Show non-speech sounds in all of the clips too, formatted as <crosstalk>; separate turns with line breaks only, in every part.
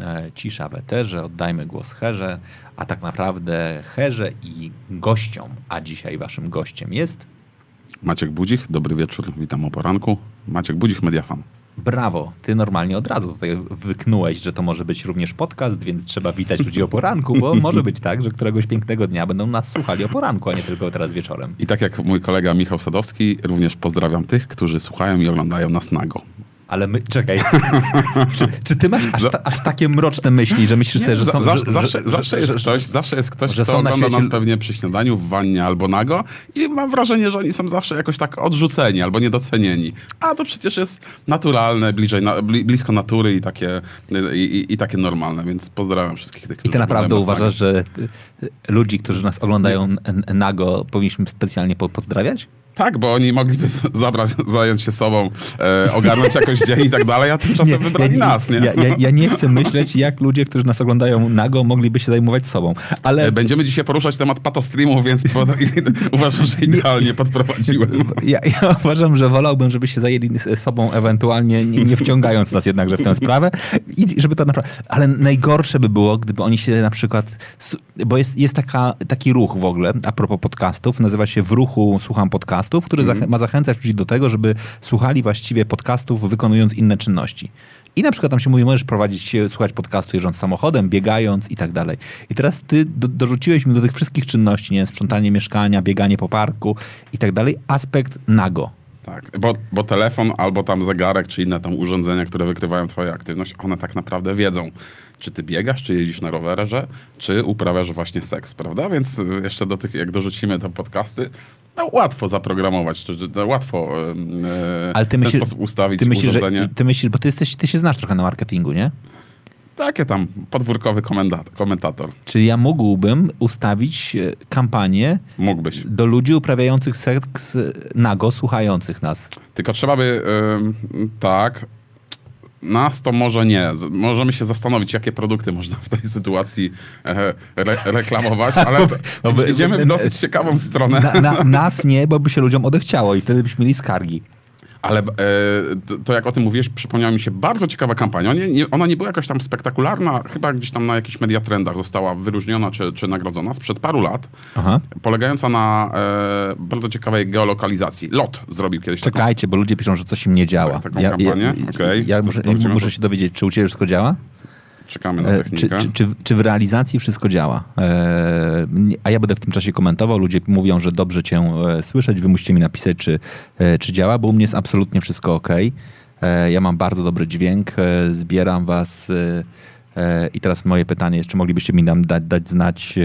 E, Cisza w eterze, oddajmy głos Herze, a tak naprawdę Herze i gościom, a dzisiaj waszym gościem jest
Maciek Budzik, dobry wieczór, witam o poranku. Maciek Budzik, Mediafan.
Brawo, ty normalnie od razu tutaj wyknąłeś, że to może być również podcast, więc trzeba witać ludzi o poranku, bo <laughs> może być tak, że któregoś pięknego dnia będą nas słuchali o poranku, a nie tylko teraz wieczorem.
I tak jak mój kolega Michał Sadowski, również pozdrawiam tych, którzy słuchają i oglądają nas nago.
Ale my, czekaj, <laughs> czy, czy, ty masz aż, ta, aż, takie mroczne myśli, że myślisz sobie, że są...
Zawsze, że, zawsze, że, zawsze, jest, ktoś, zawsze jest ktoś, że kto ogląda świecie... nas pewnie przy śniadaniu, w wannie albo nago i mam wrażenie, że oni są zawsze jakoś tak odrzuceni albo niedocenieni. A to przecież jest naturalne, bliżej, na, blisko natury i takie, i, i, i, takie normalne, więc pozdrawiam wszystkich tych, którzy
I ty naprawdę uważasz, że ludzi, którzy nas oglądają nago, powinniśmy specjalnie pozdrawiać?
Tak, bo oni mogliby <laughs> zabrać, zająć się sobą, e, ogarnąć jakoś dzień i tak dalej, a tymczasem nie, wybrali
ja,
nas, nie?
Ja, ja, ja, nie chcę myśleć, jak ludzie, którzy nas oglądają nago, mogliby się zajmować sobą, ale...
E, będziemy dzisiaj poruszać temat patostreamu, więc pod, <laughs> uważam, że idealnie podprowadziłem.
Ja, uważam, że wolałbym, żeby się zajęli sobą ewentualnie, nie, nie wciągając nas jednakże w tę sprawę i żeby to naprawdę... Ale najgorsze by było, gdyby oni się na przykład... Bo jest, jest taka, taki ruch w ogóle, a propos podcastów, nazywa się W ruchu słucham podcastów, podcastów, który mm. ma zachęcać ludzi do tego, żeby słuchali właściwie podcastów wykonując inne czynności. I na przykład tam się mówi, możesz prowadzić, słuchać podcastu jeżdżąc samochodem, biegając i tak dalej. I teraz ty do, dorzuciłeś mi do tych wszystkich czynności, nie? Sprzątanie mieszkania, bieganie po parku i tak dalej, aspekt nago.
Tak, bo, bo telefon albo tam zegarek, czy inne tam urządzenia, które wykrywają twoją aktywność, one tak naprawdę wiedzą, czy ty biegasz, czy jeździsz na rowerze, czy uprawiasz właśnie seks, prawda? Więc jeszcze do tych, jak dorzucimy te podcasty, no, łatwo zaprogramować, czy, czy, łatwo e, Ale ty ten sposób ustawić
ty myślisz,
urządzenie.
Że, ty myślisz, bo ty, jesteś, ty się znasz trochę na marketingu, nie?
Takie tam podwórkowy komentator.
Czyli ja mógłbym ustawić e, kampanię
Mógłbyś.
do ludzi uprawiających seks nago, słuchających nas.
Tylko trzeba by, yy, tak, nas to może nie. Możemy się zastanowić, jakie produkty można w tej sytuacji e, re reklamować, ale bo, bo, idziemy w dosyć ciekawą stronę.
Na, na, nas nie, bo by się ludziom odechciało i wtedy byśmy mieli skargi.
Ale e, to jak o tym mówiłeś, przypomniała mi się bardzo ciekawa kampania. Ona nie, ona nie była jakaś tam spektakularna, chyba gdzieś tam na jakichś mediatrendach została wyróżniona czy, czy nagrodzona sprzed paru lat, Aha. polegająca na e, bardzo ciekawej geolokalizacji. LOT zrobił kiedyś
Czekajcie, taką... bo ludzie piszą, że coś im nie działa.
Tak, taką ja, kampanię?
Ja, okay. ja muszę, muszę się dowiedzieć, czy u ciebie wszystko działa?
Czekamy na e, technikę.
Czy, czy, czy, w realizacji wszystko działa? E, a ja będę w tym czasie komentował. Ludzie mówią, że dobrze cię e, słyszeć. Wy musicie mi napisać, czy, czy działa, bo u mnie jest absolutnie wszystko ok. Ja mam bardzo dobry dźwięk. Zbieram was. I teraz moje pytanie jest, czy moglibyście mi nam dać, dać znać,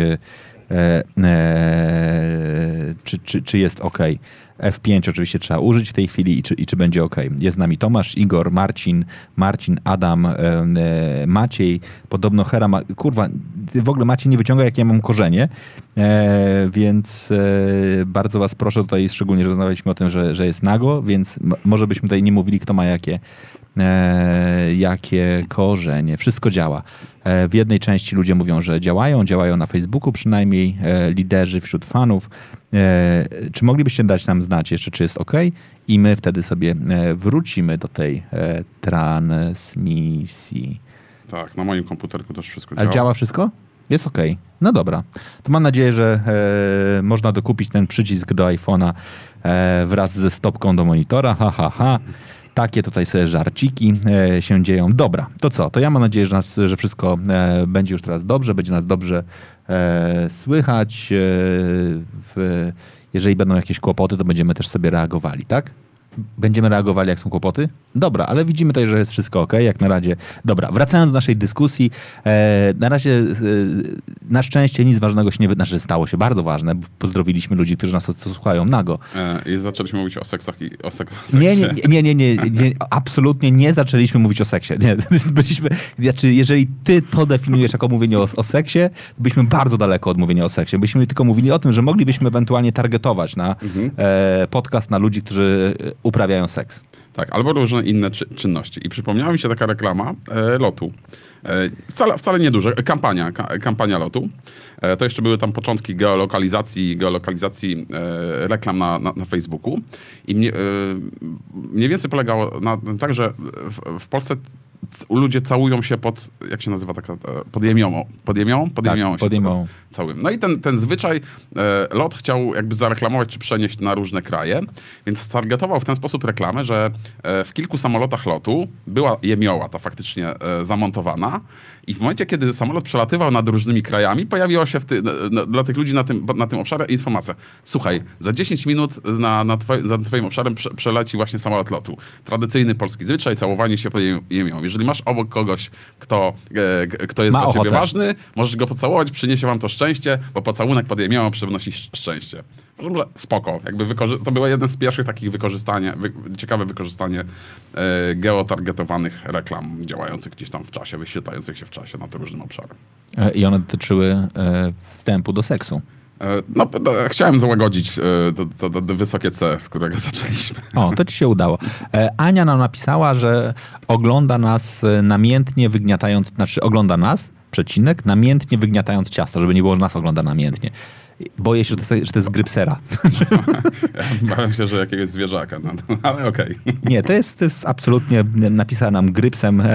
czy, czy, czy jest ok. F5 oczywiście trzeba użyć w tej chwili i czy, i czy będzie ok. Jest z nami Tomasz, Igor, Marcin, Marcin, Adam, e, Maciej. Podobno Hera ma... Kurwa, w ogóle Maciej nie wyciąga, jak ja mam korzenie, e, więc e, bardzo was proszę tutaj, szczególnie, że rozmawialiśmy o tym, że, że jest nago, więc może byśmy tutaj nie mówili, kto ma jakie jakie korzenie. Wszystko działa. E, w jednej części ludzie mówią, że działają, działają na Facebooku przynajmniej, e, liderzy wśród fanów. E, czy moglibyście dać nam znać jeszcze, czy jest ok? I my wtedy sobie e, wrócimy do tej e, transmisji.
Tak, na moim komputerku też wszystko
działa. Ale działa wszystko? Jest ok. No dobra. To mam nadzieję, że e, można dokupić ten przycisk do iPhone'a e, wraz ze stopką do monitora. Ha, ha, ha. Takie tutaj sobie żarciki e, się dzieją. Dobra, to co? To ja mam nadzieję, że, nas, że wszystko e, będzie już teraz dobrze, będzie nas dobrze e, słychać. Jeżeli będą jakieś kłopoty, to będziemy też sobie reagowali, tak? Będziemy reagowali, jak są kłopoty? Dobra, ale widzimy tutaj, że jest wszystko ok, jak na razie. Dobra, wracając do naszej dyskusji. E, na razie e, na szczęście nic ważnego się nie wydarzyło. Znaczy, stało się bardzo ważne. Pozdrowiliśmy ludzi, którzy nas słuchają nago.
E, I zaczęliśmy mówić o seksach i o seksie.
Nie, nie, nie, nie, nie, nie, absolutnie nie zaczęliśmy mówić o seksie. Nie, <laughs> byliśmy, znaczy, jeżeli ty to definiujesz jako mówienie o, o seksie, byliśmy bardzo daleko od mówienia o seksie. Byliśmy tylko mówili o tym, że moglibyśmy ewentualnie targetować na mhm. e, podcast na ludzi, którzy uprawiają seks.
Tak, albo różne inne czy, czynności. I przypomniała mi się taka reklama e, lotu. E, wcale, wcale nieduże, kampania, ka, kampania lotu. E, to jeszcze były tam początki geolokalizacji, geolokalizacji e, reklam na, na, na, Facebooku. I mnie, e, mniej więcej polegało na tym tak, że w, w Polsce ludzie całują się pod, jak się nazywa taka, pod jemią, pod? Pod
jemią tak, pod jemią.
Całym. No i ten, ten zwyczaj e, LOT chciał jakby zareklamować czy przenieść na różne kraje, więc stargetował w ten sposób reklamę, że e, w kilku samolotach lotu była jemioła ta faktycznie e, zamontowana i w momencie, kiedy samolot przelatywał nad różnymi krajami, pojawiła się ty, na, dla tych ludzi na tym, na tym obszarze informacja. Słuchaj, za 10 minut na, na, twoj, za twoim obszarem prze, przeleci właśnie samolot lotu. Tradycyjny polski zwyczaj, całowanie się pod jemią. Jeżeli masz obok kogoś, kto, e, kto jest Ma dla ciebie ważny, możesz go pocałować, przyniesie wam to szczęście, bo pocałunek pod jemią przynosi szczęście. Spoko. Jakby to było jeden z pierwszych takich wykorzystania, wy, ciekawe wykorzystanie e, geotargetowanych reklam działających gdzieś tam w czasie, wyświetlających się w czasie na to różnym obszarem.
E, I one dotyczyły e, wstępu do seksu.
E, no, chciałem załagodzić to, to, to, wysokie C, z którego <laughs> zaczęliśmy.
O, to ci się udało. Ania nam napisała, że ogląda nas namiętnie wygniatając, znaczy ogląda nas, przecinek, namiętnie wygniatając ciasto, żeby nie było, że nas ogląda namiętnie. Boję się, że to jest, że to jest grypsera.
Ja <laughs> bałem się, że jakiegoś zwierzaka, no, no ale okej. Okay. <laughs>
Nie, to jest, to jest absolutnie, napisane nam grypsem e,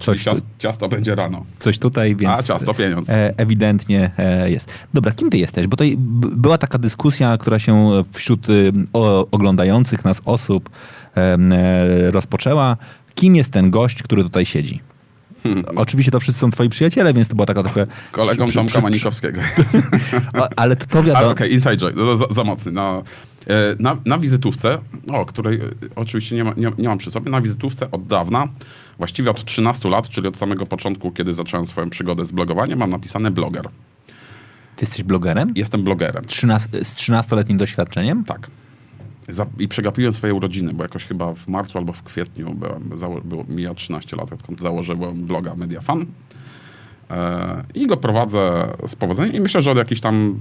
coś...
Ciasto, ciasto, będzie rano.
Coś tutaj, więc...
A, ciasto, pieniądz.
E, ewidentnie e, jest. Dobra, kim ty jesteś? Bo to była taka dyskusja, która się wśród y, o, oglądających nas osób e, rozpoczęła. Kim jest ten gość, który tutaj siedzi? Hmm. <laughs> Oczywiście to wszyscy są twoi przyjaciele, więc to była taka trochę...
Kolegą przy, Tomka przy, Manikowskiego. <laughs>
ale to, to wiadomo...
Okej, okay, inside joke, no, za, za, mocny. No, e, na, na wizytówce, o której e, oczywiście nie, ma, nie, nie mam przy sobie, na wizytówce od dawna, właściwie od 13 lat, czyli od samego początku, kiedy zacząłem swoją przygodę z blogowaniem, mam napisane bloger.
Ty jesteś blogerem?
Jestem blogerem.
13, z 13-letnim doświadczeniem?
Tak i przegapiłem swoje urodziny, bo jakoś chyba w marcu albo w kwietniu byłem, było, mija 13 lat, odkąd założyłem bloga Mediafan. E, I go prowadzę z powodzeniem i myślę, że od jakichś tam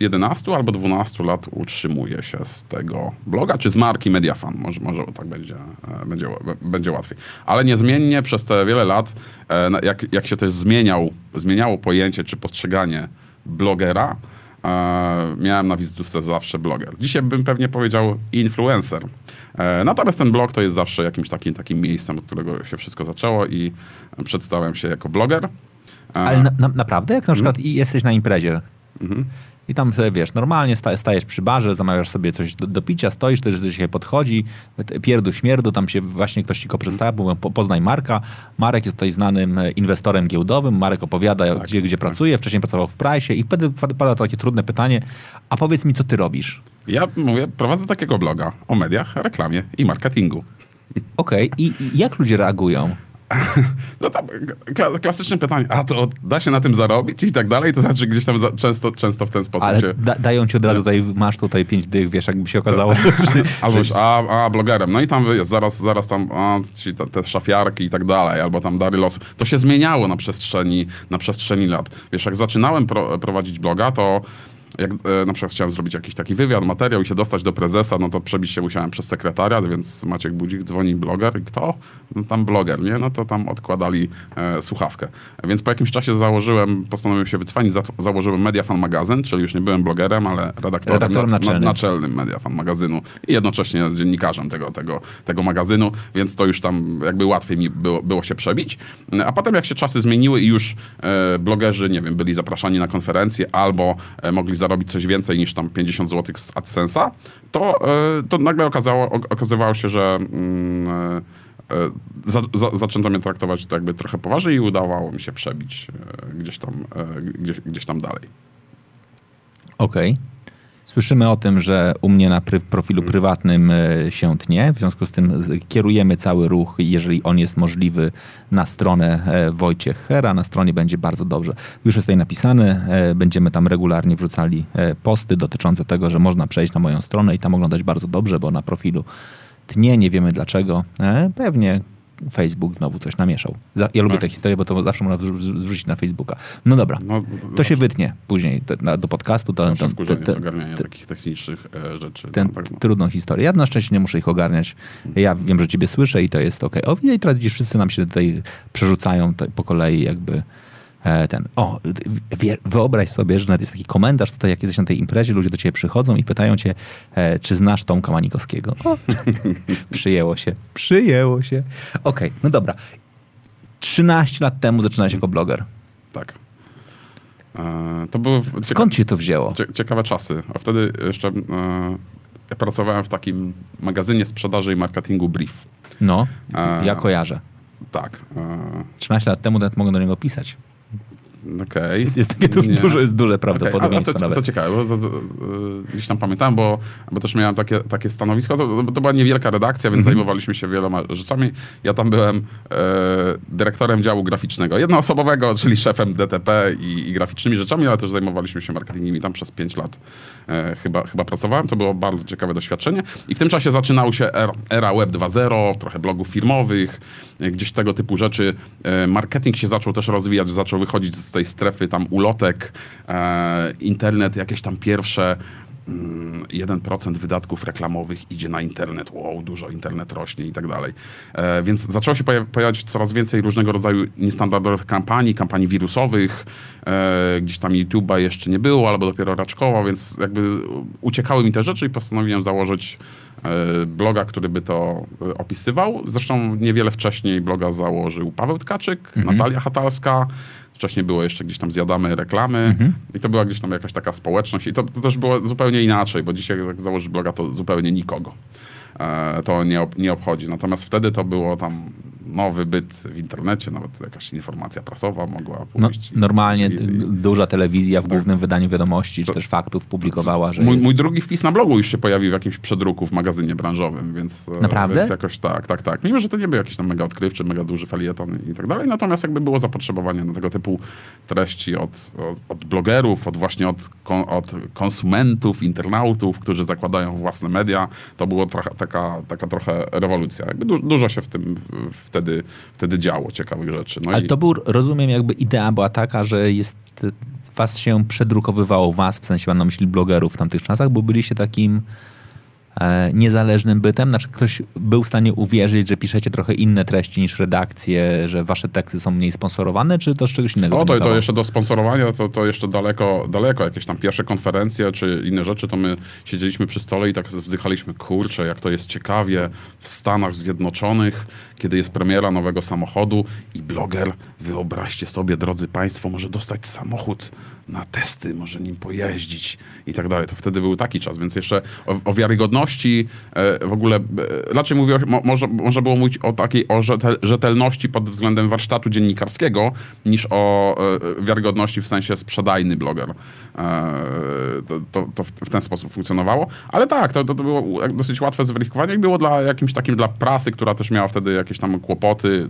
11 albo 12 lat utrzymuję się z tego bloga, czy z marki Mediafan. Może, może tak będzie, e, będzie, będzie łatwiej. Ale niezmiennie przez te wiele lat, e, jak, jak się też zmieniał, zmieniało pojęcie czy postrzeganie blogera, miałem na wizytówce zawsze bloger. Dzisiaj bym pewnie powiedział influencer. E, natomiast ten blog to jest zawsze jakimś takim, takim miejscem, od którego się wszystko zaczęło i przedstawiam się jako bloger.
E, Ale na, na, naprawdę? Jak na przykład mm. jesteś na imprezie, mhm. I tam sobie, wiesz, normalnie stajesz przy barze, zamawiasz sobie coś do, do picia, stoisz, też do się podchodzi, pierdu, śmierdu, tam się właśnie ktoś ci go przedstawia, mówią, poznaj Marka. Marek jest tutaj znanym e, inwestorem giełdowym, Marek opowiada, tak, gdzie, gdzie tak. pracuje, wcześniej pracował w Price i wtedy pada takie trudne pytanie, a powiedz mi, co ty robisz?
Ja mówię, prowadzę takiego bloga o mediach, reklamie i marketingu.
Okej, okay. I, I jak ludzie reagują? <laughs>
No tam klasyczne pytanie, a to da się na tym zarobić i tak dalej? To znaczy gdzieś tam za, często, często w ten sposób
Ale
się...
Da, dają ci od razu tutaj, masz tutaj pięć dych, wiesz, jakby się okazało. <laughs> <laughs>
Albo że... a, a, blogerem. No i tam jest, zaraz, zaraz tam a, ci, te, te szafiarki i tak dalej, albo tam dary losu. To się zmieniało na przestrzeni, na przestrzeni lat. Wiesz, jak zaczynałem pro, prowadzić bloga, to jak e, na przykład chciałem zrobić jakiś taki wywiad, materiał i się dostać do prezesa, no to przebić się musiałem przez sekretariat, więc Maciek Budzik dzwoni bloger i kto? No tam bloger, nie? No to tam odkładali e, słuchawkę. Więc po jakimś czasie założyłem, postanowiłem się wycwanić, za, założyłem Mediafan magazyn, czyli już nie byłem blogerem, ale redaktorem, redaktorem na, naczelnym. Na, naczelnym Mediafan magazynu i jednocześnie dziennikarzem tego, tego, tego magazynu, więc to już tam jakby łatwiej mi było, było się przebić. A potem jak się czasy zmieniły i już e, blogerzy, nie wiem, byli zapraszani na konferencje albo e, mogli zarobić coś więcej niż tam 50 zł z AdSense'a, to, e, to nagle okazało, okazywało się, że mm, e, e, za, za, zaczęto mnie traktować to jakby trochę poważniej i udawało mi się przebić gdzieś tam, gdzieś, gdzieś tam dalej.
Okej. Okay. Słyszymy o tym, że u mnie na pry- profilu prywatnym e, się tnie, w związku z tym e, kierujemy cały ruch, jeżeli on jest możliwy, na stronę e, Wojciech Hera. Na stronie będzie bardzo dobrze. Już jest tutaj napisane, będziemy tam regularnie wrzucali posty dotyczące tego, że można przejść na moją stronę i tam oglądać bardzo dobrze, bo na profilu tnie, nie wiemy dlaczego. Pewnie Facebook znowu coś namieszał. Za- Ja lubię
Tak.
tę historię, bo to zawsze można zrzucić na Facebooka. No dobra,
No,
to się wytnie później te, na, do podcastu. To,
Zawsze
to,
wkurzenie
te-
z ogarniania
te-
takich technicznych e, rzeczy.
tę
no, tak, no.
trudną historię. Ja na szczęście nie muszę ich ogarniać. Ja wiem, że ciebie słyszę i to jest ok. O, i teraz widzisz, wszyscy nam się tutaj przerzucają po kolei jakby ten. O, wyobraź sobie, że nawet jest taki komentarz tutaj, jak jesteś na tej imprezie, ludzie do ciebie przychodzą i pytają cię, e, czy znasz Tomka Manikowskiego. O, <laughs> przyjęło się, przyjęło się. Okej, no dobra. 13 lat temu zaczynałeś jako bloger.
Tak. E, to cieka-
Skąd się to wzięło?
cie- ciekawe czasy. A wtedy jeszcze e, ja pracowałem w takim magazynie sprzedaży i marketingu Brief.
No,
E,
ja kojarzę.
Tak. E,
13 lat temu nawet mogę do niego pisać.
Okej.
Jest, jest takie du- dużo, jest duże prawdopodobieństwo
a, a to, to, to ciekawe, bo z, z, z, gdzieś tam pamiętałem, bo, bo też miałem takie, takie stanowisko. To, to była niewielka redakcja, więc
Mhm.
zajmowaliśmy się wieloma rzeczami. Ja tam byłem e, dyrektorem działu graficznego, jednoosobowego, czyli szefem DTP i, i graficznymi rzeczami, ale też zajmowaliśmy się marketingiem i tam przez 5 lat e, chyba, chyba pracowałem. To było bardzo ciekawe doświadczenie. I w tym czasie zaczynał się era, era Web 2.0, trochę blogów firmowych, e, gdzieś tego typu rzeczy. E, marketing się zaczął też rozwijać, zaczął wychodzić z tej strefy tam ulotek, e, internet, jakieś tam pierwsze mm, 1% wydatków reklamowych idzie na internet. Wow, dużo internet rośnie i tak dalej. E, więc zaczęło się poja- pojawiać coraz więcej różnego rodzaju niestandardowych kampanii, kampanii wirusowych. E, gdzieś tam YouTube'a jeszcze nie było, albo dopiero raczkowo, więc jakby uciekały mi te rzeczy i postanowiłem założyć e, bloga, który by to opisywał. Zresztą niewiele wcześniej bloga założył Paweł Tkaczyk, Natalia Hatalska. Wcześniej było jeszcze gdzieś tam zjadamy reklamy i to była gdzieś tam jakaś taka społeczność i to, to też było zupełnie inaczej, bo dzisiaj jak założysz bloga to zupełnie nikogo. E, to nie, ob, nie obchodzi. Natomiast wtedy to było tam nowy byt w internecie, nawet jakaś informacja prasowa mogła
No,
pójść. i-
normalnie
i- i-
duża telewizja w głównym wydaniu wiadomości, czy też faktów publikowała, że
Mój,
jest...
mój drugi wpis na blogu już się pojawił w jakimś przedruku w magazynie branżowym, więc... e,
Naprawdę?
Więc jakoś tak, tak, tak. Mimo, że to nie był jakiś tam mega odkrywczy, mega duży felieton i tak dalej, natomiast jakby było zapotrzebowanie na tego typu treści od, od, od blogerów, od właśnie od, od konsumentów, internautów, którzy zakładają własne media, to trochę, taka, taka trochę rewolucja. Jakby du, dużo się w tym w- wtedy, wtedy działo, ciekawych rzeczy. No
Ale
i,
to był, rozumiem, jakby idea była taka, że jest was się przedrukowywało, was, w sensie mam na myśli blogerów w tamtych czasach, bo byliście takim niezależnym bytem? Znaczy ktoś był w stanie uwierzyć, że piszecie trochę inne treści niż redakcje, że wasze teksty są mniej sponsorowane, czy to z czegoś innego
O, to, to jeszcze do sponsorowania, to, to jeszcze daleko, daleko. Jakieś tam pierwsze konferencje czy inne rzeczy, to my siedzieliśmy przy stole i tak wzdychaliśmy, kurczę, jak to jest ciekawie w Stanach Zjednoczonych, kiedy jest premiera nowego samochodu i bloger, wyobraźcie sobie, drodzy Państwo, może dostać samochód na testy, może nim pojeździć i tak dalej. To wtedy był taki czas, więc jeszcze o, o wiarygodności e, w ogóle, e, raczej mówię, mo, może, można było mówić o takiej o rzetel, rzetelności pod względem warsztatu dziennikarskiego, niż o e, wiarygodności w sensie sprzedajny bloger. E, to to, to w, w ten sposób funkcjonowało. Ale tak, to, to było dosyć łatwe zweryfikowanie i było dla jakimś takim dla prasy, która też miała wtedy jakieś tam kłopoty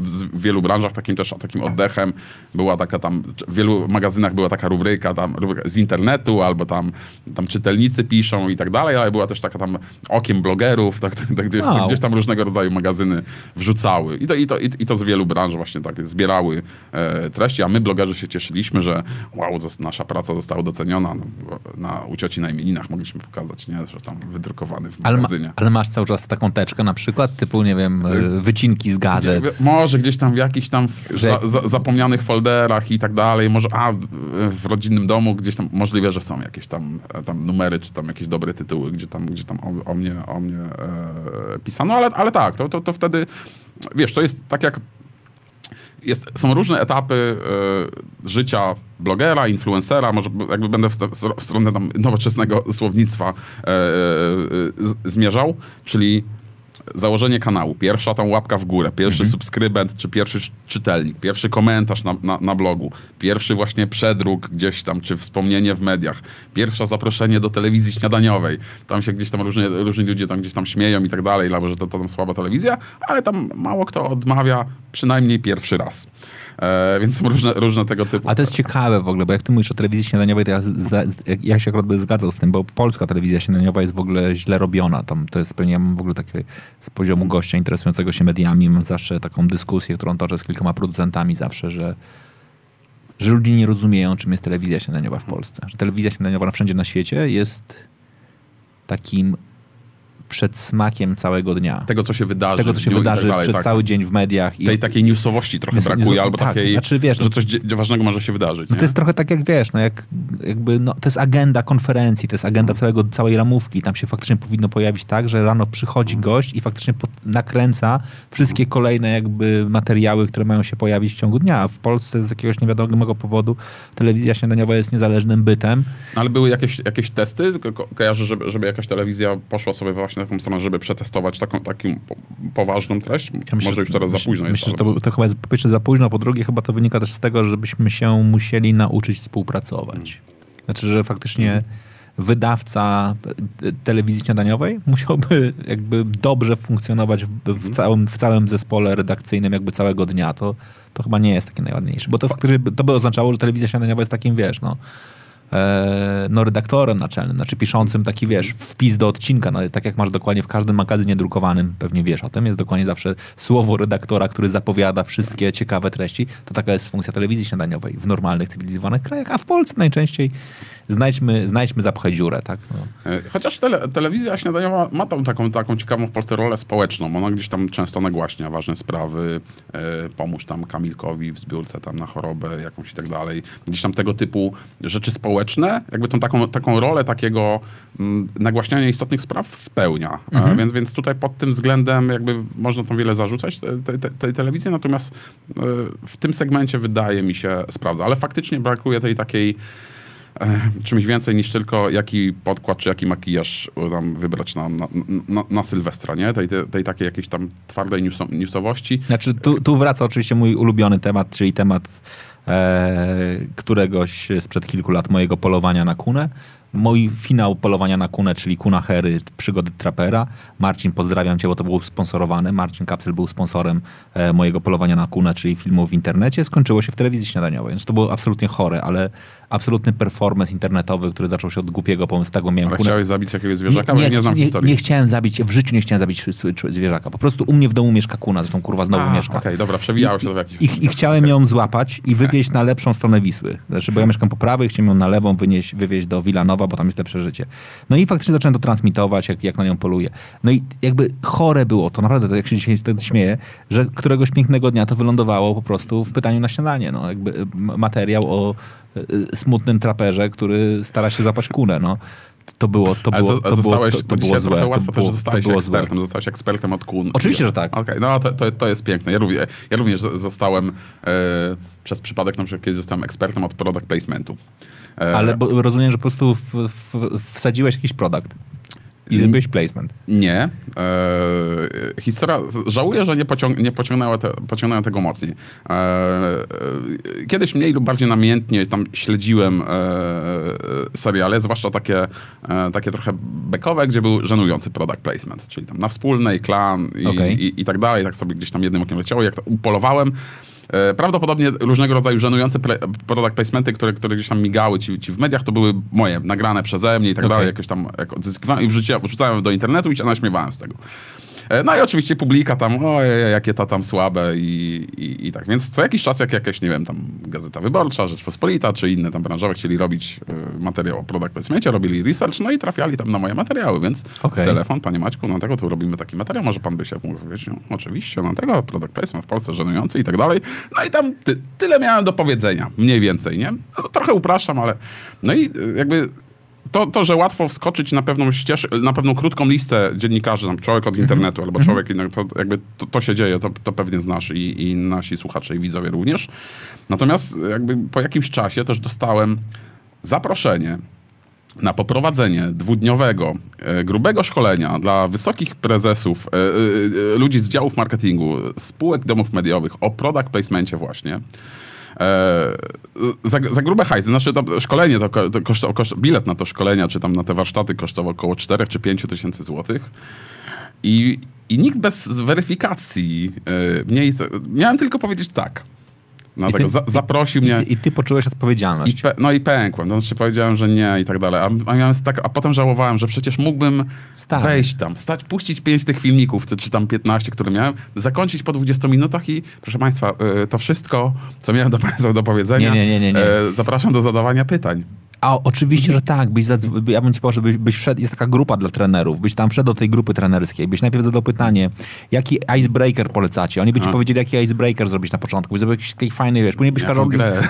w, w wielu branżach, takim też takim oddechem. Była taka tam, w wielu magazynach była taka rubryka tam rubryka z internetu, albo tam, tam czytelnicy piszą i tak dalej, ale była też taka tam okiem blogerów, tak, tak, tak, gdzieś,
Wow.
gdzieś tam różnego rodzaju magazyny wrzucały. I to, i to, i, i to z wielu branż właśnie tak zbierały e, treści, a my blogerzy się cieszyliśmy, że wow, nasza praca została doceniona. No, na, u cioci na imieninach mogliśmy pokazać, nie? że tam wydrukowany w
Ale, ma,
magazynie.
ale masz cały czas taką teczkę na przykład, typu, nie wiem, e, wycinki z gazet.
Gdzie- Może gdzieś tam w jakichś tam w za, za, zapomnianych folderach i tak dalej. Może a, w rodzinnym domu gdzieś tam możliwe, że są jakieś tam, e, tam numery, czy tam jakieś dobre tytuły, gdzie tam, gdzie tam o, o mnie, o mnie e, pisano, ale, ale tak, to, to, to wtedy, wiesz, to jest tak jak jest, są różne etapy e, życia blogera, influencera, może jakby będę w, w stronę tam nowoczesnego słownictwa e, z, zmierzał, czyli założenie kanału, pierwsza tam łapka w górę, pierwszy subskrybent, czy pierwszy czytelnik, pierwszy komentarz na, na, na blogu, pierwszy właśnie przedruk gdzieś tam, czy wspomnienie w mediach, pierwsze zaproszenie do telewizji śniadaniowej. Tam się gdzieś tam różnie, różni ludzie tam gdzieś tam śmieją i tak dalej, albo że to, to tam słaba telewizja, ale tam mało kto odmawia przynajmniej pierwszy raz. E, więc są różne, różne tego typu.
A to jest ciekawe w ogóle, bo jak ty mówisz o telewizji śniadaniowej, to ja, za, ja się akurat zgadzał z tym, bo polska telewizja śniadaniowa jest w ogóle źle robiona. Tam to jest pewnie, ja mam w ogóle takie z poziomu gościa interesującego się mediami, mam zawsze taką dyskusję, którą toczę z kilkoma producentami zawsze, że że ludzie nie rozumieją, czym jest telewizja śniadaniowa w Polsce. Że telewizja śniadaniowa wszędzie na świecie jest takim przedsmakiem całego dnia.
tego, co się wydarzy.
Tego, co się
i
wydarzy
tak dalej,
przez
tak.
cały dzień w mediach. I
Tej takiej newsowości trochę
Jest-
brakuje,
jest-
albo
tak,
takiej,
znaczy, wiesz,
że
no-
coś ważnego może się wydarzyć.
No
nie?
to jest trochę tak jak wiesz, no jak, jakby, no, to jest agenda konferencji, to jest agenda całego, całej ramówki. Tam się faktycznie powinno pojawić tak, że rano przychodzi gość i faktycznie pod, nakręca wszystkie kolejne jakby materiały, które mają się pojawić w ciągu dnia. A w Polsce z jakiegoś niewiadomego powodu telewizja śniadaniowa jest niezależnym bytem.
Ale były jakieś, jakieś testy? Ko- Kojarzę, żeby, żeby jakaś telewizja poszła sobie właśnie na taką stronę, żeby przetestować taką, taką po, poważną treść?
Ja myślę,
Może już teraz za
myślę-
późno jest.
Myślę, że to, to chyba jest po pierwsze za późno, po drugie chyba to wynika też z tego, żebyśmy się musieli nauczyć współpracować. Znaczy, że faktycznie wydawca e, telewizji śniadaniowej musiałby jakby dobrze funkcjonować w, w, całym, w całym zespole redakcyjnym jakby całego dnia. To, to chyba nie jest takie najładniejsze, bo to, to by oznaczało, że telewizja śniadaniowa jest takim, wiesz, no, no redaktorem naczelnym, znaczy piszącym taki, wiesz, wpis do odcinka, no, tak jak masz dokładnie w każdym magazynie drukowanym, pewnie wiesz o tym, jest dokładnie zawsze słowo redaktora, który zapowiada wszystkie ciekawe treści, to taka jest funkcja telewizji śniadaniowej w normalnych, cywilizowanych krajach, a w Polsce najczęściej znajdźmy, znajdźmy zapchę dziurę, tak? No.
E, Chociaż tele, telewizja śniadaniowa ma tą taką, taką ciekawą w Polsce rolę społeczną. Ona gdzieś tam często nagłaśnia ważne sprawy, e, pomóż tam Kamilkowi w zbiórce tam na chorobę jakąś i tak dalej. Gdzieś tam tego typu rzeczy społeczne, jakby tą taką, taką rolę takiego mm, nagłaśniania istotnych spraw spełnia. E, więc, więc tutaj pod tym względem jakby można tam wiele zarzucać te- te- te- tej telewizji, natomiast e, w tym segmencie wydaje mi się sprawdza. Ale faktycznie brakuje tej takiej czymś więcej niż tylko jaki podkład czy jaki makijaż e, tam wybrać na, na, na, na Sylwestra, nie? Tej, tej, tej takiej jakiejś tam twardej newso, newsowości.
Znaczy, tu, tu wraca oczywiście mój ulubiony temat, czyli temat e, któregoś sprzed kilku lat mojego polowania na kunę. Mój finał polowania na kunę, czyli Kuna Hery, przygody trapera. Marcin, pozdrawiam cię, bo to było sponsorowane. Marcin Kapsel był sponsorem e, mojego polowania na kunę, czyli filmu w internecie. Skończyło się w telewizji śniadaniowej. Więc to było absolutnie chore, ale absolutny performance internetowy, który zaczął się od głupiego pomysłu. Tak, bo miałem
Ale
kunę.
chciałeś zabić jakiegoś zwierzaka? Nie, nie, nie znam
nie,
historii.
nie chciałem zabić, w życiu nie chciałem zabić zwierzaka. Po prostu u mnie w domu mieszka kuna, zresztą kurwa znowu
A,
mieszka.
Okej, dobra, przewijało się to w jakiś
I, I chciałem ją złapać i wywieźć na lepszą stronę Wisły. Znaczy, bo ja mieszkam po prawej, chciałem ją na lewą wynieść, wywieźć do Wilanowa, bo tam jest lepsze życie. No i faktycznie zacząłem to transmitować, jak, jak na nią poluję. No i jakby chore było to, naprawdę, to jak się dzisiaj wtedy śmieję, że któregoś pięknego dnia to wylądowało po prostu w pytaniu na śniadanie. No, jakby y, materiał o y, y, smutnym traperze, który stara się zapać kunę. No. To było, to było, to było,
zostałeś,
to,
to,
to było złe.
trochę
To
łatwo
było,
też zostałeś
to było złe.
ekspertem, zostałeś ekspertem od kun.
Oczywiście, że tak.
Okej, no to, to, to jest piękne. Ja również, ja również zostałem e, przez przypadek na przykład kiedyś zostałem ekspertem od product placementu. E,
Ale bo, rozumiem, że po prostu w, w, wsadziłeś jakiś produkt i zrobiłeś placement.
Nie. E, historia, żałuję, że nie, pociąg, nie pociągnęła, te, pociągnęła tego mocniej. E, e, kiedyś mniej lub bardziej namiętnie tam śledziłem e, seriale, zwłaszcza takie, e, takie trochę bekowe, gdzie był żenujący product placement, czyli tam na wspólnej, klan i,
Okej.
i, i tak dalej. Tak sobie gdzieś tam jednym okiem leciało. Jak to upolowałem, E, Prawdopodobnie różnego rodzaju żenujące product placementy, które, które gdzieś tam migały ci, ci w mediach, to były moje, nagrane przeze mnie i tak
Okej.
dalej, jakoś tam jak odzyskiwałem i wrzuciłem, wrzucałem do internetu i się naśmiewałem z tego. E, No i oczywiście publika tam, ojej, jakie to tam słabe i, i, i tak. Więc co jakiś czas, jak jakaś, nie wiem, tam Gazeta Wyborcza, Rzeczpospolita, czy inne tam branżowe chcieli robić e, materiał o product placementie, robili research, no i trafiali tam na moje materiały, więc
Okej.
telefon, panie Maćku, na tego tu robimy taki materiał, może pan by się mógł powiedzieć, no, oczywiście, na tego product placement w Polsce żenujący i tak dalej. No i tam ty, tyle miałem do powiedzenia, mniej więcej, nie? No, trochę upraszczam, ale no i y, jakby to, to, że łatwo wskoczyć na pewną ścieżkę, na pewną krótką listę dziennikarzy, tam człowiek od internetu albo człowiek inny, to jakby to, to się dzieje, to, to pewnie znasz i, i nasi słuchacze i widzowie również. Natomiast jakby po jakimś czasie też dostałem zaproszenie na poprowadzenie dwudniowego, e, grubego szkolenia dla wysokich prezesów, e, e, ludzi z działów marketingu, spółek domów mediowych o product placemencie właśnie, e, za, za grube hajsy. Znaczy to szkolenie, to, to koszto, koszt, bilet na to szkolenia, czy tam na te warsztaty kosztował około 4 czy 5 tysięcy złotych. I, I nikt bez weryfikacji e, mnie... Miałem tylko powiedzieć tak. No,
I
tego,
ty-
za, zaprosił
I
mnie...
ty, I ty poczułeś
I
odpowiedzialność.
pe, no i pękłem, to znaczy powiedziałem, że nie i tak dalej. A, a, miałem tak, a potem żałowałem, że przecież mógłbym
Stary.
wejść tam, stać, puścić pięć tych filmików, czy, czy tam 15, które miałem, zakończyć po 20 minutach i proszę Państwa, y, to wszystko, co miałem do Państwa <laughs> do powiedzenia,
Nie, nie, nie, nie, nie.
e, zapraszam do zadawania pytań.
A oczywiście, że tak. Byś zadzw- ja bym ci powiedział, żebyś byś wszedł, jest taka grupa dla trenerów, byś tam wszedł do tej grupy trenerskiej, byś najpierw zadał pytanie, jaki icebreaker polecacie. Oni by ci
A.
powiedzieli, jaki icebreaker zrobić na początku. Byś zrobił jakiś taki fajny, wiesz, później byś,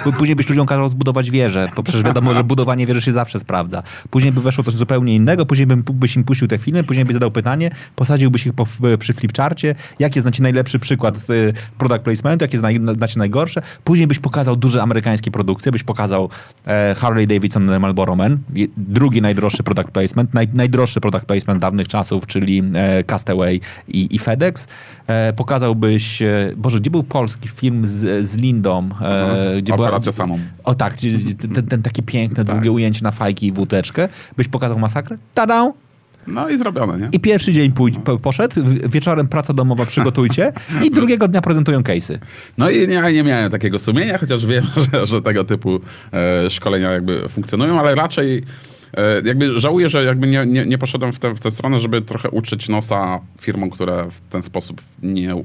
p- później byś ludziom kazał zbudować wieżę, bo przecież wiadomo, że budowanie wieży się zawsze sprawdza. Później by weszło coś zupełnie innego, później bym, byś im puścił te filmy, później byś zadał pytanie, posadziłbyś ich po, przy flipcharcie, jaki znacie najlepszy przykład y, product placementu, jakie zna, znacie najgorsze. Później byś pokazał duże amerykańskie produkcje, byś pokazał e, Harley Davidson Marlboro Man, i- drugi najdroższy product placement, naj, najdroższy product placement dawnych czasów, czyli e, Castaway i, i FedEx. E, pokazałbyś, e, Boże, gdzie był polski film z, z Lindą? E, gdzie była-
Operacja samą.
o tak, gdzie- gdzie ten, ten takie piękne, długie ujęcie na fajki i wódeczkę. Byś pokazał masakrę? Tada!
No i zrobione, nie?
I pierwszy dzień pójdź, po, poszedł, wieczorem praca domowa przygotujcie i <laughs> drugiego dnia prezentują case'y.
No i nie, nie miałem takiego sumienia, chociaż wiem, <laughs> że, że tego typu e, szkolenia jakby funkcjonują, ale raczej jakby żałuję, że jakby nie, nie, nie poszedłem w tę, w tę stronę, żeby trochę uczyć nosa firmom, które w ten sposób nie,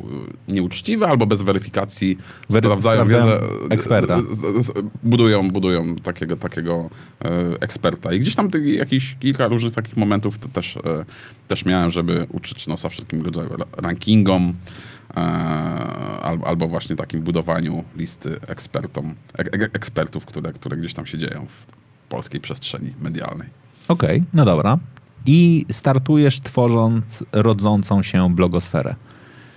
nieuczciwe albo bez weryfikacji
Wery-
sprawdzają wiedzę,
eksperta.
z, z, budują, budują takiego, takiego e, eksperta. I gdzieś tam tych, jakiś kilka różnych takich momentów to też, e, też miałem, żeby uczyć nosa wszelkim rodzaju ra- rankingom, e, albo, właśnie takim budowaniu listy ekspertom, ek, ek, ekspertów, które, które gdzieś tam się dzieją polskiej przestrzeni medialnej.
Okej, no dobra. I startujesz tworząc rodzącą się blogosferę.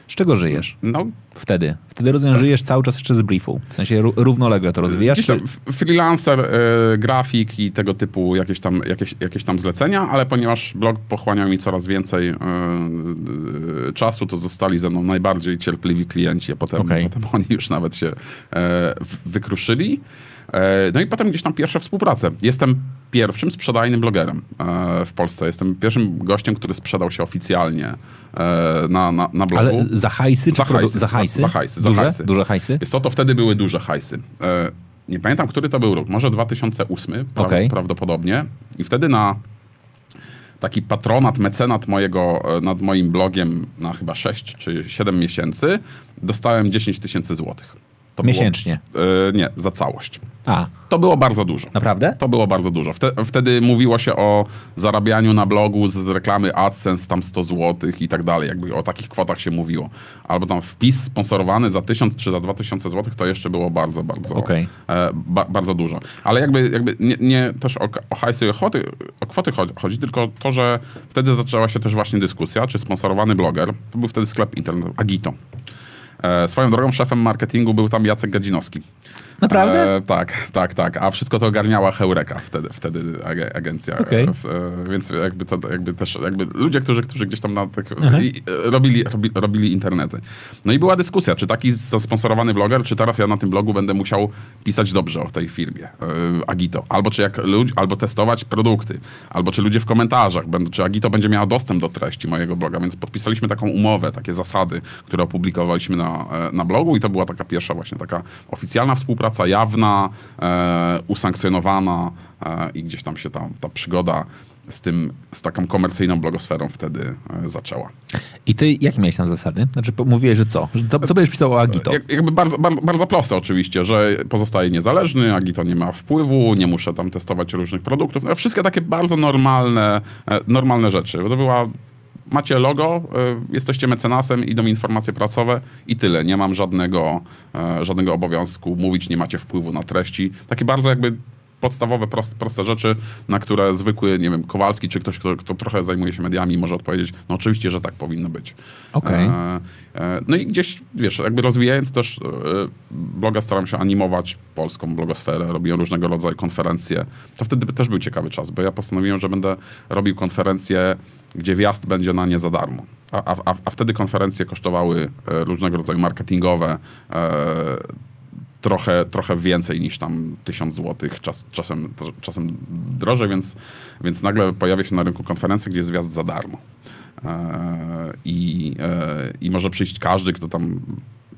Z czego żyjesz
No,
wtedy? Wtedy rozumiem, żyjesz cały czas jeszcze z briefu. W sensie ró- równolegle to rozwijasz?
Gdzieś
Czy...
tam freelancer, e, grafik i tego typu jakieś tam, jakieś, jakieś tam zlecenia, ale ponieważ blog pochłaniał mi coraz więcej e, e, czasu, to zostali ze mną najbardziej cierpliwi klienci, a potem,
Okej.
potem oni już nawet się w- wykruszyli. E, No i potem gdzieś tam pierwsze współprace. Jestem pierwszym sprzedajnym blogerem e, w Polsce. Jestem pierwszym gościem, który sprzedał się oficjalnie e, na, na, na blogu.
Ale za hajsy? czy
Za hajsy.
Za hajsy?
Za hajsy, za
Duże?
hajsy.
Duże hajsy?
Jest to, to wtedy były duże hajsy. Nie pamiętam, który to był rok. Może 2008 pra-
Okej.
prawdopodobnie. I wtedy na taki patronat, mecenat mojego, nad moim blogiem na chyba 6 czy 7 miesięcy dostałem 10 tysięcy złotych. To
Miesięcznie?
Było, e, nie, za całość.
A,
To było bardzo dużo.
naprawdę?
To było bardzo dużo. Wte, wtedy mówiło się o zarabianiu na blogu z reklamy AdSense tam 100 zł i tak dalej. Jakby o takich kwotach się mówiło. Albo tam wpis sponsorowany za 1000 czy za 2000 zł to jeszcze było bardzo, bardzo,
Okej.
e, ba, bardzo dużo. Ale jakby, jakby nie, nie też o, o hajsy i o kwoty, o kwoty chodzi, chodzi, tylko to, że wtedy zaczęła się też właśnie dyskusja, czy sponsorowany bloger, to był wtedy sklep internetowy, Agito. E, swoją drogą szefem marketingu był tam Jacek Gadzinowski.
Naprawdę?
E, tak, tak, tak. A wszystko to ogarniała Heureka wtedy, wtedy ag- agencja. E, e, więc jakby to jakby też jakby ludzie, którzy, którzy gdzieś tam na tych, i, e, robili, robi, robili internety. No i była dyskusja, czy taki zasponsorowany bloger, czy teraz ja na tym blogu będę musiał pisać dobrze o tej firmie e, Agito. Albo czy jak ludzi, albo testować produkty, albo czy ludzie w komentarzach będą, czy Agito będzie miała dostęp do treści mojego bloga. Więc podpisaliśmy taką umowę, takie zasady, które opublikowaliśmy na, e, na blogu i to była taka pierwsza właśnie taka oficjalna współpraca, jawna, e, usankcjonowana e, i gdzieś tam się ta, ta przygoda z tym, z taką komercyjną blogosferą wtedy e, zaczęła.
I ty jakie miałeś tam zasady? Znaczy mówiłeś, że co? Że to, co będziesz pisał o Agito?
Jak, jakby bardzo, bardzo, bardzo proste oczywiście, że pozostaje niezależny, Agito nie ma wpływu, nie muszę tam testować różnych produktów. No, wszystkie takie bardzo normalne, e, normalne rzeczy. Bo to była macie logo, y, jesteście mecenasem, idą informacje prasowe i tyle. Nie mam żadnego, e, żadnego obowiązku mówić, nie macie wpływu na treści. Takie bardzo jakby podstawowe, proste, proste rzeczy, na które zwykły, nie wiem, Kowalski czy ktoś, kto, kto trochę zajmuje się mediami, może odpowiedzieć, no oczywiście, że tak powinno być.
Okej.
E, e, no i gdzieś, wiesz, jakby rozwijając też e, bloga, staram się animować polską blogosferę, robiłem różnego rodzaju konferencje. To wtedy też był ciekawy czas, bo ja postanowiłem, że będę robił konferencje, gdzie wjazd będzie na nie za darmo. A, a, a wtedy konferencje kosztowały e, różnego rodzaju marketingowe, e, trochę, trochę więcej niż tam 1000 złotych, czas, czasem, czasem drożej, więc, więc nagle pojawia się na rynku konferencja, gdzie jest wjazd za darmo. E, I, e, I może przyjść każdy, kto tam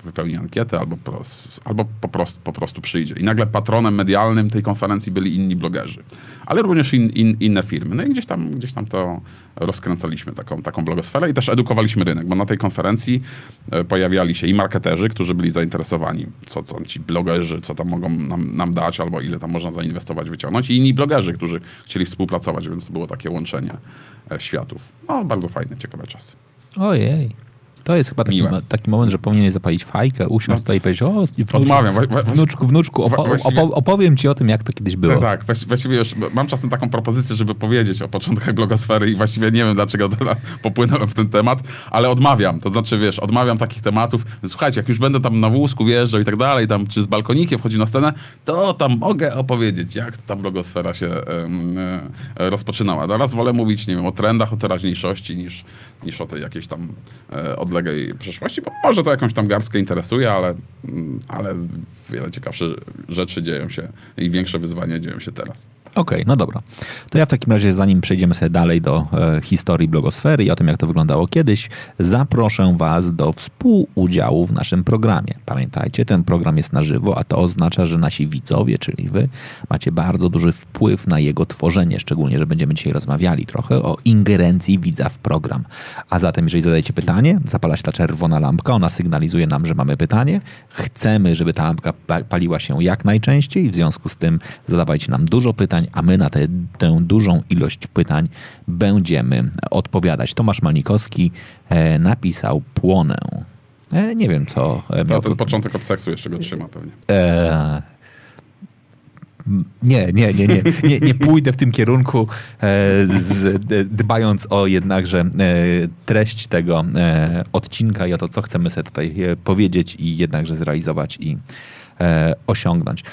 wypełni ankietę albo, pros, albo po, prostu, po prostu przyjdzie. I nagle patronem medialnym tej konferencji byli inni blogerzy, ale również in, in, inne firmy. No i gdzieś tam, gdzieś tam to rozkręcaliśmy, taką, taką blogosferę i też edukowaliśmy rynek, bo na tej konferencji e, pojawiali się i marketerzy, którzy byli zainteresowani, co tam ci blogerzy, co tam mogą nam, nam dać, albo ile tam można zainwestować, wyciągnąć i inni blogerzy, którzy chcieli współpracować, więc to było takie łączenie e, światów. No, bardzo fajne, ciekawe czasy.
Ojej. To jest chyba taki, taki moment, że powinieneś zapalić fajkę, usiąść tutaj i powiedzieć, o, wnuczku,
Odmawiam.
Wnuczku, wnuczku opo- opo- opowiem ci o tym, jak to kiedyś było.
Tak, tak. Właści- Właściwie już mam czasem taką propozycję, żeby powiedzieć o początkach blogosfery i właściwie nie wiem, dlaczego teraz <laughs> popłynąłem w ten temat, ale odmawiam. To znaczy, wiesz, odmawiam takich tematów. Słuchajcie, jak już będę tam na wózku wjeżdżał i tak dalej, tam czy z balkonikiem wchodzi na scenę, to tam mogę opowiedzieć, jak ta blogosfera się e, rozpoczynała. Teraz wolę mówić, nie wiem, o trendach, o teraźniejszości niż, niż o tej jakiejś tam e, odległej przeszłości, bo może to jakąś tam garstkę interesuje, ale, mm, ale wiele ciekawsze rzeczy dzieją się i większe wyzwania dzieją się teraz.
Okej, no dobra. To ja w takim razie, zanim przejdziemy sobie dalej do e, historii blogosfery i o tym, jak to wyglądało kiedyś, zaproszę Was do współudziału w naszym programie. Pamiętajcie, ten program jest na żywo, a to oznacza, że nasi widzowie, czyli Wy, macie bardzo duży wpływ na jego tworzenie, szczególnie, że będziemy dzisiaj rozmawiali trochę o ingerencji widza w program. A zatem, jeżeli zadajecie pytanie, zapala się ta czerwona lampka, ona sygnalizuje nam, że mamy pytanie. Chcemy, żeby ta lampka pa- paliła się jak najczęściej, w związku z tym zadawajcie nam dużo pytań, a my na tę tę dużą ilość pytań będziemy odpowiadać. Tomasz Malnikowski e, napisał płonę. E, nie wiem, co e,
To
miał
ten początek od seksu jeszcze go trzyma pewnie.
E, nie, nie, nie, nie, nie, nie pójdę w tym kierunku, dbając o jednakże treść tego odcinka i o to, co chcemy sobie tutaj powiedzieć i jednakże zrealizować i osiągnąć.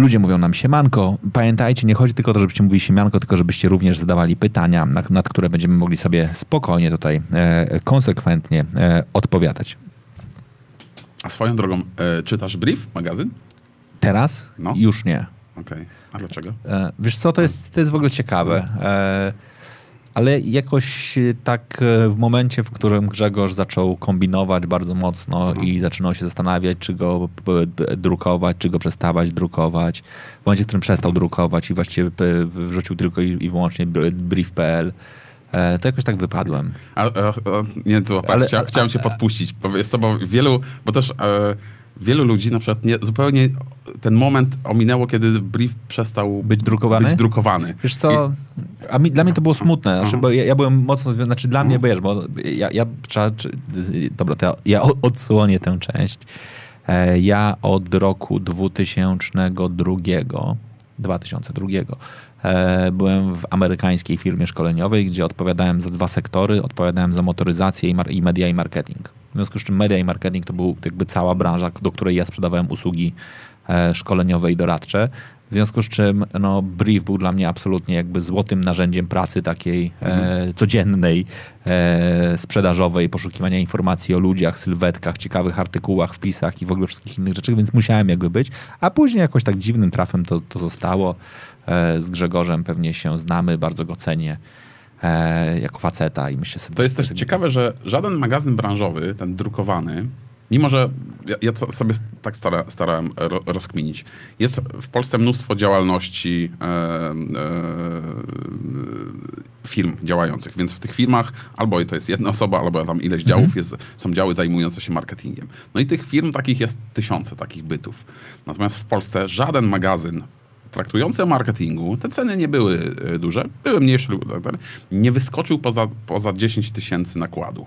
Ludzie mówią nam siemanko. Pamiętajcie, nie chodzi tylko o to, żebyście mówili siemanko, tylko żebyście również zadawali pytania, nad, nad które będziemy mogli sobie spokojnie tutaj e, konsekwentnie e, odpowiadać.
A swoją drogą, e, czytasz Brief, magazyn?
Teraz
No.
już nie.
Okej. A dlaczego?
E, Wiesz co, to jest, to jest w ogóle ciekawe. E, Ale jakoś e, tak e, w momencie, w którym Grzegorz zaczął kombinować bardzo mocno i zaczynał się zastanawiać, czy go drukować, czy go przestawać drukować. W momencie, w którym przestał drukować i właściwie wrzucił tylko i, wyłącznie br- brief.pl, e, to jakoś tak wypadłem.
A, a, a, nie, Chcia, chciałem cię podpuścić. Jest to, bo wielu, bo też e, wielu ludzi na przykład nie, zupełnie ten moment ominęło, kiedy brief przestał
Być drukowany?
Być drukowany.
Wiesz co, a mi, dla mnie to było smutne, znaczy,
Aha.
bo ja, ja byłem mocno związany, znaczy dla mnie, bo wiesz, bo ja, ja trzeba, czy, dobra, to ja, ja odsłonię tę część. E, Ja od roku 2002, 2002 e, byłem w amerykańskiej firmie szkoleniowej, gdzie odpowiadałem za dwa sektory, odpowiadałem za motoryzację i, media i marketing. W związku z czym media i marketing to był jakby cała branża, do której ja sprzedawałem usługi e, szkoleniowe i doradcze. W związku z czym no, brief był dla mnie absolutnie jakby złotym narzędziem pracy takiej e, codziennej, e, sprzedażowej, poszukiwania informacji o ludziach, sylwetkach, ciekawych artykułach, wpisach i w ogóle wszystkich innych rzeczach, więc musiałem jakby być. A później jakoś tak dziwnym trafem to, to zostało. E, z Grzegorzem pewnie się znamy, bardzo go cenię e, jako faceta i myślę sobie...
To jest też
że-
ciekawe, że żaden magazyn branżowy, ten drukowany, mimo że ja, ja to sobie tak stara, starałem ro, rozkminić, jest w Polsce mnóstwo działalności e, e, firm działających, więc w tych firmach albo to jest jedna osoba, albo tam ileś działów jest, są działy zajmujące się marketingiem. No i tych firm takich jest tysiące, takich bytów. Natomiast w Polsce żaden magazyn traktujący o marketingu, te ceny nie były e, duże, były mniejsze lub tak dalej, nie wyskoczył poza, poza 10 tysięcy nakładu.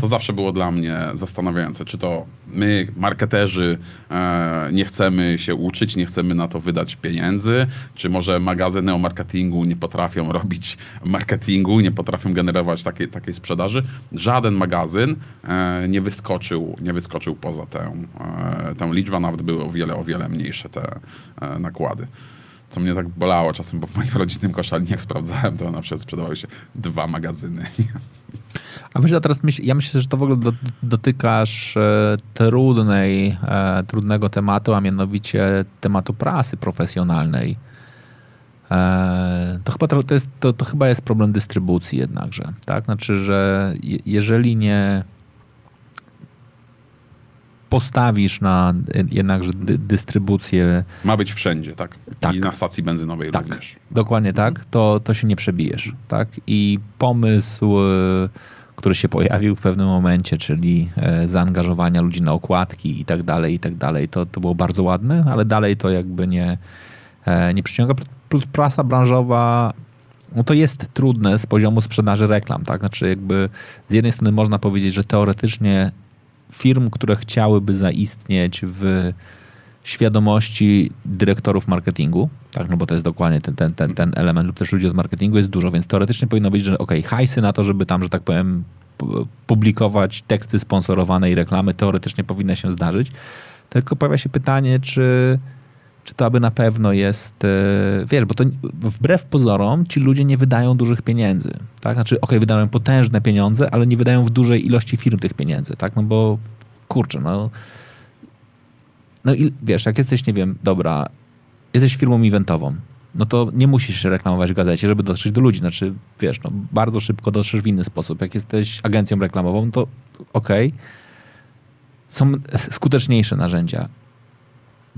To zawsze było dla mnie zastanawiające, czy to my, marketerzy, e, nie chcemy się uczyć, nie chcemy na to wydać pieniędzy, czy może magazyny o marketingu nie potrafią robić marketingu, nie potrafią generować takiej, takiej sprzedaży. Żaden magazyn e, nie wyskoczył, nie wyskoczył poza tę, e, tę liczbę, nawet były o wiele, o wiele mniejsze te nakłady. Co mnie tak bolało czasem, bo w moim rodzinnym koszalni, jak <laughs> sprawdzałem, to na przykład sprzedawały się dwa magazyny. <laughs>
A ja teraz myśl, ja myślę, że to w ogóle do, dotykasz e, trudnej, e, trudnego tematu, a mianowicie tematu prasy profesjonalnej. E, to, chyba, to, jest, to, to chyba jest problem dystrybucji jednakże. Tak? Znaczy, że je, jeżeli nie postawisz na jednakże dy, dystrybucję.
Ma być wszędzie, tak?
tak.
I na stacji benzynowej
tak.
również.
Dokładnie tak, to, to się nie przebijesz. Tak? I pomysł, e, który się pojawił w pewnym momencie, czyli e, zaangażowania ludzi na okładki i tak dalej, i tak dalej, to, to było bardzo ładne, ale dalej to jakby nie, e, nie przyciąga. Prasa branżowa no to jest trudne z poziomu sprzedaży reklam, tak? Znaczy jakby z jednej strony można powiedzieć, że teoretycznie firm, które chciałyby zaistnieć w świadomości dyrektorów marketingu, tak, no bo to jest dokładnie ten, ten, ten, ten element, lub też ludzi od marketingu jest dużo, więc teoretycznie powinno być, że ok, hajsy na to, żeby tam, że tak powiem, publikować teksty sponsorowane i reklamy, teoretycznie powinny się zdarzyć. Tylko pojawia się pytanie, czy czy to aby na pewno jest, e, wiesz, bo to wbrew pozorom ci ludzie nie wydają dużych pieniędzy, tak? Znaczy, okay, wydają potężne pieniądze, ale nie wydają w dużej ilości firm tych pieniędzy, tak? No bo, kurczę, no... No i wiesz, jak jesteś, nie wiem, dobra, jesteś firmą eventową, no to nie musisz się reklamować w gazecie, żeby dotrzeć do ludzi. Znaczy, wiesz, no, bardzo szybko dotrzesz w inny sposób. Jak jesteś agencją reklamową, to okej, okay. są skuteczniejsze narzędzia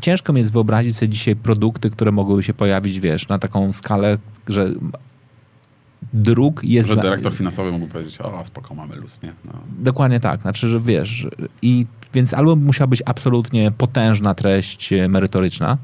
ciężko mi jest wyobrazić sobie dzisiaj produkty, które mogłyby się pojawić, wiesz, na taką skalę, że dróg jest...
Że dyrektor finansowy mógł powiedzieć, o spoko, mamy luz, nie? No.
Dokładnie tak, znaczy, że wiesz, i więc albo musiała być absolutnie potężna treść merytoryczna,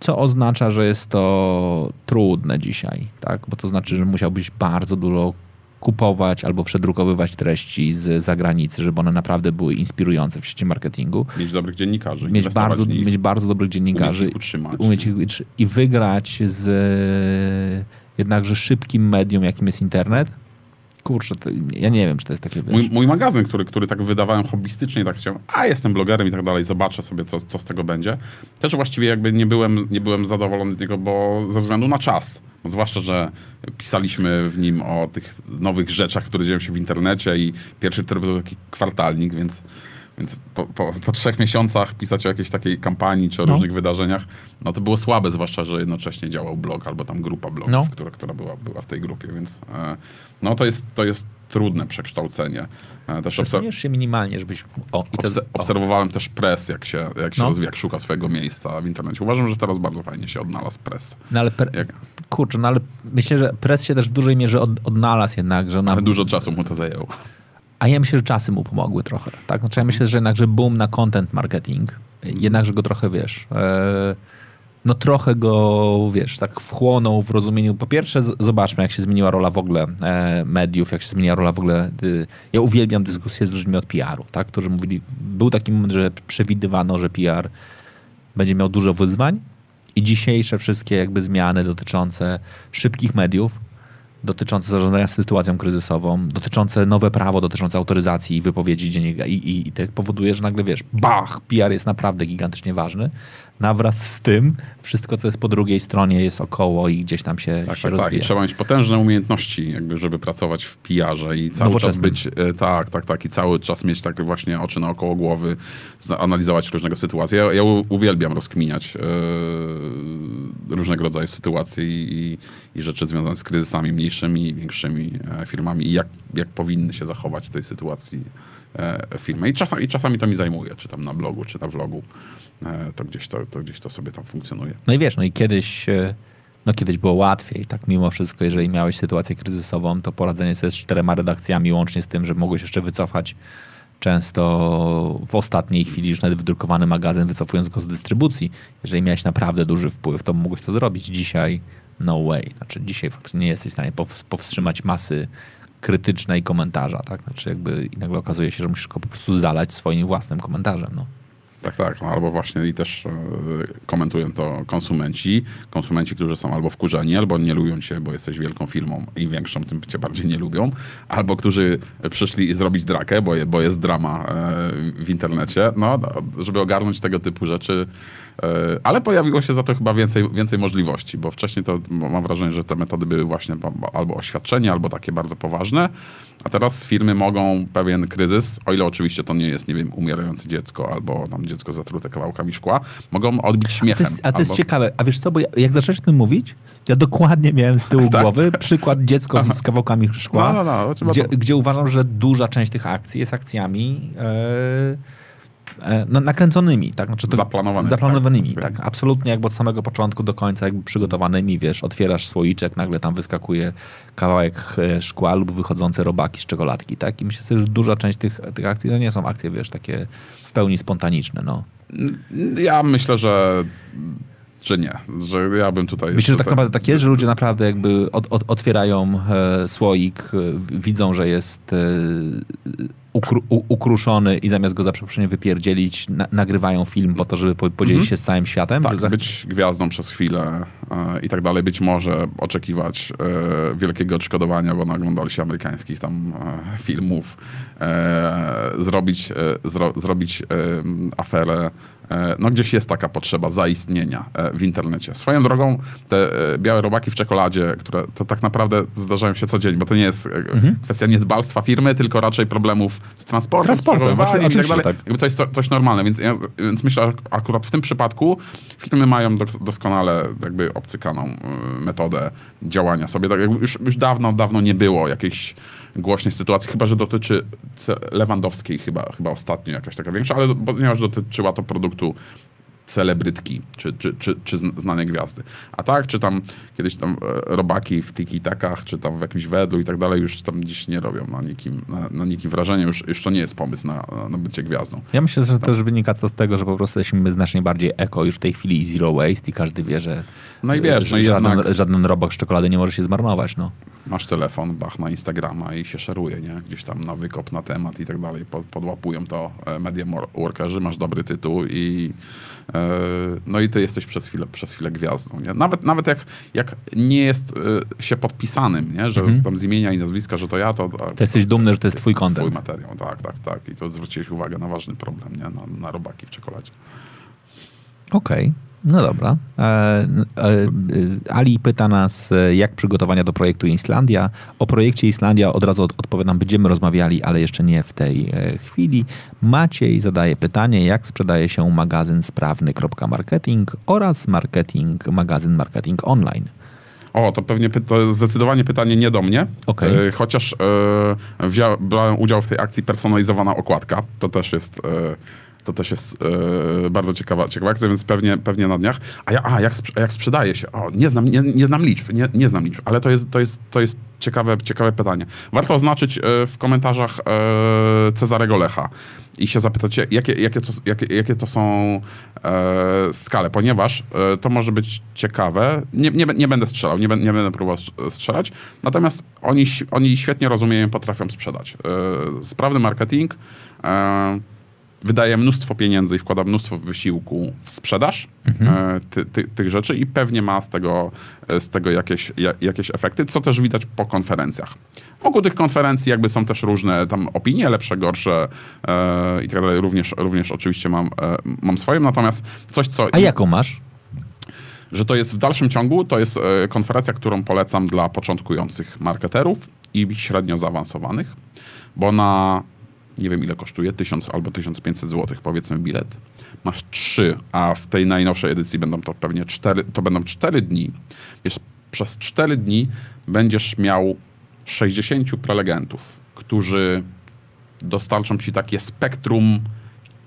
co oznacza, że jest to trudne dzisiaj, tak? Bo to znaczy, że musiałbyś bardzo dużo kupować albo przedrukowywać treści z zagranicy, żeby one naprawdę były inspirujące w sieci marketingu.
Mieć dobrych dziennikarzy.
Mieć bardzo, mieć bardzo dobrych dziennikarzy.
Umieć ich utrzymać.
Umieć ich, I wygrać z jednakże szybkim medium, jakim jest internet. Kurczę, to, ja nie wiem, czy to jest takie...
Mój, mój, magazyn, który, który tak wydawałem hobbystycznie tak chciałem, a jestem blogerem i tak dalej, zobaczę sobie, co, co z tego będzie. Też właściwie jakby nie byłem, nie byłem zadowolony z niego, bo ze względu na czas. Zwłaszcza, że pisaliśmy w nim o tych nowych rzeczach, które dzieją się w internecie i pierwszy to był taki kwartalnik, więc, więc po, po, po, trzech miesiącach pisać o jakiejś takiej kampanii czy o no. różnych wydarzeniach, no to było słabe, zwłaszcza, że jednocześnie działał blog albo tam grupa blogów, no. która, która była, była w tej grupie, więc e, no to jest, to jest trudne przekształcenie.
E, też obser- się minimalnie, żebyś...
O, i Obse- obserwowałem też press, jak się, jak się no. rozwija, jak szuka swojego miejsca w internecie. Uważam, że teraz bardzo fajnie się odnalazł press.
No ale pre- jak... Kurczę, no ale myślę, że press się też w dużej mierze od, odnalazł jednak, że...
Nam... Ale dużo czasu mu to zajęło.
A ja myślę, że czasy mu pomogły trochę. Tak? Znaczy ja myślę, że jednak, że boom na content marketing, jednakże go trochę, wiesz... Yy no trochę go, wiesz, tak wchłonął w rozumieniu. Po pierwsze, zobaczmy, jak się zmieniła rola w ogóle e, mediów, jak się zmieniła rola w ogóle. Ja uwielbiam dyskusję z ludźmi od PR-u, tak, którzy mówili, był taki moment, że przewidywano, że PR będzie miał dużo wyzwań i dzisiejsze wszystkie jakby zmiany dotyczące szybkich mediów, dotyczące zarządzania sytuacją kryzysową, dotyczące nowe prawo dotyczące autoryzacji i wypowiedzi dziennika i, i, i tak powoduje, że nagle wiesz, bach, PR jest naprawdę gigantycznie ważny, na wraz z tym wszystko, co jest po drugiej stronie jest około i gdzieś tam się,
tak,
się
tak,
rozwija.
Tak. I trzeba mieć potężne umiejętności, jakby, żeby pracować w PR-ze i cały czas być, e, tak, tak, tak, i cały czas mieć tak właśnie oczy naokoło głowy, analizować różnego sytuacje. Ja, ja uwielbiam rozkminiać yy, różnego rodzaju sytuacje i, i, rzeczy związane z kryzysami mniejszymi i większymi e, firmami i jak, jak powinny się zachować w tej sytuacji e, firmy. I czasami, I czasami to mi zajmuje, czy tam na blogu, czy na vlogu. E, to gdzieś to, to gdzieś to sobie tam funkcjonuje.
No i wiesz, no i kiedyś, e, no kiedyś było łatwiej, tak mimo wszystko, jeżeli miałeś sytuację kryzysową, to poradzenie sobie z czterema redakcjami, łącznie z tym, że mogłeś jeszcze wycofać często w ostatniej chwili już nawet wydrukowany magazyn, wycofując go z dystrybucji. Jeżeli miałeś naprawdę duży wpływ, to mogłeś to zrobić. Dzisiaj no way. Znaczy dzisiaj faktycznie nie jesteś w stanie powstrzymać masy krytycznej komentarza, tak? Znaczy jakby i nagle okazuje się, że musisz go po prostu zalać swoim własnym komentarzem, no.
Tak, tak. No, albo właśnie i też e, komentują to konsumenci. Konsumenci, którzy są albo wkurzeni, albo nie lubią cię, bo jesteś wielką firmą i większą, tym cię bardziej nie lubią. Albo którzy przyszli zrobić drakę, bo, bo jest drama e, w internecie. No, żeby ogarnąć tego typu rzeczy, ale pojawiło się za to chyba więcej, więcej możliwości, bo wcześniej to mam wrażenie, że te metody były właśnie albo oświadczenie, albo takie bardzo poważne, a teraz firmy mogą pewien kryzys, o ile oczywiście to nie jest, nie wiem, umierające dziecko albo tam dziecko zatrute kawałkami szkła, mogą odbić śmiechem.
A to jest, a to
albo...
jest ciekawe. A wiesz co, bo ja, jak zaczęłeś o tym mówić, ja dokładnie miałem z tyłu <laughs> tak. głowy przykład dziecko z, z kawałkami szkła, no, no, no, gdzie, to... gdzie, uważam, że duża część tych akcji jest akcjami... Yy E, nakręconymi, tak? Znaczy
Zaplanowanymi.
Zaplanowanymi, tak. tak. Absolutnie jakby od samego początku do końca jakby przygotowanymi, wiesz, otwierasz słoiczek, nagle tam wyskakuje kawałek e, szkła lub wychodzące robaki z czekoladki, tak? I myślę, że duża część tych, tych akcji to nie są akcje, wiesz, takie w pełni spontaniczne, no.
Ja myślę, że że nie, że ja bym tutaj...
Myślę, że tak naprawdę tak jest, że ludzie naprawdę jakby od, od, otwierają e, słoik, e, widzą, że jest e, ukru, u, ukruszony i zamiast go za przeproszeniem wypierdzielić, na, nagrywają film po to, żeby po, podzielić mhm. się z całym światem.
Tak,
za...
być gwiazdą przez chwilę e, i tak dalej. Być może oczekiwać e, wielkiego odszkodowania, bo naglądali się amerykańskich tam e, filmów, e, zrobić, e, zro, zrobić aferę E, no gdzieś jest taka potrzeba zaistnienia w internecie. Swoją drogą te białe robaki w czekoladzie, które to tak naprawdę zdarzają się co dzień, bo to nie jest mhm. kwestia niedbalstwa firmy, tylko raczej problemów z transportem,
transportem
z i tak dalej. Tak. Jakby to jest to, coś normalne, więc, ja, więc myślę, że akurat w tym przypadku firmy mają do, doskonale jakby obcykaną metodę działania sobie. Tak już, już dawno, dawno nie było jakiejś głośnej sytuacji, chyba że dotyczy Lewandowskiej, chyba, chyba ostatnio jakaś taka większa, ale ponieważ dotyczyła to produktu celebrytki, czy, czy, czy, czy znane gwiazdy. A tak, czy tam kiedyś tam e, robaki w tiki-takach, czy tam w jakimś wedlu i tak dalej, już tam dziś nie robią na nikim, na, na nikim wrażenia, już, już to nie jest pomysł na, na bycie gwiazdą.
Ja myślę, że tam. też wynika to z tego, że po prostu jesteśmy znacznie bardziej eko już w tej chwili zero waste i każdy wie, że,
no i wiesz,
że no żaden, jednak... żaden robak z czekolady nie może się zmarnować. No
masz telefon, bach na Instagrama i się szeruje, nie? Gdzieś tam na wykop, na temat i tak dalej. Podłapują to e, media workerzy, masz dobry tytuł i e, no i ty jesteś przez chwilę, przez chwilę gwiazdą, nie? Nawet, nawet jak, jak nie jest e, się podpisanym, nie? Że mhm. tam z imienia i nazwiska, że to ja, to...
To jesteś dumny, że to jest twój kontent.
Twój materiał, tak, tak, tak. I to zwróciłeś uwagę na ważny problem, nie? Na, na robaki w czekoladzie.
Okej. Okay. No dobra. E, e, Ali pyta nas, e, jak przygotowania do projektu Islandia. O projekcie Islandia od razu odpowiadam, będziemy rozmawiali, ale jeszcze nie w tej chwili. Maciej zadaje pytanie, jak sprzedaje się magazyn sprawny.marketing oraz marketing, magazyn marketing online.
O, to pewnie to jest zdecydowanie pytanie nie do mnie.
Okay.
chociaż e, wziąłem udział w tej akcji personalizowana okładka. To też jest to też jest e, bardzo ciekawa, ciekawa akcja, więc pewnie, pewnie na dniach. A, ja, a jak, jak sprzedaje się? O, nie znam, nie, nie znam liczb, nie, nie znam liczb, ale to jest, to jest, to jest ciekawe, ciekawe pytanie. Warto oznaczyć e, w komentarzach e, Cezarego Lecha i się zapytać, jakie, jakie, to, jakie, jakie to są skale, ponieważ to może być ciekawe. Nie, nie, nie będę strzelał, nie, nie będę próbował strzelać, natomiast oni, oni świetnie rozumieją, potrafią sprzedać. Sprawny marketing wydaje mnóstwo pieniędzy i wkłada mnóstwo wysiłku w sprzedaż mhm. E, ty, ty, tych rzeczy i pewnie ma z tego, e, z tego jakieś, jakieś efekty, co też widać po konferencjach. Wokół tych konferencji jakby są też różne tam opinie, lepsze, gorsze e, i tak dalej. Również, również oczywiście mam, e, mam swoją, natomiast coś, co...
A jaką masz?
Że to jest w dalszym ciągu, to jest e, konferencja, którą polecam dla początkujących marketerów i średnio zaawansowanych, bo na nie wiem ile kosztuje, 1000 albo 1500 zł powiedzmy bilet. Masz trzy, a w tej najnowszej edycji będą to pewnie cztery, to będą cztery dni. Wiesz, przez cztery dni będziesz miał 60 prelegentów, którzy dostarczą ci takie spektrum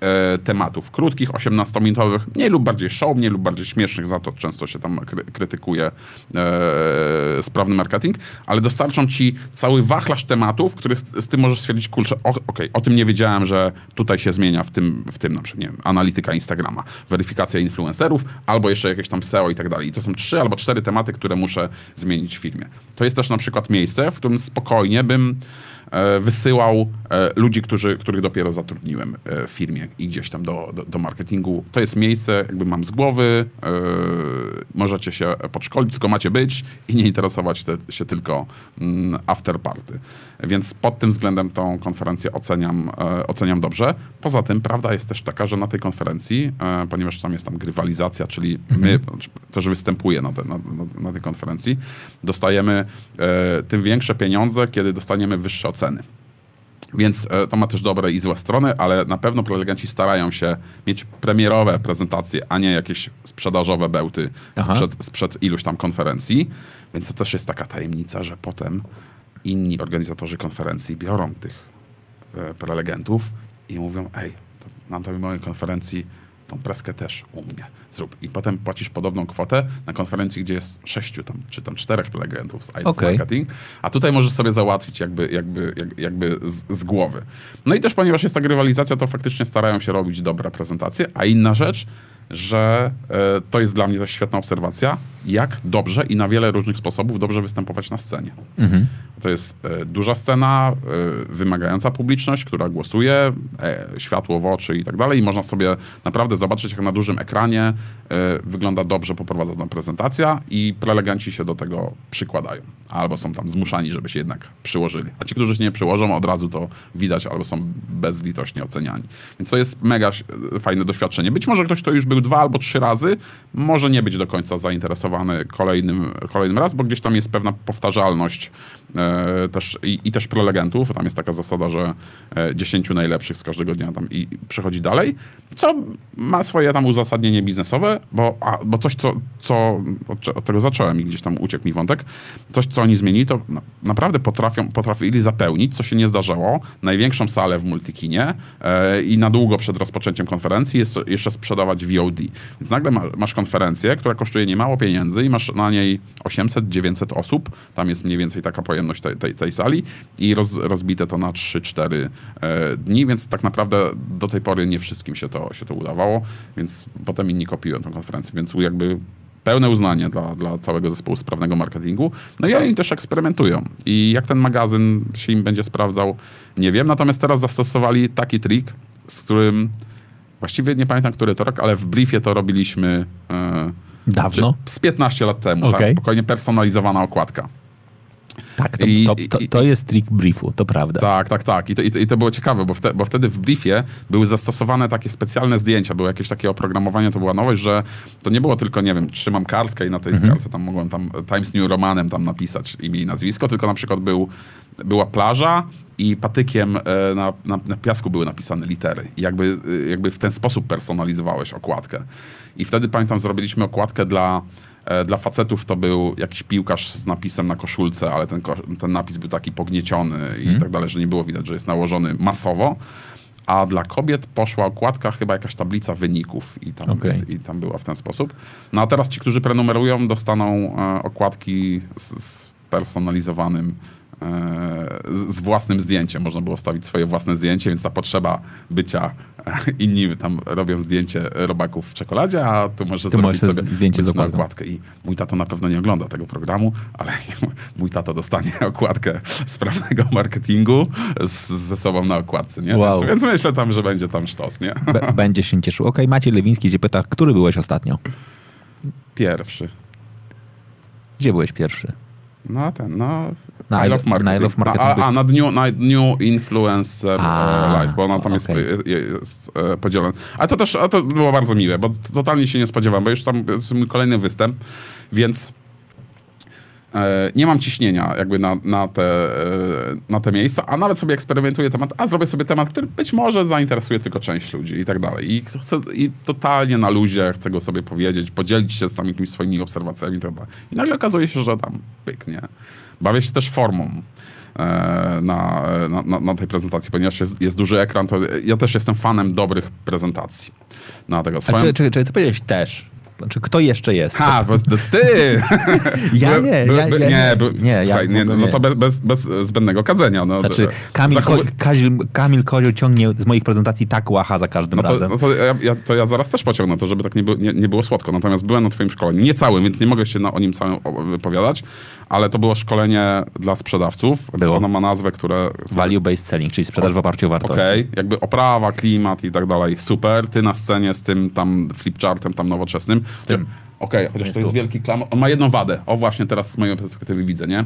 e, tematów. Krótkich, 18-minutowych, mniej lub bardziej show, mniej lub bardziej śmiesznych, za to często się tam kry, krytykuje e, sprawny marketing, ale dostarczą ci cały wachlarz tematów, który z, z tym możesz stwierdzić, kurczę, okej, o tym nie wiedziałem, że tutaj się zmienia w tym, w tym na przykład, nie wiem, analityka Instagrama, weryfikacja influencerów, albo jeszcze jakieś tam SEO i tak dalej. I to są trzy albo cztery tematy, które muszę zmienić w firmie. To jest też na przykład miejsce, w którym spokojnie bym wysyłał e, ludzi, którzy, których dopiero zatrudniłem e, w firmie i gdzieś tam do, do, do marketingu. To jest miejsce, jakby mam z głowy, e, możecie się podszkolić, tylko macie być i nie interesować te, się tylko mm, after party. Więc pod tym względem tą konferencję oceniam, e, oceniam dobrze. Poza tym prawda jest też taka, że na tej konferencji, e, ponieważ tam jest tam grywalizacja, czyli my, też występuję na, te, na, na, na tej konferencji, dostajemy e, tym większe pieniądze, kiedy dostaniemy wyższe oceny. Więc e, to ma też dobre i złe strony, ale na pewno prelegenci starają się mieć premierowe prezentacje, a nie jakieś sprzedażowe bełty
Aha.
sprzed, sprzed iluś tam konferencji. Więc to też jest taka tajemnica, że potem inni organizatorzy konferencji biorą tych e, prelegentów i mówią, ej, na tej mojej konferencji tą preskę też u mnie zrób. I potem płacisz podobną kwotę na konferencji, gdzie jest sześciu tam, czy tam czterech prelegentów z IT
Okej.
Marketing, a tutaj możesz sobie załatwić jakby, jakby, jak, jakby z, z głowy. No i też ponieważ jest ta grywalizacja, to faktycznie starają się robić dobre prezentacje, a inna rzecz, że e, to jest dla mnie też świetna obserwacja, jak dobrze i na wiele różnych sposobów dobrze występować na scenie. To jest e, duża scena, e, wymagająca publiczność, która głosuje, światło w oczy i tak dalej. I można sobie naprawdę zobaczyć, jak na dużym ekranie wygląda dobrze poprowadzona prezentacja i prelegenci się do tego przykładają. Albo są tam zmuszani, żeby się jednak przyłożyli. A ci, którzy się nie przyłożą, od razu to widać, albo są bezlitośnie oceniani. Więc to jest mega fajne doświadczenie. Być może ktoś, kto już był dwa albo trzy razy, może nie być do końca zainteresowany kolejnym, kolejnym raz, bo gdzieś tam jest pewna powtarzalność e, też, i, i też prelegentów. Tam jest taka zasada, że e, 10 najlepszych z każdego dnia tam i przechodzi dalej, co ma swoje tam uzasadnienie biznesowe, bo, a, bo coś, co, co od, od tego zacząłem i gdzieś tam uciekł mi wątek, coś, co oni zmienili, to na, naprawdę potrafią, potrafili zapełnić, co się nie zdarzało, największą salę w Multikinie e, i na długo przed rozpoczęciem konferencji jest jeszcze sprzedawać VOD. Więc nagle ma, masz konferencję, która kosztuje niemało pieniędzy i masz na niej 800-900 osób, tam jest mniej więcej taka pojemność tej, tej, tej sali i roz, rozbite to na 3-4 e, dni, więc tak naprawdę do tej pory nie wszystkim się to, się to udawało, więc potem inni kopiują tę konferencję, więc jakby pełne uznanie dla, dla całego zespołu sprawnego marketingu. No i oni też eksperymentują. I jak ten magazyn się im będzie sprawdzał, nie wiem. Natomiast teraz zastosowali taki trik, z którym właściwie nie pamiętam, który to rok, ale w briefie to robiliśmy e,
Dawno?
z 15 lat temu.
Okej.
Tak, spokojnie personalizowana okładka.
Tak, to,
I-
to, to, to jest trik briefu, to prawda.
Tak, tak, tak. I to, i to, było ciekawe, bo, wte, bo wtedy w briefie były zastosowane takie specjalne zdjęcia, było jakieś takie oprogramowanie, to była nowość, że to nie było tylko, nie wiem, trzymam kartkę i na tej kartce tam mogłem tam Times New Romanem tam napisać imię i nazwisko, tylko na przykład był, była plaża i patykiem e, na, na, na piasku były napisane litery. I jakby, e, jakby w ten sposób personalizowałeś okładkę. I wtedy pamiętam, zrobiliśmy okładkę dla Dla facetów to był jakiś piłkarz z napisem na koszulce, ale ten, ten napis był taki pognieciony i tak dalej, że nie było widać, że jest nałożony masowo. A dla kobiet poszła okładka, chyba jakaś tablica wyników i tam,
Okej.
i tam była w ten sposób. No a teraz ci, którzy prenumerują, dostaną e, okładki z, z personalizowanym e, z, własnym zdjęciem. Można było wstawić swoje własne zdjęcie, więc ta potrzeba bycia e, inni tam robią zdjęcie robaków w czekoladzie, a tu możesz zrobić
możesz
sobie
zdjęcie
na okładkę. I mój tato na pewno nie ogląda tego programu, ale <laughs> mój tato dostanie <laughs> okładkę sprawnego marketingu z, ze sobą na okładce, nie?
Wow.
Więc, więc myślę tam, że będzie tam sztos, nie?
B- <laughs> będzie się cieszył. Okej, Maciej Lewiński gdzie pyta, który byłeś ostatnio?
Pierwszy.
Gdzie byłeś pierwszy?
No ten, no...
Na
I love
Lo-
marketing.
na I Love Marketing
A,
byś-
a na dniu, na Influencer
A,
e, Live, bo ona tam
okej.
jest, jest, jest e, podzielona. Ale to też a to było bardzo miłe, bo totalnie się nie spodziewam, bo już tam jest mój kolejny występ, więc e, nie mam ciśnienia jakby na, na, te, e, na te miejsca, a nawet sobie eksperymentuję temat, a zrobię sobie temat, który być może zainteresuje tylko część ludzi i tak dalej. I, chcę, I totalnie na luzie chcę go sobie powiedzieć, podzielić się z tam jakimiś swoimi obserwacjami i tak dalej. I nagle okazuje się, że tam pyknie. Bawię się też formą. e, na, na, na, tej prezentacji, ponieważ jest, jest duży ekran, to ja też jestem fanem dobrych prezentacji. Na tego
A
swoją...
czy, czy, czy co powiedziałeś też? Znaczy, kto jeszcze jest?
Ha, bo ty! <laughs>
Ja nie, ja- ja
nie,
nie. ja
słuchaj,
w
nie, no to bez, bez, bez zbędnego kadzenia. No,
Znaczy, Kamil, Kazil, Kamil Kozioł ciągnie z moich prezentacji tak łacha za każdym
No to,
razem.
no to, ja, ja, to ja zaraz też pociągnę to, żeby tak nie, było- nie, nie było słodko. Natomiast byłem na twoim szkoleniu, nie całym, więc nie mogę się na, o nim całym o- wypowiadać, ale to było szkolenie dla sprzedawców.
Było.
Ono ma nazwę, które...
Value-based selling, czyli sprzedaż w oparciu o wartości.
Okej, jakby oprawa, klimat i tak dalej, super. Ty na scenie z tym tam flipchartem tam nowoczesnym. Z
tym.
Okej, chociaż
Jest
to jest
tu.
wielki klam. On ma jedną wadę. O właśnie teraz z mojej perspektywy widzę, nie? Eee,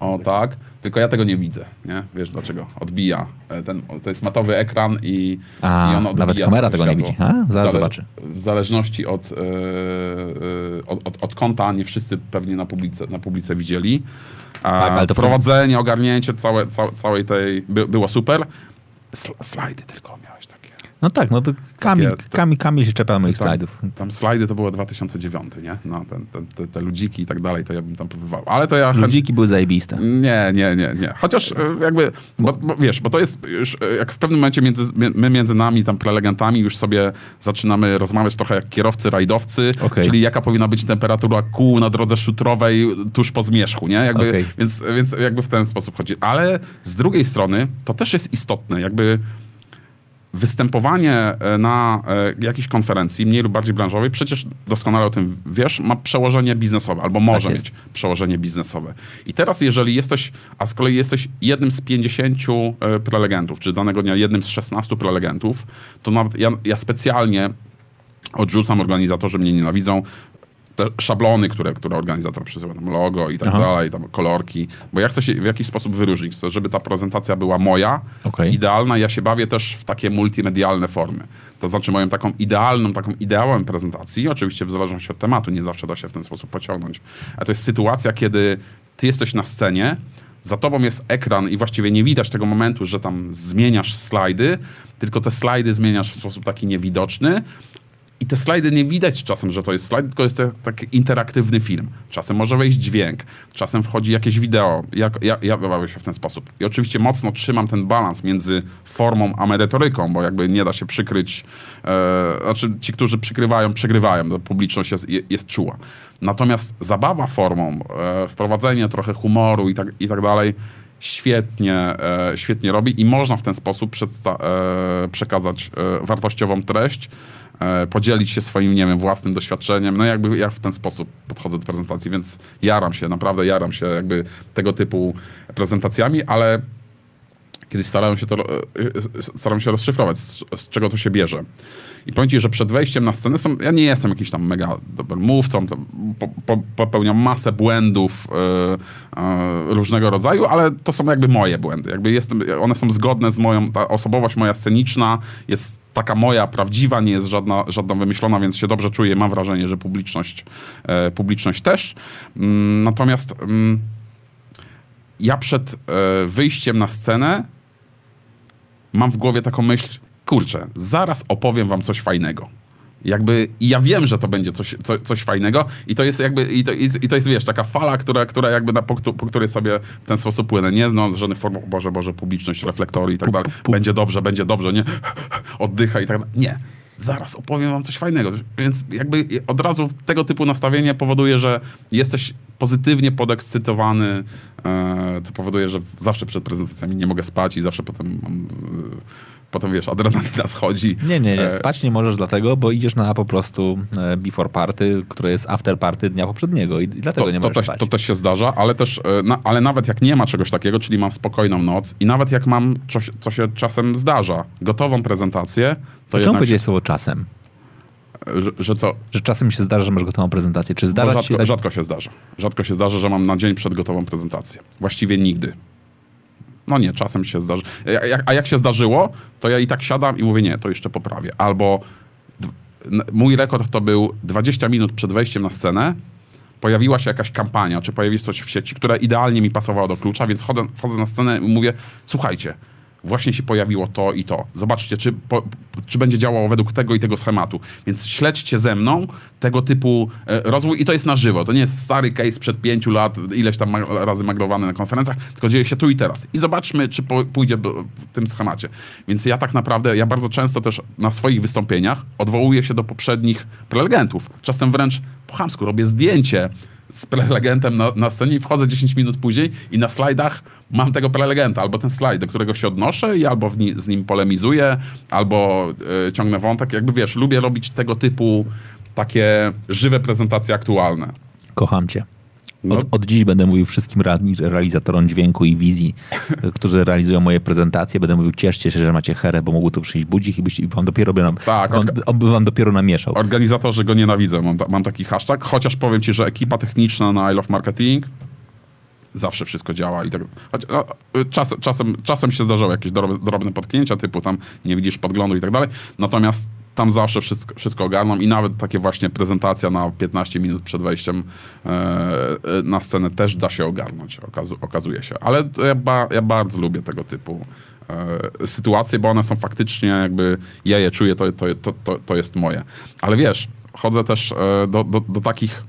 o tak. Tylko ja tego nie widzę, nie? Wiesz dlaczego? Odbija. E, Ten, to jest matowy ekran i,
A,
i on odbija
nawet kamera tego nie widzi. A, zaraz
W
zobaczy.
W zależności od, e, e, od, od, od kąta, nie wszyscy pewnie na publice, na publice widzieli. A
Tak, ale to
prowadzenie, ogarnięcie całe, całe, całej tej by, było super. Sl- slajdy tylko.
No tak, no to Kamil,
Takie-
Kamil, Kamil się czepia moich
Tam,
slajdów.
tam slajdy to było 2009, nie? No, ten, ten, te, te ludziki i tak dalej, to ja bym tam powywalał. Ale to ja.
Ludziki były zajebiste.
Nie, nie, nie, nie. Chociaż e, jakby, bo, bo wiesz, bo to jest już, e, jak w pewnym momencie między, my między nami, tam prelegentami już sobie zaczynamy rozmawiać trochę jak kierowcy, rajdowcy,
Okej.
czyli jaka powinna być temperatura kół na drodze szutrowej tuż po zmierzchu, nie? Jakby,
Okej.
więc, więc jakby w ten sposób chodzi. Ale z drugiej strony to też jest istotne, jakby występowanie e, na e, jakiejś konferencji, mniej lub bardziej branżowej, przecież doskonale o tym wiesz, ma przełożenie biznesowe, albo może
Tak
mieć przełożenie biznesowe. I teraz, jeżeli jesteś, a z kolei jesteś jednym z 50 e, prelegentów, czy danego dnia jednym z 16 prelegentów, to nawet ja, ja specjalnie odrzucam organizatorzy, mnie nienawidzą, te szablony, które, które organizator przesyła, tam logo i tak
Aha.
dalej, tam kolorki, bo ja chcę się w jakiś sposób wyróżnić, chcę, żeby ta prezentacja była moja,
Okej.
idealna. Ja się bawię też w takie multimedialne formy. To znaczy moją taką idealną, taką ideałem prezentacji, oczywiście w zależności od tematu, nie zawsze da się w ten sposób pociągnąć, a to jest sytuacja, kiedy ty jesteś na scenie, za tobą jest ekran i właściwie nie widać tego momentu, że tam zmieniasz slajdy, tylko te slajdy zmieniasz w sposób taki niewidoczny, i te slajdy nie widać czasem, że to jest slajd, tylko jest to taki interaktywny film. Czasem może wejść dźwięk, czasem wchodzi jakieś wideo. Ja, ja, ja bawię się w ten sposób. I oczywiście mocno trzymam ten balans między formą a merytoryką, bo jakby nie da się przykryć. E, znaczy ci, którzy przykrywają, przegrywają. To publiczność jest, je- jest czuła. Natomiast zabawa formą, e, wprowadzenie trochę humoru i tak, i tak dalej, świetnie, e, świetnie robi i można w ten sposób e, przekazać e, wartościową treść, podzielić się swoim, nie wiem, własnym doświadczeniem. No jakby ja w ten sposób podchodzę do prezentacji, więc jaram się, naprawdę jaram się jakby tego typu prezentacjami, ale kiedyś starałem się to, e, e, staram się rozszyfrować, z, z czego to się bierze. I powiem ci, że przed wejściem na scenę są, ja nie jestem jakimś tam mega dobrym mówcą, po, po, popełniam masę błędów e, różnego rodzaju, ale to są jakby moje błędy. Jakby jestem, one są zgodne z moją, ta osobowość moja sceniczna jest taka moja, prawdziwa, nie jest żadna, żadna wymyślona, więc się dobrze czuję. Mam wrażenie, że publiczność, publiczność też. Mm, natomiast mm, ja przed wyjściem na scenę mam w głowie taką myśl, kurczę, zaraz opowiem wam coś fajnego. Jakby, ja wiem, że to będzie coś, co, coś fajnego i to jest jakby, i to, i, i to jest, wiesz, taka fala, która, która jakby, na, po, po której sobie w ten sposób płynę. Nie no, żadnych form, Boże, Boże, publiczność, reflektory i tak dalej. Będzie dobrze, będzie dobrze, nie? Oddycha i tak dalej. Nie. Zaraz opowiem wam coś fajnego. Więc jakby od razu tego typu nastawienie powoduje, że jesteś pozytywnie podekscytowany, e, co powoduje, że zawsze przed prezentacjami nie mogę spać i zawsze potem mam, e, potem wiesz, adrenalina schodzi.
Nie, nie, nie.
E,
Spać nie możesz dlatego, bo idziesz na po prostu e, before party, które jest after party dnia poprzedniego i dlatego
to,
nie
to,
możesz
też,
spać.
to też się zdarza, ale też, e, na, ale nawet jak nie ma czegoś takiego, czyli mam spokojną noc i nawet jak mam, coś, co się czasem zdarza, gotową prezentację, to
Czemu powiedziałeś słowo czasem?
że, że co,
Że czasem się zdarza, że masz gotową prezentację. Czy zdarza
rzadko,
się tak...
rzadko się zdarza. Rzadko się zdarza, że mam na dzień przed gotową prezentację. Właściwie nigdy. No nie, czasem się zdarzy. A jak, się zdarzyło, to ja i tak siadam i mówię, nie, to jeszcze poprawię. Albo mój rekord to był 20 minut przed wejściem na scenę, pojawiła się jakaś kampania, czy pojawiło się coś w sieci, która idealnie mi pasowała do klucza, więc chodzę, wchodzę na scenę i mówię, słuchajcie, właśnie się pojawiło to i to. Zobaczcie, czy, po, czy będzie działało według tego i tego schematu. Więc śledźcie ze mną tego typu e, rozwój i to jest na żywo. To nie jest stary case sprzed pięciu lat, ileś tam razy maglowany na konferencjach, tylko dzieje się tu i teraz. I zobaczmy, czy po, pójdzie w tym schemacie. Więc ja tak naprawdę, ja bardzo często też na swoich wystąpieniach odwołuję się do poprzednich prelegentów. Czasem wręcz po chamsku robię zdjęcie z prelegentem na, na scenie i wchodzę 10 minut później i na slajdach mam tego prelegenta, albo ten slajd, do którego się odnoszę i albo ni- z nim polemizuję, albo y, ciągnę wątek. Jakby wiesz, lubię robić tego typu takie żywe prezentacje aktualne.
Kocham cię.
No.
Od, od dziś będę mówił wszystkim radni, realizatorom dźwięku i wizji, y, którzy realizują moje prezentacje. Będę mówił, cieszcie się, że macie herę, bo mógł tu przyjść budzik i byś i wam dopiero by nam,
Tak, orga-
on by wam dopiero namieszał.
Organizatorzy go nienawidzą, mam, ta, mam taki hashtag, chociaż powiem ci, że ekipa techniczna na I Love Marketing zawsze wszystko działa i tak. No, czas, czasem, czasem się zdarzały jakieś drobne, drobne potknięcia, typu tam nie widzisz podglądu i tak dalej. Natomiast tam zawsze wszystko, wszystko ogarną i nawet takie właśnie prezentacja na 15 minut przed wejściem e, e, na scenę też da się ogarnąć, okazu, okazuje się. Ale ja, ba, ja bardzo lubię tego typu e, sytuacje, bo one są faktycznie jakby, ja je czuję, to, to, to, to, jest moje. Ale wiesz, chodzę też do, do, do takich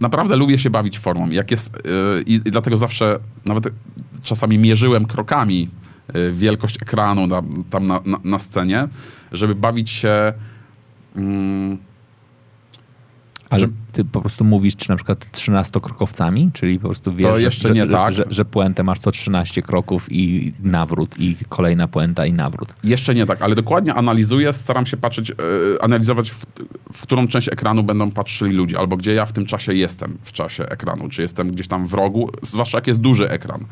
naprawdę lubię się bawić formą. Jak jest, i, dlatego zawsze nawet czasami mierzyłem krokami wielkość ekranu na, tam na, na, na scenie, żeby bawić się. Mm,
Ale
że-
ty po prostu mówisz, czy na przykład 13 krokowcami, czyli po prostu wiesz,
To
że-
jeszcze
że,
nie
że,
tak.
że, że puentę masz co 13 kroków i nawrót, i kolejna puenta i nawrót.
Jeszcze nie tak, ale dokładnie analizuję, staram się patrzeć, e, analizować, w, w którą część ekranu będą patrzyli ludzie, albo gdzie ja w tym czasie jestem w czasie ekranu, czy jestem gdzieś tam w rogu, zwłaszcza jak jest duży ekran,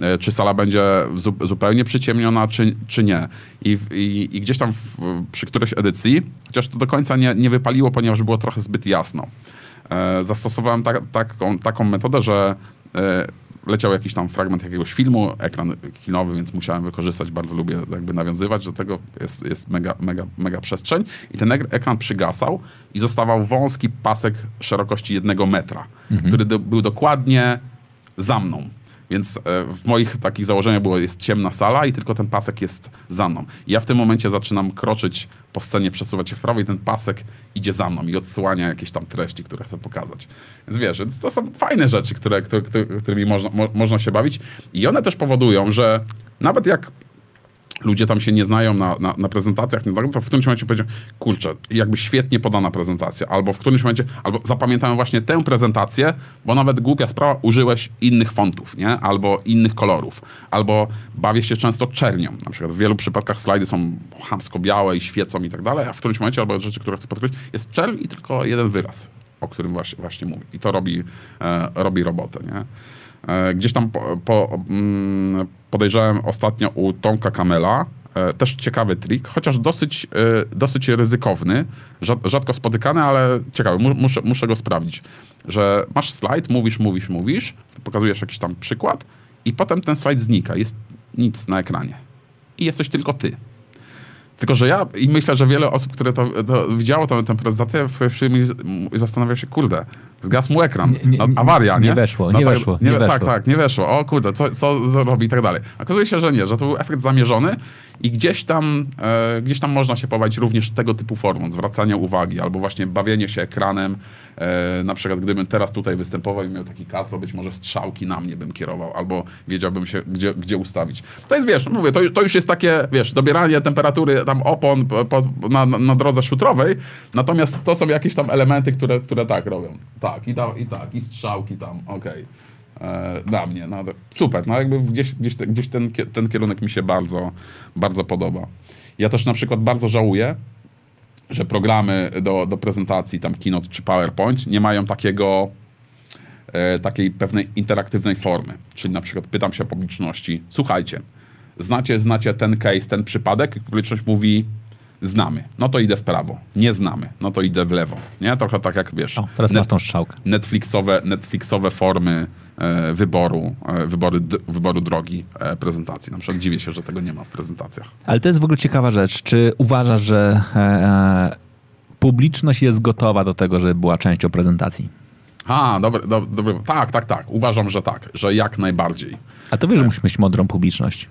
e, czy sala będzie zu, zupełnie przyciemniona, czy, czy nie. I, i, i gdzieś tam w, przy którejś edycji, chociaż to do końca nie, nie wypaliło, ponieważ było trochę zbyt jasno, zastosowałem tak, taką, taką metodę, że e, leciał jakiś tam fragment jakiegoś filmu, ekran kinowy, więc musiałem wykorzystać, bardzo lubię jakby nawiązywać do tego, jest, jest mega, mega, mega przestrzeń. I ten ek- ekran przygasał i zostawał wąski pasek szerokości jednego metra, który do, był dokładnie za mną. Więc e, w moich takich założeniach było, jest ciemna sala i tylko ten pasek jest za mną. Ja w tym momencie zaczynam kroczyć po scenie, przesuwać się w prawo i ten pasek idzie za mną i odsłania jakieś tam treści, które chcę pokazać. Więc wiesz, to są fajne rzeczy, które, które, którymi można, mo, można się bawić i one też powodują, że nawet jak ludzie tam się nie znają na, na, na prezentacjach, no tak, to w którymś momencie powiedzą, kurczę, jakby świetnie podana prezentacja, albo w którymś momencie, albo zapamiętają właśnie tę prezentację, bo nawet głupia sprawa, użyłeś innych fontów, nie? Albo innych kolorów, albo bawię się często czernią. Na przykład w wielu przypadkach slajdy są chamsko białe i świecą i tak dalej, a w którymś momencie, albo rzeczy, które chcę podkreślić, jest czerń i tylko jeden wyraz, o którym właśnie, właśnie mówię. I to robi, e, robi robotę, nie? E, Gdzieś tam po, po, mm, podejrzałem ostatnio u Tomka Kamela, e, też ciekawy trik, chociaż dosyć, e, dosyć ryzykowny, rza- rzadko spotykany, ale ciekawy, Mu- muszę, muszę go sprawdzić, że masz slajd, mówisz, mówisz, mówisz, pokazujesz jakiś tam przykład i potem ten slajd znika, jest nic na ekranie i jesteś tylko ty. Tylko, że ja i myślę, że wiele osób, które to, to widziało tę, tę prezentację, w chwili zastanawia się, kurde, zgasł mu ekran,
Nie- nie-
No, awaria, nie?
nie weszło,
No
nie
tak,
weszło,
Nie,
nie
Tak,
weszło.
tak, nie weszło. O kurde, co, co zrobi i tak dalej. Okazuje się, że nie, że to był efekt zamierzony i gdzieś tam, e, gdzieś tam można się pobawić również tego typu formą, zwracania uwagi albo właśnie bawienie się ekranem. E, na przykład gdybym teraz tutaj występował i miał taki kadr, być może strzałki na mnie bym kierował albo wiedziałbym się, gdzie, gdzie ustawić. To jest, wiesz, mówię, to, to już jest takie, wiesz, dobieranie temperatury tam opon po, po, na, na, na drodze szutrowej, natomiast to są jakieś tam elementy, które, które tak robią. Tak, i, tam, i tak, i strzałki tam, okej. E, na mnie. No, super, no jakby gdzieś, gdzieś, te- gdzieś ten, ten kierunek mi się bardzo, bardzo podoba. Ja też na przykład bardzo żałuję, że programy do, do prezentacji, tam Keynote czy PowerPoint, nie mają takiego, e, takiej pewnej interaktywnej formy. Czyli na przykład pytam się publiczności, słuchajcie, znacie, znacie ten case, ten przypadek? Publiczność mówi, znamy. No to idę w prawo. Nie znamy. No to idę w lewo. Nie? Trochę tak jak wiesz.
O, teraz
net-
masz tą strzałkę.
Netflixowe, Netflixowe formy e, wyboru, e, wybory, d- wyboru drogi e, prezentacji. Na przykład dziwię się, że tego nie ma w prezentacjach.
Ale to jest w ogóle ciekawa rzecz. Czy uważasz, że e, e, publiczność jest gotowa do tego, żeby była częścią prezentacji?
A, dobry, do, dobry. Tak, tak, tak. Uważam, że tak, że jak najbardziej.
A to wiesz, że musimy mieć mądrą publiczność.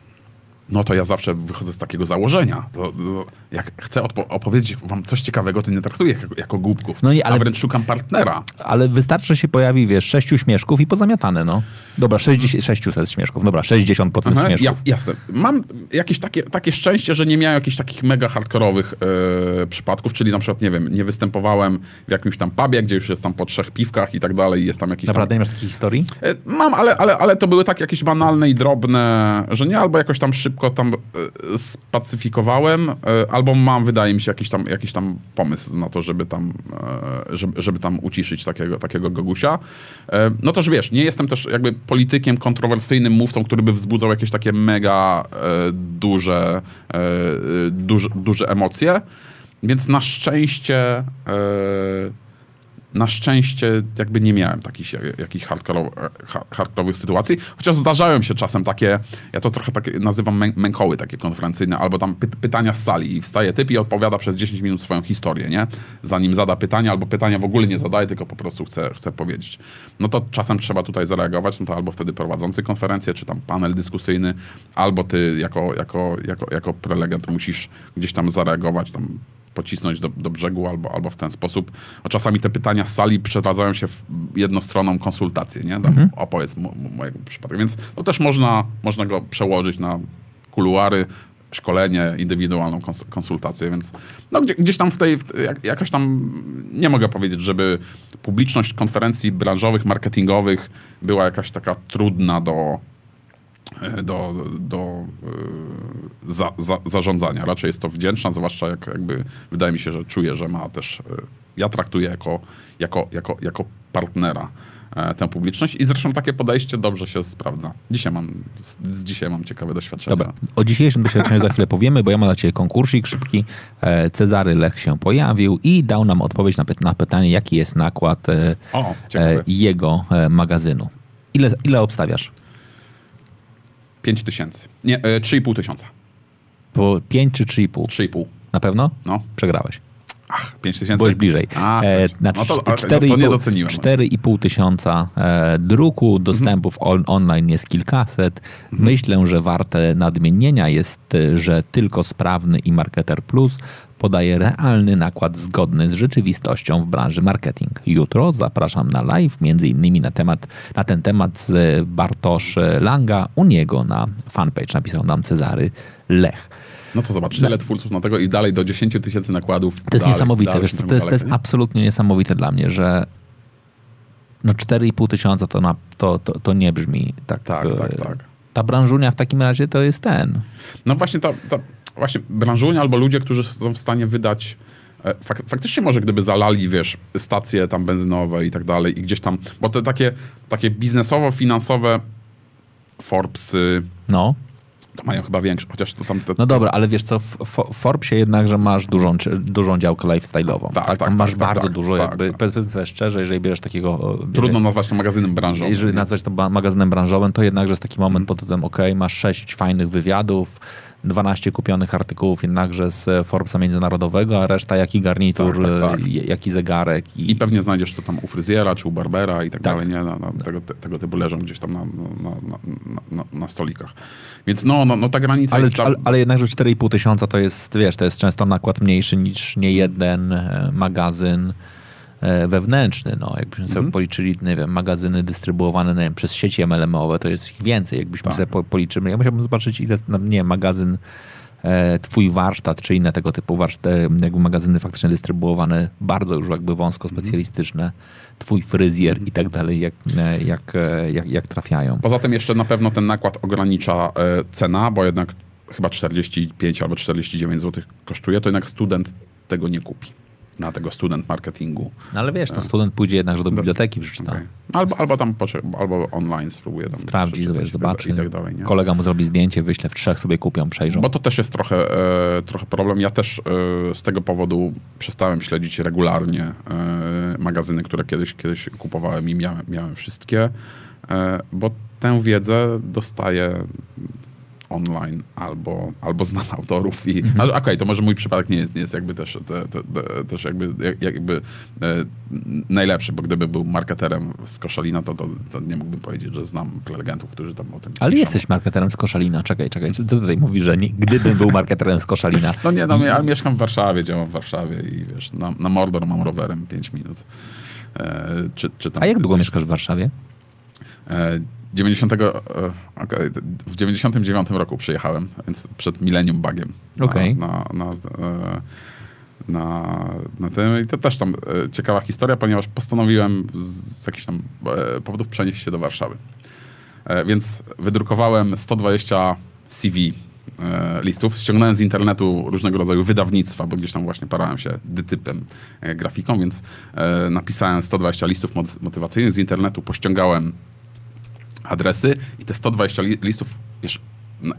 No to ja zawsze wychodzę z takiego założenia. To, to jak chcę opowiedzieć wam coś ciekawego, to nie traktuję jako, jako głupków,
No nie, ale-
a wręcz szukam partnera.
Ale wystarczy, że się pojawi, wiesz, sześciu śmieszków i pozamiatane, no. Dobra, 60, 600 śmieszków, dobra, 60 potem
Aha, ja,
śmieszków.
jasne. Mam jakieś takie, takie szczęście, że nie miałem jakichś takich mega hardkorowych e, przypadków, czyli na przykład, nie wiem, nie występowałem w jakimś tam pubie, gdzie już jest tam po trzech piwkach i tak dalej, jest tam jakiś
Naprawdę
tam...
nie masz takich historii?
E, Mam, ale, ale, ale to były tak jakieś banalne i drobne, że nie, albo jakoś tam szybko tam e, spacyfikowałem, e, albo mam, wydaje mi się, jakiś tam, jakiś tam pomysł na to, żeby tam, e, żeby, żeby tam uciszyć takiego, takiego gogusia. No to, że wiesz, nie jestem też jakby politykiem, kontrowersyjnym mówcą, który by wzbudzał jakieś takie mega duże, duże, duże emocje, więc na szczęście... E, na szczęście jakby nie miałem takich jakich hardkorowych, hardkorowych sytuacji, chociaż zdarzają się czasem takie, ja to trochę takie nazywam mę- mękoły takie konferencyjne, albo tam py- pytania z sali i wstaje typ i odpowiada przez 10 minut swoją historię, nie? Zanim zada pytania, albo pytania w ogóle nie zadaje, tylko po prostu chce, chce powiedzieć. No to czasem trzeba tutaj zareagować, no to albo wtedy prowadzący konferencję, czy tam panel dyskusyjny, albo ty jako, jako, jako, jako prelegent musisz gdzieś tam zareagować, tam pocisnąć do, do brzegu albo, albo w ten sposób. A czasami te pytania z sali przeradzają się w jednostronną konsultację, nie? Tam
Mhm.
Opowiedz mojego przypadku. Więc no też można, można go przełożyć na kuluary, szkolenie, indywidualną kons- konsultację, więc no, gdzie, gdzieś tam w tej, w, jakaś tam, nie mogę powiedzieć, żeby publiczność konferencji branżowych, marketingowych była jakaś taka trudna do, do, do e, za, za, zarządzania. Raczej jest to wdzięczna, zwłaszcza jak jakby wydaje mi się, że czuję, że ma też, e, ja traktuję jako, jako, jako, jako partnera e, tę publiczność i zresztą takie podejście dobrze się sprawdza. Dzisiaj mam, z, dzisiaj mam ciekawe doświadczenia.
Dobra, o dzisiejszym doświadczeniu za chwilę powiemy, bo ja mam dla ciebie konkursik szybki. E, Cezary Lech się pojawił i dał nam odpowiedź na, py- na pytanie, jaki jest nakład e,
O,
e, jego e, magazynu. Ile, ile obstawiasz?
5 tysięcy. Nie, e, 3,5 tysiąca.
Po 5 czy 3,5?
3,5.
Na pewno?
No.
Przegrałeś.
Ach, 5 tysięcy.
Byłeś bliżej.
A,
E,
tak.
znaczy
no to, nie
pół-
doceniłem.
4,5 tysiąca e, druku, dostępów on, online jest kilkaset. Myślę, że warte nadmienienia jest, e, że tylko sprawny i Marketer Plus podaje realny nakład zgodny z rzeczywistością w branży marketing. Jutro zapraszam na live, między innymi na, temat, na ten temat z Bartosz Langa u niego na fanpage. Napisał nam Cezary Lech.
No to zobacz, tyle twórców na tego i dalej do 10 tysięcy nakładów.
To jest
dalej,
niesamowite,
dalej
wiesz, to, to, jest, to jest absolutnie niesamowite dla mnie, że no 4,5 tysiąca to, na, to, to, to nie brzmi tak.
Tak,
e,
tak, tak.
Ta branżunia w takim razie to jest ten.
No właśnie ta, ta właśnie branżunia albo ludzie, którzy są w stanie wydać e, fak, faktycznie może gdyby zalali, wiesz, stacje tam benzynowe i tak dalej i gdzieś tam, bo te takie, takie biznesowo-finansowe Forbesy
No.
To mają chyba większe, chociaż to tam... Te,
No dobra, ale wiesz co, w Fo- Forbesie jednakże masz dużą, dużą działkę lifestyle'ową.
Tak, tak,
Tam
tak,
masz
tak,
bardzo
tak,
dużo,
tak,
jakby,
tak.
powiedzmy szczerze, jeżeli bierzesz takiego...
Trudno nazwać to magazynem branżowym.
Jeżeli nazwać to magazynem branżowym, to jednakże jest taki moment
Mhm.
pod tytułem OK, masz sześć fajnych wywiadów, 12 kupionych artykułów jednakże z Forbesa międzynarodowego, a reszta jaki garnitur,
Tak, tak, tak.
e, jaki zegarek. I,
I pewnie znajdziesz to tam u fryzjera czy u barbera i tak,
Tak.
dalej, nie? Na, na, tego, te, tego typu leżą gdzieś tam na, na, na, na, stolikach. Więc no, no, no ta granica
ale,
jest...
ale, ale jednakże 4,5 tysiąca to jest, wiesz, to jest często nakład mniejszy niż nie jeden e, magazyn wewnętrzny. No, jakbyśmy
Mhm.
sobie policzyli, nie wiem, magazyny dystrybuowane nie wiem, przez sieci MLM-owe, to jest ich więcej. Jakbyśmy
Tak.
sobie po, policzyli, ja musiałbym zobaczyć, ile, no, nie wiem, magazyn e, twój warsztat, czy inne tego typu warsztat, jakby magazyny faktycznie dystrybuowane bardzo już jakby wąsko
Mhm.
specjalistyczne, twój fryzjer i tak dalej, jak, e, jak, e, jak, jak trafiają.
Poza tym jeszcze na pewno ten nakład ogranicza e, cena, bo jednak chyba 45 albo 49 zł kosztuje, to jednak student tego nie kupi. Na tego student marketingu.
No ale wiesz, to student pójdzie jednakże do biblioteki, przeczyta.
Okej. Albo, albo tam albo online spróbuje tam
sprawdzi,
przeczytać
zobacz,
i tak
zobaczy.
I tak dalej, nie?
Kolega mu zrobi zdjęcie, wyśle w trzech, sobie kupią, przejrzą.
Bo to też jest trochę, e, trochę problem. Ja też e, z tego powodu przestałem śledzić regularnie e, magazyny, które kiedyś, kiedyś kupowałem i miałem, miałem wszystkie, e, bo tę wiedzę dostaję online, albo, albo znam autorów i... Mhm. Okej, to może mój przypadek nie jest, nie jest jakby też, te, te, te, też jakby, jakby e, najlepszy, bo gdyby był marketerem z Koszalina, to, to, to, nie mógłbym powiedzieć, że znam prelegentów, którzy tam o tym
Ale piszą. jesteś marketerem z Koszalina, czekaj, czekaj, co tutaj mówisz, że nie, gdybym był marketerem z Koszalina?
No nie, no, ale mieszkam w Warszawie, działam w Warszawie i wiesz, na, na Mordor mam rowerem 5 minut.
E, czy, czy tam, A jak długo mieszkasz w Warszawie?
90, e, okay, w 99 roku przyjechałem, więc przed milenium bagiem.
Okay.
Na, na, na, e, na, na tym. I to też tam ciekawa historia, ponieważ postanowiłem z jakichś tam powodów przenieść się do Warszawy. Więc wydrukowałem 120 CV listów. Ściągnąłem z internetu różnego rodzaju wydawnictwa, bo gdzieś tam właśnie parałem się dytypem, grafiką, więc napisałem 120 listów motywacyjnych z internetu, pościągałem adresy i te 120 li listów, wiesz,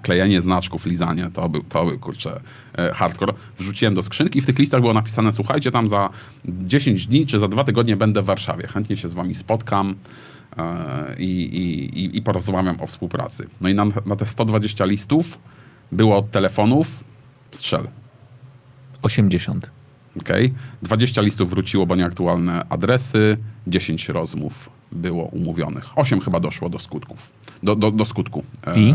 klejenie znaczków, lizanie, to był, to był kurczę, e, hardcore. Wrzuciłem do skrzynki i w tych listach było napisane, słuchajcie, tam za 10 dni czy za dwa tygodnie będę w Warszawie. Chętnie się z wami spotkam e, i, i, i porozmawiam o współpracy. No i na, na te 120 listów było od telefonów strzel.
80.
Okay. 20 listów wróciło, bo nieaktualne adresy, 10 rozmów było umówionych. 8 chyba doszło do skutków. Do, do, do skutku.
E, I?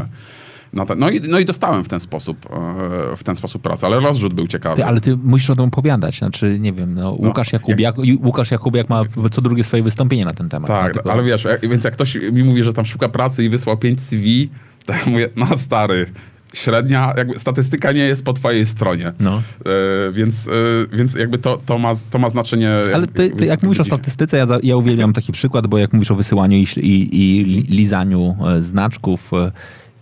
No, i, no i dostałem w ten sposób e, w ten sposób pracę, ale rozrzut był ciekawy.
Ty, ale ty musisz o tym opowiadać, znaczy nie wiem, no, no Łukasz, no, Jakubiak, jak... Łukasz Jakubiak ma co drugie swoje wystąpienie na ten temat.
Tak, tylko... ale wiesz, więc jak ktoś mi mówi, że tam szuka pracy i wysłał 5 CV, to ja mówię, no stary, średnia, jakby statystyka nie jest po twojej stronie.
No.
E, więc, e, więc jakby to, to, ma, to ma znaczenie.
Ale ty, ty jak mówisz o statystyce, ja, ja uwielbiam taki przykład, bo jak mówisz o wysyłaniu i, i, i lizaniu e, znaczków, e,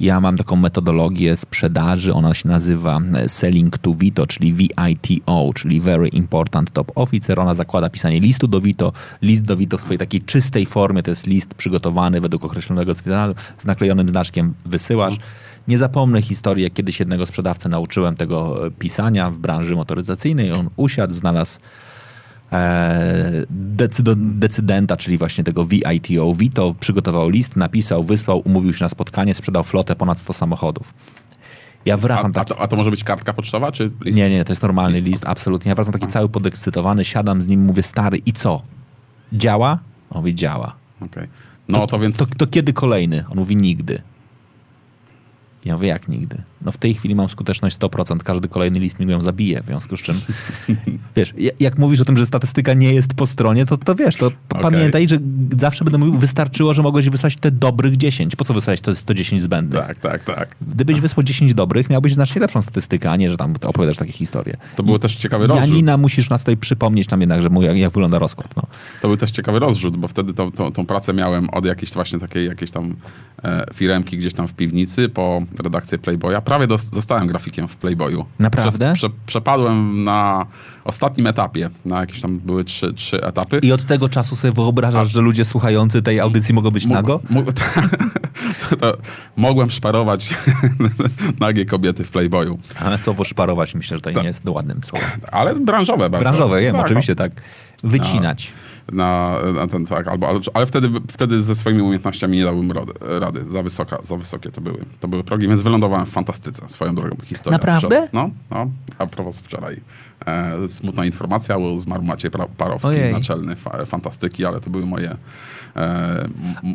ja mam taką metodologię sprzedaży, ona się nazywa e, Selling to Vito, czyli VITO, czyli Very Important Top Officer. Ona zakłada pisanie listu do Vito. List do Vito w swojej takiej czystej formie, to jest list przygotowany według określonego z naklejonym znaczkiem wysyłasz. Nie zapomnę historii, jak kiedyś jednego sprzedawcę nauczyłem tego e, pisania w branży motoryzacyjnej. On usiadł, znalazł e, decydenta, czyli właśnie tego VITO. Vito przygotował list, napisał, wysłał, umówił się na spotkanie, sprzedał flotę ponad 100 samochodów. Ja wracam
a, a, to, a to może być kartka pocztowa, czy list?
Nie, nie, to jest normalny list, list absolutnie. Ja wracam taki cały podekscytowany, siadam z nim, mówię, stary, i co? Działa? On mówi, działa.
Okay. No to, to więc...
To, to, kiedy kolejny? On mówi, nigdy. Ja mówię, jak nigdy? No w tej chwili mam skuteczność 100%, każdy kolejny list mi ją zabije, w związku z czym, <laughs> wiesz, jak mówisz o tym, że statystyka nie jest po stronie, to, to wiesz, to okay. pamiętaj, że zawsze będę mówił, wystarczyło, że mogłeś wysłać te dobrych 10. Po co wysłać to 110 zbędnych?
Tak, tak, tak.
Gdybyś wysłał 10 dobrych, miałbyś znacznie lepszą statystykę, a nie, że tam opowiadasz takie historie.
To było I też ciekawy rozrzut.
Janina, musisz nas tutaj przypomnieć tam jednak, że jak, jak wygląda rozkład. No.
To był też ciekawy rozrzut, bo wtedy tą, tą, tą pracę miałem od jakiejś właśnie takiej jakiejś tam e, firemki gdzieś tam w piwnicy po redakcję Playboya. Prawie zostałem grafikiem w Playboyu.
Naprawdę?
Prze, przepadłem na ostatnim etapie, na jakieś tam były trzy, trzy etapy.
I od tego czasu sobie wyobrażasz, A, że ludzie słuchający tej audycji mogą być nago? <laughs>
to, mogłem szparować <laughs> nagie kobiety w Playboyu.
Ale słowo szparować myślę, że to nie jest ładnym słowem.
Ale branżowe bardzo.
Branżowe, wiem, tak, oczywiście tak. Wycinać.
No na, na ten, tak, albo, ale, wtedy, wtedy ze swoimi umiejętnościami nie dałbym rady, rady. Za, wysoka, za wysokie to były. To były progi, więc wylądowałem w fantastyce, swoją drogą historia.
Naprawdę?
No, no, a propos wczoraj. E, smutna informacja, bo zmarł Maciej Parowski, Ojej. naczelny fa, fantastyki, ale to były moje e,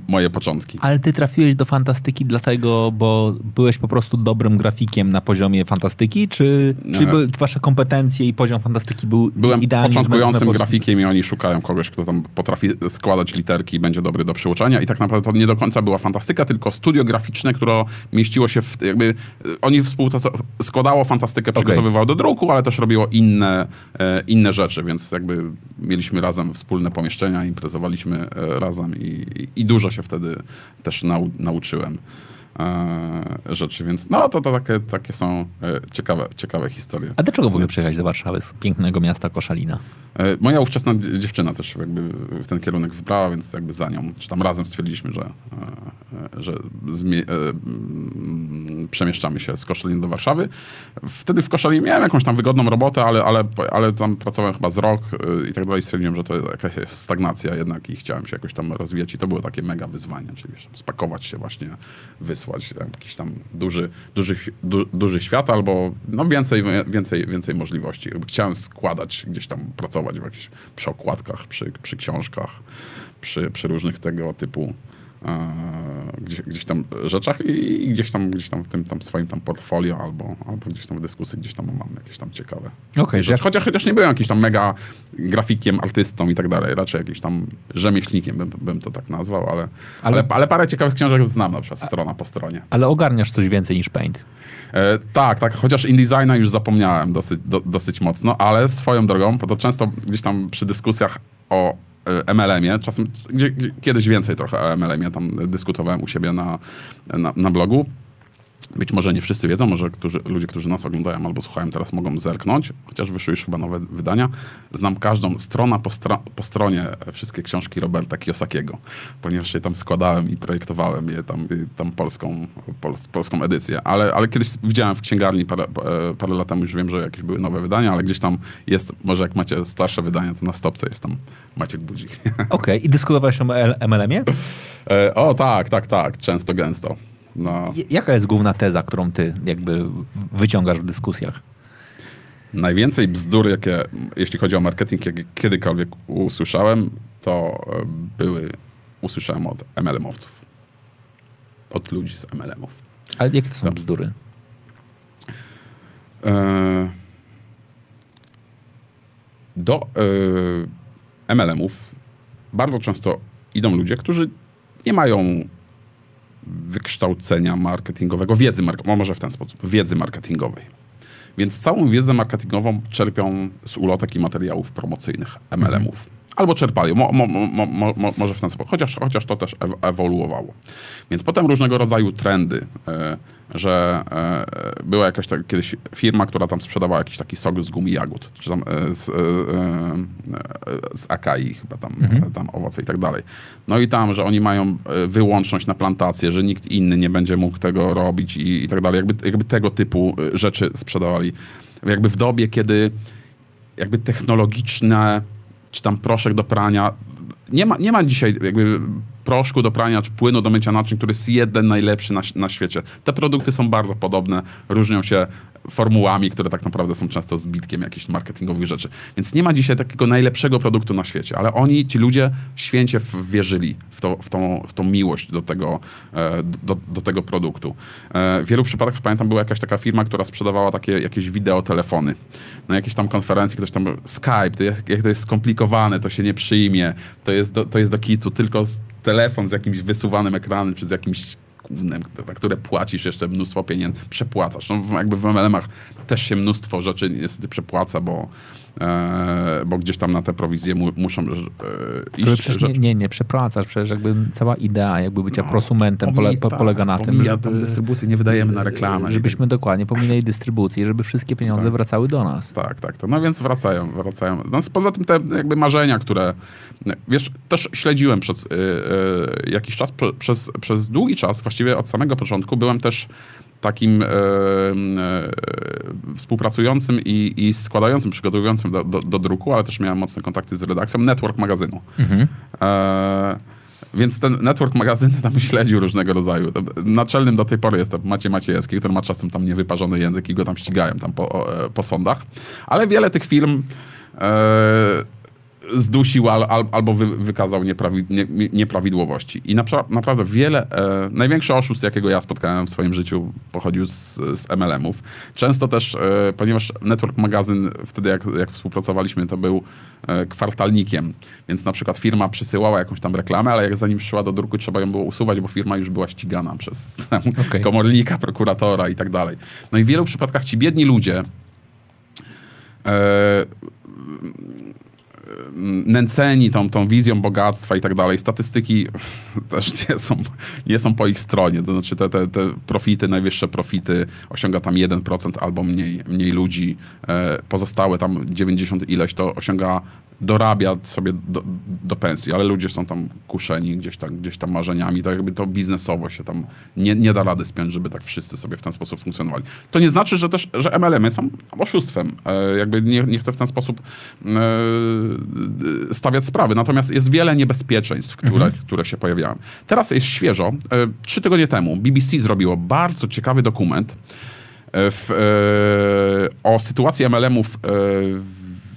moje początki.
Ale ty trafiłeś do fantastyki dlatego, bo byłeś po prostu dobrym grafikiem na poziomie fantastyki, czy, czy wasze kompetencje i poziom fantastyki był
Byłem
idealnie
początkującym grafikiem i oni szukają kogoś, kto tam potrafi składać literki i będzie dobry do przyuczenia i tak naprawdę to nie do końca była fantastyka, tylko studio graficzne, które mieściło się w, jakby, oni współpracowało, składało fantastykę, przygotowywało okay. do druku, ale też robiło inne, e, inne rzeczy, więc jakby mieliśmy razem wspólne pomieszczenia, imprezowaliśmy e, razem i, i dużo się wtedy też nau, nauczyłem rzeczy, więc no to, to takie, takie są e, ciekawe, ciekawe historie.
A dlaczego w ogóle przyjechać do Warszawy z pięknego miasta Koszalina?
E, moja ówczesna dziewczyna też jakby w ten kierunek wybrała, więc jakby za nią, czy tam razem stwierdziliśmy, że, że zmie- przemieszczamy się z Koszalina do Warszawy. Wtedy w Koszalinie miałem jakąś tam wygodną robotę, ale, ale, ale tam pracowałem chyba z rok i tak dalej. Stwierdziłem, że to jakaś stagnacja jednak i chciałem się jakoś tam rozwijać i to było takie mega wyzwanie, czyli spakować się właśnie, wysłać wysłać jakiś tam duży, duży, du, duży świat albo no więcej, więcej, więcej możliwości. Chciałem składać, gdzieś tam pracować w jakichś, przy okładkach, przy, przy książkach, przy, przy różnych tego typu gdzieś, gdzieś tam rzeczach i, i gdzieś tam, gdzieś tam w tym tam swoim tam portfolio albo, albo gdzieś tam w dyskusji gdzieś tam mam jakieś tam ciekawe.
Że
rzeczy. chociaż, chociaż nie byłem jakimś tam mega grafikiem, artystą i tak dalej, raczej jakimś tam rzemieślnikiem bym, bym to tak nazwał, ale, ale...
Ale-
Ale, parę ciekawych książek znam na przykład strona po stronie.
Ale ogarniasz coś więcej niż Paint.
E, tak, tak, chociaż InDesigna już zapomniałem dosyć, do, dosyć mocno, ale swoją drogą, bo to często gdzieś tam przy dyskusjach o e, MLM-ie, czasem gdzie, kiedyś więcej trochę o MLM-ie tam dyskutowałem u siebie na, na, na blogu. Być może nie wszyscy wiedzą, może którzy, ludzie, którzy nas oglądają albo słuchają teraz mogą zerknąć, chociaż wyszły już chyba nowe wydania. Znam każdą stronę po, stro, po stronie wszystkie książki Roberta Kiyosakiego, ponieważ je tam składałem i projektowałem je tam, tam polską, pols, polską edycję. Ale, ale kiedyś widziałem w księgarni parę, e, parę lat temu, już wiem, że jakieś były nowe wydania, ale gdzieś tam jest, może jak macie starsze wydania, to na stopce jest tam Maciek Budzik. <laughs>
Okej, i dyskutowałeś o MLM-ie?
E, o tak, tak, tak, często, gęsto. No.
Jaka jest główna teza, którą ty jakby wyciągasz w dyskusjach?
Najwięcej bzdur, jakie, jeśli chodzi o marketing, jakie kiedykolwiek usłyszałem, to e, były, usłyszałem od MLM-owców. Od ludzi z MLM-ów.
Ale jakie to są
Tak.
bzdury?
E, Do e, MLM-ów bardzo często idą ludzie, którzy nie mają wykształcenia marketingowego, wiedzy, może w ten sposób, wiedzy marketingowej. Więc całą wiedzę marketingową czerpią z ulotek i materiałów promocyjnych MLM-ów. Albo czerpali, mo, mo, mo, mo, mo, może w ten sposób, chociaż, chociaż to też ew- ewoluowało. Więc potem różnego rodzaju trendy, e, że e, była jakaś tak, kiedyś firma, która tam sprzedawała jakiś taki sok z gumi jagód, czy tam e, z, z akai chyba tam, tam owoce i tak dalej. No i tam, że oni mają wyłączność na plantację, że nikt inny nie będzie mógł tego robić i, i tak dalej. Jakby, jakby tego typu rzeczy sprzedawali. Jakby w dobie, kiedy jakby technologiczne, czy tam proszek do prania. Nie ma, nie ma dzisiaj jakby proszku do prania, czy płynu do mycia naczyń, który jest jeden najlepszy na, na świecie. Te produkty są bardzo podobne, różnią się formułami, które tak naprawdę są często zbitkiem jakichś marketingowych rzeczy. Więc nie ma dzisiaj takiego najlepszego produktu na świecie, ale oni, ci ludzie święcie wierzyli w, to, w, tą, w tą miłość do tego, e, do, do tego produktu. E, W wielu przypadkach, pamiętam, była jakaś taka firma, która sprzedawała takie jakieś wideotelefony. Na jakiejś tam konferencji ktoś tam, Skype, to jest, to jest skomplikowane, to się nie przyjmie, to jest do, to jest do kitu, tylko telefon z jakimś wysuwanym ekranem, czy z jakimś gównem, za które płacisz jeszcze mnóstwo pieniędzy, przepłacasz. No, jakby w MLM-ach też się mnóstwo rzeczy niestety przepłaca, bo, bo gdzieś tam na te prowizje mu, muszą e, iść.
Ale przecież nie, nie, nie przepracasz, przecież jakby cała idea jakby bycia
No,
prosumentem pole,
pomij- tak,
polega na tym,
pomija tam dystrybucję, nie wydajemy na reklamę.
żebyśmy dokładnie pominęli dystrybucję, żeby wszystkie pieniądze
Tak.
wracały do nas.
Tak, tak. To, no więc wracają, wracają. No, poza tym te jakby marzenia, które, wiesz, też śledziłem przez y, y, jakiś czas, prze, przez, przez długi czas, właściwie od samego początku byłem też takim e, e, współpracującym i, i składającym, przygotowującym do, do, do druku, ale też miałem mocne kontakty z redakcją Network magazynu. E, więc ten network magazyny <laughs> tam śledził różnego rodzaju. Naczelnym do tej pory jest Maciej Maciejewski, który ma czasem tam niewyparzony język i go tam ścigają tam po, e, po sądach. Ale wiele tych firm e, zdusił al, al, albo wy, wykazał nieprawi, nie, nieprawidłowości. I napra- naprawdę wiele, e, największy oszust, jakiego ja spotkałem w swoim życiu, pochodził z, z MLM-ów. Często też, e, ponieważ Network Magazyn wtedy, jak, jak współpracowaliśmy, to był e, kwartalnikiem, więc na przykład firma przysyłała jakąś tam reklamę, ale jak zanim szła do druku, trzeba ją było usuwać, bo firma już była ścigana przez
Okej.
komornika, prokuratora i tak dalej. No i w wielu przypadkach ci biedni ludzie e, nęceni tą, tą wizją bogactwa i tak dalej. Statystyki <laughs> też nie są, nie są po ich stronie. To znaczy te, te, te profity, najwyższe profity osiąga tam 1% albo mniej, mniej ludzi. E, pozostałe tam 90 ileś to osiąga, dorabia sobie do, do pensji, ale ludzie są tam kuszeni gdzieś tam, gdzieś tam marzeniami. To jakby to biznesowo się tam nie, nie da rady spiąć, żeby tak wszyscy sobie w ten sposób funkcjonowali. To nie znaczy, że też, że MLM-y są oszustwem. E, jakby nie, nie chcę w ten sposób e, stawiać sprawy. Natomiast jest wiele niebezpieczeństw, które,
Mhm.
które się pojawiają. Teraz jest świeżo. E, Trzy tygodnie temu BBC zrobiło bardzo ciekawy dokument e, w, e, o sytuacji MLM-ów e,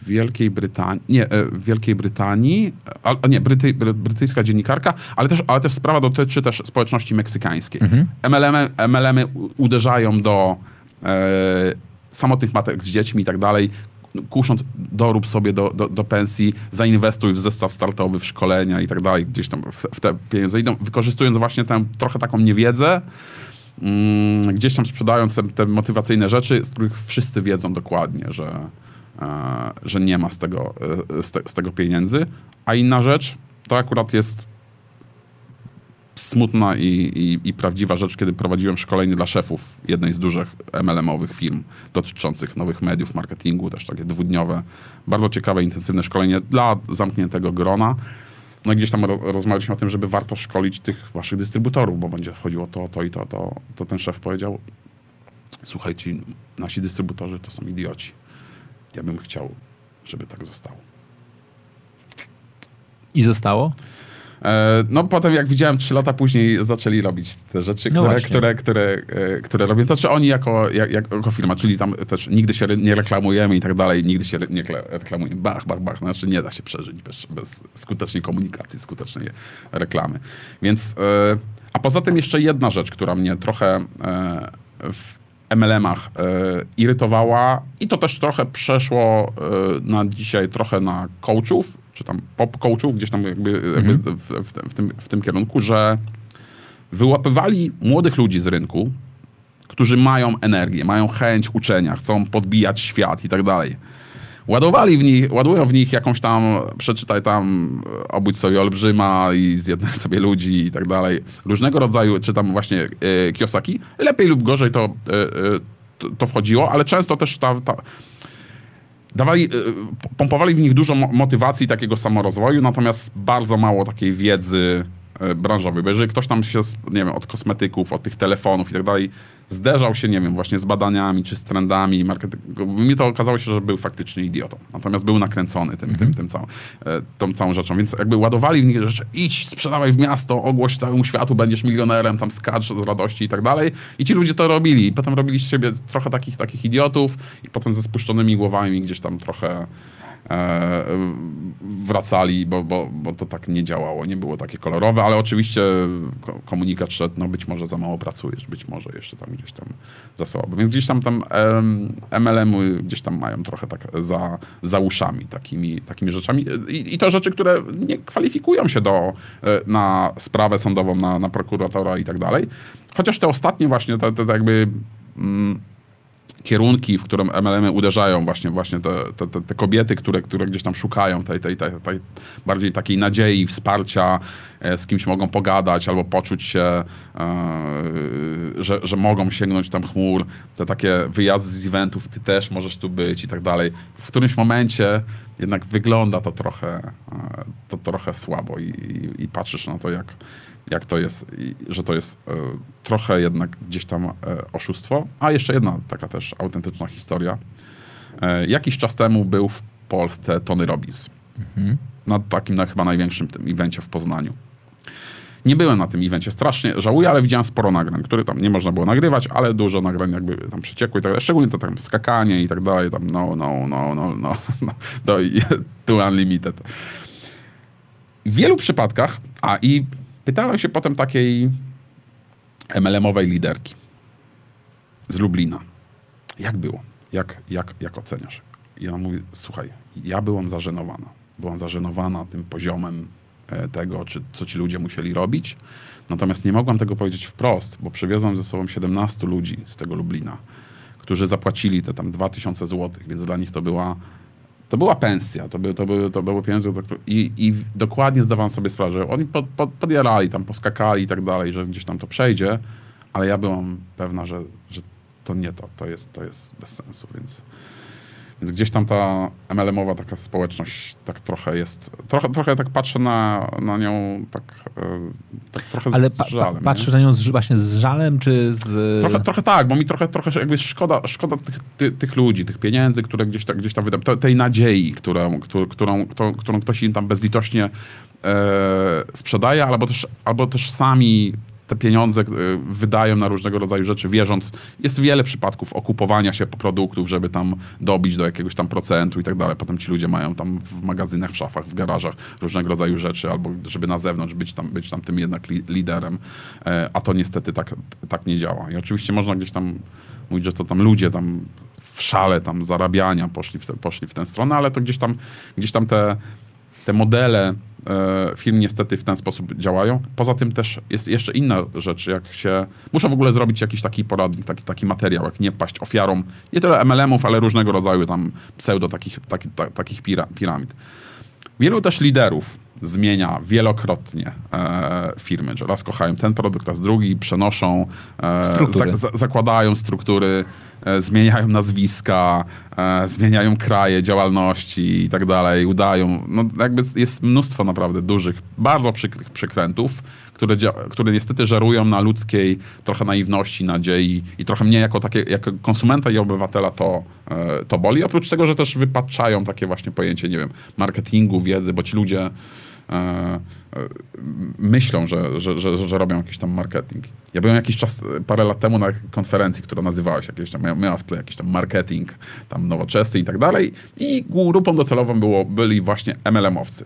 w Wielkiej Brytanii, nie, e, w Wielkiej Brytanii, a, nie, Bryty, bry, brytyjska dziennikarka, ale też, ale też sprawa dotyczy też społeczności meksykańskiej. MLM-y, MLM-y u- uderzają do e, samotnych matek z dziećmi i tak dalej, kusząc, dorób sobie do, do, do pensji, zainwestuj w zestaw startowy, w szkolenia i tak dalej, gdzieś tam w, w te pieniądze idą, wykorzystując właśnie tę trochę taką niewiedzę, mm, gdzieś tam sprzedając te, te motywacyjne rzeczy, z których wszyscy wiedzą dokładnie, że, że nie ma z tego, e, z, te, z tego pieniędzy. A inna rzecz, to akurat jest smutna i, i, i prawdziwa rzecz, kiedy prowadziłem szkolenie dla szefów jednej z dużych MLM-owych firm dotyczących nowych mediów, marketingu, też takie dwudniowe, bardzo ciekawe, intensywne szkolenie dla zamkniętego grona. No i gdzieś tam ro- rozmawialiśmy o tym, żeby warto szkolić tych waszych dystrybutorów, bo będzie wchodziło to, to i to, to, to ten szef powiedział, słuchajcie, nasi dystrybutorzy to są idioci. Ja bym chciał, żeby tak zostało.
I zostało?
E, No potem jak widziałem trzy lata później zaczęli robić te rzeczy,
No
które,
właśnie.
które, które, które robią. To czy oni jako, jak, jako firma, czyli tam też nigdy się nie reklamujemy i tak dalej, nigdy się nie reklamujemy. Bach, bach, bach. Znaczy nie da się przeżyć bez, bez skutecznej komunikacji, skutecznej reklamy. Więc, e, a poza tym jeszcze jedna rzecz, która mnie trochę e, w MLM-ach e, irytowała i to też trochę przeszło e, na dzisiaj trochę na coachów, czy tam pop coachów, gdzieś tam jakby, jakby w, w, w, tym, w tym kierunku, że wyłapywali młodych ludzi z rynku, którzy mają energię, mają chęć uczenia, chcą podbijać świat i tak dalej. Ładowali w nich, ładują w nich jakąś tam, przeczytaj tam, e, obudź sobie olbrzyma i zjednaj sobie ludzi i tak dalej. Różnego rodzaju, czy tam właśnie e, Kiyosaki. Lepiej lub gorzej to, e, to, to wchodziło, ale często też ta, ta, dawali, pompowali w nich dużo mo- motywacji takiego samorozwoju, natomiast bardzo mało takiej wiedzy branżowej. Bo jeżeli ktoś tam się, nie wiem, od kosmetyków, od tych telefonów i tak dalej, zderzał się, nie wiem, właśnie z badaniami czy z trendami marketingowymi, mi to okazało się, że był faktycznie idiotą. Natomiast był nakręcony tym, tym, tym całą, e, tą całą rzeczą. Więc jakby ładowali w nich rzeczy, idź, sprzedawaj w miasto, ogłoś całemu światu, będziesz milionerem, tam skacz z radości i tak dalej. I ci ludzie to robili. I potem robili z siebie trochę takich, takich idiotów i potem ze spuszczonymi głowami gdzieś tam trochę e, wracali, bo, bo, bo to tak nie działało, nie było takie kolorowe, ale oczywiście ko- komunikat szedł, no być może za mało pracujesz, być może jeszcze tam gdzieś tam za słabo. Więc gdzieś tam tam MLM-y gdzieś tam mają trochę tak za, za uszami takimi, takimi rzeczami I, i to rzeczy, które nie kwalifikują się do, e, na sprawę sądową, na, na prokuratora i tak dalej. Chociaż te ostatnie właśnie, te, te, te jakby... Mm, kierunki, w którym MLM-y uderzają właśnie, właśnie te, te, te, kobiety, które, które gdzieś tam szukają tej, tej, tej, tej bardziej takiej nadziei, wsparcia, e, z kimś mogą pogadać albo poczuć się, e, że, że mogą sięgnąć tam chmur, te takie wyjazdy z eventów, ty też możesz tu być i tak dalej. W którymś momencie jednak wygląda to trochę, e, to trochę słabo i, i, i patrzysz na to, jak, jak to jest, że to jest e, trochę jednak gdzieś tam e, oszustwo. A jeszcze jedna taka też autentyczna historia. E, jakiś czas temu był w Polsce Tony Robbins. Na takim na, chyba największym tym evencie w Poznaniu. Nie byłem na tym evencie, strasznie żałuję, ale widziałem sporo nagrań, które tam nie można było nagrywać, ale dużo nagrań jakby tam przeciekło i tak dalej. Szczególnie to tam skakanie i tak dalej, tam no, no, no, no, no, no, to <laughs> unlimited. W wielu przypadkach, a i pytałem się potem takiej MLM-owej liderki z Lublina. Jak było? Jak, jak, jak oceniasz? I ona mówi, słuchaj, ja byłam zażenowana. Byłam zażenowana tym poziomem e, tego, czy, co ci ludzie musieli robić. Natomiast nie mogłam tego powiedzieć wprost, bo przywiozłam ze sobą 17 ludzi z tego Lublina, którzy zapłacili te tam 2000 zł, więc dla nich to była to była pensja, to, by, to, by, to były pieniądze i, i dokładnie zdawałem sobie sprawę, że oni pod, pod, podjarali, tam poskakali i tak dalej, że gdzieś tam to przejdzie, ale ja byłam pewna, że, że to nie to, to jest, to jest bez sensu, więc, Więc gdzieś tam ta MLM-owa taka społeczność tak trochę jest, trochę, trochę tak patrzę na, na nią tak, e, tak trochę
Ale
z
pa, pa,
żalem.
patrzysz
nie?
na nią z, właśnie z żalem, czy z...
Trochę, trochę tak, bo mi trochę, trochę jakby szkoda, szkoda tych, ty, tych ludzi, tych pieniędzy, które gdzieś, tam gdzieś tam wydam, te- tej nadziei, którą, którą, którą, którą, którą ktoś im tam bezlitośnie e, sprzedaje, albo też, albo też sami te pieniądze e, wydają na różnego rodzaju rzeczy, wierząc. Jest wiele przypadków okupowania się produktów, żeby tam dobić do jakiegoś tam procentu i tak dalej. Potem ci ludzie mają tam w magazynach, w szafach, w garażach różnego rodzaju rzeczy, albo żeby na zewnątrz być tam, być tam tym jednak li, liderem. E, a to niestety tak, tak nie działa. I oczywiście można gdzieś tam mówić, że to tam ludzie tam w szale tam zarabiania poszli w, te, poszli w tę stronę, ale to gdzieś tam, gdzieś tam te, te modele e, firm niestety w ten sposób działają. Poza tym też jest jeszcze inna rzecz, jak się... Muszę w ogóle zrobić jakiś taki poradnik, taki, taki materiał, jak nie paść ofiarą nie tyle MLM-ów, ale różnego rodzaju tam pseudo takich, taki, ta, takich pira, piramid. Wielu też liderów zmienia wielokrotnie e, firmy, że raz kochają ten produkt, raz drugi, przenoszą, e,
Struktury.
za, zakładają struktury, e, zmieniają nazwiska, e, zmieniają kraje działalności i tak dalej, udają. No, jakby jest mnóstwo naprawdę dużych, bardzo przykrych przekrętów, które, które niestety żerują na ludzkiej trochę naiwności, nadziei i trochę mnie jako, takie, jako konsumenta i obywatela to, e, to boli. Oprócz tego, że też wypaczają takie właśnie pojęcie, nie wiem, marketingu, wiedzy, bo ci ludzie myślą, że, że, że, że robią jakiś tam marketing. Ja byłem jakiś czas, e, parę lat temu na konferencji, która nazywała się jakieś tam, miała w tle jakiś tam marketing, tam nowoczesny i tak dalej i grupą docelową było, byli właśnie MLM-owcy.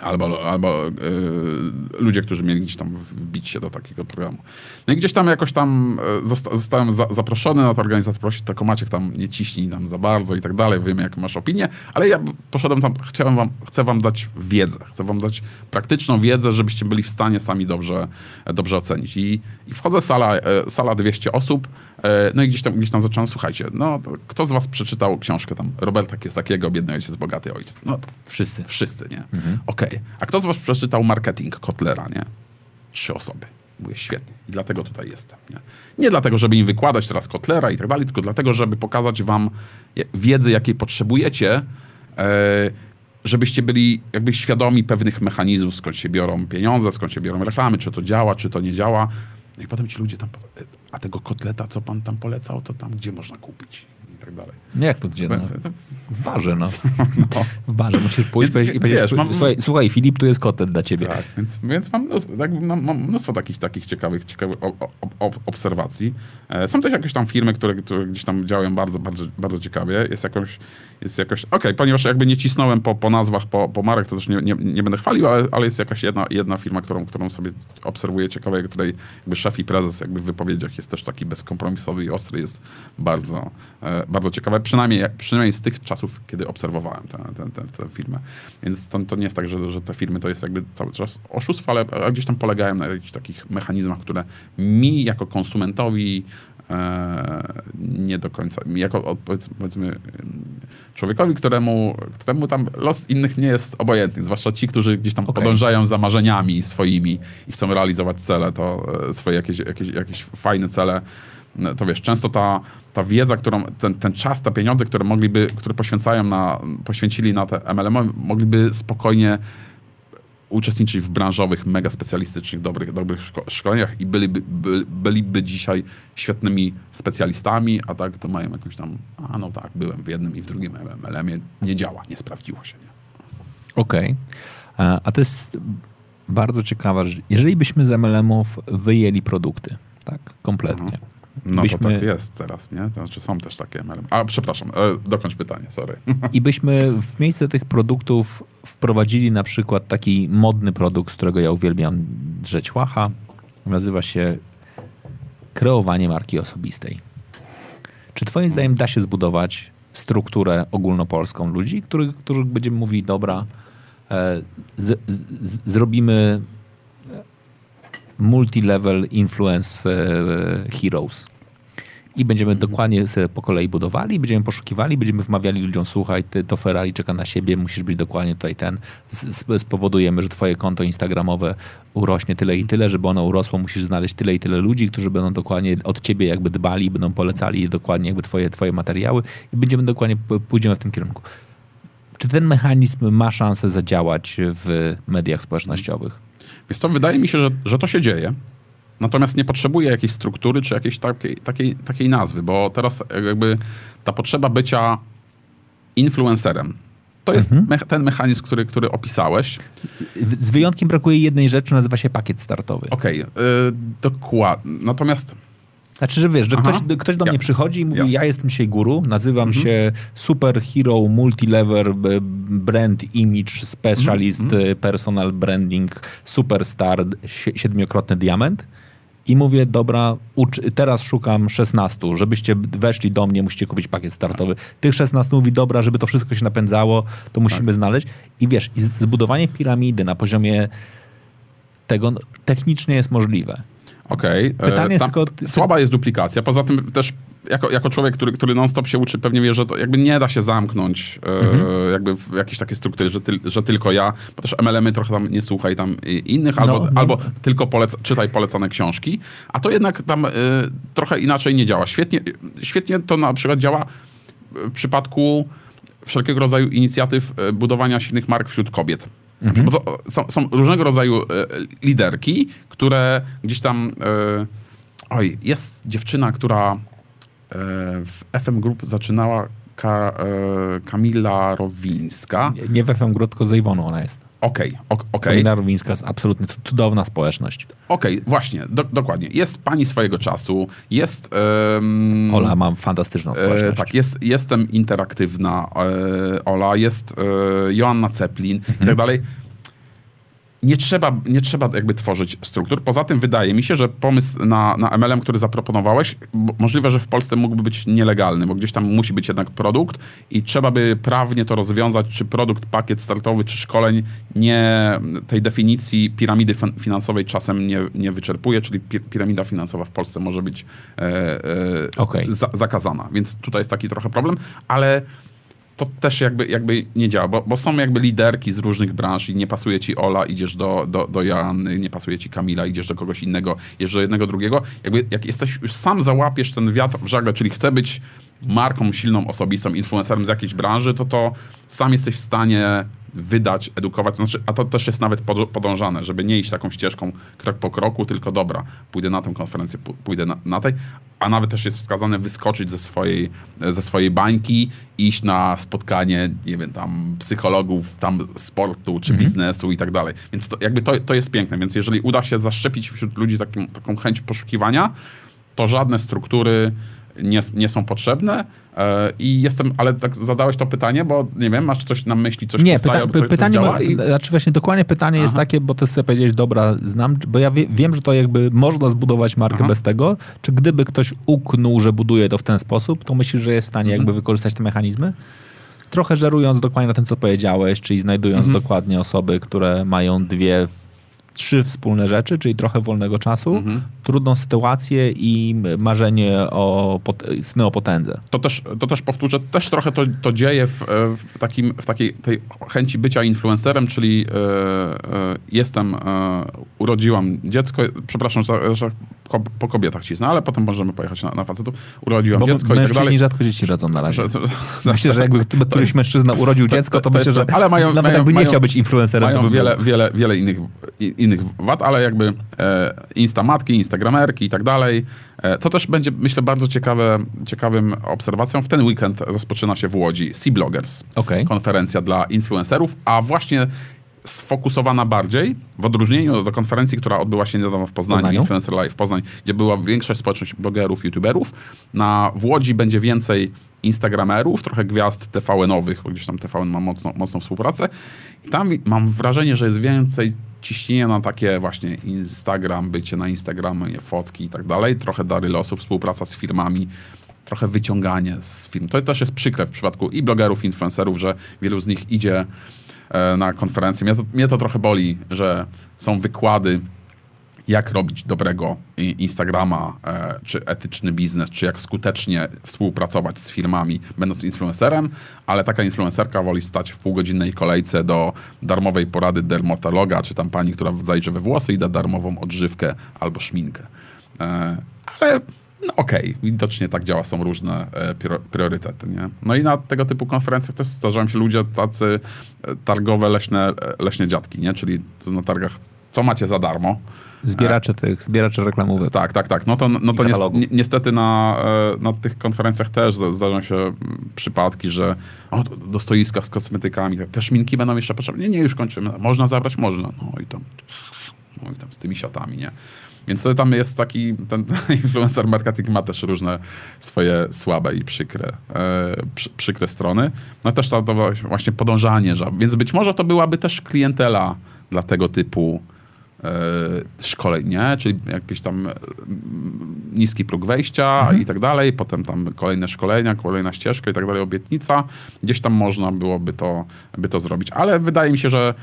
Albo, albo y, ludzie, którzy mieli gdzieś tam wbić się do takiego programu. No i gdzieś tam jakoś tam y, zosta, zostałem za, zaproszony na to organizator, prosił, tylko Maciek tam nie ciśnij nam za bardzo i tak dalej, wiemy jak masz opinię, ale ja poszedłem tam, chciałem wam, chcę wam dać wiedzę, chcę wam dać praktyczną wiedzę, żebyście byli w stanie sami dobrze, dobrze ocenić. I, i wchodzę, sala, e, sala 200 osób, e, no i gdzieś tam, gdzieś tam zacząłem, słuchajcie, no to kto z was przeczytał książkę tam Roberta Kiesakiego, Biedny ojciec, bogaty ojciec? No
Wszyscy.
Wszyscy, nie? Okej. A kto z was przeczytał marketing Kotlera, nie? Trzy osoby. Mówię, świetnie. I dlatego tutaj jestem, nie? Nie dlatego, żeby im wykładać teraz Kotlera i tak dalej, tylko dlatego, żeby pokazać wam wiedzę, jakiej potrzebujecie, e, żebyście byli jakby świadomi pewnych mechanizmów, skąd się biorą pieniądze, skąd się biorą reklamy, czy to działa, czy to nie działa. No i potem ci ludzie tam, e, a tego kotleta, co pan tam polecał, to tam gdzie można kupić tak dalej.
No Jak to gdzie? No?
To-
W barze, no. <laughs>
No.
W barze. Musisz pójść
Więc-
i powiedzieć,
mam-
słuchaj, słuchaj, Filip, tu jest kotlet dla ciebie.
Tak, więc, więc mam, mnóstwo, tak, mam, mam mnóstwo takich, takich ciekawych, ciekawych obserwacji. E, są też jakieś tam firmy, które, które gdzieś tam działają bardzo, bardzo, bardzo ciekawie. Jest jakoś, jest jakoś okej, ponieważ jakby nie cisnąłem po, po nazwach, po, po marek, to też nie, nie, nie będę chwalił, ale, ale jest jakaś jedna, jedna firma, którą, którą sobie obserwuję ciekawej, której jakby szef i prezes jakby w wypowiedziach jest też taki bezkompromisowy i ostry, jest bardzo, e, bardzo ciekawe. Przynajmniej, przynajmniej z tych czasów, kiedy obserwowałem tę, tę, tę, tę firmę. Więc to, to nie jest tak, że, że te firmy to jest jakby cały czas oszustwo, ale gdzieś tam polegają na jakichś takich mechanizmach, które mi jako konsumentowi e, nie do końca, jako powiedzmy człowiekowi, któremu, któremu tam los innych nie jest obojętny, zwłaszcza ci, którzy gdzieś tam
Okej.
podążają za marzeniami swoimi i chcą realizować cele, to e, swoje jakieś, jakieś, jakieś fajne cele, to wiesz, często ta, ta wiedza, którą, ten, ten czas, te pieniądze, które mogliby, które poświęcają na, poświęcili na te MLM, mogliby spokojnie uczestniczyć w branżowych, mega specjalistycznych, dobrych, dobrych szko- szkoleniach i byliby, by, byliby dzisiaj świetnymi specjalistami, a tak to mają jakąś tam, a no tak, byłem w jednym i w drugim MLM-ie, nie działa, nie sprawdziło się, nie?
Okej. A a to jest bardzo ciekawe, że jeżeli byśmy z MLM-ów wyjęli produkty, tak, kompletnie.
No
byśmy,
to tak jest teraz, nie? To znaczy są też takie MLM. A, przepraszam, e, dokończ pytanie, sorry.
I byśmy w miejsce tych produktów wprowadzili na przykład taki modny produkt, z którego ja uwielbiam drzeć łacha. Nazywa się kreowanie marki osobistej. Czy twoim zdaniem da się zbudować strukturę ogólnopolską ludzi, których, których będziemy mówili, dobra, e, z, z, zrobimy multi-level influence e, heroes. I będziemy dokładnie sobie po kolei budowali, będziemy poszukiwali, będziemy wmawiali ludziom, słuchaj, ty, to Ferrari czeka na siebie, musisz być dokładnie tutaj ten. Spowodujemy, że twoje konto instagramowe urośnie tyle i tyle, żeby ono urosło, musisz znaleźć tyle i tyle ludzi, którzy będą dokładnie od ciebie jakby dbali, będą polecali dokładnie jakby twoje, twoje materiały i będziemy dokładnie, pójdziemy w tym kierunku. Czy ten mechanizm ma szansę zadziałać w mediach społecznościowych?
Wiesz co, wydaje mi się, że, że to się dzieje. Natomiast nie potrzebuje jakiejś struktury czy jakiejś takiej, takiej, takiej nazwy, bo teraz jakby ta potrzeba bycia influencerem. To jest
Mhm.
me- ten mechanizm, który, który opisałeś.
Z wyjątkiem brakuje jednej rzeczy, nazywa się pakiet startowy.
Okej, yy, dokładnie. Natomiast
Znaczy, że wiesz, że
Aha.
ktoś, ktoś do
Ja-
mnie przychodzi i mówi,
jasne.
ja jestem dzisiaj guru, nazywam
Mhm.
się super hero, multilever, brand image specialist,
Mhm.
e, personal branding, superstar, sie- siedmiokrotny diament. I mówię, dobra, teraz szukam 16, żebyście weszli do mnie, musicie kupić pakiet startowy. Tych 16 mówi, dobra, żeby to wszystko się napędzało, to musimy
Tak.
znaleźć. I wiesz, i zbudowanie piramidy na poziomie tego no, technicznie jest możliwe.
Okej. e,
Pytanie
tam
tylko- ty-
Słaba jest duplikacja. Poza tym też jako, jako człowiek, który, który non-stop się uczy, pewnie wie, że to jakby nie da się zamknąć e,
Mhm.
jakby w jakiejś takiej struktury, że, tyl, że tylko ja, bo też MLM-y trochę tam nie słuchaj tam innych, albo,
No, no.
albo tylko polec, czytaj polecane książki, a to jednak tam e, trochę inaczej nie działa. Świetnie, świetnie to na przykład działa w przypadku wszelkiego rodzaju inicjatyw e, budowania silnych mark wśród kobiet. Bo to są, są różnego rodzaju liderki, które gdzieś tam. E, oj, jest dziewczyna, która e, w FM Group zaczynała Ka, e, Kamila Rowińska.
Nie- Nie w FM Gru, tylko z Iwoną ona jest.
Okej, ok- okej.
Kamila Rowińska jest absolutnie cu- cudowna społeczność.
Okej, właśnie, do, dokładnie. Jest pani swojego czasu, jest.
Ola ma fantastyczną społeczność.
E, tak, jest, jestem interaktywna, e, Ola, jest e, Joanna Ceplin i
Mhm.
tak dalej. Nie trzeba, nie trzeba jakby tworzyć struktur. Poza tym wydaje mi się, że pomysł na, na MLM, który zaproponowałeś, możliwe, że w Polsce mógłby być nielegalny, bo gdzieś tam musi być jednak produkt i trzeba by prawnie to rozwiązać, czy produkt, pakiet startowy, czy szkoleń nie tej definicji piramidy fin- finansowej czasem nie, nie wyczerpuje, czyli pi- piramida finansowa w Polsce może być e, e,
Okej.
za, zakazana. Więc tutaj jest taki trochę problem, ale to też jakby, jakby nie działa, bo, bo są jakby liderki z różnych branż i nie pasuje ci Ola, idziesz do, do, do Joanny, nie pasuje ci Kamila, idziesz do kogoś innego, idziesz do jednego, drugiego. Jakby jak jesteś, już sam załapiesz ten wiatr w żagle, czyli chcę być marką silną, osobistą, influencerem z jakiejś branży, to to sam jesteś w stanie wydać, edukować, znaczy, a to też jest nawet pod- podążane, żeby nie iść taką ścieżką krok po kroku, tylko dobra, pójdę na tę konferencję, pójdę na, na tej, a nawet też jest wskazane wyskoczyć ze swojej, ze swojej bańki, iść na spotkanie, nie wiem, tam psychologów, tam sportu czy biznesu i tak dalej. Więc to, jakby to, to jest piękne, więc jeżeli uda się zaszczepić wśród ludzi taką, taką chęć poszukiwania, to żadne struktury nie, nie są potrzebne e, i jestem, ale tak zadałeś to pytanie, bo nie wiem, masz coś na myśli, coś
Nie,
powstaje,
pyta,
coś,
pytanie,
coś
ma,
i...
znaczy właśnie dokładnie pytanie jest
Aha.
takie, bo ty sobie powiedziałeś, dobra, znam, bo ja wie, wiem, że to jakby można zbudować markę
Aha.
bez tego. Czy gdyby ktoś uknął, że buduje to w ten sposób, to myślisz, że jest w stanie
Mhm.
jakby wykorzystać te mechanizmy? Trochę żerując dokładnie na tym, co powiedziałeś, czyli znajdując
Mhm.
dokładnie osoby, które mają dwie, trzy wspólne rzeczy, czyli trochę wolnego czasu,
Mhm.
trudną sytuację i marzenie o pot, sny o potędze.
To też, to też powtórzę, też trochę to, to dzieje w, e, w, takim, w takiej tej chęci bycia influencerem, czyli e, e, jestem, e, urodziłam dziecko, przepraszam, że, że ko- po kobietach cisnę, ale potem możemy pojechać na, na facetów, urodziłam
Bo
dziecko i tak dalej.
rzadko dzieci rodzą na razie.
Że- <laughs>
Myślę, że jakby któryś mężczyzna urodził dziecko, to,
to
myślę,
jest-
że
ale mają-
nawet
mają-
jakby nie
mają-
chciał być influencerem,
Mają
by
wiele, wiele, wiele innych, i- innych wad, ale jakby e, instamatki, instagramerki i tak dalej. E, co też będzie, myślę, bardzo ciekawe, ciekawym obserwacją. W ten weekend rozpoczyna się w Łodzi Sea Bloggers.
Okej.
Konferencja dla influencerów, a właśnie sfokusowana bardziej, w odróżnieniu do konferencji, która odbyła się niedawno w Poznaniu,
Poznaniu.
Influencer Live Poznań, gdzie była większość społeczność blogerów, youtuberów. Na, w Łodzi będzie więcej instagramerów, trochę gwiazd TVN-owych, bo gdzieś tam TVN ma mocno, mocną współpracę. I tam mam wrażenie, że jest więcej ciśnienia na takie właśnie Instagram, bycie na Instagramie, fotki i tak dalej. Trochę dary losu, współpraca z firmami, trochę wyciąganie z firm. To też jest przykre w przypadku i blogerów, i influencerów, że wielu z nich idzie e, na konferencję. Mnie to, mnie to trochę boli, że są wykłady jak robić dobrego Instagrama, e, czy etyczny biznes, czy jak skutecznie współpracować z firmami, będąc influencerem, ale taka influencerka woli stać w półgodzinnej kolejce do darmowej porady dermatologa, czy tam pani, która zajrzy we włosy i da darmową odżywkę albo szminkę. E, ale no okej, widocznie tak działa, są różne e, prior- priorytety, nie? No i na tego typu konferencjach też zdarzają się ludzie tacy targowe, leśne, leśne dziadki, nie? Czyli na targach, co macie za darmo?
Zbieracze tych, zbieracze reklamówek.
Tak, tak, tak. No to, no to niestety na, e, na tych konferencjach też zda- zdarzają się mm, przypadki, że o, do- stoiska z kosmetykami, te szminki będą jeszcze potrzebne. Nie, nie, już kończymy. Można zabrać? Można. No i tam, no i tam z tymi siatami, nie? Więc to tam jest taki, ten <laughs> influencer marketing ma też różne swoje słabe i przykre, e, przy, przykre strony. No też to, to właśnie podążanie, że, więc być może to byłaby też klientela dla tego typu szkoleń, nie? Czyli jakiś tam e, m, niski próg wejścia i tak dalej, potem tam kolejne szkolenia, kolejna ścieżka i tak dalej, obietnica. Gdzieś tam można byłoby to, by to zrobić. Ale wydaje mi się, że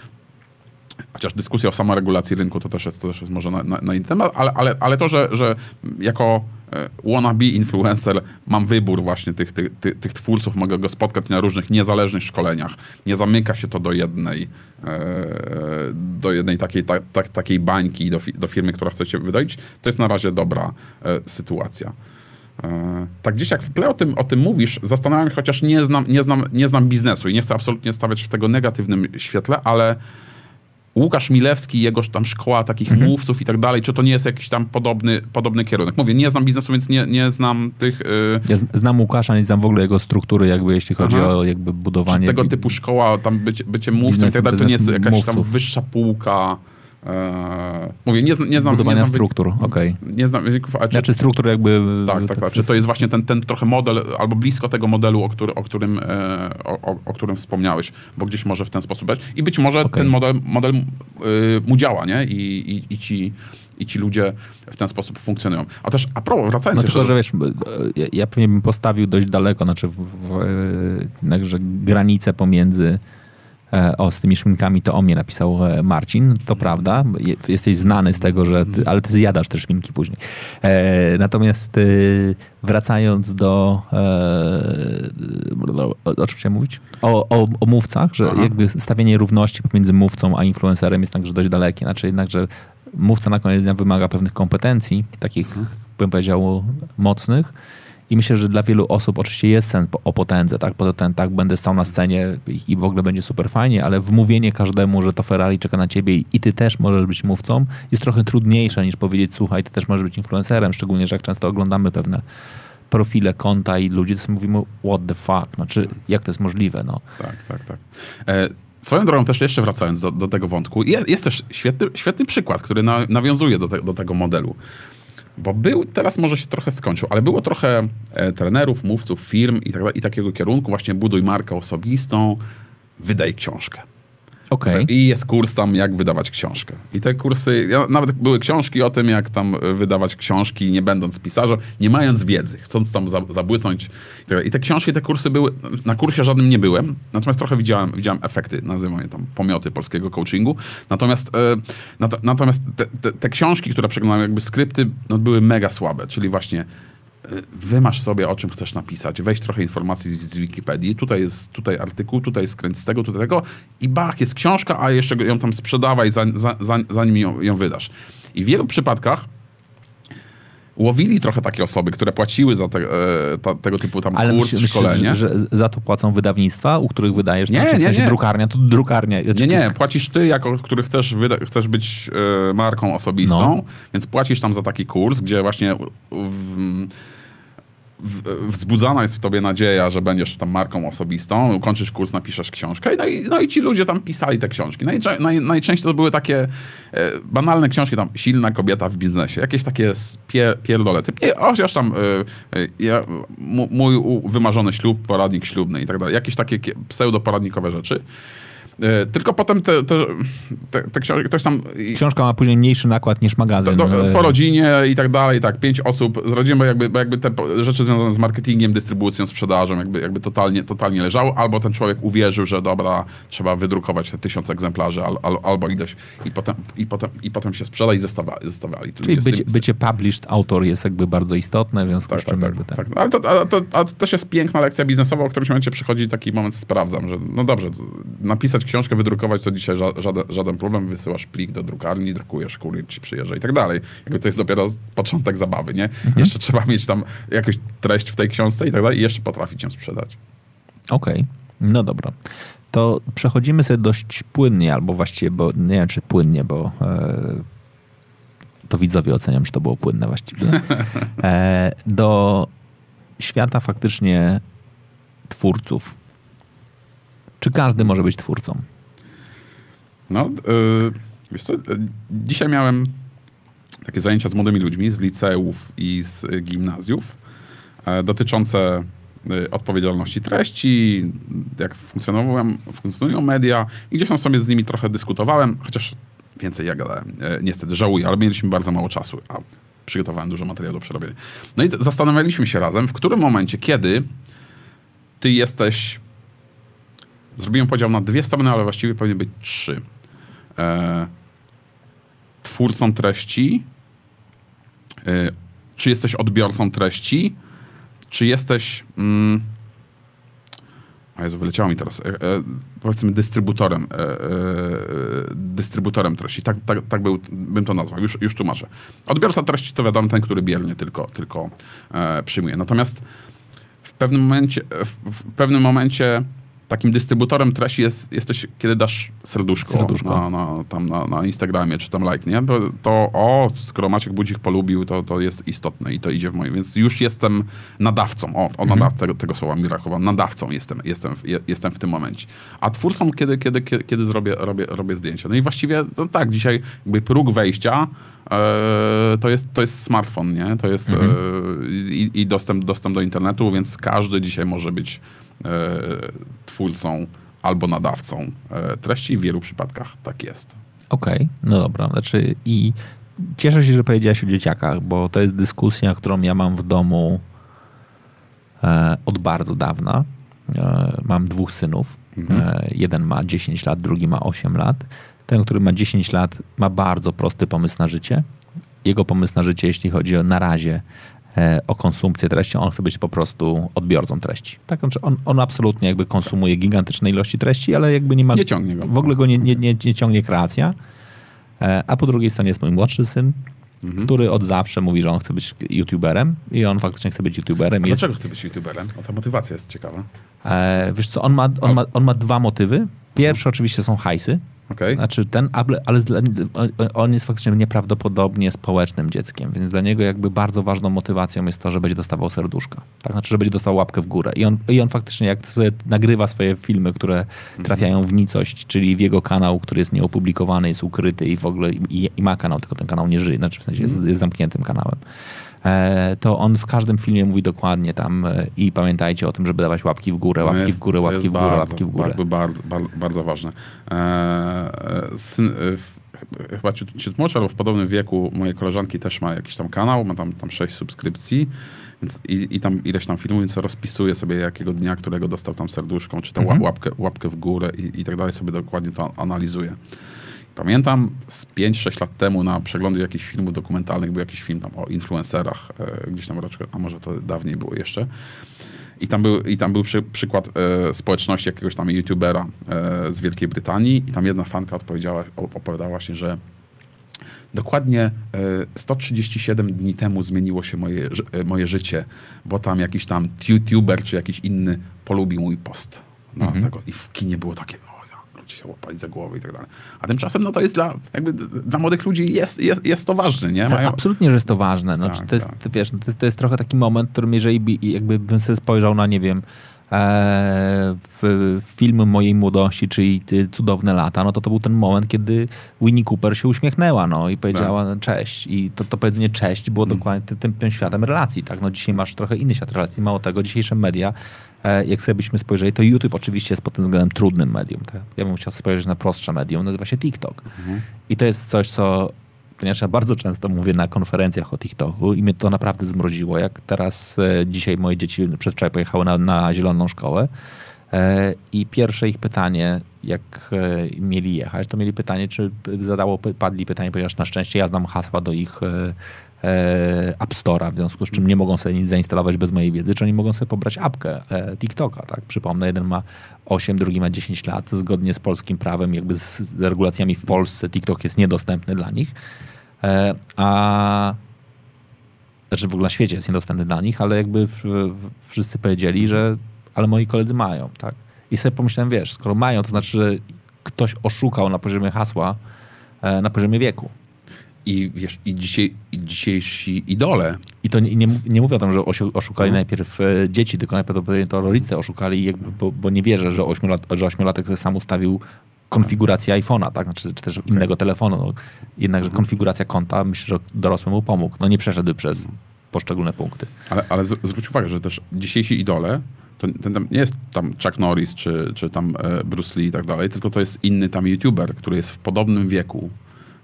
chociaż dyskusja o samoregulacji rynku to też jest, to też jest może na, na, na inny temat, ale, ale, ale to, że, że jako e, wannabe influencer mam wybór właśnie tych, tych, tych, tych twórców, mogę go spotkać na różnych niezależnych szkoleniach, nie zamyka się to do jednej, e, do jednej takiej, ta, ta, takiej bańki, do, do firmy, która chce się wydoić, to jest na razie dobra e, sytuacja. Tak gdzieś jak w tle o tym, o tym mówisz, zastanawiam się, chociaż nie znam, nie, znam, nie znam biznesu i nie chcę absolutnie stawiać w tego negatywnym świetle, ale Łukasz Milewski, jego tam szkoła takich
Mhm.
mówców i tak dalej, czy to nie jest jakiś tam podobny, podobny kierunek? Mówię, nie znam biznesu, więc nie, nie znam tych... Yy,
Ja znam Łukasza, nie znam w ogóle jego struktury, jakby jeśli chodzi
Aha.
o jakby
czy
budowanie.
tego
bi-
typu szkoła, tam bycie, bycie mówcą i tak dalej, to nie jest jakaś tam
mówców.
wyższa półka. E, mówię, nie, nie znam...
budowania
nie znam
struktur, okej.
Nie znam ale czy,
Znaczy struktur jakby...
tak, tak, tak. Czy to jest właśnie ten, ten trochę model, albo blisko tego modelu, o, który, o, którym, e, o, o, którym wspomniałeś, bo gdzieś może w ten sposób być. I być może
Okej.
ten model, model y, mu działa, nie? I, i, i, ci, I ci ludzie w ten sposób funkcjonują. A też, a propos, wracając
No
jeszcze
tylko, że wiesz, ja, ja pewnie bym postawił dość daleko, znaczy w, w, e, jednakże granicę pomiędzy e, o, z tymi szminkami to o mnie napisał e, Marcin, to prawda, je, jesteś znany z tego, że ty, ale ty zjadasz te szminki później. E, natomiast e, wracając do e, o, czym chciałem mówić? O, o, o mówcach, że
Aha.
jakby stawianie równości pomiędzy mówcą a influencerem jest także dość dalekie, znaczy jednakże mówca na koniec dnia wymaga pewnych kompetencji, takich bym powiedział mocnych. I myślę, że dla wielu osób oczywiście jest po- o potędze, tak? Po ten, tak, będę stał na scenie i, w ogóle będzie super fajnie, ale wmówienie każdemu, że to Ferrari czeka na ciebie i, ty też możesz być mówcą, jest trochę trudniejsze niż powiedzieć, słuchaj, ty też możesz być influencerem, szczególnie, że jak często oglądamy pewne profile konta i ludzie, to sobie mówimy, what the fuck, znaczy, jak to jest możliwe, no.
Tak, tak, tak. E, swoją drogą też jeszcze wracając do, do tego wątku, jest, jest też świetny, świetny przykład, który na, nawiązuje do, te, do tego modelu. Bo był, teraz może się trochę skończył, ale było trochę e, trenerów, mówców, firm i, tak, i takiego kierunku, właśnie buduj markę osobistą, wydaj książkę.
Okej.
I jest kurs tam, jak wydawać książkę. I te kursy, ja, nawet były książki o tym, jak tam e, wydawać książki, nie będąc pisarzem, nie mając wiedzy, chcąc tam za, zabłysnąć. Tak. I te książki, te kursy były, na kursie żadnym nie byłem, natomiast trochę widziałem, widziałem efekty, nazywam je tam pomioty polskiego coachingu. Natomiast, e, nato, natomiast te, te, te książki, które przeglądałem, jakby skrypty, no, były mega słabe, czyli właśnie wymasz sobie, o czym chcesz napisać, weź trochę informacji z, z Wikipedii, tutaj jest tutaj artykuł, tutaj skręć z tego, tutaj tego i bach, jest książka, a jeszcze ją tam sprzedawaj, zanim, zanim ją, ją wydasz. I w wielu przypadkach łowili trochę takie osoby, które płaciły za te, e, ta, tego typu tam
Ale
kurs, szkolenie.
że, że za to płacą wydawnictwa, u których wydajesz?
Nie,
znaczy, w
nie,
sensie
nie.
drukarnia, to drukarnia.
Nie, nie, płacisz ty, jako który chcesz, wyda- chcesz być e, marką osobistą,
No.
więc płacisz tam za taki kurs, gdzie właśnie w, w, wzbudzana jest w tobie nadzieja, że będziesz tam marką osobistą, kończysz kurs, napiszesz książkę no i, no i ci ludzie tam pisali te książki. Najczę- naj, najczęściej to były takie e, banalne książki, tam silna kobieta w biznesie, jakieś takie spie, pierdolety. Nie, chociaż tam e, e, ja, mój wymarzony ślub, poradnik ślubny i tak dalej, jakieś takie kie- pseudoporadnikowe rzeczy. E, tylko potem te, te, te, te książki, ktoś tam...
Książka ma później mniejszy nakład niż magazyn.
Do,
e,
po rodzinie i tak dalej, tak, pięć osób z rodziną, bo jakby, bo jakby te rzeczy związane z marketingiem, dystrybucją, sprzedażą, jakby, jakby totalnie, totalnie leżały, albo ten człowiek uwierzył, że dobra, trzeba wydrukować te tysiąc egzemplarzy, al, al, albo ileś i potem, i, potem, i potem się sprzeda i zostawali. zostawali.
Czyli
tym-
bycie, bycie published autor jest jakby bardzo istotne, w związku
tak,
z czym
tak,
jakby
tak, tak. Ale, to, ale, to, ale to też jest piękna lekcja biznesowa, o którymś momencie przychodzi taki moment, sprawdzam, że no dobrze, napisać książkę, wydrukować to dzisiaj ża- żaden, żaden problem, wysyłasz plik do drukarni, drukujesz, kurier ci przyjeżdża i tak dalej. Jakby to jest dopiero początek zabawy, nie? Jeszcze trzeba mieć tam jakąś treść w tej książce i tak dalej i jeszcze potrafić ją sprzedać.
Okej, no dobra. To przechodzimy sobie dość płynnie, albo właściwie, bo nie wiem czy płynnie, bo e, to widzowie oceniam, czy to było płynne właściwie. <laughs> E, do świata faktycznie twórców. Czy każdy może być twórcą?
No, yy, co, yy, dzisiaj miałem takie zajęcia z młodymi ludźmi z liceów i z y, gimnazjów e, dotyczące y, odpowiedzialności treści, jak funkcjonują, funkcjonują media i gdzieś tam sobie z nimi trochę dyskutowałem, chociaż więcej ja gadałem. E, niestety żałuję, ale mieliśmy bardzo mało czasu, a przygotowałem dużo materiału do przerobienia. No i zastanawialiśmy się razem, w którym momencie, kiedy ty jesteś Zrobiłem podział na dwie strony, ale właściwie powinny być trzy. E, twórcą treści, e, czy jesteś odbiorcą treści, czy jesteś. Mm, a Jezu, wyleciało mi teraz. E, e, powiedzmy dystrybutorem, e, e, dystrybutorem treści. Tak, tak, tak był, bym to nazwał. Już, już tłumaczę. Odbiorca treści to wiadomo ten, który biernie tylko, tylko e, przyjmuje. Natomiast w pewnym momencie, w, w pewnym momencie takim dystrybutorem treści jest, jesteś, kiedy dasz serduszko,
Serduszko.
Na, na, tam na, na Instagramie, czy tam like, nie? To, to o, skoro Maciek Budzik polubił, to, to jest istotne i to idzie w moje, więc już jestem nadawcą, o, o nadaw, tego, tego słowa mi brakowało, nadawcą jestem, jestem, je, jestem w tym momencie. A twórcą, kiedy, kiedy, kiedy, kiedy zrobię, robię, robię zdjęcia. No i właściwie, no tak, dzisiaj jakby próg wejścia e, to, jest, to jest smartfon, nie? To jest e, i, i dostęp, dostęp do internetu, więc każdy dzisiaj może być e, twórcą albo nadawcą e, treści w wielu przypadkach tak jest.
Okej, no dobra. Znaczy i cieszę się, że powiedziałeś o dzieciakach, bo to jest dyskusja, którą ja mam w domu e, od bardzo dawna. E, mam dwóch synów. E, jeden ma 10 lat, drugi ma 8 lat. Ten, który ma 10 lat, ma bardzo prosty pomysł na życie. Jego pomysł na życie, jeśli chodzi o na razie o konsumpcję treści, on chce być po prostu odbiorcą treści. Tak, znaczy on, on absolutnie jakby konsumuje gigantyczne ilości treści, ale jakby nie ma...
Nie ciągnie go.
W ogóle go nie, nie, nie, nie ciągnie kreacja. E, A po drugiej stronie jest mój młodszy syn,
Mhm.
który od zawsze mówi, że on chce być youtuberem i on faktycznie chce być youtuberem.
A
Jest,
dlaczego chce być youtuberem? O, ta motywacja jest ciekawa.
e, wiesz co, on ma, on, ma, on ma dwa motywy. Pierwszy oczywiście są hajsy.
Okej?
Znaczy ten, ale, dla- on- jest faktycznie nieprawdopodobnie społecznym dzieckiem, więc dla niego jakby bardzo ważną motywacją jest to, że będzie dostawał serduszka. Tak, znaczy, że będzie dostał łapkę w górę. I on, i on faktycznie jak nagrywa swoje filmy, które trafiają w nicość, czyli w jego kanał, który jest nieopublikowany, jest ukryty i w ogóle i, i ma kanał, tylko ten kanał nie żyje, znaczy w sensie jest, jest zamkniętym kanałem. E, to on w każdym filmie mówi dokładnie tam e, i pamiętajcie o tym, żeby dawać łapki w górę, łapki
jest-
w górę, łapki w górę,
bardzo,
łapki w górę.
Bardzo, bardzo, bardzo, bardzo ważne. Eee, syn, chyba ciut, młodszy, albo w podobnym wieku mojej koleżanki też ma jakiś tam kanał, ma tam, tam sześć subskrypcji więc i, i tam ileś tam filmów, więc rozpisuje sobie jakiego dnia, którego dostał tam serduszką, czy tam
Mhm.
łapkę, łapkę w górę i, i tak dalej, sobie dokładnie to analizuje. Pamiętam z 5-6 lat temu na przeglądzie jakichś filmów dokumentalnych był jakiś film tam o influencerach, e, gdzieś tam roczkę, a może to dawniej było jeszcze. I tam był, i tam był przy, przykład e, społeczności jakiegoś tam youtubera e, z Wielkiej Brytanii i tam jedna fanka odpowiedziała, opowiadała właśnie, że dokładnie e, 137 dni temu zmieniło się moje, e, moje życie, bo tam jakiś tam youtuber czy jakiś inny polubił mój post. No,
Mhm.
tego, I w kinie było takie, ludzie się łapali za głowę i tak dalej. A tymczasem no to jest dla, jakby dla młodych ludzi jest, jest, jest to ważne, nie? Mają,
Absolutnie, że jest to ważne. Znaczy,
Tak,
to, jest,
tak.
wiesz, to, jest, to jest trochę taki moment, w którym jeżeli by, jakby bym sobie spojrzał na, nie wiem, w filmy mojej młodości, czyli Cudowne lata, no to to był ten moment, kiedy Winnie Cooper się uśmiechnęła no, i powiedziała
Tak.
cześć. I to, to powiedzenie cześć było
Mm.
dokładnie tym, tym, tym światem relacji. Tak? No, dzisiaj masz trochę inny świat relacji. Mało tego, dzisiejsze media, e, jak sobie byśmy spojrzeli, to YouTube oczywiście jest pod tym względem trudnym medium. Tak? Ja bym chciał spojrzeć na prostsze medium, nazywa się TikTok.
Mhm.
I to jest coś, co ponieważ ja bardzo często mówię na konferencjach o TikToku i mnie to naprawdę zmroziło, jak teraz e, dzisiaj moje dzieci przedwczoraj pojechały na, na zieloną szkołę e, i pierwsze ich pytanie, jak e, mieli jechać, to mieli pytanie, czy zadało, padli pytanie, ponieważ na szczęście ja znam hasła do ich App Store'a, w związku z czym nie mogą sobie nic zainstalować bez mojej wiedzy, czy oni mogą sobie pobrać apkę e, TikToka, tak? Przypomnę, jeden ma 8, drugi ma 10 lat, zgodnie z polskim prawem, jakby z, regulacjami w Polsce TikTok jest niedostępny dla nich, e, a znaczy w ogóle na świecie jest niedostępny dla nich, ale jakby wszyscy powiedzieli, że ale moi koledzy mają, tak? I sobie pomyślałem, wiesz, skoro mają, to znaczy, że ktoś oszukał na poziomie hasła, e, na poziomie wieku.
I wiesz, i, dzisiaj, i dzisiejsi idole
I to nie, nie, nie mówię o tym, że oszukali
Mhm.
najpierw e, dzieci, tylko najprawdopodobniej to rodzice oszukali, jakby, bo, bo nie wierzę, że, ośmiolat, że ośmiolatek sobie sam ustawił konfigurację iPhone'a, tak? Znaczy, czy też innego telefonu. No. Jednakże konfiguracja konta, myślę, że dorosły mu pomógł. No nie przeszedł przez poszczególne punkty.
Ale, ale zwróć uwagę, że też dzisiejsi idole, to ten nie jest tam Chuck Norris czy, czy tam e, Bruce Lee i tak dalej, tylko to jest inny tam youtuber, który jest w podobnym wieku.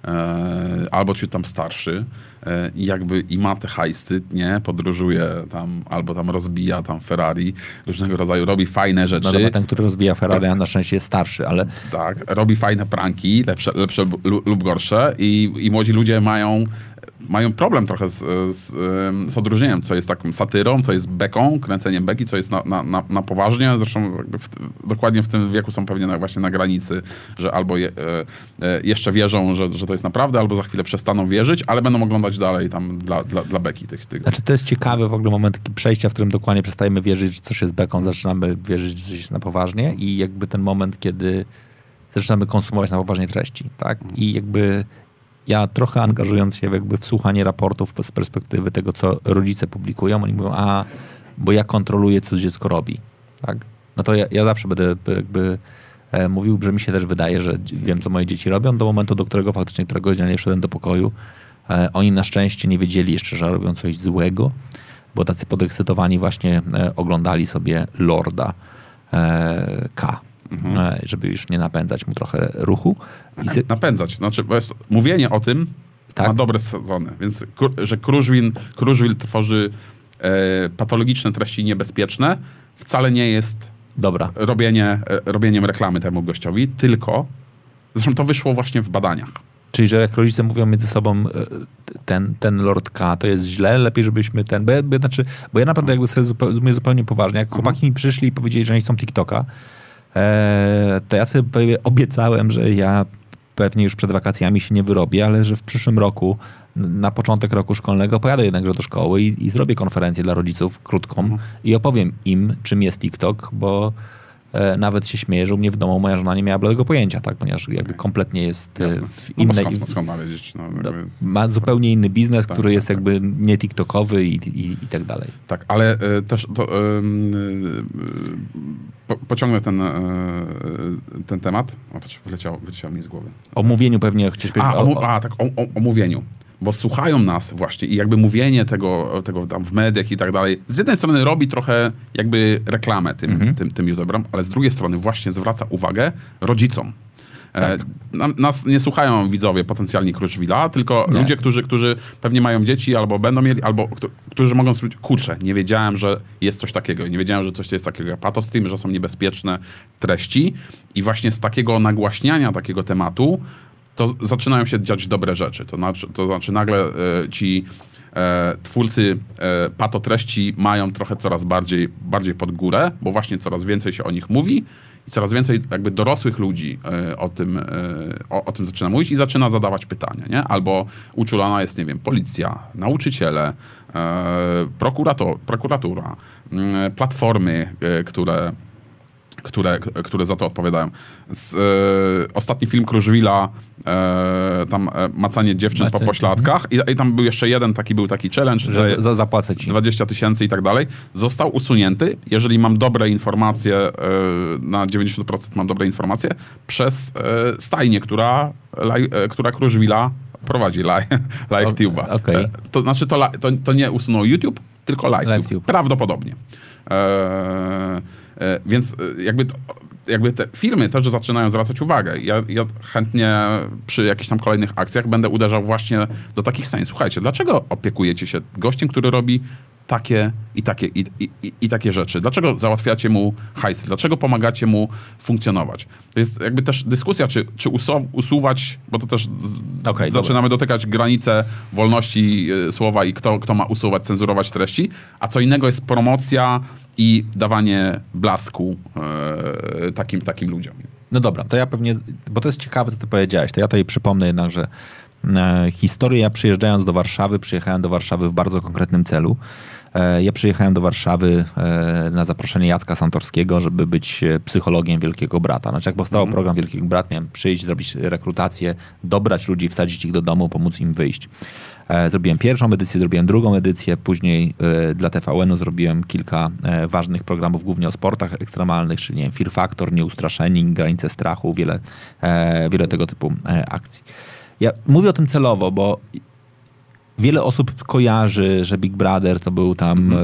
E, albo ci tam starszy e, i jakby i ma te hajsty, nie, podróżuje tam, albo tam rozbija tam Ferrari, różnego rodzaju, robi fajne
No
rzeczy.
dobra, ten, który rozbija Ferrari, a na szczęście jest starszy, ale
Tak, robi fajne pranki, lepsze, lepsze lu- lub gorsze i, i młodzi ludzie mają, mają problem trochę z, z, z odróżnieniem, co jest taką satyrą, co jest beką, kręceniem beki, co jest na, na, na, na poważnie. Zresztą w, dokładnie w tym wieku są pewnie na, właśnie na granicy, że albo je, e, e, jeszcze wierzą, że, że to jest naprawdę, albo za chwilę przestaną wierzyć, ale będą oglądać dalej tam dla, dla, dla beki tych, tych.
Znaczy to jest ciekawy w ogóle moment przejścia, w którym dokładnie przestajemy wierzyć, że coś jest beką, zaczynamy wierzyć, że coś jest na poważnie i jakby ten moment, kiedy zaczynamy konsumować na poważnie treści, tak? I jakby ja trochę angażując się jakby w słuchanie raportów z perspektywy tego, co rodzice publikują, oni mówią, a, bo ja kontroluję, co dziecko robi, tak? No to ja, ja zawsze będę jakby e, mówił, że mi się też wydaje, że wiem, co moje dzieci robią, do momentu, do którego faktycznie któregoś dnia nie wszedłem do pokoju. E, oni na szczęście nie wiedzieli jeszcze, że robią coś złego, bo tacy podekscytowani właśnie e, oglądali sobie Lorda e, K, e, żeby już nie napędzać mu trochę ruchu. I sy-
napędzać. Znaczy, bo jest, mówienie o tym
Tak.
ma dobre sezony. Więc, że Kruszwil, Kruszwil tworzy e, patologiczne treści niebezpieczne, wcale nie jest
Dobra,
robienie, e, robieniem reklamy temu gościowi, tylko, zresztą to wyszło właśnie w badaniach.
czyli że jak rodzice mówią między sobą e, ten, ten Lord K to jest źle, lepiej żebyśmy ten, bo ja, bo, znaczy, bo ja naprawdę jakby sobie zupełnie, zupełnie poważnie, jak chłopaki mi przyszli i powiedzieli, że nie chcą TikToka, e, to ja sobie obiecałem, że ja pewnie już przed wakacjami się nie wyrobię, ale że w przyszłym roku, na początek roku szkolnego pojadę jednakże do szkoły i, i zrobię konferencję dla rodziców krótką i opowiem im, czym jest TikTok, bo nawet się śmieję, że u mnie w domu moja żona nie miała bladego pojęcia, tak? ponieważ jakby kompletnie jest e,
Jasne.
w
No
innej...
skąd, no skąd ma wiedzieć? No,
no,
jakby,
ma zupełnie inny biznes,
Tak,
który
tak,
jest
tak.
jakby nie TikTokowy i, i, i tak dalej.
tak, ale e, też to, em, e, po, pociągnę ten, e, ten temat. O, patrz, wyleciał, wyleciał mi z głowy.
O mówieniu pewnie chciałeś powiedzieć.
A,
o,
o, a tak, o, o, o mówieniu. Bo słuchają nas właśnie i jakby mówienie tego, tego tam w mediach i tak dalej, z jednej strony robi trochę jakby reklamę tym,
Mhm.
tym, tym youtuberom, ale z drugiej strony właśnie zwraca uwagę rodzicom. E,
Tak.
nam- nas nie słuchają widzowie potencjalni Kruszwila, tylko
Nie.
ludzie, którzy, którzy pewnie mają dzieci albo będą mieli, albo któ- którzy mogą stwierdzić, kurczę, nie wiedziałem, że jest coś takiego, nie wiedziałem, że coś jest takiego jak patostream, że są niebezpieczne treści i właśnie z takiego nagłaśniania takiego tematu to zaczynają się dziać dobre rzeczy. To znaczy, to znaczy nagle e, ci e, twórcy e, patotreści mają trochę coraz bardziej, bardziej pod górę, bo właśnie coraz więcej się o nich mówi i coraz więcej jakby dorosłych ludzi e, o, tym, e, o, o tym zaczyna mówić i zaczyna zadawać pytania, nie? Albo uczulana jest, nie wiem, policja, nauczyciele, e, prokurator, prokuratura, platformy, e, które które, które za to odpowiadają. Z, e, ostatni film Krużwila, e, tam e, macanie dziewczyn
Macanie,
po pośladkach i, i tam był jeszcze jeden taki był taki challenge, że
Że za, zapłacę ci.
20 tysięcy i tak dalej, został usunięty, jeżeli mam dobre informacje, e, na 90% mam dobre informacje, przez stajnię, która, laj, która Krużwila prowadzi, <laughs> live, live
O-
tube'a.
okej.
E, To znaczy, to, to, to nie usunął YouTube, tylko live,
LiveTube.
tube. Prawdopodobnie. E, e, więc e, jakby, to, jakby te firmy też zaczynają zwracać uwagę. Ja, ja chętnie przy jakichś tam kolejnych akcjach będę uderzał właśnie do takich sens. Słuchajcie, dlaczego opiekujecie się gościem, który robi takie i takie, i, i, i, takie rzeczy? Dlaczego załatwiacie mu hajsy? Dlaczego pomagacie mu funkcjonować? To jest jakby też dyskusja, czy, czy usu- usuwać, bo to też
Okej,
zaczynamy dotykać granice wolności e, słowa i kto, kto ma usuwać, cenzurować treści, a co innego jest promocja i dawanie blasku e, takim, takim ludziom.
No dobra, to ja pewnie, bo to jest ciekawe, co ty powiedziałeś, to ja tutaj przypomnę jednak, że e, historię, ja przyjeżdżając do Warszawy, przyjechałem do Warszawy w bardzo konkretnym celu. E, ja przyjechałem do Warszawy e, na zaproszenie Jacka Santorskiego, żeby być e, psychologiem Wielkiego Brata. Znaczy jak powstał program Wielkiego Brat, miałem przyjść, zrobić rekrutację, dobrać ludzi, wsadzić ich do domu, pomóc im wyjść. E, Zrobiłem pierwszą edycję, zrobiłem drugą edycję, później e, dla TVN-u zrobiłem kilka e, ważnych programów, głównie o sportach ekstremalnych, czyli nie wiem, Fear Factor, Nieustraszeni, Granice Strachu, wiele, wiele tego typu akcji. Ja mówię o tym celowo, bo wiele osób kojarzy, że Big Brother to był tam e,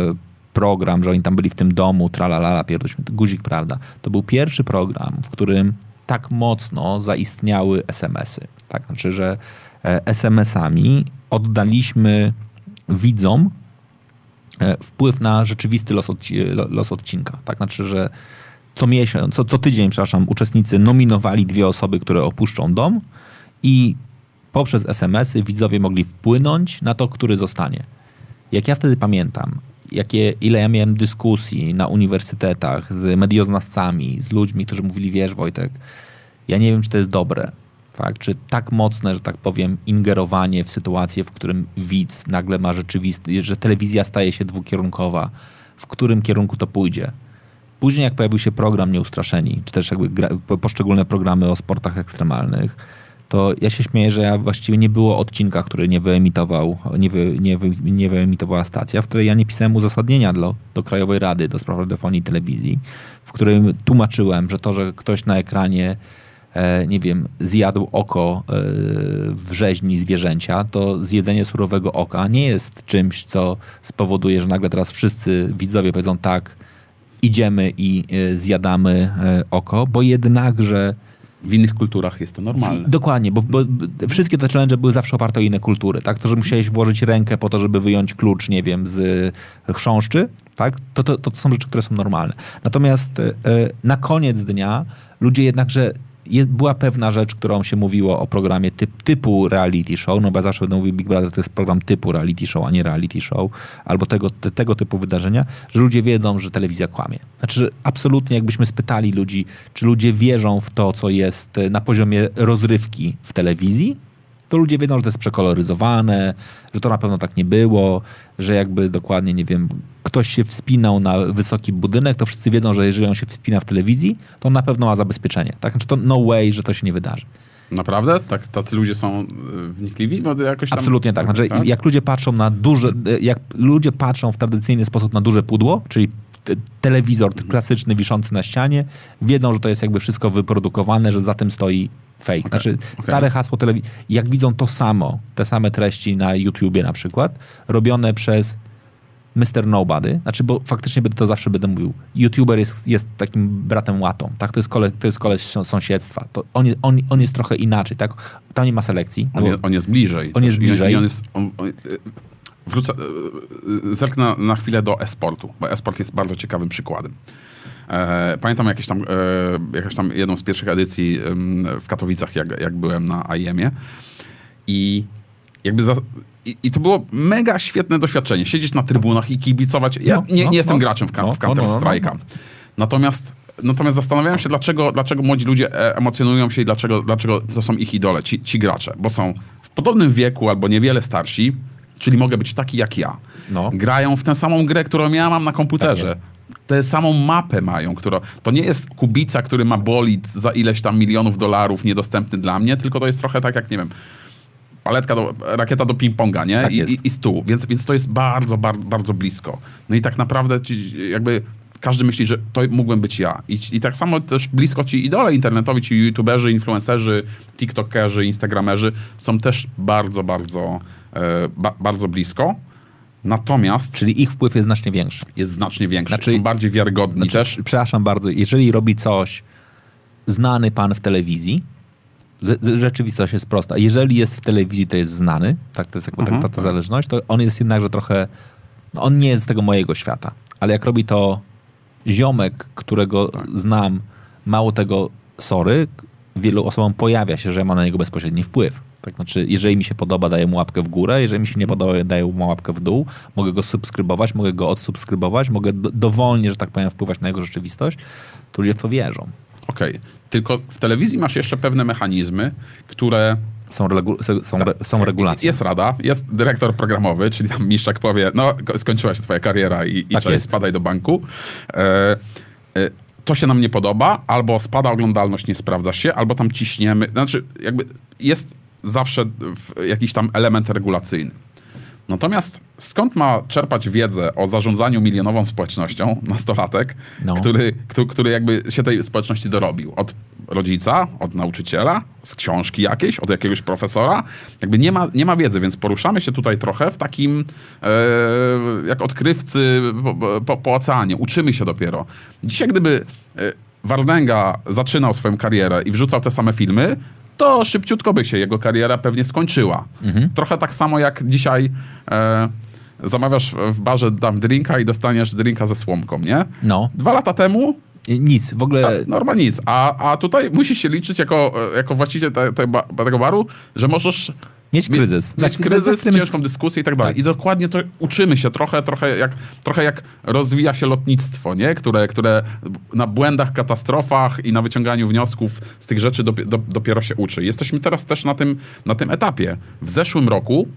program, że oni tam byli w tym domu, tralalala, pierdoliśmy, guzik, prawda. To był pierwszy program, w którym tak mocno zaistniały SMS-y. Tak? Znaczy, że SMS-ami oddaliśmy widzom e, wpływ na rzeczywisty los, odci- lo- los odcinka. Tak znaczy, że co miesiąc, co, co tydzień, przepraszam, uczestnicy nominowali dwie osoby, które opuszczą dom i poprzez SMS-y widzowie mogli wpłynąć na to, który zostanie. Jak ja wtedy pamiętam, jakie, ile ja miałem dyskusji na uniwersytetach z medioznawcami, z ludźmi, którzy mówili, wiesz Wojtek, ja nie wiem, czy to jest dobre. Tak? Czy tak mocne, że tak powiem, ingerowanie w sytuację, w którym widz nagle ma rzeczywisty, że telewizja staje się dwukierunkowa, w którym kierunku to pójdzie. Później jak pojawił się program Nieustraszeni, czy też jakby gra, po- poszczególne programy o sportach ekstremalnych, to ja się śmieję, że ja właściwie nie było odcinka, który nie wyemitował, nie, wy, nie, wy, nie wyemitowała stacja, w której ja nie pisałem uzasadnienia do, Krajowej Rady do spraw radiofonii i telewizji, w którym tłumaczyłem, że to, że ktoś na ekranie nie wiem, zjadł oko e, w rzeźni zwierzęcia, to zjedzenie surowego oka nie jest czymś, co spowoduje, że nagle teraz wszyscy widzowie powiedzą tak, idziemy i e, zjadamy e, oko, bo jednakże
W innych kulturach jest to normalne.
Dokładnie, bo, bo wszystkie te challenge były zawsze oparte o inne kultury, tak? To, że musiałeś włożyć rękę po to, żeby wyjąć klucz, nie wiem, z chrząszczy, tak? To, to, to są rzeczy, które są normalne. Natomiast e, na koniec dnia ludzie jednakże je, była pewna rzecz, którą się mówiło o programie typ, typu reality show, no bo ja zawsze będę mówił Big Brother to jest program typu reality show, a nie reality show, albo tego, te, tego typu wydarzenia, że ludzie wiedzą, że telewizja kłamie. Znaczy, absolutnie jakbyśmy spytali ludzi, czy ludzie wierzą w to, co jest e, na poziomie rozrywki w telewizji, to ludzie wiedzą, że to jest przekoloryzowane, że to na pewno tak nie było, że jakby dokładnie, nie wiem, ktoś się wspinał na wysoki budynek, to wszyscy wiedzą, że jeżeli on się wspina w telewizji, to on na pewno ma zabezpieczenie. Tak? Znaczy to no way, że to się nie wydarzy.
Naprawdę? Tak, tacy ludzie są y, wnikliwi? Bo jakoś tam...
Absolutnie tak. Znaczy, jak ludzie patrzą na duże, jak ludzie patrzą w tradycyjny sposób na duże pudło, czyli te- telewizor klasyczny wiszący na ścianie, wiedzą, że to jest jakby wszystko wyprodukowane, że za tym stoi fake. Znaczy, stare hasło telewizji. Jak widzą to samo, te same treści na YouTubie na przykład, robione przez Mr. Nobody, znaczy, bo faktycznie to zawsze będę mówił. YouTuber jest, jest takim bratem łatą, tak? To jest, kole, to jest koleś sąsiedztwa. To on, jest- on, on jest trochę inaczej, tak? Tam nie ma selekcji.
On,
bo-
je, on jest bliżej.
On jest bliżej.
I on jest... On, on, wrócę, y, zerknę na chwilę do e-sportu, bo e-sport jest bardzo ciekawym przykładem. E, pamiętam jakieś tam, e, jakąś tam jedną z pierwszych edycji w Katowicach, jak, jak byłem na IEM-ie i jakby za, i, I to było mega świetne doświadczenie. Siedzieć na trybunach i kibicować. Ja
No,
nie,
no,
nie jestem
no.
graczem w,
No,
w
no, no, no,
Counter-Strike'a. Natomiast, natomiast zastanawiałem się, dlaczego, dlaczego młodzi ludzie e, emocjonują się i dlaczego, dlaczego to są ich idole, ci, ci gracze. Bo są w podobnym wieku albo niewiele starsi, czyli mogę być taki jak ja.
No.
Grają w tę samą grę, którą ja mam na komputerze.
Tak
tę samą mapę mają, która, to nie jest Kubica, który ma bolid za ileś tam milionów dolarów niedostępny dla mnie, tylko to jest trochę tak jak, nie wiem, paletka do, rakieta do ping-ponga, nie?
Tak
I, i, I stół. Więc, więc to jest bardzo, bardzo, bardzo blisko. No i tak naprawdę ci, jakby każdy myśli, że to mógłbym być ja. I, I tak samo też blisko ci idole internetowi, ci youtuberzy, influencerzy, tiktokerzy, instagramerzy są też bardzo, bardzo, e, ba, bardzo blisko. Natomiast
Czyli ich wpływ jest znacznie większy.
jest znacznie większy.
Znaczy-
są bardziej wiarygodni
Znaczy,
też.
Przepraszam bardzo, jeżeli robi coś znany pan w telewizji, rzeczywistość jest prosta. Jeżeli jest w telewizji, to jest znany, tak, to jest jakby
Mhm,
ta, ta, ta
tak.
zależność, to on jest jednakże trochę, no on nie jest z tego mojego świata, ale jak robi to ziomek, którego
Tak.
znam, mało tego, sorry, wielu osobom pojawia się, że ma na niego bezpośredni wpływ. Tak, znaczy, jeżeli mi się podoba, daję mu łapkę w górę, jeżeli mi się nie
Mhm.
podoba, daję mu łapkę w dół, mogę go subskrybować, mogę go odsubskrybować, mogę do, dowolnie, że tak powiem, wpływać na jego rzeczywistość, to ludzie w to wierzą.
Okej. Tylko w telewizji masz jeszcze pewne mechanizmy, które
Są, regu- są, re- są regulacje.
Jest rada, jest dyrektor programowy, czyli tam Miszczak powie, no ko- skończyła się twoja kariera i, i
Tak
cześć,
jest.
spadaj do banku. E, e, to się nam nie podoba, albo spada oglądalność, nie sprawdza się, albo tam ciśniemy. Znaczy, jakby jest zawsze jakiś tam element regulacyjny. Natomiast skąd ma czerpać wiedzę o zarządzaniu milionową społecznością nastolatek,
No.
który, który, który jakby się tej społeczności dorobił? Od rodzica, od nauczyciela, z książki jakiejś, od jakiegoś profesora? Jakby nie ma, nie ma wiedzy, więc poruszamy się tutaj trochę w takim e, jak odkrywcy po, po, po oceanie. Uczymy się dopiero. Dzisiaj gdyby e, Wardenga zaczynał swoją karierę i wrzucał te same filmy, to szybciutko by się jego kariera pewnie skończyła. Trochę tak samo jak dzisiaj e, zamawiasz w barze dam drinka i dostaniesz drinka ze słomką, nie?
No.
Dwa lata temu
Nic, w ogóle...
a, norma nic, a, a tutaj musisz się liczyć jako, e, jako właściciel te, te, ba- tego baru, że możesz
Mieć kryzys.
Mieć kryzys, ciężką dyskusję i tak dalej.
Tak.
I dokładnie to uczymy się trochę, trochę jak, trochę jak rozwija się lotnictwo, nie? Które, które na błędach, katastrofach i na wyciąganiu wniosków z tych rzeczy do, dopiero się uczy. Jesteśmy teraz też na tym, na tym etapie. W zeszłym roku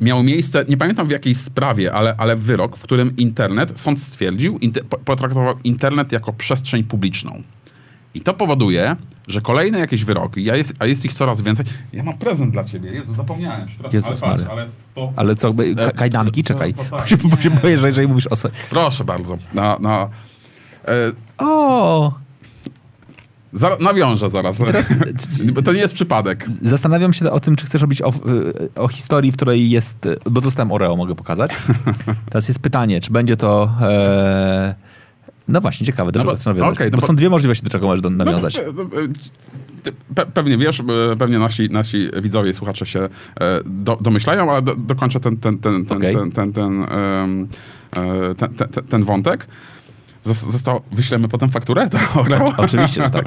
miał miejsce, nie pamiętam w jakiej sprawie, ale, ale wyrok, w którym internet, sąd stwierdził, inter, po- potraktował internet jako przestrzeń publiczną. I to powoduje, że kolejne jakieś wyroki, a jest, a jest ich coraz więcej. Ja mam prezent dla ciebie. Jezu, zapomniałem.
Jezus
ale, patrz, ale to...
Ale co,
E,
kajdanki? Czekaj.
to- to tak, <laughs>
bo się boję, że jeżeli mówisz o...
Proszę bardzo. Na, na, e,
O!
nawiążę zaraz. <laughs> Bo to nie jest przypadek.
Zastanawiam się o tym, czy chcesz robić o, y, o historii, w której jest... y, Bo dostałem Oreo, mogę pokazać. <laughs> Teraz jest pytanie, czy będzie to... E... No właśnie, ciekawe, do
No
czego
bo-
chcesz nawiązać.
okej, no
bo
bo-
są dwie możliwości, do czego możesz do- nawiązać.
No, e, e, ty pe, pewnie wiesz, e, pewnie nasi, nasi widzowie i słuchacze się e, do, domyślają, ale do, dokończę ten, ten, ten, ten,
Okej.
ten, ten, ten, e, ten, ten, ten, wątek. Zos- Został, wyślemy potem fakturę? <laughs> To Oreo?
Oczywiście, że tak.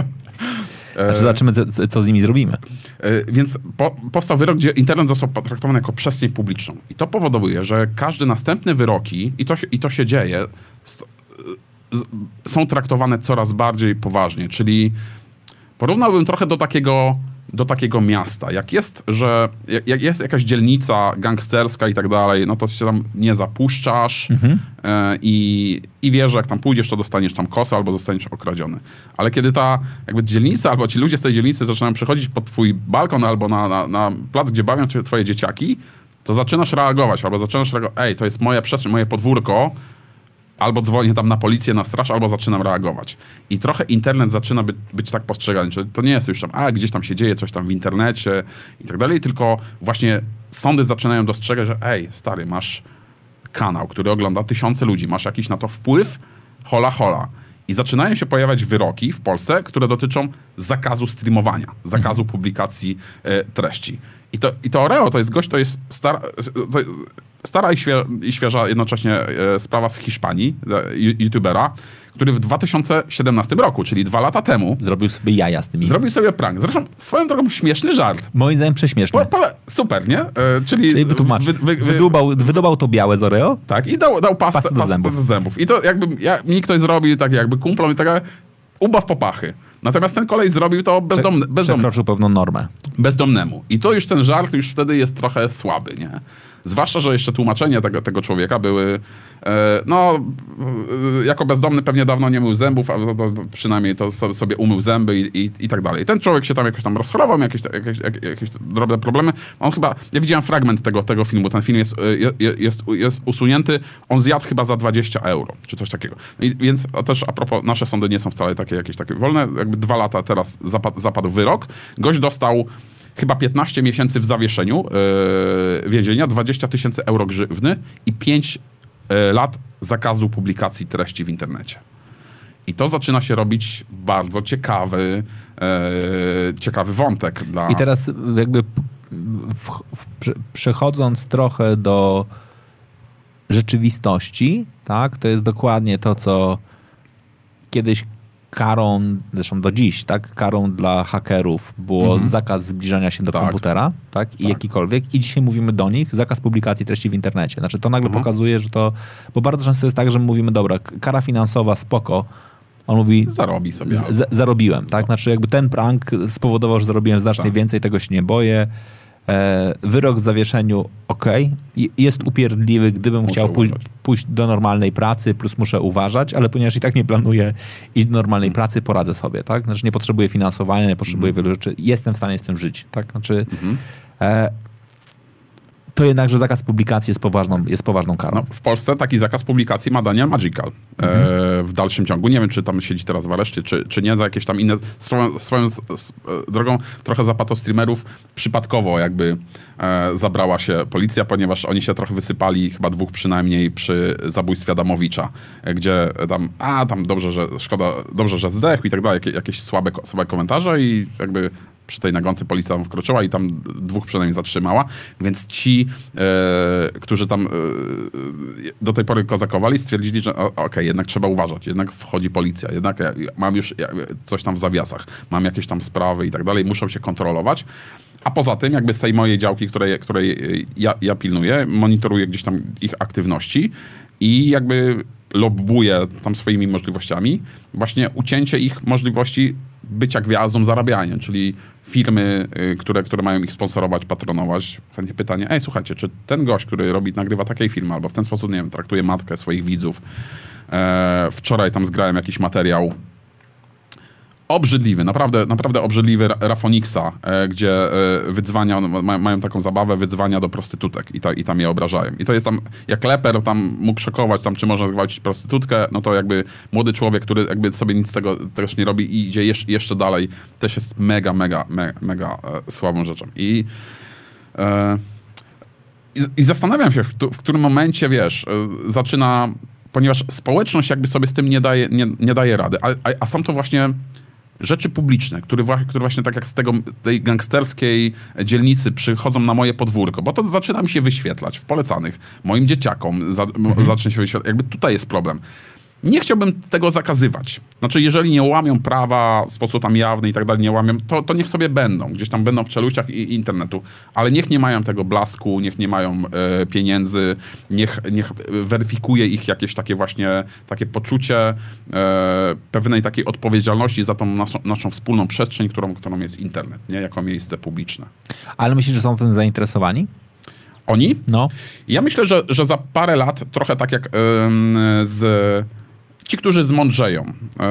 Znaczy zobaczymy, co- z nimi zrobimy.
E, Więc po, powstał wyrok, gdzie internet został potraktowany jako przestrzeń publiczną. I to powoduje, że każdy następny wyroki, i to się, i to się dzieje, są traktowane coraz bardziej poważnie. Czyli porównałbym trochę do takiego, do takiego miasta. Jak jest, że jak jest jakaś dzielnica gangsterska i tak dalej, no to się tam nie zapuszczasz e, i, i wiesz, że jak tam pójdziesz, to dostaniesz tam kosę albo zostaniesz okradziony. Ale kiedy ta jakby dzielnica albo ci ludzie z tej dzielnicy zaczynają przychodzić pod twój balkon albo na, na, na plac, gdzie bawią się twoje dzieciaki, to zaczynasz reagować, albo zaczynasz reagować, ej, to jest moja przestrzeń, moje podwórko, albo dzwonię tam na policję, na straż, albo zaczynam reagować. I trochę internet zaczyna być, być tak postrzegany, że to nie jest już tam, a gdzieś tam się dzieje coś tam w internecie i tak dalej, tylko właśnie sądy zaczynają dostrzegać, że ej, stary, masz kanał, który ogląda tysiące ludzi, masz jakiś na to wpływ, hola hola. I zaczynają się pojawiać wyroki w Polsce, które dotyczą zakazu streamowania, zakazu publikacji e, treści. I to, I to Oreo to jest gość, to jest stara, to stara i, świe, i świeża jednocześnie e, sprawa z Hiszpanii, e, ju- youtubera, który w 2017 roku, czyli dwa lata temu,
Zrobił sobie jaja z tymi.
zrobił sobie prank. Zresztą swoją drogą śmieszny żart.
Moim zdaniem prześmieszne.
Po, po, super, nie? E, czyli
Czyli wytłumacz.
wy- wy- wy-
Wydubał, wydubał to białe z Oreo?
tak, i dał, dał pastę,
Pastę do
pastę
zębów.
do zębów. I to jakby ja, mi ktoś zrobił tak jakby kumplom i tak ubaw popachy. Natomiast ten kolej zrobił to bezdomny, bezdomny,
Przekroczył pewną normę.
bezdomnemu. I to już ten żart już wtedy jest trochę słaby, nie? Zwłaszcza, że jeszcze tłumaczenie tego, tego człowieka były, e, no, e, jako bezdomny pewnie dawno nie mył zębów, ale to, to przynajmniej to so, sobie umył zęby i, i, i tak dalej. Ten człowiek się tam jakoś tam rozchorował, jakieś, jakieś, jakieś, drobne problemy. On chyba, ja widziałem fragment tego, tego filmu, ten film jest, e, jest, jest, jest usunięty, on zjadł chyba za 20 euro, czy coś takiego. I, więc a też a propos, nasze sądy nie są wcale takie jakieś takie wolne, jakby dwa lata teraz zapadł, zapadł wyrok. Gość dostał chyba 15 miesięcy w zawieszeniu yy, więzienia, 20 tysięcy euro grzywny i 5 yy, lat zakazu publikacji treści w internecie. I to zaczyna się robić bardzo ciekawy, yy, ciekawy wątek dla...
I teraz jakby w, w, prze- przechodząc trochę do rzeczywistości, tak, to jest dokładnie to, co kiedyś karą, zresztą do dziś, tak, karą dla hakerów było zakaz zbliżania się do
Tak.
komputera, tak, i
Tak.
jakikolwiek. I dzisiaj mówimy do nich zakaz publikacji treści w internecie. Znaczy to nagle pokazuje, że to, bo bardzo często jest tak, że my mówimy, dobra, kara finansowa, spoko. On mówi,
Zarobi sobie.
z, zarobiłem, tak? Znaczy jakby ten prank spowodował, że zarobiłem znacznie
Tak.
więcej, tego się nie boję. E, wyrok w zawieszeniu, ok, jest upierdliwy, gdybym
Muszę
chciał pójść, do normalnej pracy, plus muszę uważać, ale ponieważ i tak nie planuję iść do normalnej pracy, poradzę sobie, tak? Znaczy nie potrzebuję finansowania, nie potrzebuję
Mhm.
wielu rzeczy, jestem w stanie z tym żyć, tak? Znaczy e, to jednakże zakaz publikacji jest poważną, jest poważną karą.
No, w Polsce taki zakaz publikacji ma Daniel Magical e, w dalszym ciągu. Nie wiem, czy tam siedzi teraz w areszcie, czy, czy nie, za jakieś tam inne... Swoją, swoją e, drogą trochę za patostreamerów przypadkowo jakby e, zabrała się policja, ponieważ oni się trochę wysypali, chyba dwóch przynajmniej, przy zabójstwie Adamowicza, e, gdzie tam, a tam dobrze, że szkoda, dobrze, że zdechł i tak dalej, jakie, jakieś słabe, słabe komentarze i jakby przy tej nagonce policja tam wkroczyła i tam dwóch przynajmniej zatrzymała, więc ci, e, którzy tam e, do tej pory kozakowali, stwierdzili, że okej, jednak trzeba uważać, jednak wchodzi policja, jednak ja, mam już ja, coś tam w zawiasach, mam jakieś tam sprawy i tak dalej, muszą się kontrolować. A poza tym, jakby z tej mojej działki, której, której ja, ja pilnuję, monitoruję gdzieś tam ich aktywności i jakby lobbuję tam swoimi możliwościami właśnie ucięcie ich możliwości bycia gwiazdą, zarabiania, czyli firmy, y, które, które mają ich sponsorować, patronować. Chętnie pytanie, ej słuchajcie, czy ten gość, który robi, nagrywa takiej filmy, albo w ten sposób, nie wiem, traktuje matkę swoich widzów, e, wczoraj tam zgrałem jakiś materiał, obrzydliwy, naprawdę, naprawdę obrzydliwy Ra- Rafoniksa, e, gdzie e, wydzwania, on- ma, mają taką zabawę wydzwania do prostytutek i, ta, i tam je obrażają. I to jest tam, jak Leper tam mógł szokować, tam czy można zgwałcić prostytutkę, no to jakby młody człowiek, który jakby sobie nic z tego też nie robi i idzie jeszcze, jeszcze dalej, też jest mega, mega, mega, mega e, słabą rzeczą. I e, i, I zastanawiam się, w, w którym momencie, wiesz, zaczyna, ponieważ społeczność jakby sobie z tym nie daje, nie, nie daje rady, a, a, a są to właśnie rzeczy publiczne, które, które właśnie tak jak z tego, tej gangsterskiej dzielnicy przychodzą na moje podwórko, bo to zaczyna mi się wyświetlać w polecanych moim dzieciakom, za, m- zacznie się wyświetlać. Jakby tutaj jest problem. Nie chciałbym tego zakazywać. Znaczy, jeżeli nie łamią prawa w sposób tam jawny i tak dalej, nie łamią, to, to niech sobie będą. Gdzieś tam będą w czeluściach i, internetu. Ale niech nie mają tego blasku, niech nie mają e, pieniędzy, niech, niech weryfikuje ich jakieś takie właśnie, takie poczucie e, pewnej takiej odpowiedzialności za tą naszą, naszą wspólną przestrzeń, którą, którą jest internet, nie? Jako miejsce publiczne.
Ale myślisz, że są tym zainteresowani?
Oni?
No.
Ja myślę, że, że za parę lat, trochę tak jak ym, z. Ci, którzy zmądrzeją, e,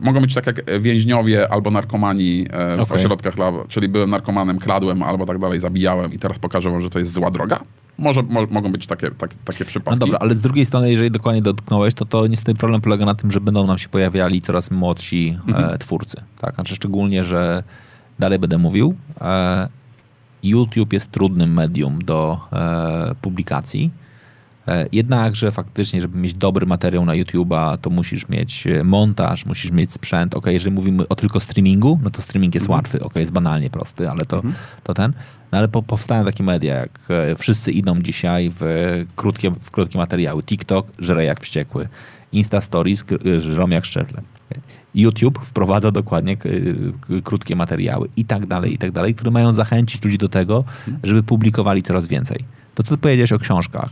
mogą być tak jak więźniowie albo narkomani e, w ośrodkach, czyli byłem narkomanem, kradłem albo tak dalej, zabijałem i teraz pokażę wam, że to jest zła droga. Może mo, mogą być takie, takie, takie
No
przypadki.
dobra, ale z drugiej strony, jeżeli dokładnie dotknąłeś, to to niestety problem polega na tym, że będą nam się pojawiali coraz młodsi
Mhm.
e, twórcy. Tak? Znaczy szczególnie, że dalej będę mówił, e, YouTube jest trudnym medium do e, publikacji. E, Jednakże faktycznie, żeby mieć dobry materiał na YouTube'a, to musisz mieć e, montaż, musisz mieć sprzęt. Ok, jeżeli mówimy o tylko streamingu, no to streaming jest łatwy, ok, jest banalnie prosty, ale to, to ten. No ale po, powstają takie media, jak e, wszyscy idą dzisiaj w krótkie, w krótkie materiały. TikTok żre jak wściekły. Insta Stories żrą jak szczerle. YouTube wprowadza dokładnie krótkie materiały i tak dalej, i tak dalej, które mają zachęcić ludzi do tego, żeby publikowali coraz więcej. To ty powiedziałeś o książkach.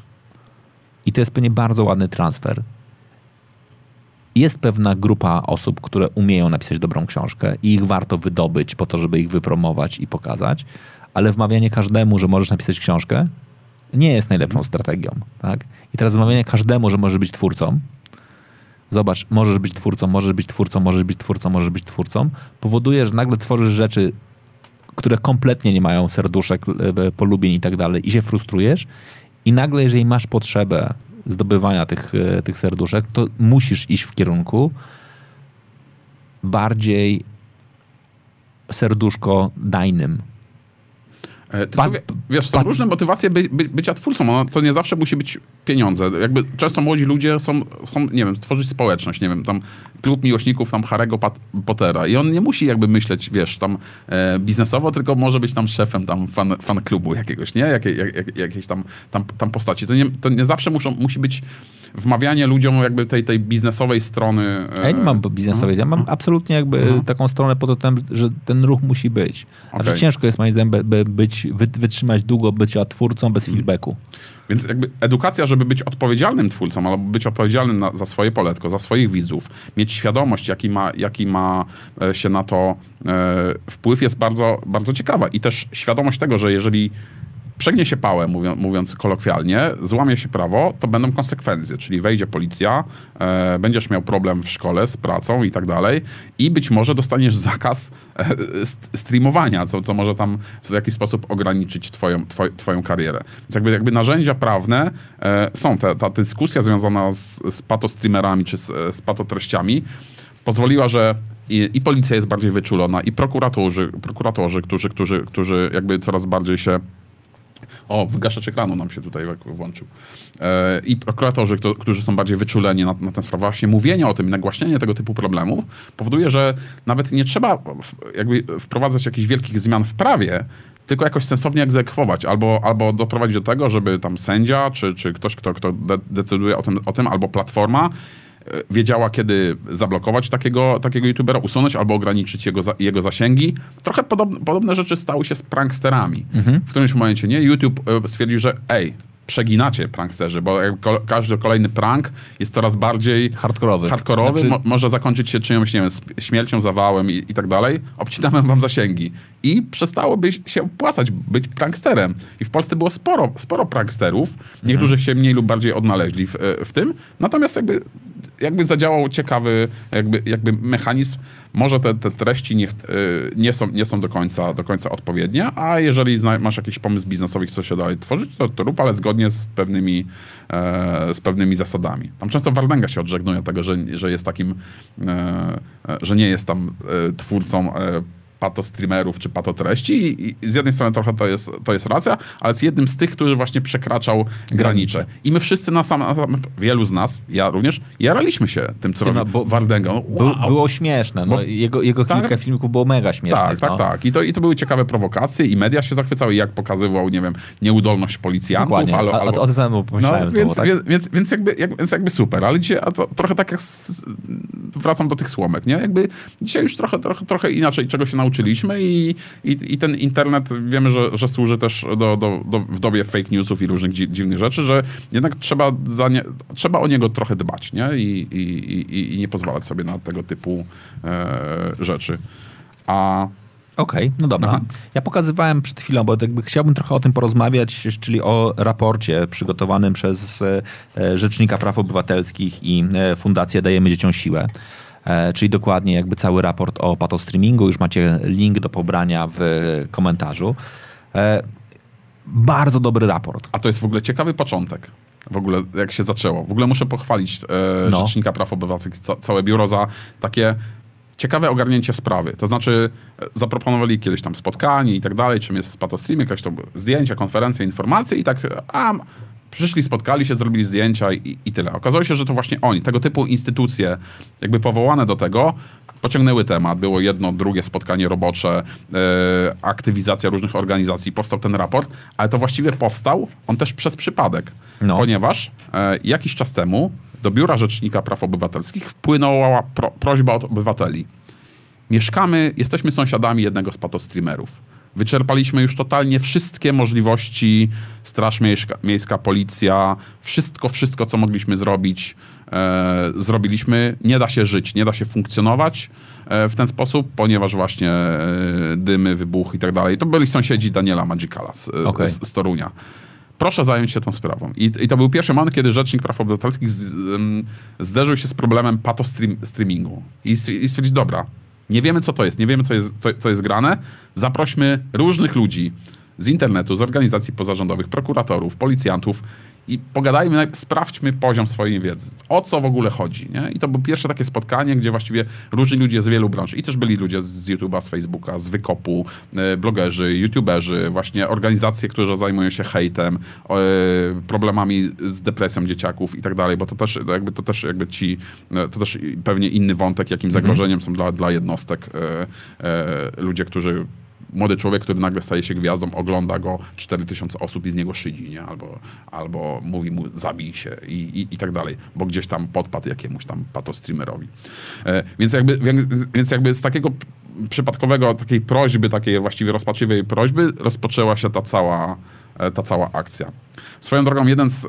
I to jest pewnie bardzo ładny transfer. Jest pewna grupa osób, które umieją napisać dobrą książkę i ich warto wydobyć po to, żeby ich wypromować i pokazać, ale wmawianie każdemu, że możesz napisać książkę, nie jest najlepszą strategią. Tak? I teraz zamawianie każdemu, że może być twórcą, zobacz, możesz być twórcą, możesz być twórcą, możesz być twórcą, możesz być twórcą, powoduje, że nagle tworzysz rzeczy, które kompletnie nie mają serduszek, e, polubień i tak dalej i się frustrujesz i nagle, jeżeli masz potrzebę zdobywania tych, e, tych serduszek, to musisz iść w kierunku bardziej serduszko dajnym.
E, Tylko, wiesz, są różne motywacje by, by, bycia twórcą. to nie zawsze musi być pieniądze. Jakby często młodzi ludzie są, są, nie wiem, stworzyć społeczność, nie wiem, tam klub miłośników tam Harry'ego Pottera i on nie musi jakby myśleć, wiesz, tam e, biznesowo, tylko może być tam szefem tam fan, fan klubu jakiegoś, nie? Jakie, jak, jakiejś tam, tam, tam postaci. To nie, to nie zawsze muszą, musi być wmawianie ludziom jakby tej, tej biznesowej strony.
Ja nie mam biznesowej, ja mam absolutnie jakby mhm. taką stronę pod tym, że ten ruch musi być. Znaczy okay. ciężko jest moim zdaniem by, by być, wytrzymać długo bycia twórcą bez feedbacku.
Więc jakby edukacja, żeby być odpowiedzialnym twórcą, albo być odpowiedzialnym na, za swoje poletko, za swoich widzów, mieć świadomość, jaki ma, jaki ma e, się na to e, wpływ, jest bardzo, bardzo ciekawa. I też świadomość tego, że jeżeli przegnie się pałę, mówiąc kolokwialnie, złamie się prawo, to będą konsekwencje, czyli wejdzie policja, e, będziesz miał problem w szkole z pracą i tak dalej i być może dostaniesz zakaz e, streamowania, co, co może tam w jakiś sposób ograniczyć twoją, twoj, twoją karierę. Więc jakby, jakby narzędzia prawne e, są. Te, ta dyskusja związana z, z patostreamerami czy z, z patotreściami pozwoliła, że i, i, policja jest bardziej wyczulona, i prokuratorzy, prokuratorzy którzy, którzy, którzy jakby coraz bardziej się o, wygaszacz ekranu nam się tutaj włączył. E, I prokuratorzy, którzy są bardziej wyczuleni na, na tę sprawę, właśnie mówienie o tym, nagłaśnianie tego typu problemów powoduje, że nawet nie trzeba jakby wprowadzać jakichś wielkich zmian w prawie, tylko jakoś sensownie egzekwować, albo, albo doprowadzić do tego, żeby tam sędzia, czy, czy ktoś, kto, kto decyduje o tym, o tym, albo platforma, wiedziała, kiedy zablokować takiego, takiego youtubera, usunąć albo ograniczyć jego, za, jego zasięgi. Trochę podobne, podobne rzeczy stały się z pranksterami. Mhm. W którymś momencie, nie? YouTube e, stwierdził, że ej, przeginacie pranksterzy, bo każdy kolejny prank jest coraz bardziej
hardkorowy.
hardkorowy znaczy... Mo może zakończyć się czyjąś, nie wiem, śmiercią, zawałem i, i tak dalej. Obcinamy wam zasięgi. I przestałoby się opłacać być pranksterem. I w Polsce było sporo, sporo pranksterów. Niektórzy mhm. się mniej lub bardziej odnaleźli w, e, w tym. Natomiast jakby jakby zadziałał ciekawy jakby, jakby mechanizm. Może te, te treści nie, nie, są, nie są do końca, do końca odpowiednie, a jeżeli masz jakiś pomysł biznesowy, co się dalej tworzyć, to, to rób, ale zgodnie z pewnymi, e, z pewnymi zasadami. Tam często Wardęga się odżegnuje tego, że, że jest takim, e, e że nie jest tam e, twórcą e, pato streamerów czy pato treści i, z jednej strony trochę to jest, to jest racja, ale jest jednym z tych, który właśnie przekraczał granice. I my wszyscy na sam, na sam, wielu z nas, ja również, jaraliśmy się tym, co robił. No,
wow. było śmieszne. No, bo, jego jego tak, kilka filmików było mega śmiesznych.
Tak, tak,
no.
tak. I to, I to były ciekawe prowokacje i media się zachwycały, jak pokazywał, nie wiem, nieudolność policjantów.
Dokładnie. Ale, a, albo... o, o, samemu pomyślałem.
No, więc, tak? więc, więc, jakby, jak, więc jakby super, ale dzisiaj a to, trochę tak jak z, wracam do tych słomek, nie? Jakby dzisiaj już trochę, trochę, trochę inaczej czego się nauczyliśmy i, i, i ten internet wiemy, że, że służy też do, do, do, w dobie fake newsów i różnych dzi, dziwnych rzeczy, że jednak trzeba, nie, trzeba o niego trochę dbać, nie? I, i, i, nie pozwalać sobie na tego typu e, rzeczy. A
Okej, okay, no dobra. Aha. Ja pokazywałem przed chwilą, bo jakby chciałbym trochę o tym porozmawiać, czyli o raporcie przygotowanym przez e, Rzecznika Praw Obywatelskich i e, Fundację Dajemy Dzieciom Siłę. E, czyli dokładnie jakby cały raport o patostreamingu. Już macie link do pobrania w komentarzu. Bardzo dobry raport.
A to jest w ogóle ciekawy początek. W ogóle jak się zaczęło. W ogóle muszę pochwalić e, no. Rzecznika Praw Obywatelskich, ca całe biuro za takie ciekawe ogarnięcie sprawy. To znaczy e, zaproponowali kiedyś tam spotkanie i tak dalej, czym jest patostream, jakieś tam zdjęcia, konferencje, informacje i tak, a przyszli, spotkali się, zrobili zdjęcia i, i tyle. Okazało się, że to właśnie oni, tego typu instytucje, jakby powołane do tego, pociągnęły temat. Było jedno, drugie spotkanie robocze, e, aktywizacja różnych organizacji, powstał ten raport, ale to właściwie powstał on też przez przypadek, no. ponieważ e, jakiś czas temu do Biura Rzecznika Praw Obywatelskich wpłynęła pro, prośba od obywateli. Mieszkamy, jesteśmy sąsiadami jednego z patostreamerów. Wyczerpaliśmy już totalnie wszystkie możliwości, Straż Miejska, Miejska Policja, wszystko, wszystko, co mogliśmy zrobić, e, zrobiliśmy. Nie da się żyć, nie da się funkcjonować e, w ten sposób, ponieważ właśnie e, dymy, wybuchy i tak dalej. To byli sąsiedzi Daniela Magicala z, okay. z, z Torunia. proszę zająć się tą sprawą. I, I to był pierwszy moment, kiedy Rzecznik Praw Obywatelskich z, um, zderzył się z problemem pato stream, streamingu. I, I stwierdził, dobra, nie wiemy co to jest, nie wiemy co jest, co, co jest grane, zaprośmy różnych ludzi z internetu, z organizacji pozarządowych, prokuratorów, policjantów i pogadajmy, sprawdźmy poziom swojej wiedzy. O co w ogóle chodzi, nie? I to było pierwsze takie spotkanie, gdzie właściwie różni ludzie z wielu branż i też byli ludzie z YouTube'a, z Facebooka, z Wykopu, e, blogerzy, YouTuberzy, właśnie organizacje, które zajmują się hejtem, e, problemami z depresją dzieciaków i tak dalej, bo to też jakby, to też jakby ci, e, to też pewnie inny wątek, jakim mhm. zagrożeniem są dla, dla jednostek ludzie, którzy młody człowiek, który nagle staje się gwiazdą, ogląda go 4000 osób i z niego szydzi, nie? Albo, albo mówi mu zabij się i, i, i tak dalej, bo gdzieś tam podpadł jakiemuś tam patostreamerowi. E, więc, jakby, więc jakby z takiego przypadkowego, takiej prośby, takiej właściwie rozpaczliwej prośby rozpoczęła się ta cała, e, ta cała akcja. Swoją drogą jeden z, e,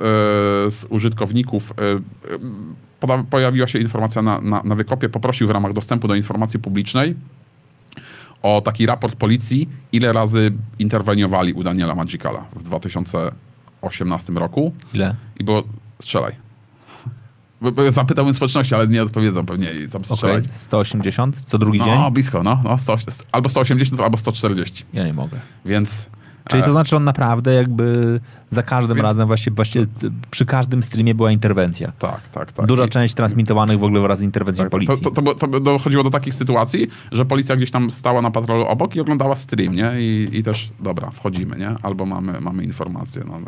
z użytkowników e, pojawiła się informacja na, na, na wykopie, poprosił w ramach dostępu do informacji publicznej o taki raport policji, ile razy interweniowali u Daniela Magicala w 2018 roku.
Ile?
I było, strzelaj. Zapytałem społeczności, ale nie odpowiedzą pewnie. Tam strzelaj. Okay.
180 co drugi
no,
dzień?
No, blisko, no. no 100, albo 180, albo 140.
Ja nie mogę.
Więc...
Czyli to e, znaczy on naprawdę jakby za każdym Więc... razem, właśnie, właśnie przy każdym streamie była interwencja.
Tak, tak, tak.
Duża I... część transmitowanych w ogóle wraz z interwencją tak, policji.
To, to, to, to, dochodziło do takich sytuacji, że policja gdzieś tam stała na patrolu obok i oglądała stream, nie? I, i też, dobra, wchodzimy, nie? Albo mamy, mamy informacje. No.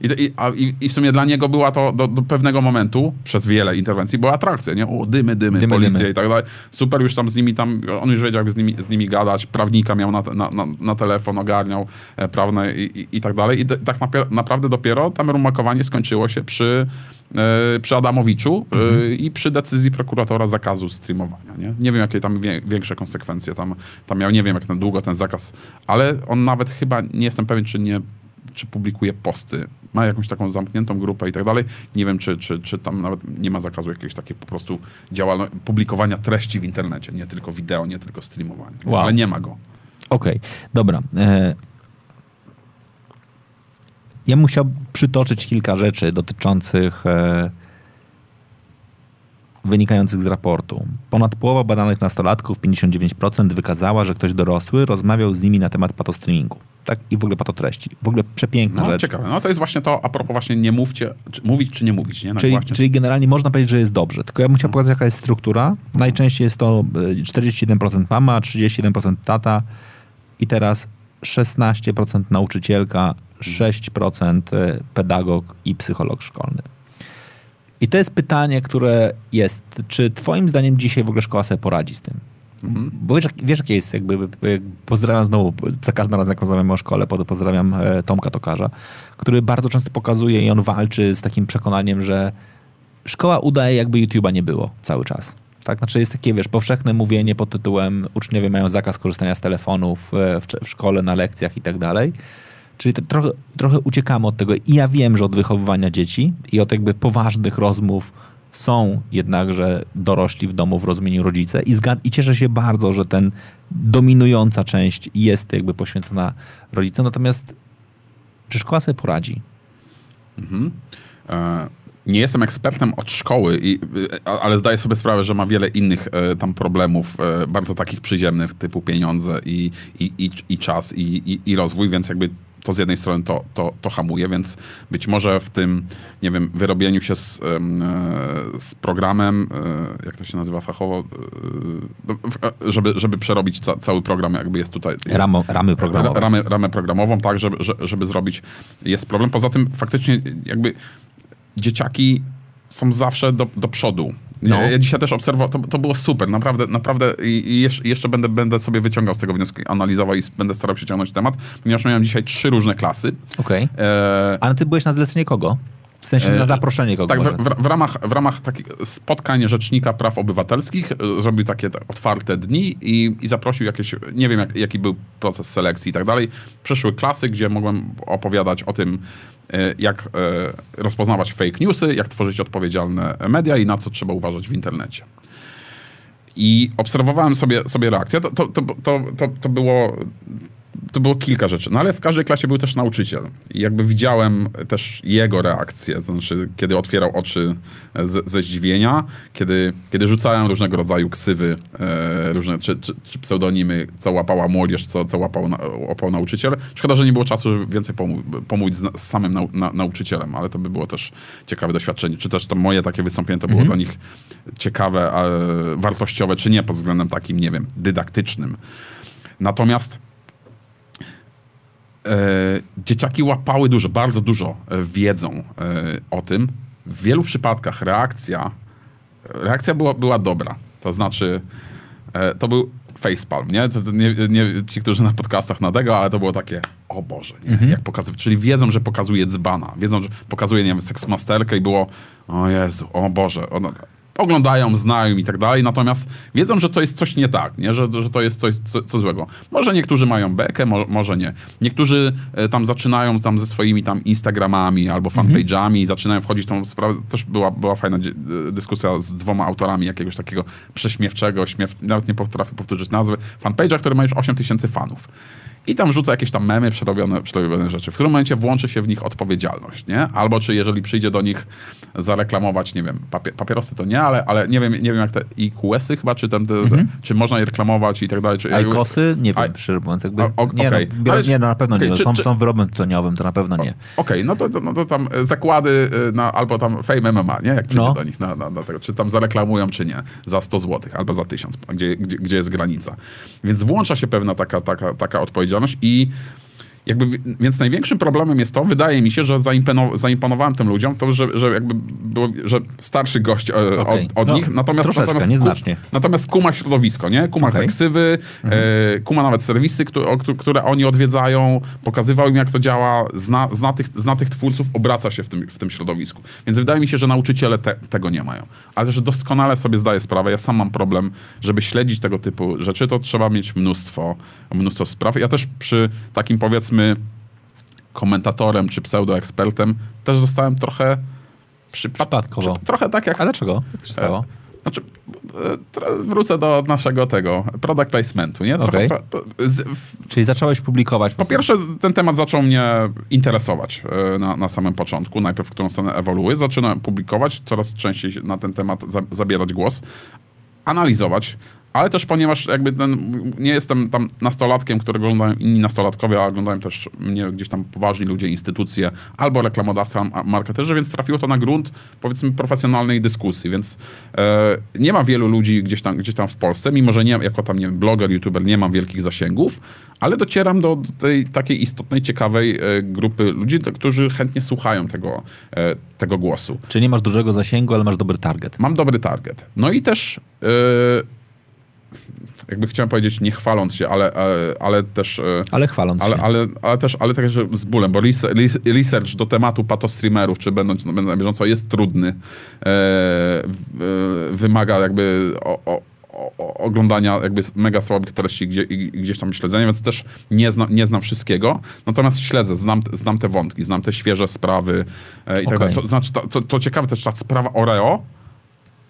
I, i, a, i, w sumie dla niego była to do, do, pewnego momentu, przez wiele interwencji, była atrakcja, nie? O, dymy, dymy, dymy policja dymy. i tak dalej. Super, już tam z nimi tam, on już wiedział, jak z nimi, z nimi gadać, prawnika miał na, na, na, na telefon, ogarniał e, prawne i, i, tak dalej. I tak naprawdę dopiero tam rumakowanie skończyło się przy, e, przy Adamowiczu e, mhm. i przy decyzji prokuratora zakazu streamowania. Nie, nie wiem, jakie tam większe konsekwencje tam, tam miał. Nie wiem, jak ten, długo ten zakaz, ale on nawet chyba, nie jestem pewien, czy nie czy publikuje posty, ma jakąś taką zamkniętą grupę i tak dalej. Nie wiem, czy, czy, czy tam nawet nie ma zakazu jakiejś takiej po prostu działalności, publikowania treści w internecie, nie tylko wideo, nie tylko streamowania. Wow. Ale nie ma go.
Okej, okay. dobra. E, ja musiał przytoczyć kilka rzeczy dotyczących e, wynikających z raportu. Ponad połowa badanych nastolatków, 59%, wykazała, że ktoś dorosły rozmawiał z nimi na temat patostreamingu. Tak? I w ogóle patotreści. W ogóle przepiękna
no,
rzecz.
Ciekawe. No to jest właśnie to, a propos właśnie nie mówcie, czy, mówić czy nie mówić. Nie?
No czyli, czyli generalnie można powiedzieć, że jest dobrze. Tylko ja bym chciał no. pokazać, jaka jest struktura. Najczęściej jest to 41% e, mama, 31% tata i teraz 16% nauczycielka, 6% e, pedagog i psycholog szkolny. I to jest pytanie, które jest, czy twoim zdaniem dzisiaj w ogóle szkoła sobie poradzi z tym? Mhm. Bo wiesz, wiesz, jakie jest, jakby, pozdrawiam znowu, za każdym razem jak rozmawiamy o szkole, pozdrawiam e, Tomka Tokarza, który bardzo często pokazuje i on walczy z takim przekonaniem, że szkoła udaje jakby YouTube'a nie było cały czas. Tak, znaczy jest takie, wiesz, powszechne mówienie pod tytułem uczniowie mają zakaz korzystania z telefonów e, w, w szkole, na lekcjach i tak dalej. Czyli trochę, trochę uciekamy od tego. I ja wiem, że od wychowywania dzieci i od jakby poważnych rozmów są jednakże dorośli w domu w rozumieniu rodzice i, zgad- i cieszę się bardzo, że ten dominująca część jest jakby poświęcona rodzicom. Natomiast czy szkoła sobie poradzi?
Mhm. E, nie jestem ekspertem od szkoły, i, ale zdaję sobie sprawę, że ma wiele innych e, tam problemów, e, bardzo takich przyziemnych, typu pieniądze i, i, i, i czas i, i, i rozwój, więc jakby to z jednej strony to, to, to hamuje, więc być może w tym, nie wiem, wyrobieniu się z, e, z programem, e, jak to się nazywa fachowo, e, no, żeby, żeby przerobić ca, cały program, jakby jest tutaj.
Ramo, ramy programowe.
Ramy, ramę programową, tak, żeby, żeby zrobić, jest problem. Poza tym faktycznie jakby dzieciaki są zawsze do, do przodu. No. Ja dzisiaj też obserwowałem, to, to było super, naprawdę, naprawdę i, i jeszcze będę, będę sobie wyciągał z tego wniosku, analizował i będę starał się ciągnąć temat, ponieważ miałem dzisiaj trzy różne klasy.
Okej. Okay. E... Ale ty byłeś na zlecenie kogo? W sensie na e, zaproszenie kogo?
Tak, w, w, ramach, w ramach takich spotkań Rzecznika Praw Obywatelskich e, zrobił takie otwarte dni i, i zaprosił jakieś, nie wiem jak, jaki był proces selekcji i tak dalej. Przyszły klasy, gdzie mogłem opowiadać o tym, E, jak rozpoznawać fake newsy, jak tworzyć odpowiedzialne media i na co trzeba uważać w internecie. I obserwowałem sobie, sobie reakcję. To, to, to, to, to było to było kilka rzeczy. No ale w każdej klasie był też nauczyciel. I jakby widziałem też jego reakcję, to znaczy kiedy otwierał oczy z, ze zdziwienia, kiedy, kiedy rzucałem różnego rodzaju ksywy, e, różne, czy, czy, czy pseudonimy, co łapała młodzież, co, co łapał, na, łapał nauczyciel. Szkoda, że nie było czasu, żeby więcej pomóc, pomóc z, z samym nau, na, nauczycielem, ale to by było też ciekawe doświadczenie. Czy też to moje takie wystąpienie to było dla nich ciekawe, e, wartościowe, czy nie pod względem takim, nie wiem, dydaktycznym. Natomiast dzieciaki łapały dużo, bardzo dużo e, wiedzą e, o tym. W wielu przypadkach reakcja, reakcja była, była dobra. To znaczy, e, to był facepalm, nie? To, nie, nie? Ci, którzy na podcastach na tego, ale to było takie, o Boże, nie? Jak pokazuje, czyli wiedzą, że pokazuje dzbana, wiedzą, że pokazuje, nie wiem, seksmasterkę i było, o Jezu, o Boże, ona, oglądają, znają i tak dalej, natomiast wiedzą, że to jest coś nie tak, nie? Że, że to jest coś co, co złego. Może niektórzy mają bekę, mo, może nie. Niektórzy e, tam zaczynają tam ze swoimi tam Instagramami albo fanpage'ami i zaczynają wchodzić w tą sprawę. Też była, była fajna e, dyskusja z dwoma autorami jakiegoś takiego prześmiewczego, śmiew, nawet nie potrafię powtórzyć nazwy, fanpage'a, który ma już 8 tysięcy fanów. I tam rzuca jakieś tam memy, przerobione, przerobione rzeczy. W którym momencie włączy się w nich odpowiedzialność, nie? Albo czy jeżeli przyjdzie do nich zareklamować, nie wiem, papie- papierosy to nie, ale, ale nie wiem, nie wiem jak te IQS-y chyba, czy, ten, te, te, czy można je reklamować i tak dalej. Czy,
Ajkosy? Nie wiem, szczerze mówiąc. Jakby,
O-
nie, no,
Ale-
nie, no na pewno
okej,
nie.
czy-
są,
czy-
są wyrobem tytoniowym, to na pewno nie.
Okej, no, to, no to tam zakłady e, na, albo tam Fame MMA, nie? Jak przyjdzie
No.
do nich na, na, na tego, czy tam zareklamują, czy nie, za 100 zł albo za 1000, gdzie, gdzie, gdzie jest granica. Więc włącza się pewna taka, taka, taka odpowiedzialność i jakby, wi- więc największym problemem jest to, wydaje mi się, że zaimpono, zaimponowałem tym ludziom, to, że, że jakby było, że starszy gość e,
Okej.
od, od
No,
nich, natomiast, natomiast,
nieznacznie.
natomiast kuma środowisko, nie? Kuma
Okej.
te ksywy, e, kuma nawet serwisy, które, o, które oni odwiedzają, pokazywał im, jak to działa, zna, zna, tych, zna tych twórców, obraca się w tym, w tym środowisku. Więc wydaje mi się, że nauczyciele te, tego nie mają. Ale też doskonale sobie zdaję sprawę, ja sam mam problem, żeby śledzić tego typu rzeczy, to trzeba mieć mnóstwo, mnóstwo spraw. Ja też przy takim powiedzmy komentatorem czy pseudoekspertem też zostałem trochę przypa-
Przypadkowo.
przy- trochę tak jak
A dlaczego? Jak to się stało?
znaczy, e, wrócę do naszego tego product placementu, nie? Trochę, tra- z, w,
Czyli zacząłeś publikować.
po pierwsze, ten temat zaczął mnie interesować e, na, na samym początku. Najpierw w którą stronę ewoluuje. Zaczynam publikować, coraz częściej na ten temat za, zabierać głos, analizować, ale też ponieważ jakby ten, nie jestem tam nastolatkiem, którego oglądają inni nastolatkowie, a oglądają też mnie gdzieś tam poważni ludzie, instytucje, albo reklamodawcy, a- marketerzy, więc trafiło to na grunt powiedzmy profesjonalnej dyskusji, więc e, nie ma wielu ludzi gdzieś tam, gdzieś tam w Polsce, mimo że nie, jako tam nie wiem, bloger, youtuber nie mam wielkich zasięgów, ale docieram do, tej takiej istotnej, ciekawej e, grupy ludzi, to, którzy chętnie słuchają tego, e, tego głosu.
Czyli nie masz dużego zasięgu, ale masz dobry target.
Mam dobry target. No i też e, jakby chciałem powiedzieć, nie chwaląc się, ale, ale, ale też. e,
Ale chwaląc
ale,
się.
ale, ale też, ale też z bólem, bo res- res- research do tematu patostreamerów, czy będąc na bieżąco, jest trudny. E, e, wymaga jakby o, o, o, oglądania jakby mega słabych treści gdzie, gdzieś tam śledzenia, więc też nie, zna, nie znam wszystkiego. Natomiast śledzę, znam, znam te wątki, znam te świeże sprawy e, i tak
Okej.
dalej. To znaczy, to, to, to ciekawe też ta sprawa Oreo,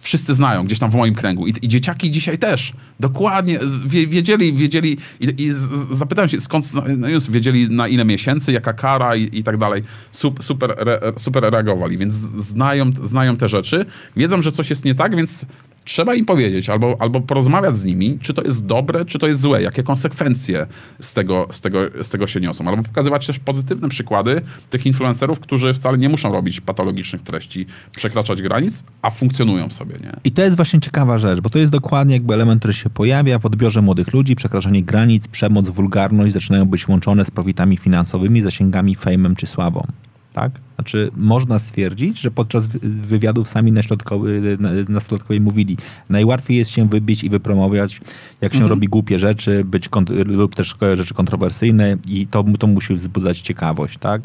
wszyscy znają gdzieś tam w moim kręgu. I, i dzieciaki dzisiaj też. Dokładnie wie, wiedzieli, wiedzieli i, i zapytałem się skąd no już wiedzieli na ile miesięcy, jaka kara i, i tak dalej. Sup, super, re, super reagowali, więc znają, znają te rzeczy. Wiedzą, że coś jest nie tak, więc trzeba im powiedzieć albo, albo porozmawiać z nimi, czy to jest dobre, czy to jest złe, jakie konsekwencje z tego, z tego, z tego się niosą. Albo pokazywać też pozytywne przykłady tych influencerów, którzy wcale nie muszą robić patologicznych treści, przekraczać granic, a funkcjonują sobie, nie?
I to jest właśnie ciekawa rzecz, bo to jest dokładnie jakby element, który się pojawia w odbiorze młodych ludzi, przekraczanie granic, przemoc, wulgarność zaczynają być łączone z profitami finansowymi, zasięgami, fejmem czy sławą. Tak? Znaczy, można stwierdzić, że podczas wy- wywiadów sami nastolatkowie, mówili, najłatwiej jest się wybić i wypromować, jak się robi głupie rzeczy, być lub też rzeczy kontrowersyjne i to, to musi wzbudzać ciekawość, tak?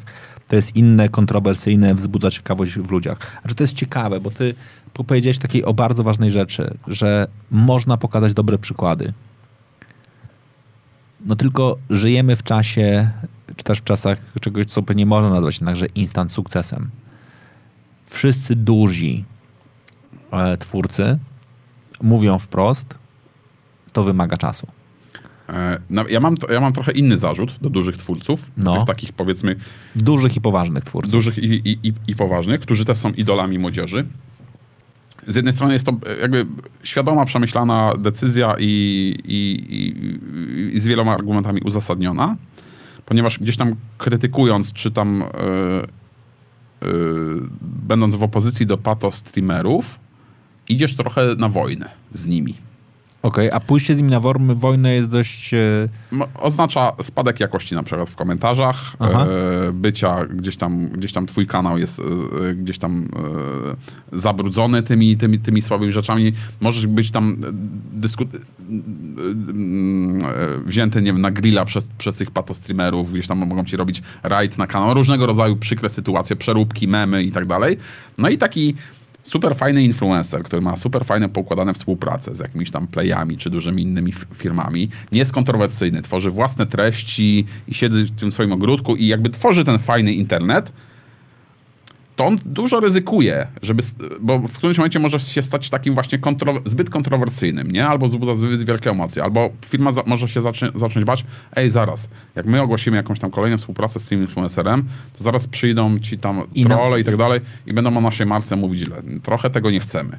To jest inne, kontrowersyjne, wzbudza ciekawość w ludziach. Znaczy, to jest ciekawe, bo ty po- powiedziałeś takiej o bardzo ważnej rzeczy, że można pokazać dobre przykłady. No tylko żyjemy w czasie, czy też w czasach czegoś, co nie można nazwać jednakże instant sukcesem. Wszyscy duzi e, twórcy mówią wprost, to wymaga czasu.
E, no, ja, mam, ja mam trochę inny zarzut do dużych twórców,
No.
tych takich powiedzmy
Dużych i poważnych twórców.
dużych i, i, i, i poważnych, którzy też są idolami młodzieży. Z jednej strony jest to e, jakby świadoma, przemyślana decyzja i, i, i, i z wieloma argumentami uzasadniona, ponieważ gdzieś tam krytykując, czy tam e, e, będąc w opozycji do pato streamerów, idziesz trochę na wojnę z nimi.
Okej, a pójście z nimi na wojnę jest dość... e,
M- Oznacza spadek jakości na przykład w komentarzach,
Aha.
e, bycia gdzieś tam, gdzieś tam twój kanał jest e, gdzieś tam zabrudzony tymi, tymi, tymi słabymi rzeczami. Możesz być tam dysku- e, wzięty nie wiem, na grilla przez, przez tych patostreamerów, gdzieś tam mogą ci robić raid na kanał, różnego rodzaju przykre sytuacje, przeróbki, memy i tak dalej. No i taki super fajny influencer, który ma super fajne poukładane współpracę z jakimiś tam playami czy dużymi innymi firmami, nie jest kontrowersyjny, tworzy własne treści i siedzi w tym swoim ogródku i jakby tworzy ten fajny internet, to on dużo ryzykuje, żeby, bo w którymś momencie może się stać takim właśnie kontro, zbyt kontrowersyjnym, nie? Albo wzbudza zbyt wielkie emocje, albo firma za, może się zacznie, zacząć bać, ej, zaraz, jak my ogłosimy jakąś tam kolejną współpracę z tym influencerem, to zaraz przyjdą ci tam
I na-
trolle i tak dalej i będą o naszej marce mówić źle. Trochę tego nie chcemy.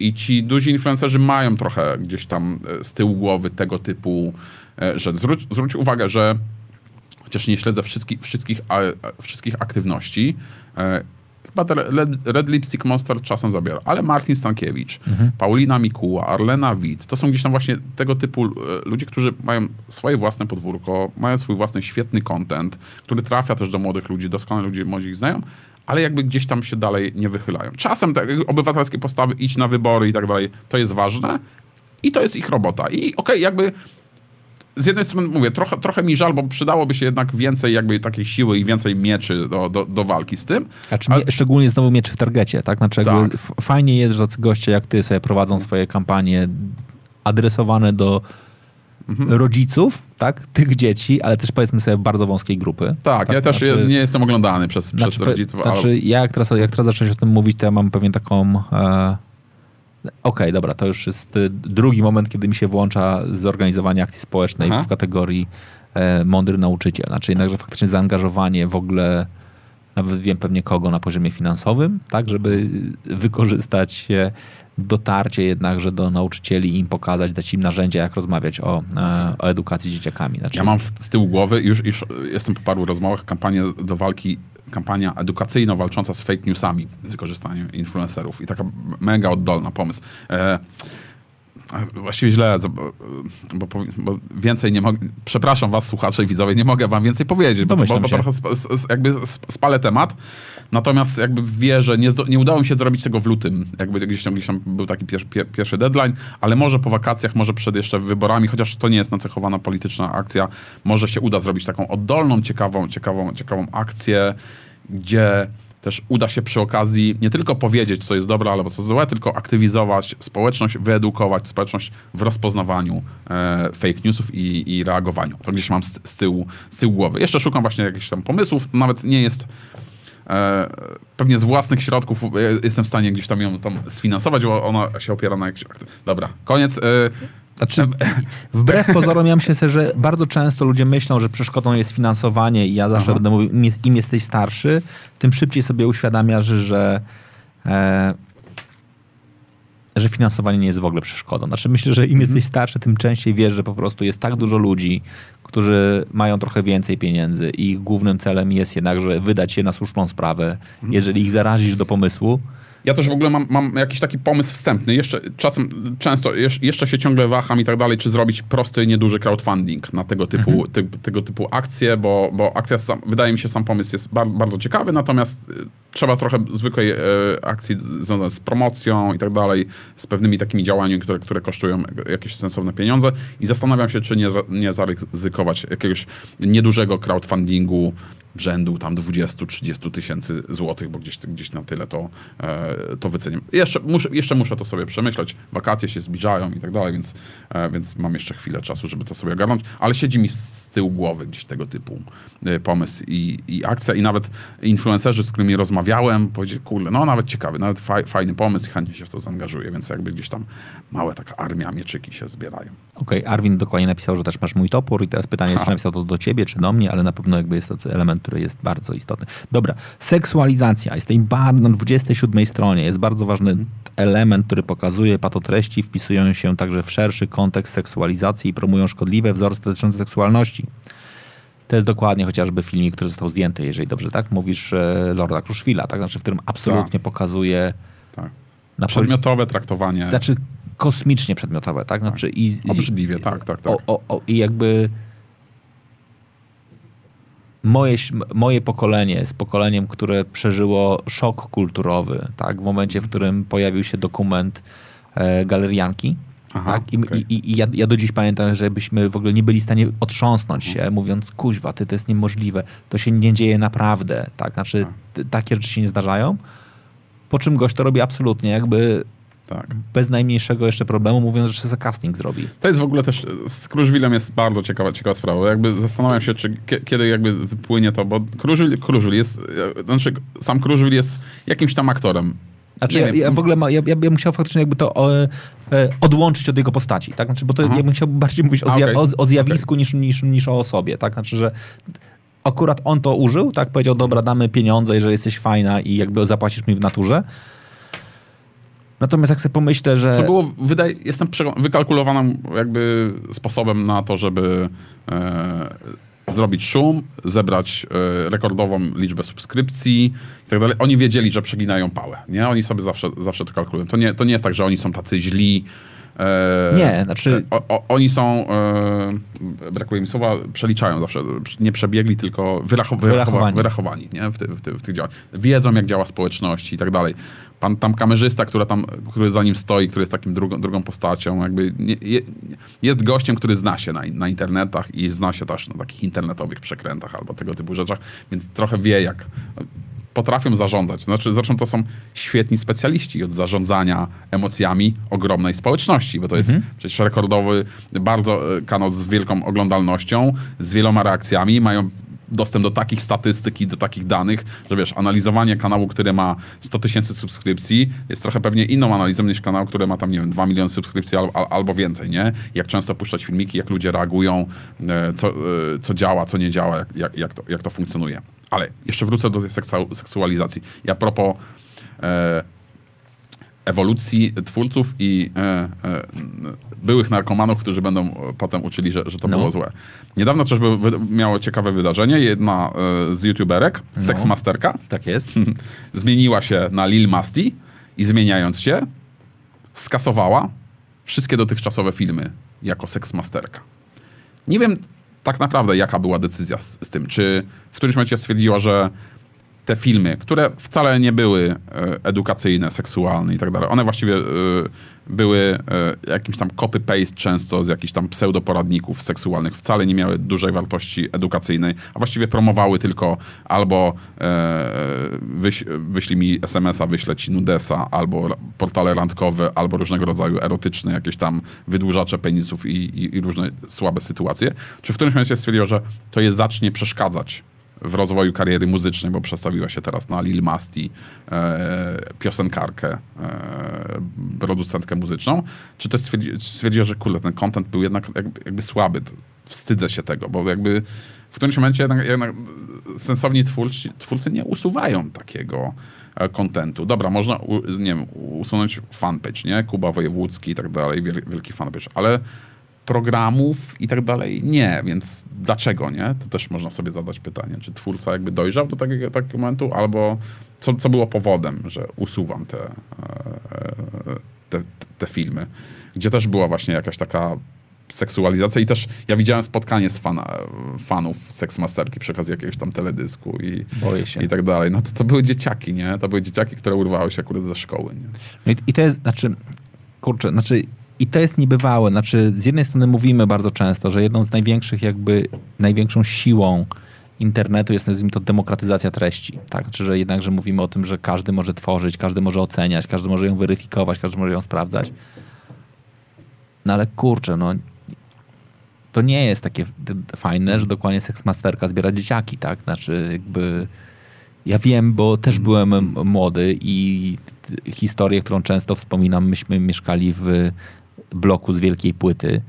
I ci duzi influencerzy mają trochę gdzieś tam e, z tyłu głowy tego typu, że zwróć, zwróć uwagę, że chociaż nie śledzę wszystkich, wszystkich, wszystkich aktywności, e, chyba te Red, Lipstick Monster czasem zabiera, ale Martin Stankiewicz, Paulina Mikuła, Arlena Witt, to są gdzieś tam właśnie tego typu e, ludzie, którzy mają swoje własne podwórko, mają swój własny świetny content, który trafia też do młodych ludzi, doskonale ludzie młodzi ich znają, ale jakby gdzieś tam się dalej nie wychylają. Czasem te obywatelskie postawy, idź na wybory i tak dalej, to jest ważne i to jest ich robota. I okej, jakby z jednej strony mówię, trochę, trochę mi żal, bo przydałoby się jednak więcej jakby takiej siły i więcej mieczy do, do, do walki z tym.
A czy
Ale-
szczególnie znowu mieczy w targecie, tak? Znaczy
Tak.
fajnie jest, że tacy goście jak ty sobie prowadzą swoje kampanie adresowane do
Mhm.
rodziców, tak? Tych dzieci, ale też powiedzmy sobie bardzo wąskiej grupy.
Tak, ja też
znaczy-
nie jestem oglądany przez, przez
Znaczy, pe-
rodziców,
znaczy
ale
ja jak teraz, jak teraz zacząłeś o tym mówić, to ja mam pewnie taką... E, Okej, dobra, to już jest y, drugi moment, kiedy mi się włącza zorganizowanie akcji społecznej
Aha.
w kategorii e, mądry nauczyciel. Znaczy jednakże faktycznie zaangażowanie w ogóle, nawet wiem pewnie kogo na poziomie finansowym, tak, żeby wykorzystać dotarcie jednakże do nauczycieli i im pokazać, dać im narzędzia, jak rozmawiać o, e, o edukacji z dzieciakami. Znaczy,
ja mam z tyłu głowy, już, już jestem po paru rozmowach, kampanię do walki, kampania edukacyjno walcząca z fake newsami z wykorzystaniem influencerów i taka mega oddolna pomysł. E, Właściwie źle, bo, bo, bo więcej nie mogę. Przepraszam was, słuchacze i widzowie, nie mogę wam więcej powiedzieć, bo, bo, bo trochę sp, jakby sp- spalę temat. Natomiast jakby wierzę, nie, nie udało mi się zrobić tego w lutym. Jakby gdzieś tam, gdzieś tam był taki pier, pier, pierwszy deadline, ale może po wakacjach, może przed jeszcze wyborami, chociaż to nie jest nacechowana polityczna akcja, może się uda zrobić taką oddolną, ciekawą, ciekawą, ciekawą akcję, gdzie też uda się przy okazji nie tylko powiedzieć, co jest dobre albo co złe, tylko aktywizować społeczność, wyedukować społeczność w rozpoznawaniu e, fake newsów i, i reagowaniu. To gdzieś mam z, z, tyłu, z tyłu głowy. Jeszcze szukam właśnie jakichś tam pomysłów, nawet nie jest e, pewnie z własnych środków e, jestem w stanie gdzieś tam ją tam sfinansować, bo ona się opiera na jakichś... Dobra, koniec. E,
Znaczy, wbrew pozorom, ja myślę, że bardzo często ludzie myślą, że przeszkodą jest finansowanie i ja zawsze
Aha.
będę mówił, im, jest, im jesteś starszy, tym szybciej sobie uświadamiasz, że, e, że finansowanie nie jest w ogóle przeszkodą. Znaczy myślę, że im jesteś starszy, tym częściej wiesz, że po prostu jest tak dużo ludzi, którzy mają trochę więcej pieniędzy i ich głównym celem jest jednakże wydać je na słuszną sprawę. Jeżeli ich zarazisz do pomysłu,
Ja też w ogóle mam, mam jakiś taki pomysł wstępny. Jeszcze czasem, często, jesz- jeszcze się ciągle waham i tak dalej, czy zrobić prosty, nieduży crowdfunding na tego typu, ty, tego typu akcje, bo, bo akcja, sam, wydaje mi się, sam pomysł jest bar, bardzo ciekawy, natomiast y, trzeba trochę zwykłej e, akcji związanej z promocją i tak dalej, z pewnymi takimi działaniami, które, które kosztują jakieś sensowne pieniądze i zastanawiam się, czy nie, nie zaryzykować jakiegoś niedużego crowdfundingu rzędu tam 20-30 tysięcy złotych, bo gdzieś, gdzieś na tyle to, e, to wyceniam. Jeszcze muszę, jeszcze muszę to sobie przemyśleć. Wakacje się zbliżają i tak dalej, więc, e, więc mam jeszcze chwilę czasu, żeby to sobie ogarnąć, ale siedzi mi z tyłu głowy gdzieś tego typu e, pomysł i, i akcja i nawet influencerzy, z którymi rozmawiałem, powiedzieli, kurde, no nawet ciekawy, nawet faj, fajny pomysł i chętnie się w to zaangażuję, więc jakby gdzieś tam małe taka armia mieczyki się zbierają.
Okej, okay, Arwin dokładnie napisał, że też masz mój topór i teraz pytanie, czy napisał to do ciebie, czy do mnie, ale na pewno jakby jest to element, który jest bardzo istotny. Dobra, seksualizacja. Jest tej na 27 stronie. Jest bardzo ważny element, który pokazuje patotreści, wpisują się także w szerszy kontekst seksualizacji i promują szkodliwe wzorce dotyczące seksualności. To jest dokładnie chociażby filmik, który został zdjęty, jeżeli dobrze tak mówisz, Lorda Kruszwila, tak? Znaczy, w którym absolutnie tak. pokazuje...
Tak. Przedmiotowe traktowanie.
Znaczy kosmicznie przedmiotowe, tak? Znaczy
tak. I, Obrzydliwie, tak, tak, tak.
O, o, o, I jakby moje, moje pokolenie jest pokoleniem, które przeżyło szok kulturowy, tak? W momencie, w którym pojawił się dokument e, galerianki. Aha, tak? I, okay. i, i ja, ja, do dziś pamiętam, że byśmy w ogóle nie byli w stanie otrząsnąć się, mhm. mówiąc, kuźwa, ty, to jest niemożliwe, to się nie dzieje naprawdę, tak? Znaczy, takie rzeczy się nie zdarzają. Po czym gość to robi absolutnie, jakby tak. Bez najmniejszego jeszcze problemu, mówiąc, że sobie casting zrobi.
To jest w ogóle też, z Kruszwilem jest bardzo ciekawa, ciekawa sprawa. Jakby zastanawiam się, czy kiedy jakby wypłynie to, bo Kruszwil, Kruszwil jest, znaczy sam Kruszwil jest jakimś tam aktorem.
Znaczy, ja, ja, w ogóle ma, ja, ja bym chciał faktycznie jakby to o, e, odłączyć od jego postaci, tak? Znaczy, bo to ja bym chciał bardziej mówić o, zja, okay. o, o zjawisku okay. niż, niż, niż o osobie, tak? Znaczy, że akurat on to użył, tak? Powiedział, dobra, damy pieniądze, jeżeli jesteś fajna i jakby zapłacisz mi w naturze. Natomiast jak sobie pomyślę, że...
Co było, wydaje, jestem wykalkulowanym jakby sposobem na to, żeby e, zrobić szum, zebrać e, rekordową liczbę subskrypcji i tak dalej. Oni wiedzieli, że przeginają pałę, nie? Oni sobie zawsze, zawsze to kalkulują. To nie, to nie jest tak, że oni są tacy źli,
E, nie, znaczy...
O, o, oni są, e, brakuje mi słowa, przeliczają zawsze. Nie przebiegli, tylko wyracho, wyrachowani, wyrachowani nie? W, ty, w, ty, w tych działaniach. Wiedzą, jak działa społeczność i tak dalej. Pan tam kamerzysta, który, tam, który za nim stoi, który jest takim drugą, drugą postacią, jakby nie, je, jest gościem, który zna się na, na internetach i zna się też na takich internetowych przekrętach albo tego typu rzeczach, więc trochę wie, jak potrafią zarządzać. Znaczy, zresztą to są świetni specjaliści od zarządzania emocjami ogromnej społeczności, bo to jest mhm. przecież rekordowy, bardzo e, kanał z wielką oglądalnością, z wieloma reakcjami, mają dostęp do takich statystyk i do takich danych, że wiesz, analizowanie kanału, który ma 100 tysięcy subskrypcji jest trochę pewnie inną analizą niż kanał, który ma tam, nie wiem, 2 miliony subskrypcji albo, albo więcej, nie? Jak często puszczać filmiki, jak ludzie reagują, e, co, e, co działa, co nie działa, jak, jak, to, jak to funkcjonuje. Ale jeszcze wrócę do tej seksualizacji. Ja propos e, ewolucji twórców i e, e, byłych narkomanów, którzy będą potem uczyli, że, że to no. było złe. Niedawno też by, miało ciekawe wydarzenie. Jedna e, z youtuberek, no. seksmasterka,
tak jest, <laughs>
zmieniła się na Lil Masti i zmieniając się skasowała wszystkie dotychczasowe filmy jako seksmasterka. Nie wiem, tak naprawdę jaka była decyzja z, z, tym. Czy w którymś momencie stwierdziła, że te filmy, które wcale nie były e, edukacyjne, seksualne i tak dalej, one właściwie e, były e, jakimś tam copy-paste często z jakichś tam pseudoporadników seksualnych, wcale nie miały dużej wartości edukacyjnej, a właściwie promowały tylko albo wyś, wyślij mi SMS-a, wyślę ci nudesa, albo portale randkowe, albo różnego rodzaju erotyczne, jakieś tam wydłużacze penisów i, i, i różne słabe sytuacje. Czy w którymś momencie stwierdziła, że to je zacznie przeszkadzać w rozwoju kariery muzycznej, bo przestawiła się teraz na Lil Masti, e, piosenkarkę, e, producentkę muzyczną, czy też stwierdzi, stwierdziła, że kurde, ten content był jednak jakby, jakby słaby. Wstydzę się tego, bo jakby w którymś momencie jednak, jednak sensowni twórcy, twórcy nie usuwają takiego kontentu. Dobra, można nie wiem, usunąć fanpage, nie? Kuba Wojewódzki i tak dalej, wielki fanpage, ale programów i tak dalej. Nie, więc dlaczego nie? To też można sobie zadać pytanie, czy twórca jakby dojrzał do takiego, takiego momentu, albo co, co było powodem, że usuwam te, e, te, te filmy, gdzie też była właśnie jakaś taka seksualizacja i też ja widziałem spotkanie z fana, fanów Seksmasterki przy okazji jakiegoś tam teledysku i, i tak dalej. No to, to były dzieciaki, nie? To były dzieciaki, które urwały się akurat ze szkoły, nie?
No i, i to jest, znaczy, kurczę, znaczy i to jest niebywałe. Znaczy, z jednej strony mówimy bardzo często, że jedną z największych, jakby największą siłą internetu jest, nazwijmy to, demokratyzacja treści. Tak? Znaczy, że jednak, że mówimy o tym, że każdy może tworzyć, każdy może oceniać, każdy może ją weryfikować, każdy może ją sprawdzać. No ale kurczę, no to nie jest takie fajne, że dokładnie seksmasterka zbiera dzieciaki, tak? Znaczy jakby... Ja wiem, bo też byłem młody i historię, którą często wspominam, myśmy mieszkali w bloku z wielkiej płyty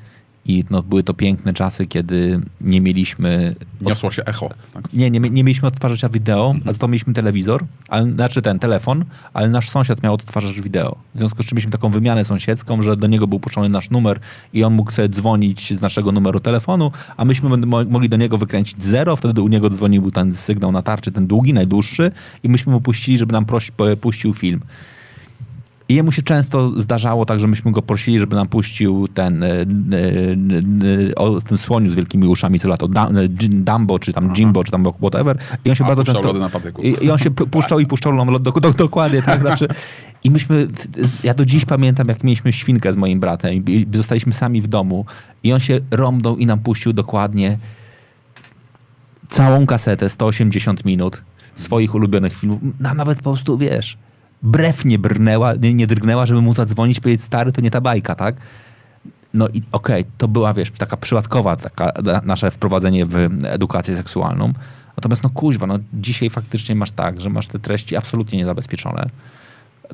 i no, były to piękne czasy, kiedy nie mieliśmy...
Niosło się echo. Tak?
Nie, nie, nie mieliśmy odtwarzacza wideo, mhm. a za to mieliśmy telewizor, ale, znaczy ten telefon, ale nasz sąsiad miał odtwarzacz wideo. W związku z czym mieliśmy taką wymianę sąsiedzką, że do niego był puszczony nasz numer i on mógł sobie dzwonić z naszego numeru telefonu, a myśmy mogli do niego wykręcić zero, wtedy u niego dzwonił ten sygnał na tarczy, ten długi, najdłuższy i myśmy mu puścili, żeby nam proś, puścił film. I jemu się często zdarzało tak, że myśmy go prosili, żeby nam puścił ten e, e, e, o tym słoniu z wielkimi uszami co lato, Dumbo, czy tam Aha. Jimbo, czy tam whatever. I on się
A,
bardzo
często...
Lody
na patyku.
I, I, on się puszczał i puszczał nam lody, do, do, dokładnie, tak. Znaczy, I myśmy, ja do dziś pamiętam, jak mieliśmy świnkę z moim bratem i zostaliśmy sami w domu i on się rąbnął i nam puścił dokładnie całą kasetę, 180 minut swoich ulubionych filmów, a nawet po prostu, wiesz, brew nie brnęła, nie, nie drgnęła, żeby mu zadzwonić, powiedzieć, stary, to nie ta bajka, tak? No i okej, okay, to była, wiesz, taka przypadkowa taka nasze wprowadzenie w edukację seksualną. Natomiast no kuźwa, no dzisiaj faktycznie masz tak, że masz te treści absolutnie niezabezpieczone.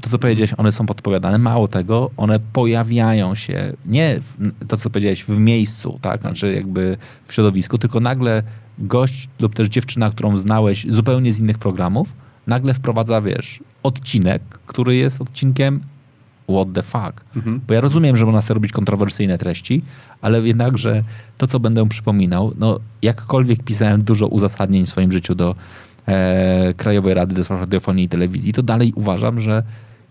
To, co powiedziałeś, one są podpowiadane. Mało tego, one pojawiają się nie w, to, co powiedziałeś, w miejscu, tak? Znaczy jakby w środowisku, tylko nagle gość lub też dziewczyna, którą znałeś zupełnie z innych programów, nagle wprowadza, wiesz, odcinek, który jest odcinkiem what the fuck. Mhm. Bo ja rozumiem, że można sobie robić kontrowersyjne treści, ale jednakże to, co będę przypominał, no jakkolwiek pisałem dużo uzasadnień w swoim życiu do e, Krajowej Rady do Spraw Radiofonii i Telewizji, to dalej uważam, że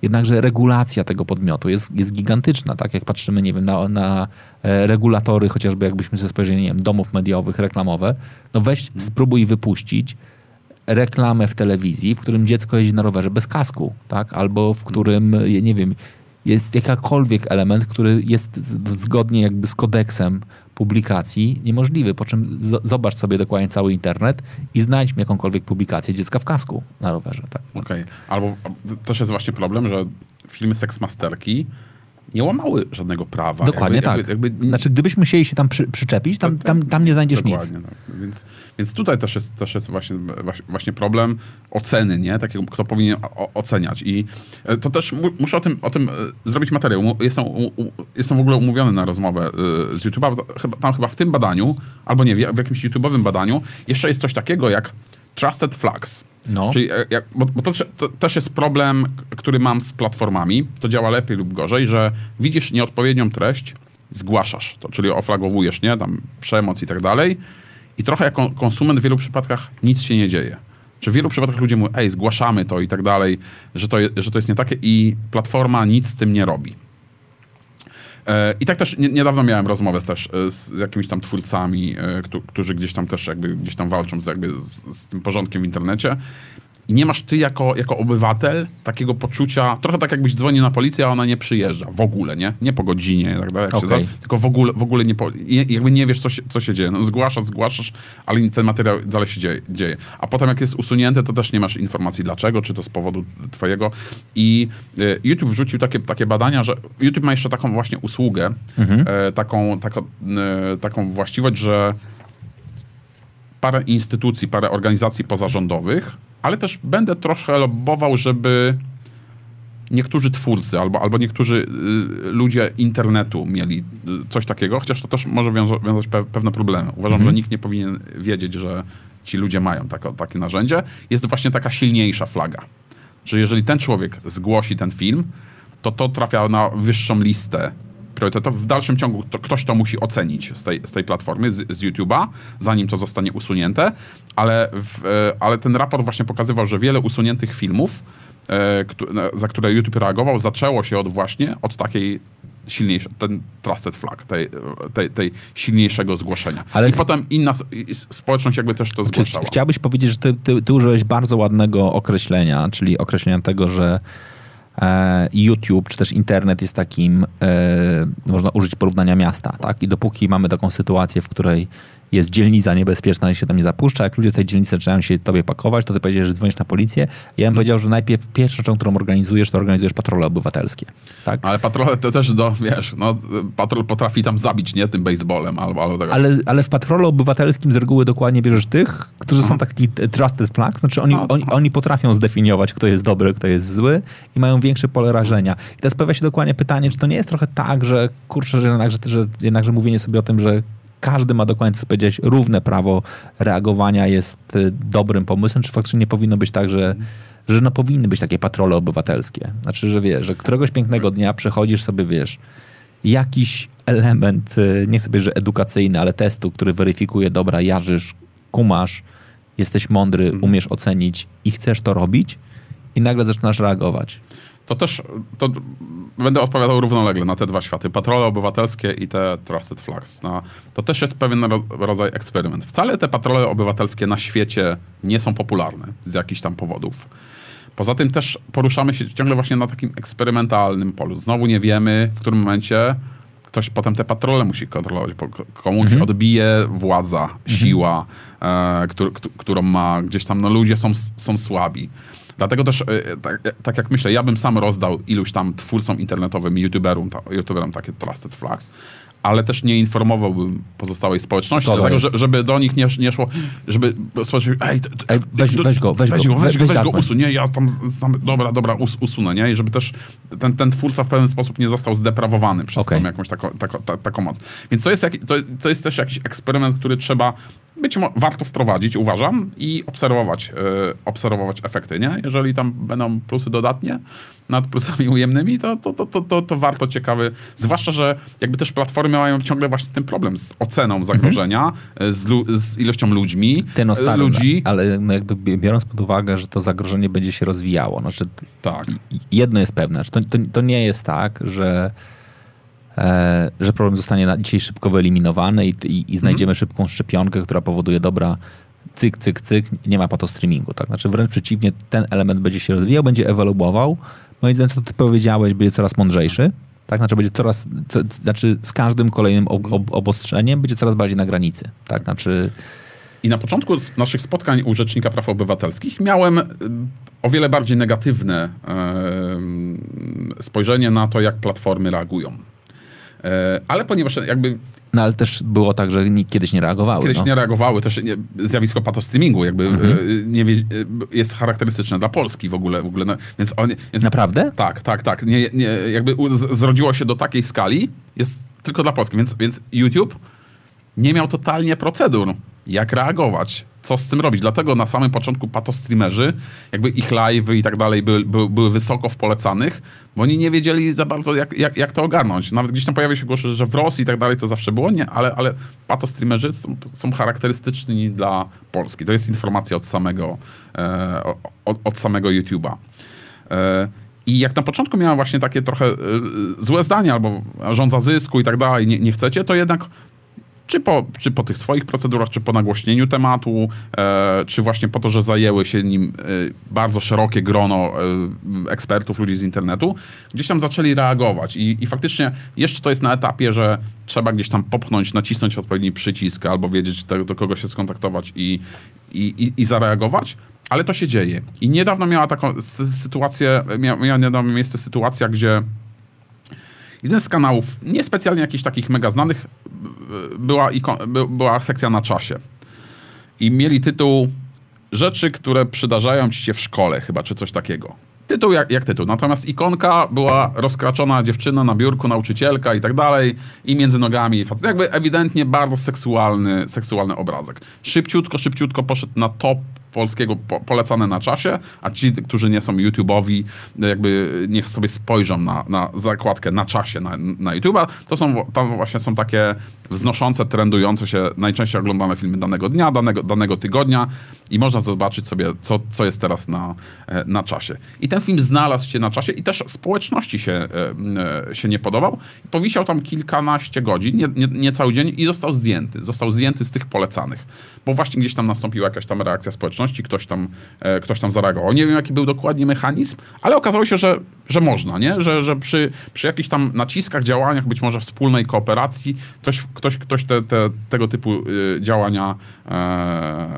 jednakże regulacja tego podmiotu jest, jest gigantyczna, tak jak patrzymy, nie wiem, na, na e, regulatory, chociażby jakbyśmy sobie spojrzeli, nie wiem, domów mediowych, reklamowe, no weź, mhm. spróbuj wypuścić reklamę w telewizji, w którym dziecko jeździ na rowerze bez kasku, tak? Albo w którym, nie wiem, jest jakikolwiek element, który jest zgodnie jakby z kodeksem publikacji niemożliwy. Po czym zobacz sobie dokładnie cały internet i znajdź mi jakąkolwiek publikację dziecka w kasku na rowerze. Tak?
Okej. Okay. Albo też jest właśnie problem, że filmy seksmasterki nie łamały żadnego prawa.
Dokładnie jakby, tak. Jakby, jakby... Znaczy, gdybyśmy chcieli się tam przy, przyczepić, tam, tam, tam nie znajdziesz
Dokładnie, nic. Tak. Więc, więc tutaj też jest, też jest właśnie, właśnie problem oceny, nie? Takiego, kto powinien o, oceniać. I e, to też mu, muszę o tym, o tym e, zrobić materiał. Jestem, u, jestem w ogóle umówiony na rozmowę e, z YouTube'a. Tam chyba w tym badaniu, albo nie, w jakimś YouTube'owym badaniu, jeszcze jest coś takiego jak Trusted Flags. No. Czyli e, jak, bo, bo to, to, też jest problem, który mam z platformami. To działa lepiej lub gorzej, że widzisz nieodpowiednią treść, zgłaszasz to, czyli oflagowujesz, nie? Tam przemoc i tak dalej. I trochę jako konsument w wielu przypadkach nic się nie dzieje. Czy w wielu przypadkach ludzie mówią, ej, zgłaszamy to i tak dalej, że to, że to jest nie takie i platforma nic z tym nie robi. E, I tak też niedawno miałem rozmowę też e, z jakimiś tam twórcami, e, którzy gdzieś tam też jakby gdzieś tam walczą z, jakby z, z tym porządkiem w internecie. I nie masz ty jako, jako obywatel takiego poczucia, trochę tak jakbyś dzwonił na policję, a ona nie przyjeżdża w ogóle, nie? Nie po godzinie i tak dalej, okay. za, tylko w ogóle, w ogóle nie, po, jakby nie wiesz, co się, co się dzieje. No, zgłaszasz, zgłaszasz, ale ten materiał dalej się dzieje, dzieje. A potem jak jest usunięty, to też nie masz informacji dlaczego, czy to z powodu twojego. I y, YouTube wrzucił takie, takie badania, że YouTube ma jeszcze taką właśnie usługę, mhm. y, taką, taką, y, taką właściwość, że parę instytucji, parę organizacji pozarządowych ale też będę troszkę lobbował, żeby niektórzy twórcy albo, albo niektórzy y, ludzie internetu mieli y, coś takiego, chociaż to też może wiąza, wiązać pe pewne problemy. Uważam, mhm. że nikt nie powinien wiedzieć, że ci ludzie mają takie narzędzie. Jest właśnie taka silniejsza flaga. Że jeżeli ten człowiek zgłosi ten film, to to trafia na wyższą listę priorytetów. W dalszym ciągu to ktoś to musi ocenić z tej, z tej platformy, z, z YouTube'a, zanim to zostanie usunięte, ale, w, e, ale ten raport właśnie pokazywał, że wiele usuniętych filmów, e, za które YouTube reagował, zaczęło się od właśnie od takiej silniejszej, ten trusted flag, tej, tej, tej silniejszego zgłoszenia. Ale I potem inna społeczność jakby też to zgłaszała.
Chciałbyś powiedzieć, że ty, ty, ty użyłeś bardzo ładnego określenia, czyli określenia tego, że YouTube czy też internet jest takim, e, można użyć porównania miasta, tak? I dopóki mamy taką sytuację, w której jest dzielnica niebezpieczna i się tam nie zapuszcza. Jak ludzie z tej dzielnicy zaczynają się tobie pakować, to ty powiedziesz, że dzwonisz na policję. Ja bym powiedział, że najpierw pierwszą rzeczą, którą organizujesz, to organizujesz patrole obywatelskie. Tak?
Ale patrole to też, do, wiesz, no, patrol potrafi tam zabić, nie? Tym baseballem albo, albo tego.
Ale, ale w patrolu obywatelskim z reguły dokładnie bierzesz tych, którzy są taki trusted flag, znaczy oni,
No,
oni, oni potrafią zdefiniować, kto jest dobry, kto jest zły i mają większe pole rażenia. I teraz pojawia się dokładnie pytanie, czy to nie jest trochę tak, że kurczę, że jednakże, że jednakże mówienie sobie o tym, że każdy ma dokładnie, co powiedziałeś, równe prawo reagowania jest y, dobrym pomysłem, czy faktycznie nie powinno być tak, że, że no powinny być takie patrole obywatelskie. Znaczy, że wiesz, że któregoś pięknego dnia przechodzisz sobie, wiesz, jakiś element, y, nie chcę powiedzieć, że edukacyjny, ale testu, który weryfikuje, dobra, jarzysz, kumasz, jesteś mądry, umiesz ocenić i chcesz to robić i nagle zaczynasz reagować.
To też, to będę odpowiadał równolegle na te dwa światy, patrole obywatelskie i te trusted flags. No, to też jest pewien ro, rodzaj eksperyment. Wcale te patrole obywatelskie na świecie nie są popularne z jakichś tam powodów. Poza tym też poruszamy się ciągle właśnie na takim eksperymentalnym polu. Znowu nie wiemy, w którym momencie ktoś potem te patrole musi kontrolować, komuś odbije władza, siła, e, któr, któ- którą ma gdzieś tam, no ludzie są, są słabi. Dlatego też, e, tak, tak jak myślę, ja bym sam rozdał iluś tam twórcom internetowym, youtuberom, ta, youtuberom takie trusted flags, ale też nie informowałbym pozostałej społeczności,
Szkoda
dlatego, że, żeby do nich nie, nie szło, żeby społeczność, ej,
Ej, weź- weź go, weź
weź
go,
weź
weź-
go,
weź
go usuń, nie, ja tam, tam dobra, dobra, us, usunę, nie, i żeby też ten, ten twórca w pewien sposób nie został zdeprawowany przez
Okej.
tą jakąś taką, taką, ta, taką moc. Więc to jest, jak, to, to jest też jakiś eksperyment, który trzeba, być może warto wprowadzić, uważam, i obserwować, e, obserwować efekty, nie? Jeżeli tam będą plusy dodatnie nad plusami ujemnymi, to, to, to, to, to, to warto ciekawy, zwłaszcza, że jakby też platformy mają ciągle właśnie ten problem z oceną zagrożenia, e, z, lu, z ilością ludźmi,
Ty no
e, ludzi.
ale no jakby bi- biorąc pod uwagę, że to zagrożenie będzie się rozwijało, znaczy
Tak.
jedno jest pewne, to, to, to nie jest tak, że, że problem zostanie na dzisiaj szybko wyeliminowany i, i, i znajdziemy szybką szczepionkę, która powoduje dobra cyk, cyk, cyk, nie ma pato streamingu. Tak? Znaczy wręcz przeciwnie, ten element będzie się rozwijał, będzie ewoluował. Moim zdaniem, co ty powiedziałeś, będzie coraz mądrzejszy. Tak, znaczy będzie coraz, co, znaczy z każdym kolejnym ob, ob, obostrzeniem będzie coraz bardziej na granicy. Tak, znaczy
I na początku naszych spotkań u Rzecznika Praw Obywatelskich miałem y, o wiele bardziej negatywne em, spojrzenie na to, jak platformy reagują. E, Ale ponieważ jakby
No ale też było tak, że nikt kiedyś nie reagowały.
kiedyś
no.
nie reagowały, też nie, zjawisko patostreamingu jakby y, nie wie, y, jest charakterystyczne dla Polski w ogóle. W ogóle no, więc on, więc
Naprawdę?
tak, tak, tak. Nie, nie, jakby zrodziło się do takiej skali, jest tylko dla Polski. Więc, więc YouTube nie miał totalnie procedur, jak reagować, co z tym robić. Dlatego na samym początku patostreamerzy, jakby ich live'y i tak dalej były, były, były wysoko w polecanych, bo oni nie wiedzieli za bardzo, jak, jak, jak to ogarnąć. Nawet gdzieś tam pojawił się głos, że w Rosji i tak dalej to zawsze było, nie, ale, ale patostreamerzy są, są charakterystyczni dla Polski. To jest informacja od samego, e, od, od samego YouTube'a. E, I jak na początku miałem właśnie takie trochę e, złe zdanie, albo rządza zysku i tak dalej, nie, nie chcecie, to jednak czy po, czy po tych swoich procedurach, czy po nagłośnieniu tematu, e, czy właśnie po to, że zajęły się nim e, bardzo szerokie grono e, ekspertów, ludzi z internetu, gdzieś tam zaczęli reagować. I, I faktycznie jeszcze to jest na etapie, że trzeba gdzieś tam popchnąć, nacisnąć odpowiedni przycisk, albo wiedzieć, do, do kogo się skontaktować i, i, i, i zareagować. Ale to się dzieje. I niedawno miała taką sy- sytuację, mia, miała niedawno miejsce sytuacja, gdzie Jeden z kanałów, niespecjalnie jakichś takich mega znanych, b- była, była sekcja na czasie. I mieli tytuł Rzeczy, które przydarzają ci się w szkole, chyba, czy coś takiego. Tytuł jak, jak tytuł. Natomiast ikonka była rozkraczona dziewczyna na biurku, nauczycielka i tak dalej, i między nogami. Jakby ewidentnie bardzo seksualny, seksualny obrazek. Szybciutko, szybciutko poszedł na top polskiego po, polecane na czasie, a ci, którzy nie są YouTube'owi, jakby niech sobie spojrzą na, na zakładkę na czasie na, na YouTube'a. To są, tam właśnie są takie wznoszące, trendujące się, najczęściej oglądane filmy danego dnia, danego, danego tygodnia i można zobaczyć sobie, co, co jest teraz na, e, na czasie. I ten film znalazł się na czasie i też społeczności się, e, e, się nie podobał. Powisiał tam kilkanaście godzin, nie, nie, nie cały dzień i został zdjęty. Został zdjęty z tych polecanych, bo właśnie gdzieś tam nastąpiła jakaś tam reakcja społeczności, ktoś tam, ktoś tam zareagował. Nie wiem, jaki był dokładnie mechanizm, ale okazało się, że, że można, nie? Że, że przy, przy jakichś tam naciskach, działaniach, być może wspólnej kooperacji, ktoś, ktoś, ktoś te, te, tego typu y, działania e,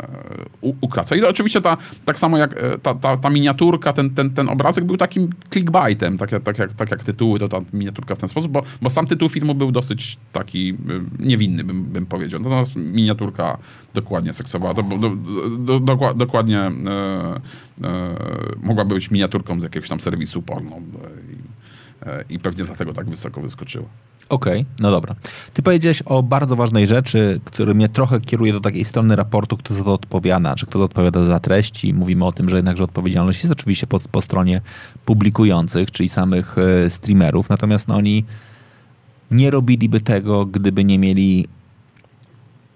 ukraca. I oczywiście ta, tak samo jak e, ta, ta, ta miniaturka, ten, ten, ten obrazek był takim clickbaitem, tak, tak, jak, tak jak tytuły, to ta miniaturka w ten sposób, bo, bo sam tytuł filmu był dosyć taki y, niewinny, bym, bym powiedział. Natomiast miniaturka dokładnie seksowa, to, do, do, do, dokła- dokładnie e, e, mogłaby być miniaturką z jakiegoś tam serwisu porno. I pewnie dlatego tak wysoko wyskoczyła.
Okej, no dobra. Ty powiedziałeś o bardzo ważnej rzeczy, który mnie trochę kieruje do takiej strony raportu, kto za to odpowiada, czy kto to odpowiada za treści. Mówimy o tym, że jednakże odpowiedzialność jest oczywiście po, po stronie publikujących, czyli samych e, streamerów, natomiast no, oni nie robiliby tego, gdyby nie mieli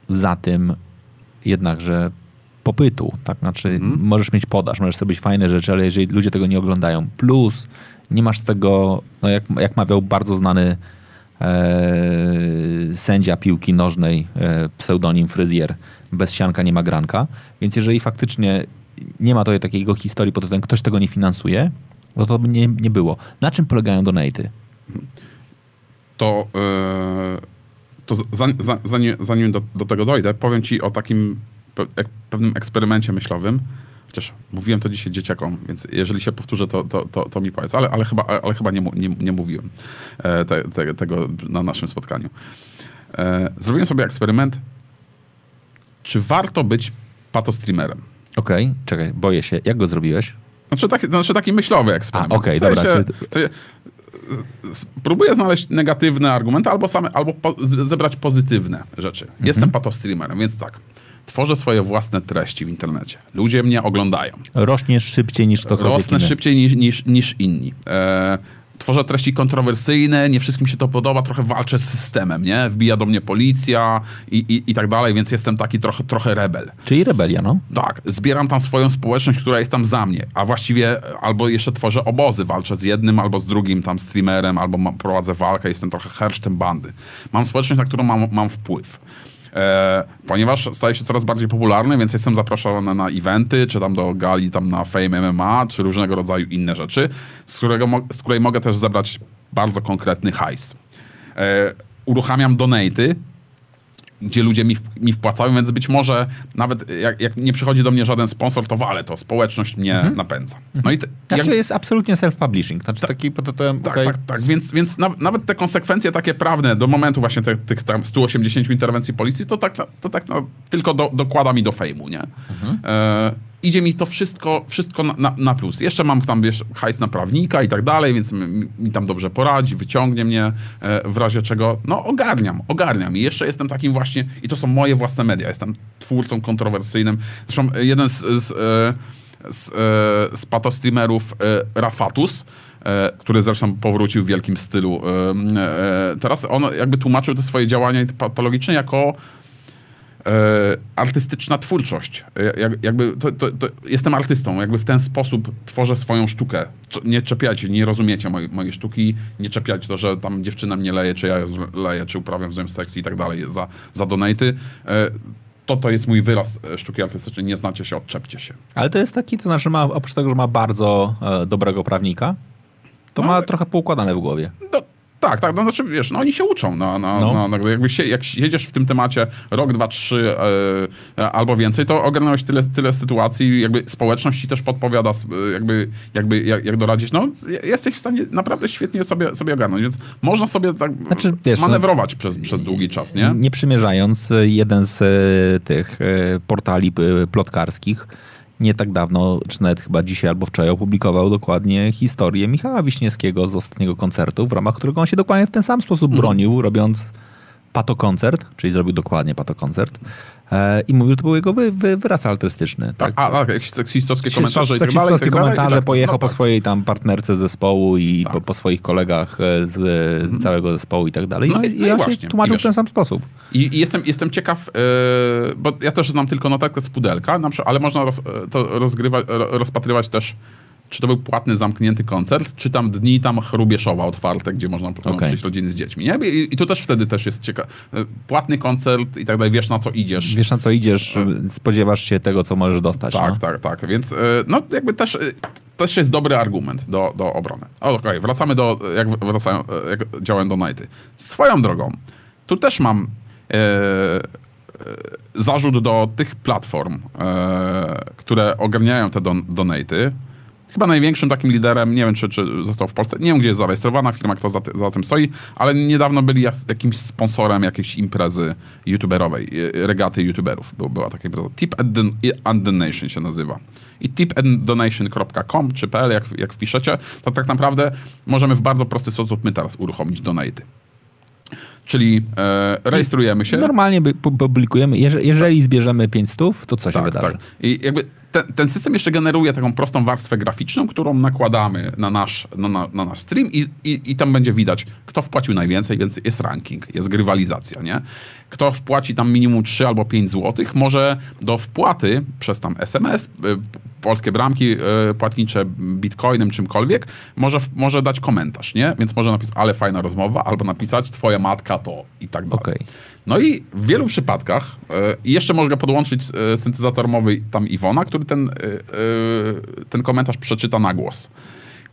za tym jednakże popytu. Tak? Znaczy, możesz mieć podaż, możesz sobie fajne rzeczy, ale jeżeli ludzie tego nie oglądają, plus nie masz z tego, no jak, jak mawiał bardzo znany e, sędzia piłki nożnej, e, pseudonim fryzjer, bez sianka nie ma granka, więc jeżeli faktycznie nie ma tutaj takiego historii pod tym, ktoś tego nie finansuje, no to by nie, nie było. Na czym polegają donaty?
to, e, to zanim, zanim, zanim do, do tego dojdę, powiem ci o takim pewnym eksperymencie myślowym. Chociaż mówiłem to dzisiaj dzieciakom, więc jeżeli się powtórzę, to, to, to, to mi powiedz. Ale, ale chyba, ale chyba nie, nie, nie mówiłem e, te, te, tego na naszym spotkaniu. E, zrobiłem sobie eksperyment, czy warto być patostreamerem.
Okej, czekaj, boję się. Jak go zrobiłeś?
Znaczy taki, znaczy taki myślowy eksperyment.
Okej,
sensie,
dobra,
w sensie, s- Próbuję znaleźć negatywne argumenty albo, same, albo po, zebrać pozytywne rzeczy.
Mhm.
Jestem patostreamerem, więc tak. Tworzę swoje własne treści w internecie. Ludzie mnie oglądają.
Rośniesz szybciej niż ktokolwiek
Rosnę
inny.
szybciej niż, niż, niż inni. E, tworzę treści kontrowersyjne, nie wszystkim się to podoba, trochę walczę z systemem, nie? Wbija do mnie policja i, i, i tak dalej, więc jestem taki trochę, trochę rebel.
Czyli rebelia, no.
Tak, zbieram tam swoją społeczność, która jest tam za mnie, a właściwie albo jeszcze tworzę obozy, walczę z jednym albo z drugim tam streamerem, albo mam, prowadzę walkę, jestem trochę hersztem bandy. Mam społeczność, na którą mam, mam wpływ. E, ponieważ staje się coraz bardziej popularny, więc jestem zapraszany na eventy, czy tam do gali tam na Fame MMA, czy różnego rodzaju inne rzeczy, z, którego, z której mogę też zebrać bardzo konkretny hajs. E, uruchamiam donaty, gdzie ludzie mi, mi wpłacają, więc być może nawet jak, jak nie przychodzi do mnie żaden sponsor, to wale to, społeczność mnie napędza. No i te, jak,
Znaczy jest absolutnie self-publishing. Znaczy taki pod
tak,
okej,
tak, tak, więc, więc naw, nawet te konsekwencje takie prawne do momentu właśnie te, tych tam 180 interwencji policji, to tak, na- to tak no, tylko do, dokłada mi do fejmu, nie? E, idzie mi to wszystko, wszystko na, na, plus. Jeszcze mam tam, wiesz, hajs na prawnika i tak dalej, więc mi, mi tam dobrze poradzi, wyciągnie mnie e, w razie czego. No ogarniam, ogarniam. I jeszcze jestem takim właśnie, i to są moje własne media, jestem twórcą kontrowersyjnym. Zresztą jeden z, z, e, z, e, z patostreamerów e, Rafatus, e, który zresztą powrócił w wielkim stylu. e, Teraz on jakby tłumaczył te swoje działania patologiczne jako artystyczna twórczość. E, Jak, jakby to, to, to jestem artystą, jakby w ten sposób tworzę swoją sztukę. Nie czepiajcie, nie rozumiecie mojej, mojej sztuki, nie czepiajcie to, że tam dziewczyna mnie leje, czy ja ją leję, czy uprawiam nią seks i tak dalej za, za donaty. E, To to jest mój wyraz e, sztuki artystycznej, nie znacie się, odczepcie się.
Ale to jest taki, to znaczy ma, oprócz tego, że ma bardzo e, dobrego prawnika, to
No,
ma trochę poukładane w głowie.
No, tak, tak, no znaczy wiesz, no oni się uczą, no, no,
No.
no. no jakby się, jak siedzisz w tym temacie rok, dwa, trzy e, albo więcej, to ogarnąłeś tyle, tyle sytuacji, jakby społeczność ci też podpowiada, e, jakby, jakby jak, jak doradzić, no je- jesteś w stanie naprawdę świetnie sobie, sobie ogarnąć, więc można sobie tak
Znaczy, wiesz, no-
manewrować przez, przez długi czas, nie?
Nie przymierzając, jeden z tych portali plotkarskich nie tak dawno, czy nawet chyba dzisiaj albo wczoraj opublikował dokładnie historię Michała Wiśniewskiego z ostatniego koncertu, w ramach którego on się dokładnie w ten sam sposób
Mhm.
bronił, robiąc patokoncert, czyli zrobił dokładnie patokoncert e, i mówił, że to był jego wy, wy, wyraz artystyczny.
Tak, a, a jakieś seksistowskie komentarze i tak dalej.
Seksistowskie
tak
komentarze,
tak-
pojechał
no
po
tak.
swojej tam partnerce zespołu i
Tak.
po, po swoich kolegach e, z e, całego zespołu i tak dalej.
No
I,
i- no i
on się
właśnie.
tłumaczył w ten sam sposób.
I, I jestem, jestem ciekaw, yy, bo ja też znam tylko notatkę z pudelka, przykład, ale można roz, to rozgrywać, ro- rozpatrywać też, czy to był płatny, zamknięty koncert, czy tam dni tam Chrubieszowa otwarte, gdzie można
Okej.
przyjść rodziny z dziećmi. Nie? I, I tu też wtedy też jest ciekawe. Płatny koncert i tak dalej, wiesz na co idziesz.
Wiesz na co idziesz, spodziewasz się tego, co możesz dostać.
Tak,
no.
tak, tak. Więc y, no jakby też, y, też jest dobry argument do, do obrony. Okej, wracamy do, jak, wracają, jak działają donaty. Swoją drogą, tu też mam zarzut do tych platform, e, które ogarniają te don donaty. Chyba największym takim liderem, nie wiem czy, czy został w Polsce, nie wiem gdzie jest zarejestrowana firma, kto za, za tym stoi, ale niedawno byli jakimś sponsorem jakiejś imprezy youtuberowej, e, regaty youtuberów. By, była taka impreza. Tip and Donation się nazywa. I tipanddonation.com czy pl, jak, jak wpiszecie, to tak naprawdę możemy w bardzo prosty sposób my teraz uruchomić donaty. Czyli e, rejestrujemy się.
Normalnie publikujemy. Jeżeli zbierzemy 500, to co się tak, wydarzy? Tak.
I jakby ten, ten, system jeszcze generuje taką prostą warstwę graficzną, którą nakładamy na nasz, na, na, na nasz stream i, i, i, tam będzie widać, kto wpłacił najwięcej, więc jest ranking, jest grywalizacja, nie? Kto wpłaci tam minimum 3 albo 5 złotych, może do wpłaty przez tam SMS, polskie bramki y, płatnicze bitcoinem, czymkolwiek, może, może dać komentarz, nie? Więc może napisać, ale fajna rozmowa, albo napisać, twoja matka to i tak dalej. Okay. No i w wielu przypadkach, y, jeszcze mogę podłączyć syntezator mowy tam Iwona, który ten, ten komentarz przeczyta na głos.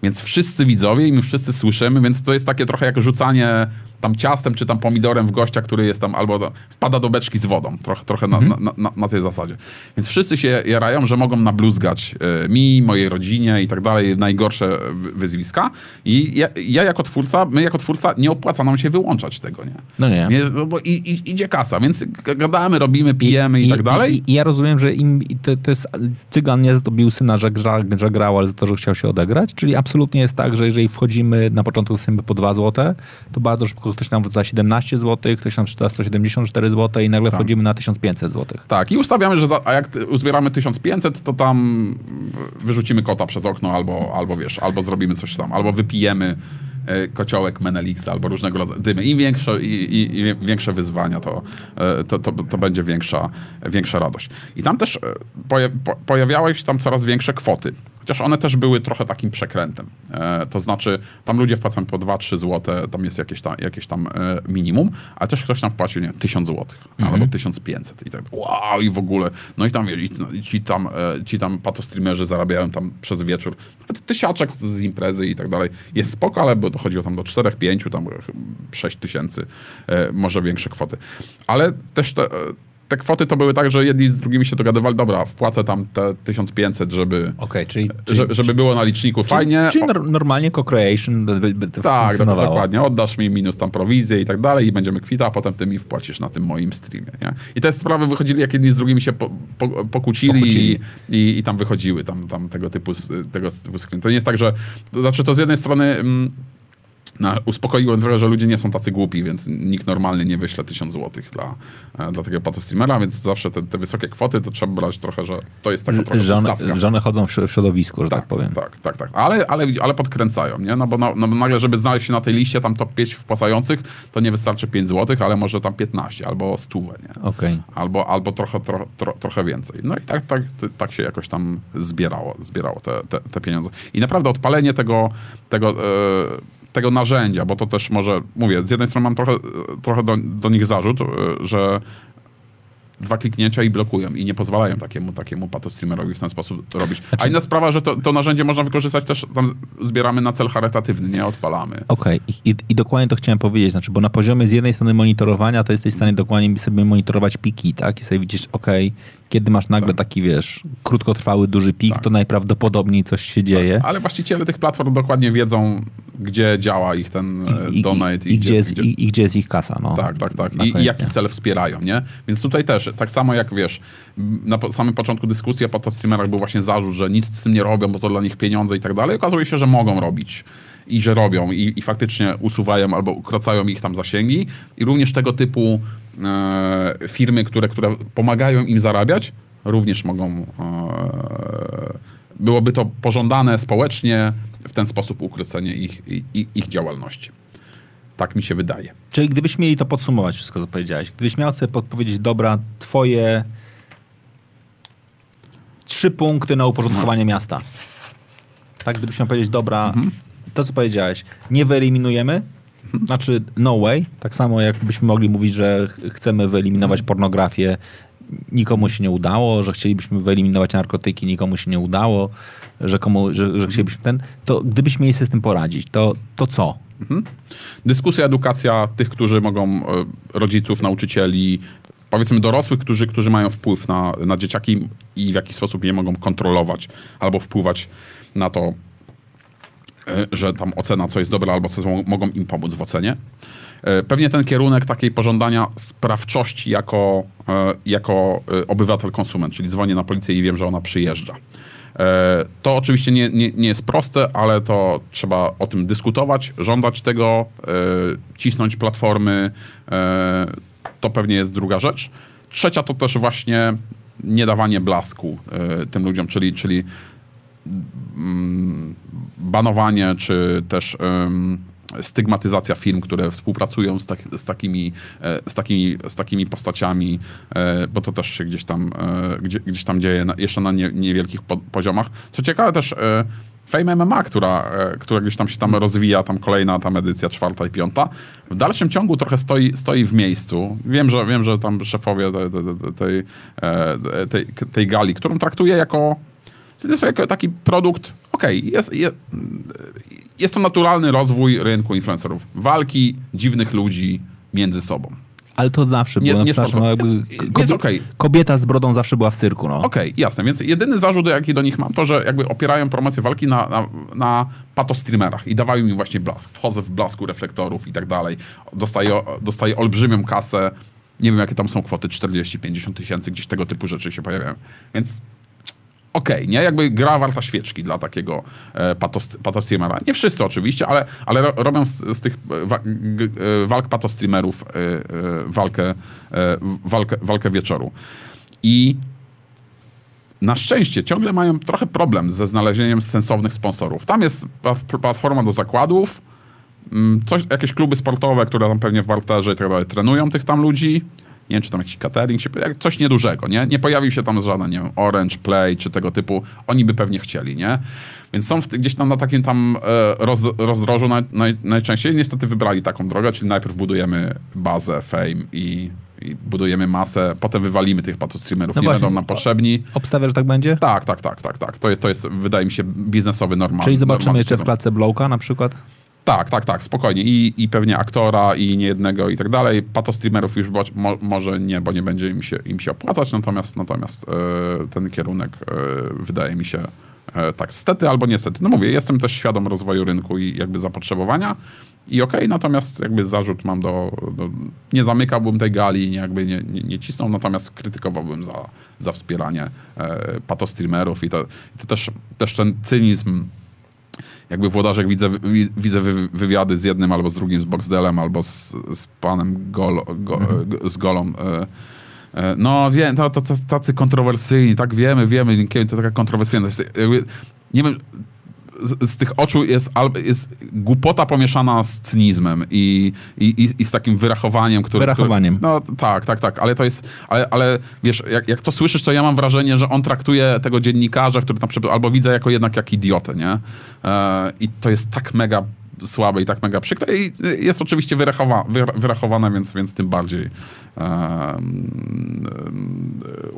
Więc wszyscy widzowie i my wszyscy słyszymy, więc to jest takie trochę jak rzucanie tam ciastem czy tam pomidorem w gościa, który jest tam albo wpada do beczki z wodą. Trochę, trochę mhm. na, na, na, tej zasadzie. Więc wszyscy się jarają, że mogą nabluzgać y, mi, mojej rodzinie i tak dalej, najgorsze wyzwiska. I ja, ja, jako twórca, my jako twórca nie opłaca nam się wyłączać tego, nie?
No nie. nie
bo i, i, idzie kasa, więc gadamy, robimy, pijemy i, i tak dalej.
I, ja rozumiem, że im to, to jest cygan nie za to bił syna, że, gra, że grał, ale za to, że chciał się odegrać. Czyli absolutnie jest tak, że jeżeli wchodzimy na początku z po 2 złote, to bardzo szybko ktoś nam za 17 zł, ktoś nam czyta 174 zł i nagle tak. wchodzimy na 1500 zł.
Tak, i ustawiamy, że za, a jak uzbieramy 1500, to tam wyrzucimy kota przez okno albo, albo wiesz, albo zrobimy coś tam, albo wypijemy e, kociołek Menelixa albo różnego rodzaju dymy. Im większe, i, i, i większe wyzwania, to, e, to, to, to, będzie większa, większa radość. I tam też e, pojawiały się tam coraz większe kwoty. Chociaż one też były trochę takim przekrętem. E, to znaczy, tam ludzie wpłacają po 2-3 zł, tam jest jakieś tam, jakieś tam e, minimum, ale też ktoś tam wpłacił, nie 1000 zł mhm. albo 1500 i tak, wow, i w ogóle. No i tam i, i ci tam, e, ci tam patostreamerzy zarabiają tam przez wieczór nawet tysiaczek z, imprezy i tak dalej. Jest spoko, ale bo dochodziło tam do 4-5, tam 6 tysięcy, e, może większe kwoty. Ale też te, te kwoty to były tak, że jedni z drugimi się dogadywali, dobra, wpłacę tam te 1500, żeby,
okay, czyli,
żeby, żeby było na liczniku czyli, fajnie.
Czyli normalnie co-creation by, by
Tak, dokładnie. Oddasz mi minus tam prowizję i tak dalej i będziemy kwita, a potem ty mi wpłacisz na tym moim streamie. Nie? I te sprawy wychodzili, jak jedni z drugimi się po, po, pokłócili, pokłócili. I, i, I, tam wychodziły tam, tam tego typu, tego typu screen. To nie jest tak, że, to znaczy to z jednej strony... Mm, no, uspokoiłem trochę, że ludzie nie są tacy głupi, więc nikt normalny nie wyśle 1000 zł dla, e, dla takiego patostreamera, więc zawsze te, te, wysokie kwoty to trzeba brać trochę, że to jest taka trochę
żony, żony chodzą w środowisku, że tak, tak powiem.
Tak, tak, tak. Ale, ale, ale podkręcają, nie? No bo no, no, nagle, żeby znaleźć się na tej liście tam top 5 wpłacających, to nie wystarczy 5 zł, ale może tam 15 albo 100, nie?
Okay.
Albo, albo trochę, tro, tro, trochę więcej. No i tak, tak, tak się jakoś tam zbierało, zbierało te, te, te pieniądze. I naprawdę odpalenie tego, tego yy, tego narzędzia, bo to też może, mówię, z jednej strony mam trochę, trochę do, do nich zarzut, e, że dwa kliknięcia i blokują i nie pozwalają takiemu, takiemu patostreamerowi w ten sposób robić. Znaczy... A inna sprawa, że to, to narzędzie można wykorzystać też, tam zbieramy na cel charytatywny, nie odpalamy.
Okej okay. I, I, dokładnie to chciałem powiedzieć, znaczy, bo na poziomie z jednej strony monitorowania to jesteś w stanie dokładnie sobie monitorować piki, tak? I sobie widzisz, okay, kiedy masz nagle tak. taki, wiesz, krótkotrwały, duży pik, tak. to najprawdopodobniej coś się tak. dzieje.
Ale właściciele tych platform dokładnie wiedzą, gdzie działa ich ten I, donate.
I, i, gdzie, jest, gdzie... I, gdzie jest ich kasa. No.
Tak, tak, tak. I, I jaki cel wspierają, nie? Więc tutaj też, tak samo jak wiesz, na samym początku dyskusji po to streamerach był właśnie zarzut, że nic z tym nie robią, bo to dla nich pieniądze i tak dalej. Okazuje się, że mogą robić i że robią i, i faktycznie usuwają albo ukracają ich tam zasięgi. I również tego typu e, firmy, które, które pomagają im zarabiać, również mogą. E, byłoby to pożądane społecznie w ten sposób ukrócenie ich, ich, ich działalności. Tak mi się wydaje.
Czyli gdybyś mieli to podsumować, wszystko co powiedziałeś, gdybyś miał sobie podpowiedzieć, dobra, twoje trzy punkty na uporządkowanie no. miasta. Tak, gdybyś miał powiedzieć, dobra, mhm to, co powiedziałeś, nie wyeliminujemy, znaczy no way, tak samo jakbyśmy mogli mówić, że chcemy wyeliminować pornografię, nikomu się nie udało, że chcielibyśmy wyeliminować narkotyki, nikomu się nie udało, że, komu, że, że chcielibyśmy ten, to gdybyśmy mieli sobie z tym poradzić, to, to co?
Mhm. Dyskusja, edukacja tych, którzy mogą, e, rodziców, nauczycieli, powiedzmy dorosłych, którzy, którzy mają wpływ na, na dzieciaki i w jakiś sposób je mogą kontrolować albo wpływać na to, e, że tam ocena, co jest dobre, albo co mo- mogą im pomóc w ocenie. E, Pewnie ten kierunek takiej pożądania sprawczości jako, jako obywatel, konsument, czyli dzwonię na policję i wiem, że ona przyjeżdża. E, To oczywiście nie, nie, nie jest proste, ale to trzeba o tym dyskutować, żądać tego, e, cisnąć platformy. e, To pewnie jest druga rzecz. Trzecia to też właśnie nie dawanie blasku tym ludziom, czyli, czyli mm, banowanie, czy też stygmatyzacja firm, które współpracują z, tak, z, takimi, e, z, takimi, z takimi postaciami, e, bo to też się gdzieś tam, e, gdzie, gdzieś tam dzieje jeszcze na nie, niewielkich po, poziomach. Co ciekawe też Fame MMA, która, która gdzieś tam się tam rozwija, tam kolejna tam edycja, czwarta i piąta, w dalszym ciągu trochę stoi, stoi w miejscu. Wiem, że, wiem, że tam szefowie tej, tej, tej, tej, gali, którą traktuję jako jako taki produkt, okej, jest, jest, jest to naturalny rozwój rynku influencerów. Walki dziwnych ludzi między sobą.
Ale to zawsze
Nie-
było.
nie
przepraszam, no, jakby.
Jest- jest okej.
Kobieta z brodą zawsze była w cyrku. No.
Okej, jasne, więc jedyny zarzut, jaki do nich mam, to, że jakby opierają promocję walki na, na, na patostreamerach i dawają mi właśnie blask. Wchodzę w blasku reflektorów i tak dalej. Dostaję, dostaję olbrzymią kasę. Nie wiem, jakie tam są kwoty, 40-50 tysięcy, gdzieś tego typu rzeczy się pojawiają. Więc okej, nie? Jakby gra warta świeczki dla takiego e, patos, patostreamera. Nie wszyscy oczywiście, ale, ale ro, robią z, z tych e, wa, g, e, walk patostreamerów e, e, walkę, e, walkę, walkę wieczoru. I na szczęście ciągle mają trochę problem ze znalezieniem sensownych sponsorów. Tam jest plat- platforma do zakładów, mm, coś, jakieś kluby sportowe, które tam pewnie w barterze i tak dalej trenują tych tam ludzi. Nie wiem, czy tam jakiś catering, się, coś niedużego, nie? Nie pojawił się tam żaden, nie wiem, Orange, Play czy tego typu. Oni by pewnie chcieli, nie? Więc są w, gdzieś tam na takim tam e, roz, rozdrożu naj, naj, najczęściej. Niestety wybrali taką drogę, czyli najpierw budujemy bazę, fame i, i budujemy masę, potem wywalimy tych patostreamerów,
No
nie
właśnie.
będą nam potrzebni.
Obstawiasz, że tak będzie?
Tak, tak, tak, tak, tak. To jest, to jest wydaje mi się, biznesowy normalny.
Czyli zobaczymy
normalny
jeszcze w klatce Blowka na przykład?
Tak, tak, tak, spokojnie. I, I pewnie aktora, i niejednego i tak dalej. Patostreamerów już bo, mo, może nie, bo nie będzie im się, im się opłacać, natomiast, natomiast e, ten kierunek e, wydaje mi się e, tak stety albo niestety. No mówię, jestem też świadom rozwoju rynku i jakby zapotrzebowania i okej, natomiast jakby zarzut mam do, do... Nie zamykałbym tej gali, nie, jakby nie, nie, nie cisnął, natomiast krytykowałbym za, za wspieranie e, patostreamerów i to, i to też, też ten cynizm jakby Włodarzek widzę, wi- widzę wy, wywiady z jednym albo z drugim, z Boxdelem albo z, z panem Golo, go, g- z Golą. E, e, no wiem, to, to, to tacy kontrowersyjni, tak wiemy, wiemy, to taka kontrowersyjna. Nie wiem, z, z tych oczu jest, jest głupota pomieszana z cynizmem i, i, i, z takim wyrachowaniem, które...
Wyrachowaniem.
Które, no tak, tak, tak, ale to jest, ale, ale wiesz, jak, jak to słyszysz, to ja mam wrażenie, że on traktuje tego dziennikarza, który tam albo widzę jako jednak jak idiotę, nie? E, I to jest tak mega słabe i tak mega przykre i jest oczywiście wyrachowa, wyra- wyrachowane, więc, więc tym bardziej e,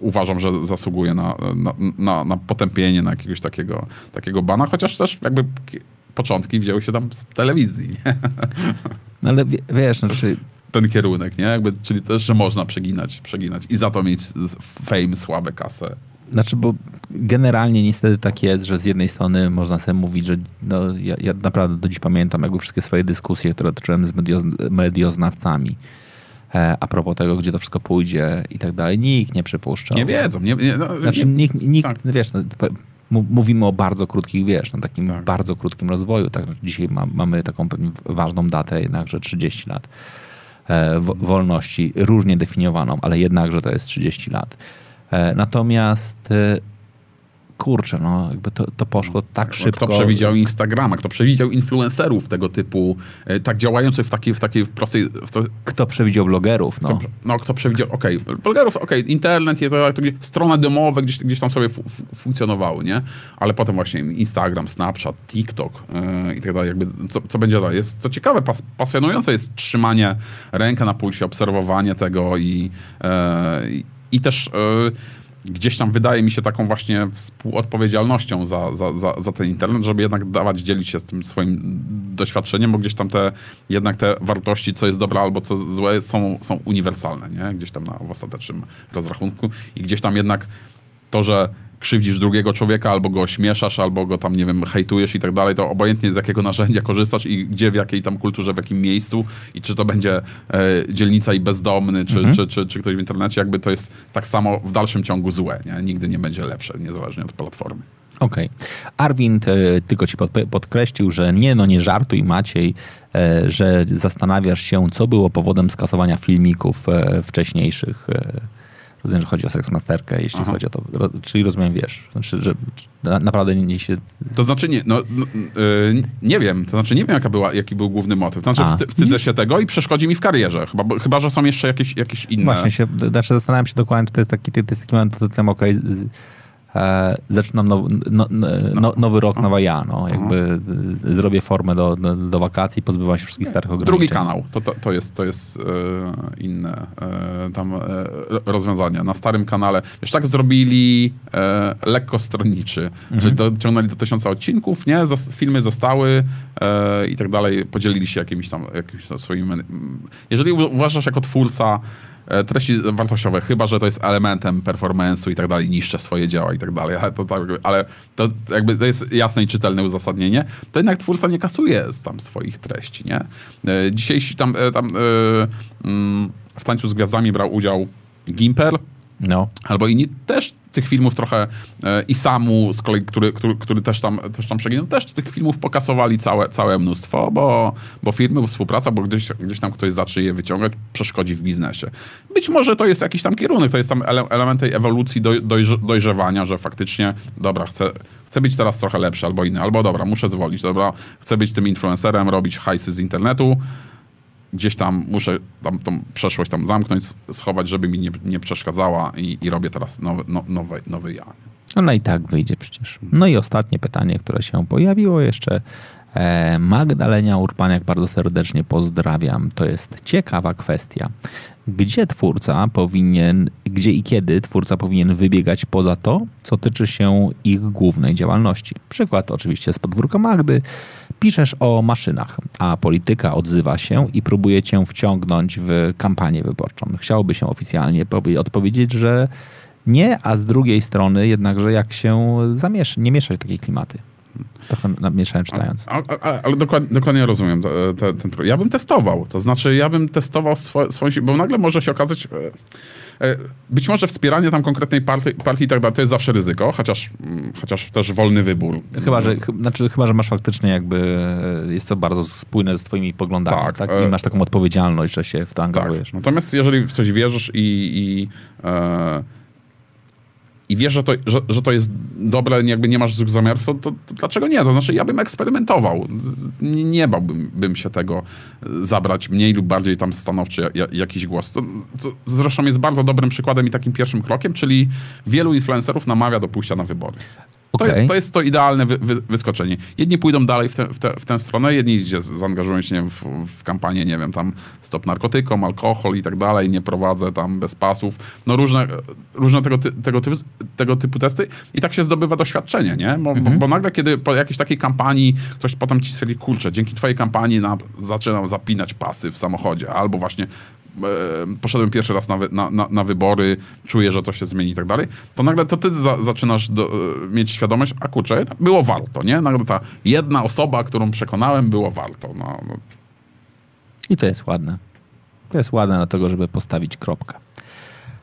uważam, że zasługuje na, na, na, na potępienie, na jakiegoś takiego, takiego bana, chociaż też jakby ki- początki wzięły się tam z telewizji?
No ale wie- wiesz, znaczy,
ten kierunek, nie? Jakby, czyli też, że można przeginać, przeginać i za to mieć fame, słabe kasę.
Znaczy, bo generalnie niestety tak jest, że z jednej strony można sobie mówić, że no, ja, ja naprawdę do dziś pamiętam jakby wszystkie swoje dyskusje, które toczyłem z medio, medioznawcami e, a propos tego, gdzie to wszystko pójdzie i tak dalej. Nikt nie przypuszczał.
Nie wiedzą, nie, nie, no,
Znaczy,
nie,
nikt, nikt
tak.
wiesz, no, mówimy o bardzo krótkich, wiesz, no, takim
Tak.
bardzo krótkim rozwoju. Tak? Dzisiaj ma, mamy taką ważną datę, jednakże 30 lat e, wo- wolności, różnie definiowaną, ale jednakże to jest 30 lat. E, natomiast e, kurczę, no jakby to, to poszło tak szybko.
Kto przewidział Instagrama, kto przewidział influencerów tego typu, e, tak działających w takiej, w takiej prostej... W to,
Kto przewidział blogerów, no.
no, kto przewidział, okej, blogerów, okej, internet, je to, to, strony domowe gdzieś, gdzieś tam sobie fu, fu, funkcjonowały, nie? Ale potem właśnie Instagram, Snapchat, TikTok i tak dalej, jakby co, co będzie dalej. Jest to ciekawe, pas, pasjonujące jest trzymanie rękę na pulsie, obserwowanie tego i, e, i, też... E, gdzieś tam wydaje mi się taką właśnie współodpowiedzialnością za, za, za, za ten internet, żeby jednak dawać, dzielić się z tym swoim doświadczeniem, bo gdzieś tam te, jednak te wartości, co jest dobre albo co złe, są, są uniwersalne, nie? Gdzieś tam na, w ostatecznym rozrachunku i gdzieś tam jednak to, że krzywdzisz drugiego człowieka, albo go ośmieszasz, albo go tam, nie wiem, hejtujesz i tak dalej, to obojętnie z jakiego narzędzia korzystasz i gdzie, w jakiej tam kulturze, w jakim miejscu i czy to będzie e, dzielnica i bezdomny, czy,
Mhm.
czy, czy, czy ktoś w internecie, jakby to jest tak samo w dalszym ciągu złe, nie? Nigdy nie będzie lepsze, niezależnie od platformy.
Okej. Arwind e, tylko ci podkreślił, że nie, no nie żartuj Maciej, e, że zastanawiasz się, co było powodem skasowania filmików e, wcześniejszych. Rozumiem, że chodzi o seksmasterkę, jeśli
Aha.
chodzi o to. Ro, czyli rozumiem, wiesz, znaczy, że na, naprawdę nie, nie się...
To znaczy nie, no, yy, nie wiem, to znaczy nie wiem jaka była, jaki był główny motyw. To znaczy
A.
wsty, wstydzę się tego i przeszkodzi mi w karierze, chyba, bo, chyba że są jeszcze jakieś, jakieś inne.
Właśnie się, znaczy zastanawiam się dokładnie, czy to jest taki, to jest taki moment, to tym, okej, z- e, zaczynam now, no, no, no, nowy rok, nowa ja, no, jakby z- zrobię formę do, do, do wakacji, pozbywam się wszystkich starych ograniczeń.
Drugi kanał, to, to, to jest, to jest e, inne e, tam rozwiązania. Na starym kanale, wiesz, tak zrobili lekko stronniczy, czyli dociągnęli do tysiąca odcinków, nie? Filmy zostały i tak dalej, podzielili się jakimiś tam, jakimiś swoimi... Jeżeli uważasz jako twórca treści wartościowe, chyba, że to jest elementem performance'u i tak dalej, niszcze swoje dzieła i tak dalej, ale to, tak, ale to jakby to jest jasne i czytelne uzasadnienie, to jednak twórca nie kasuje z tam swoich treści, nie? E, Dzisiejsi tam, e, tam e, mm, w Tańcu z Gwiazdami brał udział Gimper,
No.
albo inni też tych filmów trochę e, i Samu z kolei, który, który, który też tam, też tam przeginął, też tych filmów pokasowali całe, całe mnóstwo, bo, bo firmy, współpraca, bo gdzieś, gdzieś tam ktoś zacznie je wyciągać, przeszkodzi w biznesie. Być może to jest jakiś tam kierunek, to jest tam ele, element tej ewolucji, doj, dojrz, dojrzewania, że faktycznie, dobra, chcę, chcę być teraz trochę lepszy albo inny, albo dobra, muszę zwolnić, dobra, chcę być tym influencerem, robić hajsy z internetu, gdzieś tam muszę tam tą przeszłość tam zamknąć, schować, żeby mi nie, nie przeszkadzała i, i robię teraz nowy, no, nowy, nowy ja.
Ona i tak wyjdzie przecież. No i ostatnie pytanie, które się pojawiło jeszcze. E, Magdalena Urpaniak bardzo serdecznie pozdrawiam. To jest ciekawa kwestia. Gdzie twórca powinien, gdzie i kiedy twórca powinien wybiegać poza to, co tyczy się ich głównej działalności? Przykład oczywiście z podwórka Magdy. Piszesz o maszynach, a polityka odzywa się i próbuje cię wciągnąć w kampanię wyborczą. Chciałoby się oficjalnie powie- odpowiedzieć, że nie, a z drugiej strony jednakże jak się zamiesz, nie mieszać w takie klimaty. Trochę namieszałem czytając.
A, a, a, ale dokładnie, dokładnie rozumiem te, te, ten problem. Ja bym testował, to znaczy ja bym testował swo, swoją siłę, bo nagle może się okazać, e, e, być może wspieranie tam konkretnej partii, partii i tak dalej, to jest zawsze ryzyko, chociaż, mm, chociaż też wolny wybór.
Chyba, że, chy- znaczy, chyba, że masz faktycznie jakby, e, jest to bardzo spójne z twoimi poglądami, tak?
Tak,
I
e-
masz taką odpowiedzialność, że się w to
Tak.
angażujesz.
Natomiast jeżeli w coś wierzysz i, i, e, i wiesz, że to, że, że to jest dobre, jakby nie masz złych zamiarów, to, to, to dlaczego nie? To znaczy ja bym eksperymentował. Nie, nie bałbym bym się tego zabrać mniej lub bardziej tam stanowczy ja, jakiś głos. To, to zresztą jest bardzo dobrym przykładem i takim pierwszym krokiem, czyli wielu influencerów namawia do pójścia na wybory. To,
Okej.
jest, to jest to idealne wy, wy, wyskoczenie. Jedni pójdą dalej w, te, w, te, w tę stronę, jedni gdzie zaangażują się nie wiem, w, w kampanię, nie wiem, tam stop narkotykom, alkohol i tak dalej, nie prowadzę tam bez pasów. No różne, różne tego, tego, typu, tego typu testy i tak się zdobywa doświadczenie, nie? Bo, bo, bo nagle, kiedy po jakiejś takiej kampanii ktoś potem ci stwierdzi, kurczę, dzięki twojej kampanii na, zaczynam zapinać pasy w samochodzie, albo właśnie poszedłem pierwszy raz na, na, na, na wybory, czuję, że to się zmieni i tak dalej, to nagle to ty za, zaczynasz do, e, mieć świadomość, a kurczę, było warto, nie? Nagle ta jedna osoba, którą przekonałem, było warto. No, no.
I to jest ładne. To jest ładne dlatego, żeby postawić kropkę.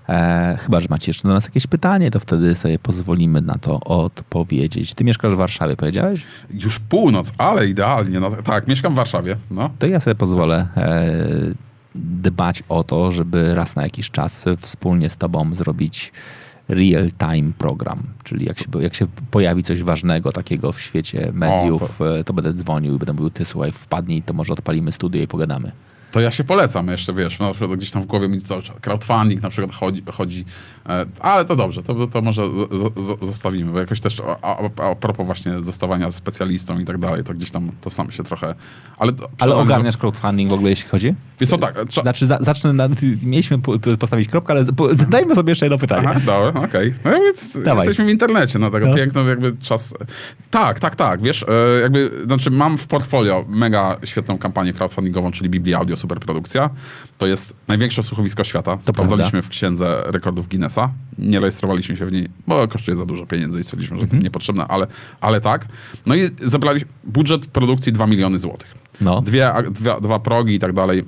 E, chyba, że macie jeszcze do nas jakieś pytanie, to wtedy sobie pozwolimy na to odpowiedzieć. Ty mieszkasz w Warszawie, powiedziałeś?
Już północ, ale idealnie. No, tak, mieszkam w Warszawie. No.
To ja sobie pozwolę e, dbać o to, żeby raz na jakiś czas wspólnie z tobą zrobić real-time program. Czyli jak się, jak się pojawi coś ważnego takiego w świecie mediów, to... to będę dzwonił i będę mówił, ty słuchaj, wpadnij, to może odpalimy studio i pogadamy.
To ja się polecam jeszcze, wiesz, na przykład gdzieś tam w głowie mi cały czas crowdfunding na przykład chodzi, chodzi e, ale to dobrze, to, to może zostawimy, bo jakoś też a, a, a propos właśnie zostawania specjalistą i tak dalej, to gdzieś tam to sam się trochę, ale...
Ale ogarniasz crowdfunding w ogóle, jeśli chodzi?
Wiesz co, tak. Cza...
Znaczy, za, zacznę, na, mieliśmy postawić kropkę, ale zadajmy sobie jeszcze jedno pytanie.
Aha, dobra, okej. Okay. No, jesteśmy w internecie, no tego no. piękno jakby czas... Tak, tak, tak, wiesz, e, jakby, znaczy mam w portfolio mega świetną kampanię crowdfundingową, czyli Biblia Audio Superprodukcja. To jest największe słuchowisko świata. To Sprawdzaliśmy w księdze rekordów Guinnessa. Nie rejestrowaliśmy się w niej, bo kosztuje za dużo pieniędzy i stwierdziliśmy, że mhm. to niepotrzebne, ale, ale tak. No i zebraliśmy budżet produkcji 2 miliony złotych. No. Dwie, dwie, dwa progi i tak dalej.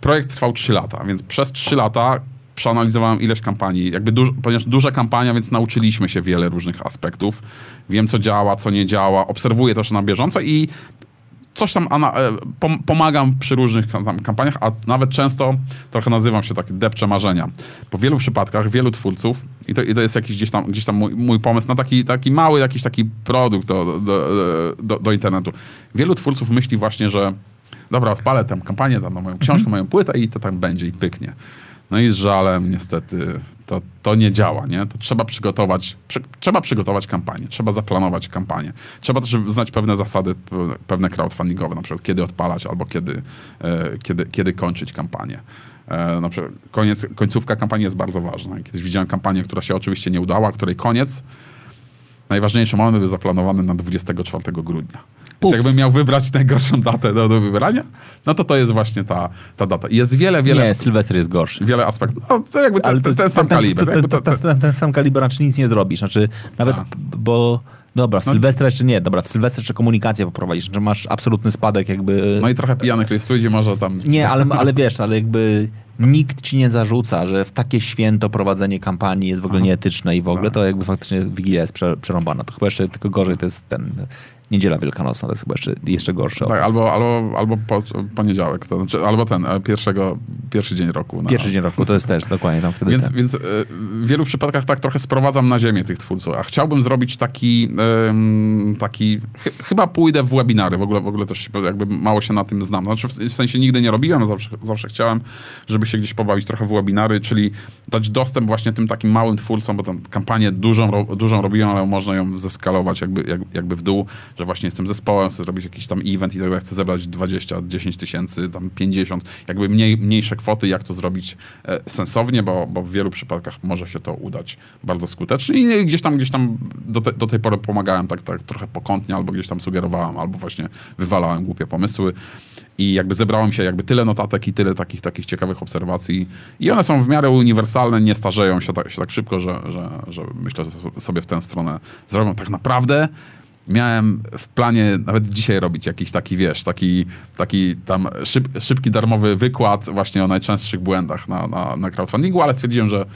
Projekt trwał 3 lata, więc przez 3 lata przeanalizowałem ileś kampanii, jakby duż, ponieważ duża kampania, więc nauczyliśmy się wiele różnych aspektów. Wiem, co działa, co nie działa, obserwuję też na bieżąco i coś tam e, pomagam przy różnych kampaniach, a nawet często trochę nazywam się tak depcze marzenia. Po wielu przypadkach, wielu twórców, i to, i to jest jakiś gdzieś tam, gdzieś tam mój, mój, pomysł na taki, taki mały jakiś taki produkt do, do, do, do internetu. Wielu twórców myśli właśnie, że dobra, odpalę tę kampanię, tam moją książkę, mhm. moją płytę i to tam będzie i pyknie. No i z żalem niestety to, to nie działa, nie? To trzeba przygotować, przy, trzeba przygotować kampanię, trzeba zaplanować kampanię. Trzeba też znać pewne zasady, pewne crowdfundingowe, na przykład kiedy odpalać albo kiedy, e, kiedy, kiedy kończyć kampanię. E, na przykład koniec, końcówka kampanii jest bardzo ważna. Kiedyś widziałem kampanię, która się oczywiście nie udała, której koniec najważniejszy moment był zaplanowany na 24 grudnia. Więc jakbym miał wybrać najgorszą datę do, do wybrania, no to to jest właśnie ta, ta data. Jest wiele, wiele...
Nie, Sylwester jest gorszy.
Wiele aspektów. No, to jakby ten, to, ten, sam kaliber.
Ten, ten, ten, ten, sam kaliber, znaczy nic nie zrobisz. Znaczy nawet, A. bo... Dobra, w no. Sylwestra jeszcze nie. Dobra, w Sylwestra jeszcze komunikację poprowadzisz, że masz absolutny spadek jakby...
No i trochę pijanych jest ludzi, może tam...
Nie, ale, ale wiesz, ale jakby nikt ci nie zarzuca, że w takie święto prowadzenie kampanii jest w ogóle nieetyczne i w ogóle tak. to jakby faktycznie Wigilia jest przerąbana. To chyba jeszcze tylko gorzej to jest ten Niedziela Wielkanocna to jest chyba jeszcze, jeszcze gorsze.
Tak, albo, albo, albo po, poniedziałek, to znaczy, albo ten, e, pierwszego, pierwszy dzień roku.
No. Pierwszy dzień roku, to jest też dokładnie tam wtedy.
Więc, ten. więc e, w wielu przypadkach tak trochę sprowadzam na ziemię tych twórców, a chciałbym zrobić taki, taki ch chyba pójdę w webinary, w ogóle, w ogóle też jakby mało się na tym znam. Znaczy w sensie nigdy nie robiłem, zawsze, zawsze chciałem, żeby się gdzieś pobawić trochę w webinary, czyli dać dostęp właśnie tym takim małym twórcom, bo tam kampanię dużą, dużą robiłem, ale można ją zeskalować jakby, jakby w dół, że właśnie jestem zespołem, chcę zrobić jakiś tam event i dalej, chcę zebrać 20, 10 tysięcy, tam 50, jakby mniej, mniejsze kwoty, jak to zrobić e, sensownie, bo, bo w wielu przypadkach może się to udać bardzo skutecznie i gdzieś tam, gdzieś tam do, te, do tej pory pomagałem tak, tak trochę pokątnie, albo gdzieś tam sugerowałem, albo właśnie wywalałem głupie pomysły. I jakby zebrałem się jakby tyle notatek i tyle takich, takich ciekawych obserwacji. I one są w miarę uniwersalne, nie starzeją się tak, się tak szybko, że, że, że myślę, że sobie w tę stronę zrobią. Tak naprawdę miałem w planie nawet dzisiaj robić jakiś taki, wiesz, taki, taki tam szyb, szybki, darmowy wykład właśnie o najczęstszych błędach na, na, na crowdfundingu, ale stwierdziłem, że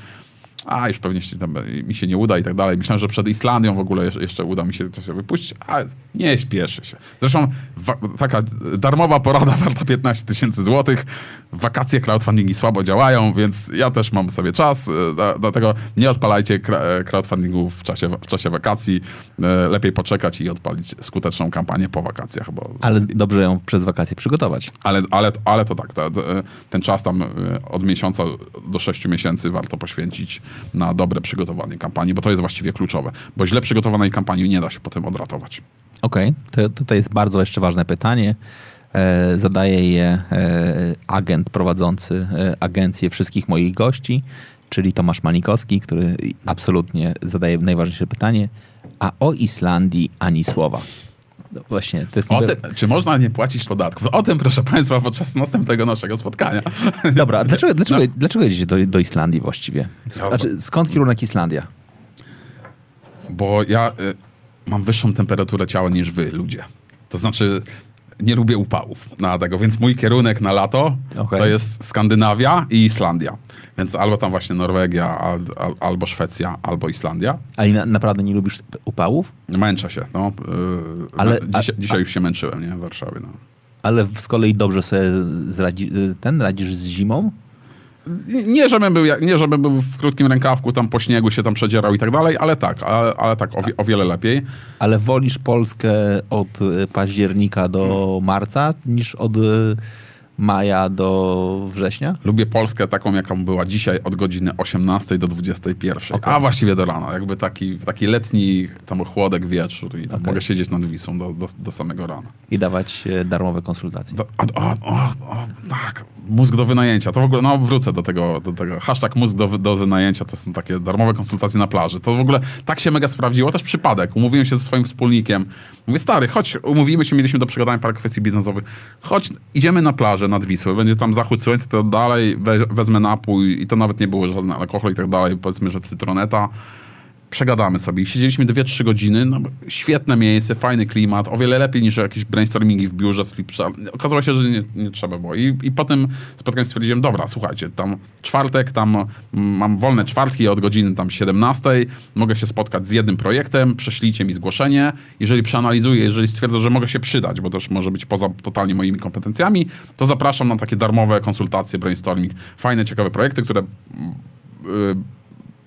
a już pewnie się tam, mi się nie uda i tak dalej. Myślałem, że przed Islandią w ogóle jeszcze uda mi się coś wypuścić, ale nie śpieszy się. Zresztą taka darmowa porada warta 15 tysięcy złotych. Wakacje crowdfundingi słabo działają, więc ja też mam sobie czas, e, dlatego nie odpalajcie e, crowdfundingu w czasie, w czasie wakacji. E, lepiej poczekać i odpalić skuteczną kampanię po wakacjach. Bo...
Ale dobrze ją przez wakacje przygotować.
Ale, ale, ale to tak, ten czas tam od miesiąca do sześciu miesięcy warto poświęcić na dobre przygotowanie kampanii, bo to jest właściwie kluczowe, bo źle przygotowanej kampanii nie da się potem odratować.
Okej, okay. to tutaj jest bardzo jeszcze ważne pytanie. E, zadaje je e, agent prowadzący e, agencję wszystkich moich gości, czyli Tomasz Manikowski, który absolutnie zadaje najważniejsze pytanie, a o Islandii ani słowa. No właśnie, to jest
niby... tym, czy można nie płacić podatków? O tym, proszę Państwa, podczas następnego naszego spotkania. <laughs>
Dobra, dlaczego, dlaczego, no. dlaczego jedziecie do, do Islandii właściwie? Znaczy, skąd kierunek Islandia?
Bo ja y, mam wyższą temperaturę ciała niż wy, ludzie. To znaczy, nie lubię upałów na tego, więc mój kierunek na lato okay. to jest Skandynawia i Islandia. Więc albo tam właśnie Norwegia, al, al, albo Szwecja, albo Islandia.
Ale na, naprawdę nie lubisz upałów?
Męczę się, no. Yy, Ale, dzisiaj, a, dzisiaj już się męczyłem, nie? W Warszawie, no.
Ale z kolei dobrze sobie zradzi, ten radzisz z zimą?
Nie żebym, był, nie, żebym był w krótkim rękawku, tam po śniegu się tam przedzierał i tak dalej, ale tak, ale, ale tak, o, o, wiele lepiej.
Ale wolisz Polskę od października do marca niż od maja do września?
Lubię Polskę taką, jaką była dzisiaj od godziny 18 do 21.
Okay.
A właściwie do rana. Jakby taki, taki letni tam chłodek wieczór i tam
Okay.
mogę siedzieć nad Wisłą do, do, do samego rana.
I dawać e, darmowe konsultacje.
Do, tak, mózg do wynajęcia. To w ogóle, no wrócę do tego, do tego. Hashtag mózg do, do wynajęcia to są takie darmowe konsultacje na plaży. To w ogóle tak się mega sprawdziło. Też przypadek. Umówiłem się ze swoim wspólnikiem. Mówię, stary, chodź, umówimy się, mieliśmy do przegadania parę kwestii biznesowych. Chodź, idziemy na plażę nad Wisłą. Będzie tam zachód słońca, to dalej we, wezmę napój i to nawet nie było żaden alkohol i tak dalej. Powiedzmy, że cytroneta przegadamy sobie. I siedzieliśmy 2-3 godziny. No, świetne miejsce, fajny klimat, o wiele lepiej niż jakieś brainstormingi w biurze. Okazało się, że nie, nie trzeba było. I, I po tym spotkaniu stwierdziłem, dobra, słuchajcie, tam czwartek, tam mm, mam wolne czwartki od godziny tam 17, mogę się spotkać z jednym projektem, prześlijcie mi zgłoszenie. Jeżeli przeanalizuję, jeżeli stwierdzę, że mogę się przydać, bo też może być poza totalnie moimi kompetencjami, to zapraszam na takie darmowe konsultacje, brainstorming, fajne, ciekawe projekty, które yy,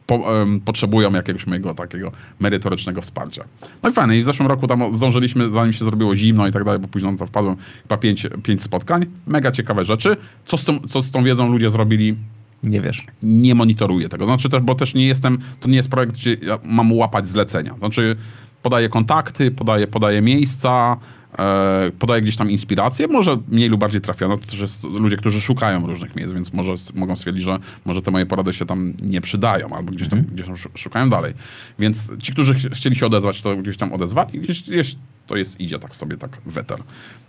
po, em, potrzebują jakiegoś mojego takiego merytorycznego wsparcia. No i fajnie, i w zeszłym roku tam zdążyliśmy, zanim się zrobiło zimno i tak dalej, bo późno to wpadłem, chyba pięć, pięć spotkań, mega ciekawe rzeczy. Co z, tą, co z tą wiedzą ludzie zrobili,
Nie wiesz.
nie monitoruję tego. Znaczy też, bo też nie jestem, to nie jest projekt, gdzie ja mam łapać zlecenia. Znaczy podaję kontakty, podaję, podaję miejsca, e, podaję gdzieś tam inspiracje, może mniej lub bardziej trafione, to też jest ludzie, którzy szukają różnych miejsc, więc może mogą stwierdzić, że może te moje porady się tam nie przydają, albo gdzieś tam, gdzieś tam szu- szukają dalej. Więc ci, którzy ch- chcieli się odezwać, to gdzieś tam odezwali, gdzieś, gdzieś to jest, idzie tak sobie, tak weter.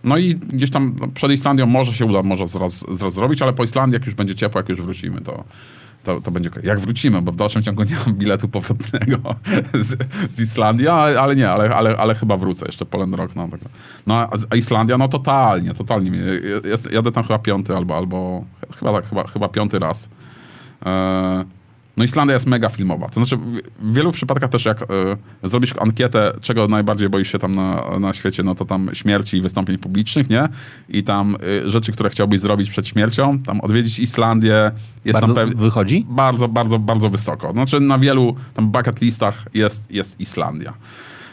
No i gdzieś tam no, przed Islandią może się uda, może zaraz, zaraz zrobić, ale po Islandii, jak już będzie ciepło, jak już wrócimy, to, to, to będzie okej. Jak wrócimy, bo w dalszym ciągu nie mam biletu powrotnego <laughs> z, z Islandii, ale, nie, ale, ale, ale chyba wrócę jeszcze Poland Rock. No, tak. no a, Islandia, no totalnie, totalnie. Jest, jadę tam chyba piąty albo, albo chyba, tak, chyba, chyba piąty raz. E, no Islandia jest mega filmowa. To znaczy w- wielu przypadkach też jak e, zrobisz ankietę, czego najbardziej boisz się tam na, na świecie, no to tam śmierci i wystąpień publicznych, nie? I tam e, rzeczy, które chciałbyś zrobić przed śmiercią, tam odwiedzić Islandię, jest
Bardzo
tam
wychodzi?
bardzo, bardzo, bardzo wysoko. Znaczy na wielu tam bucket listach jest, jest Islandia.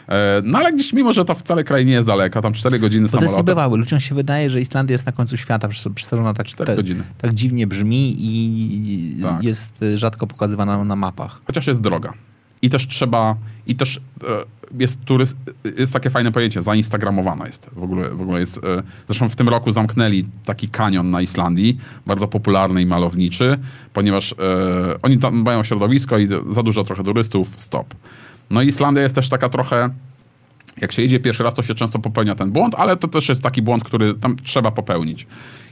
E, No ale gdzieś, mimo że to wcale kraj nie jest daleka, tam 4 godziny
Bo to jest
samolotem.
niebywały. Ludziom się wydaje, że Islandia jest na końcu świata, przez, przez to, że ona tak,
Cztery
tak,
godziny.
tak dziwnie brzmi i
Tak.
jest y, rzadko pokazywana na mapach.
Chociaż jest droga. I też trzeba, i też e, jest, turyst, jest takie fajne pojęcie, zainstagramowana jest. W ogóle, w ogóle jest, e, zresztą w tym roku zamknęli taki kanion na Islandii, bardzo popularny i malowniczy, ponieważ e, oni tam mają środowisko i za dużo trochę turystów, stop. No i Islandia jest też taka trochę, jak się jedzie pierwszy raz, to się często popełnia ten błąd, ale to też jest taki błąd, który tam trzeba popełnić.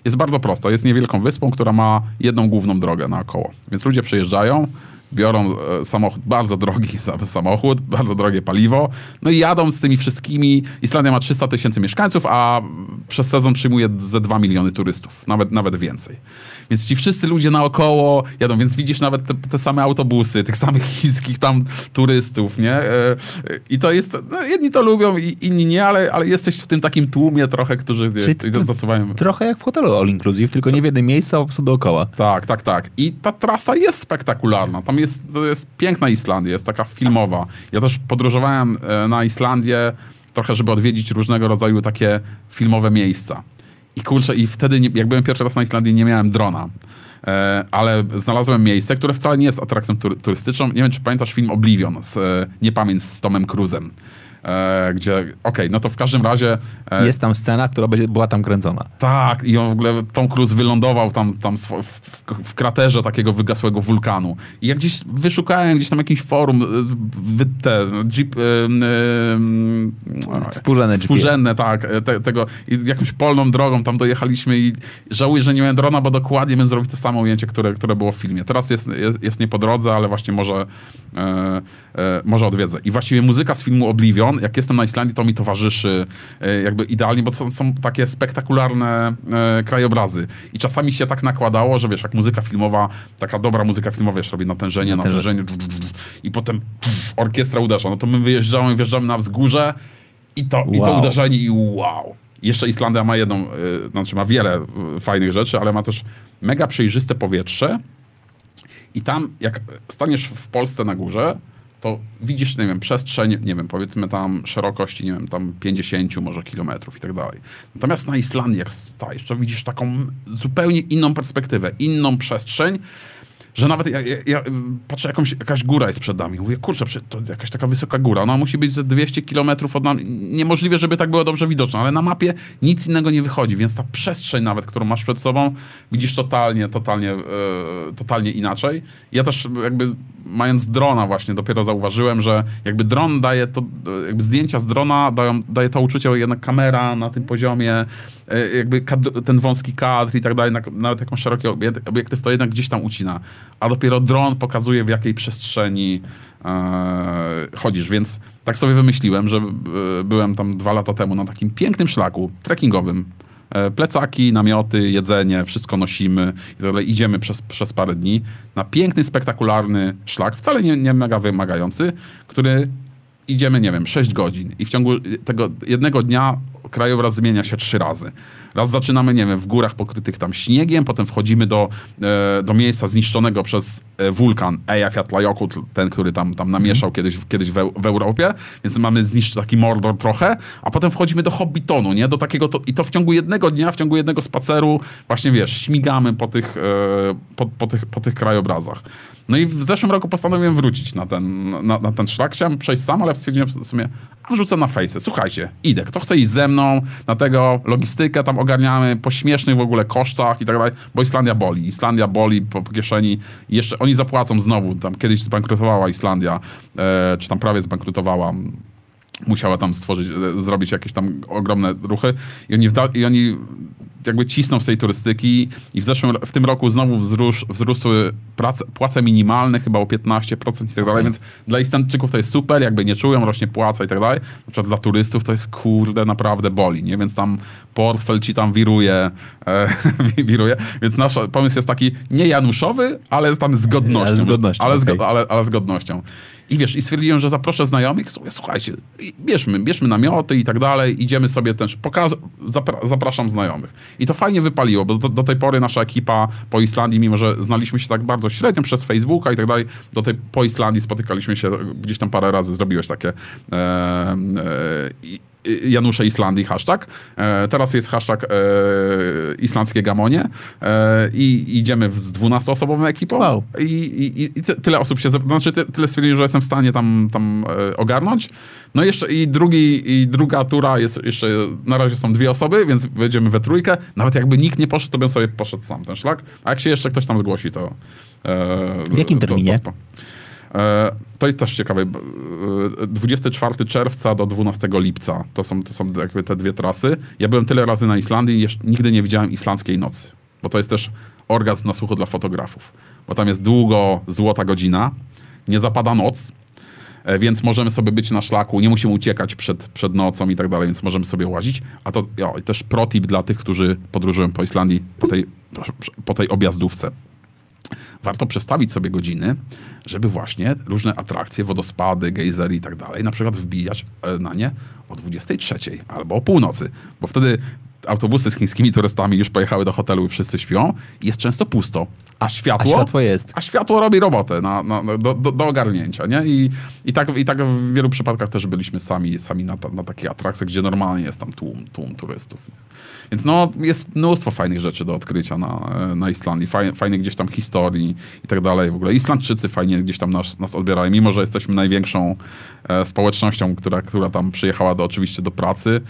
Jest bardzo prosto. Jest niewielką wyspą, która ma jedną główną drogę naokoło. Więc ludzie przyjeżdżają, biorą e, samochód, bardzo drogi <laughs> sam- samochód, bardzo drogie paliwo, no i jadą z tymi wszystkimi. Islandia ma 300 tysięcy mieszkańców, a przez sezon przyjmuje ze 2 miliony turystów, nawet, nawet więcej. Więc ci wszyscy ludzie naokoło jadą, więc widzisz nawet te, te same autobusy, tych samych <laughs> chińskich tam turystów, nie? E, e, I to jest, no, jedni to lubią, inni nie, ale, ale jesteś w tym takim tłumie trochę, którzy.
Trochę jak w hotelu All Inclusive, tylko nie w jednym miejscu, a po prostu dookoła.
Tak, tak, tak. I ta trasa jest spektakularna. Tam jest, to jest piękna Islandia, jest taka filmowa. Ja też podróżowałem e, na Islandię trochę, żeby odwiedzić różnego rodzaju takie filmowe miejsca. I kurczę, i wtedy, jak byłem pierwszy raz na Islandii, nie miałem drona. E, ale znalazłem miejsce, które wcale nie jest atrakcją tury- turystyczną. Nie wiem, czy pamiętasz film Oblivion z e, z Tomem Cruzem. E, gdzie, okej, no to w każdym razie e,
Jest tam scena, która będzie, była tam kręcona.
tak, i on w ogóle, Tom Cruise wylądował tam, tam w, w, w kraterze takiego wygasłego wulkanu. I jak gdzieś wyszukałem gdzieś tam jakimś forum, y, wy, te, jeep, y, y,
Współrzędne.
Współrzędne, tak, e, te, tego, i jakąś polną drogą tam dojechaliśmy i żałuję, że nie miałem drona, bo dokładnie bym zrobił to samo ujęcie, które, które było w filmie. Teraz jest, jest, jest nie po drodze, ale właśnie może, e, e, może odwiedzę. I właściwie muzyka z filmu Oblivion, jak jestem na Islandii, to mi towarzyszy e, jakby idealnie, bo to są, są takie spektakularne e, krajobrazy. I czasami się tak nakładało, że wiesz, jak muzyka filmowa, taka dobra muzyka filmowa, wiesz, robi natężenie, natężenie, i potem pff, orkiestra uderza. No to my wyjeżdżamy, wjeżdżamy na wzgórze i to, i to
Wow.
uderzenie i wow. Jeszcze Islandia ma jedną, y, znaczy ma wiele fajnych rzeczy, ale ma też mega przejrzyste powietrze. I tam, jak staniesz w Polsce na górze, to widzisz, nie wiem, przestrzeń, nie wiem, powiedzmy tam szerokości, nie wiem, tam 50 może kilometrów i tak dalej. Natomiast na Islandii, jak stajesz, to widzisz taką zupełnie inną perspektywę, inną przestrzeń, że nawet ja, ja, ja patrzę, jakąś, jakaś góra jest przed nami. Mówię, kurczę, to jakaś taka wysoka góra. Ona musi być ze 200 kilometrów od nami. Niemożliwe, żeby tak było dobrze widoczne, ale na mapie nic innego nie wychodzi, więc ta przestrzeń nawet, którą masz przed sobą, widzisz totalnie, totalnie, e, totalnie inaczej. Ja też jakby mając drona właśnie, dopiero zauważyłem, że jakby dron daje to, jakby zdjęcia z drona dają, daje to uczucie, jednak kamera na tym poziomie, e, jakby kadr, ten wąski kadr i tak dalej, nawet jakąś szeroki obiektyw, to jednak gdzieś tam ucina. A dopiero dron pokazuje, w jakiej przestrzeni e, chodzisz, więc tak sobie wymyśliłem, że e, byłem tam dwa lata temu na takim pięknym szlaku trekkingowym, E, plecaki, namioty, jedzenie, wszystko nosimy i tak dalej. Idziemy przez, przez parę dni na piękny, spektakularny szlak, wcale nie, nie mega wymagający, który idziemy, nie wiem, 6 godzin i w ciągu tego jednego dnia krajobraz zmienia się trzy razy. Raz zaczynamy, nie wiem, w górach pokrytych tam śniegiem, potem wchodzimy do, e, do miejsca zniszczonego przez e, wulkan Eyjafjallajökull, ten, który tam, tam namieszał mm. kiedyś, kiedyś w, w, Europie, więc mamy zniszczony taki mordor trochę, a potem wchodzimy do Hobbitonu, nie? Do takiego, to, i to w ciągu jednego dnia, w ciągu jednego spaceru, właśnie wiesz, śmigamy po tych, e, po, po, tych, po tych krajobrazach. No i w zeszłym roku postanowiłem wrócić na ten, na, na ten szlak. Chciałem przejść sam, ale stwierdziłem w sumie, a wrzucę na fejsy. Słuchajcie, idę. Kto chce iść ze mną na tego logistykę tam ogarniamy po śmiesznych w ogóle kosztach i tak dalej, bo Islandia boli. Islandia boli po, kieszeni. I jeszcze oni zapłacą znowu. Tam kiedyś zbankrutowała Islandia, e, czy tam prawie zbankrutowała musiała tam stworzyć, e, zrobić jakieś tam ogromne ruchy i oni, i oni jakby cisną z tej turystyki i w zeszłym, w tym roku znowu wzrósł, wzrosły prace, płace minimalne chyba o 15% i tak dalej, więc dla Islandczyków to jest super, jakby nie czują, rośnie płaca i tak dalej. Na przykład dla turystów to jest kurde naprawdę boli, nie? Więc tam portfel ci tam wiruje, e, <laughs> wiruje. więc nasz pomysł jest taki nie januszowy, ale tam z godnością. Ale z godnością. Ale, okay. z, ale, ale z godnością. I wiesz, i stwierdziłem, że zaproszę znajomych, słuchajcie, bierzmy, bierzmy namioty i tak dalej, idziemy sobie też, pokaz, zapra zapraszam znajomych. I to fajnie wypaliło, bo do, do, tej pory nasza ekipa po Islandii, mimo że znaliśmy się tak bardzo średnio przez Facebooka i tak dalej, do tej po Islandii spotykaliśmy się gdzieś tam parę razy, zrobiłeś takie e, e, Janusze Islandii hashtag. E, teraz jest hashtag e, islandzkie gamonie e, i idziemy z 12-osobową ekipą wow. i, i, i, tyle osób się, znaczy tyle stwierdziłem, że jestem w stanie tam, tam ogarnąć. No jeszcze i, drugi, i druga tura jest jeszcze, na razie są dwie osoby, więc wejdziemy we trójkę. Nawet jakby nikt nie poszedł, to bym sobie poszedł sam ten szlak. A jak się jeszcze ktoś tam zgłosi, to...
W jakim terminie? To, to
E, to jest też ciekawe. 24 e, czerwca do 12 lipca to są, to są jakby te dwie trasy. Ja byłem tyle razy na Islandii i nigdy nie widziałem islandzkiej nocy, bo to jest też orgazm na słuchu dla fotografów. Bo tam jest długo złota godzina, nie zapada noc, e, więc możemy sobie być na szlaku, nie musimy uciekać przed, przed nocą i tak dalej, więc możemy sobie łazić. A to jo, też protip dla tych, którzy podróżują po Islandii po tej, po tej objazdówce warto przestawić sobie godziny, żeby właśnie różne atrakcje, wodospady, gejzery i tak dalej, na przykład wbijać e, na nie o 23 albo o północy, bo wtedy autobusy z chińskimi turystami już pojechały do hotelu i wszyscy śpią jest często pusto. A światło,
a światło jest.
A światło robi robotę na, na, do, do, do, ogarnięcia, nie? I, i, tak, I tak w wielu przypadkach też byliśmy sami, sami na, na takich atrakcjach, gdzie normalnie jest tam tłum, tłum turystów. Nie? Więc no, jest mnóstwo fajnych rzeczy do odkrycia na, na Islandii. Fajnie, fajnie gdzieś tam historii i tak dalej. W ogóle Islandczycy fajnie gdzieś tam nas, nas odbierają, mimo że jesteśmy największą e, społecznością, która, która tam przyjechała do, oczywiście do pracy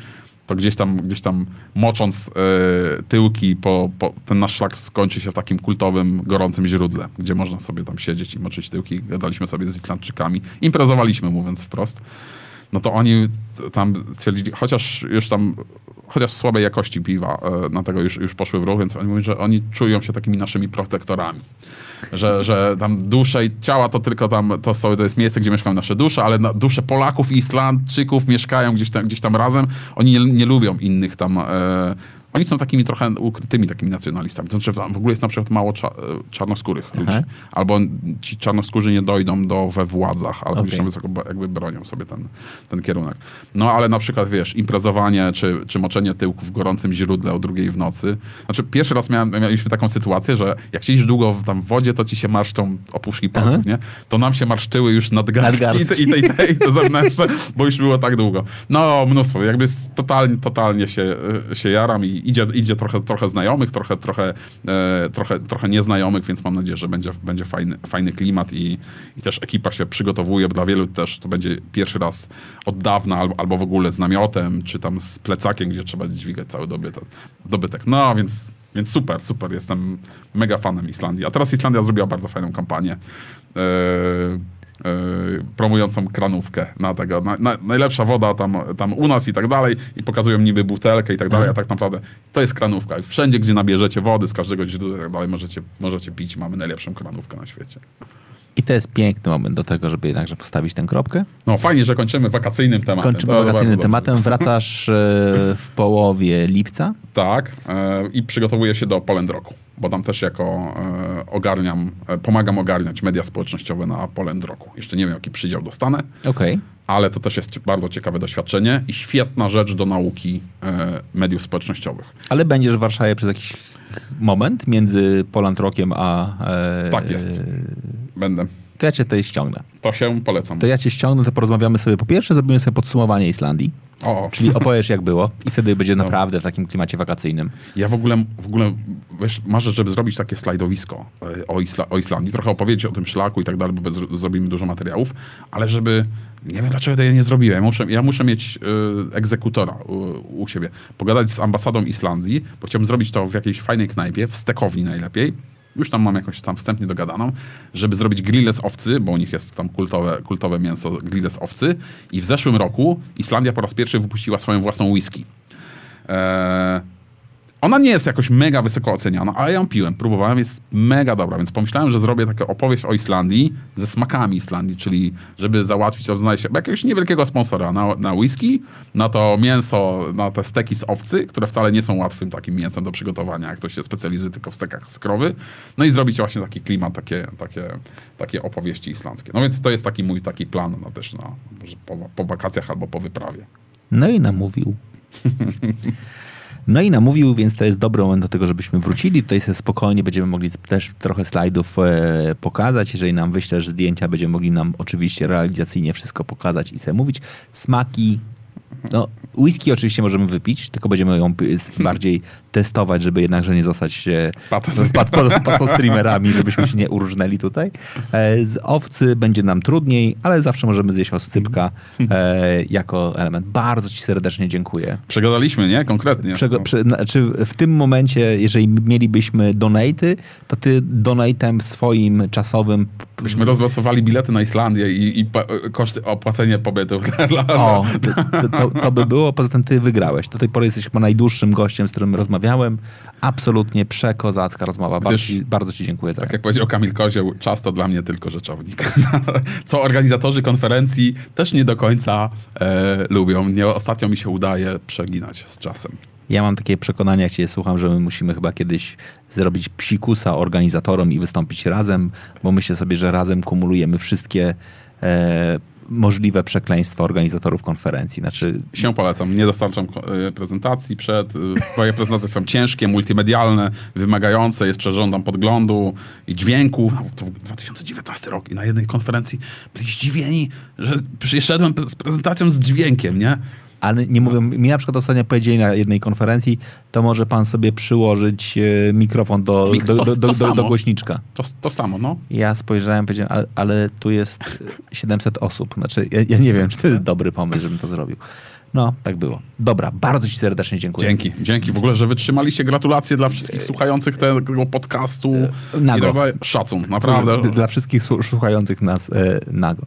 to gdzieś tam, gdzieś tam mocząc e, tyłki, po, po, ten nasz szlak skończy się w takim kultowym, gorącym źródle, gdzie można sobie tam siedzieć i moczyć tyłki. Gadaliśmy sobie z Islandczykami. Imprezowaliśmy, mówiąc wprost. No to oni tam stwierdzili, chociaż już tam chociaż słabej jakości piwa e, na tego już, już poszły w ruch, więc oni mówią, że oni czują się takimi naszymi protektorami. Że, że tam dusze i ciała to tylko tam, to, są, to jest miejsce, gdzie mieszkają nasze dusze, ale dusze Polaków i Islandczyków mieszkają gdzieś tam, gdzieś tam razem. Oni nie, nie lubią innych tam e, oni są takimi trochę ukrytymi takimi nacjonalistami. To znaczy w ogóle jest na przykład mało cza, czarnoskórych Aha. ludzi. Albo ci czarnoskórzy nie dojdą do we władzach, albo okay. wysoko jakby bronią sobie ten, ten kierunek. No ale na przykład, wiesz, imprezowanie czy, czy moczenie tyłków w gorącym źródle o drugiej w nocy. Znaczy pierwszy raz miałem, mieliśmy taką sytuację, że jak siedzisz długo w, tam w wodzie, to ci się marszczą opuszki palców, nie? To nam się marszczyły już nadgarstki, nadgarstki. i te, i te, i te zewnętrzne, bo już było tak długo. No mnóstwo, jakby totalnie, totalnie się, się jaram i idzie, idzie trochę, trochę znajomych, trochę, trochę, e, trochę, trochę nieznajomych, więc mam nadzieję, że będzie, będzie fajny, fajny klimat i, i też ekipa się przygotowuje, bo dla wielu też to będzie pierwszy raz od dawna albo, albo w ogóle z namiotem, czy tam z plecakiem, gdzie trzeba dźwigać cały dobytek. dobytek. No więc więc super, super, jestem mega fanem Islandii. A teraz Islandia zrobiła bardzo fajną kampanię. Yy, promującą kranówkę na tego. Na, na, najlepsza woda tam, tam u nas i tak dalej. I pokazują niby butelkę i tak dalej, a tak naprawdę to jest kranówka. Wszędzie, gdzie nabierzecie wody z każdego źródła i tak dalej, możecie, możecie pić. Mamy najlepszą kranówkę na świecie.
I to jest piękny moment do tego, żeby jednakże postawić tę kropkę.
No fajnie, że kończymy wakacyjnym tematem.
Kończymy to wakacyjnym tematem. Dobrze. Wracasz e, w połowie lipca.
Tak. E, I przygotowuję się do Poland Roku, bo tam też jako e, ogarniam, pomagam ogarniać media społecznościowe na Poland Roku. Jeszcze nie wiem, jaki przydział dostanę.
Okay.
Ale to też jest bardzo ciekawe doświadczenie i świetna rzecz do nauki mediów społecznościowych.
Ale będziesz w Warszawie przez jakiś moment między Poland Rokiem a...
tak jest Będę.
To ja cię tutaj ściągnę.
To się polecam.
To ja cię ściągnę, to porozmawiamy sobie. Po pierwsze zrobimy sobie podsumowanie Islandii. O. Czyli opowiesz jak było i wtedy będzie naprawdę w takim klimacie wakacyjnym.
Ja w ogóle, w ogóle wiesz, marzę, żeby zrobić takie slajdowisko e, o, Isla o Islandii, trochę opowiedzieć o tym szlaku i tak dalej, bo zrobimy dużo materiałów, ale żeby, nie wiem dlaczego tego nie zrobiłem, ja muszę, ja muszę mieć y, egzekutora u, u siebie, pogadać z ambasadą Islandii, bo chciałbym zrobić to w jakiejś fajnej knajpie, w Stekowni najlepiej, już tam mam jakąś tam wstępnie dogadaną, żeby zrobić grille z owcy, bo u nich jest tam kultowe, kultowe mięso grille z owcy. I w zeszłym roku Islandia po raz pierwszy wypuściła swoją własną whisky. Eee, ona nie jest jakoś mega wysoko oceniana, ale ja ją piłem, próbowałem, jest mega dobra, więc pomyślałem, że zrobię taką opowieść o Islandii ze smakami Islandii, czyli żeby załatwić, znaleźć jakiegoś niewielkiego sponsora na, na whisky, na to mięso, na te steki z owcy, które wcale nie są łatwym takim mięsem do przygotowania, jak ktoś się specjalizuje tylko w stekach z krowy, no i zrobić właśnie taki klimat, takie, takie, takie opowieści islandzkie. No więc to jest taki mój taki plan na też na, może po, po wakacjach albo po wyprawie.
No i namówił. <laughs> No i namówił, więc to jest dobry moment do tego, żebyśmy wrócili. Tutaj sobie spokojnie będziemy mogli też trochę slajdów e, pokazać. Jeżeli nam wyślesz zdjęcia, będziemy mogli nam oczywiście realizacyjnie wszystko pokazać i sobie mówić. Smaki, no, whisky oczywiście możemy wypić, tylko będziemy ją <laughs> bardziej testować, żeby jednakże nie zostać <laughs> patostreamerami, żebyśmy się nie urżnęli tutaj. E, z owcy będzie nam trudniej, ale zawsze możemy zjeść oscypka e, jako element. Bardzo ci serdecznie dziękuję.
Przegadaliśmy, nie? Konkretnie. Przego,
prze, znaczy w tym momencie, jeżeli mielibyśmy donaty, to ty donatem swoim czasowym
Byśmy rozlosowali bilety na Islandię i, i koszty opłacenia pobytów <laughs>
dla... O, to, to, to, by było, poza tym ty wygrałeś. Do tej pory jesteś chyba najdłuższym gościem, z którym rozmawiałem. Absolutnie przekozacka rozmowa. Bardzo, ci, bardzo ci dziękuję za
Tak jak powiedział Kamil Kozioł, czas to dla mnie tylko rzeczownik. <laughs> Co organizatorzy konferencji też nie do końca e, lubią. Nie, ostatnio mi się udaje przeginać z czasem.
Ja mam takie przekonanie, jak cię słucham, że my musimy chyba kiedyś zrobić psikusa organizatorom i wystąpić razem, bo myślę sobie, że razem kumulujemy wszystkie e, możliwe przekleństwa organizatorów konferencji. Znaczy...
Się polecam. Nie dostarczam e, prezentacji przed. Twoje prezentacje są ciężkie, multimedialne, wymagające. Jeszcze żądam podglądu i dźwięku. To 2019 rok i na jednej konferencji byli zdziwieni, że przyszedłem z prezentacją z dźwiękiem, nie?
Ale nie mówią, mi na przykład ostatnio powiedzieli na jednej konferencji, to może pan sobie przyłożyć e, mikrofon do, do, do, do, do, do, głośniczka.
To, to samo, no.
Ja spojrzałem, powiedziałem, ale, ale tu jest 700 osób. Znaczy, ja, ja, nie wiem, czy to jest dobry pomysł, żebym to zrobił. No, tak było. Dobra, bardzo Ci serdecznie dziękuję.
Dzięki, dzięki w ogóle, że wytrzymaliście. Gratulacje dla wszystkich słuchających tego podcastu. Nago. I szacun, naprawdę.
Dla wszystkich słuchających nas e, nago.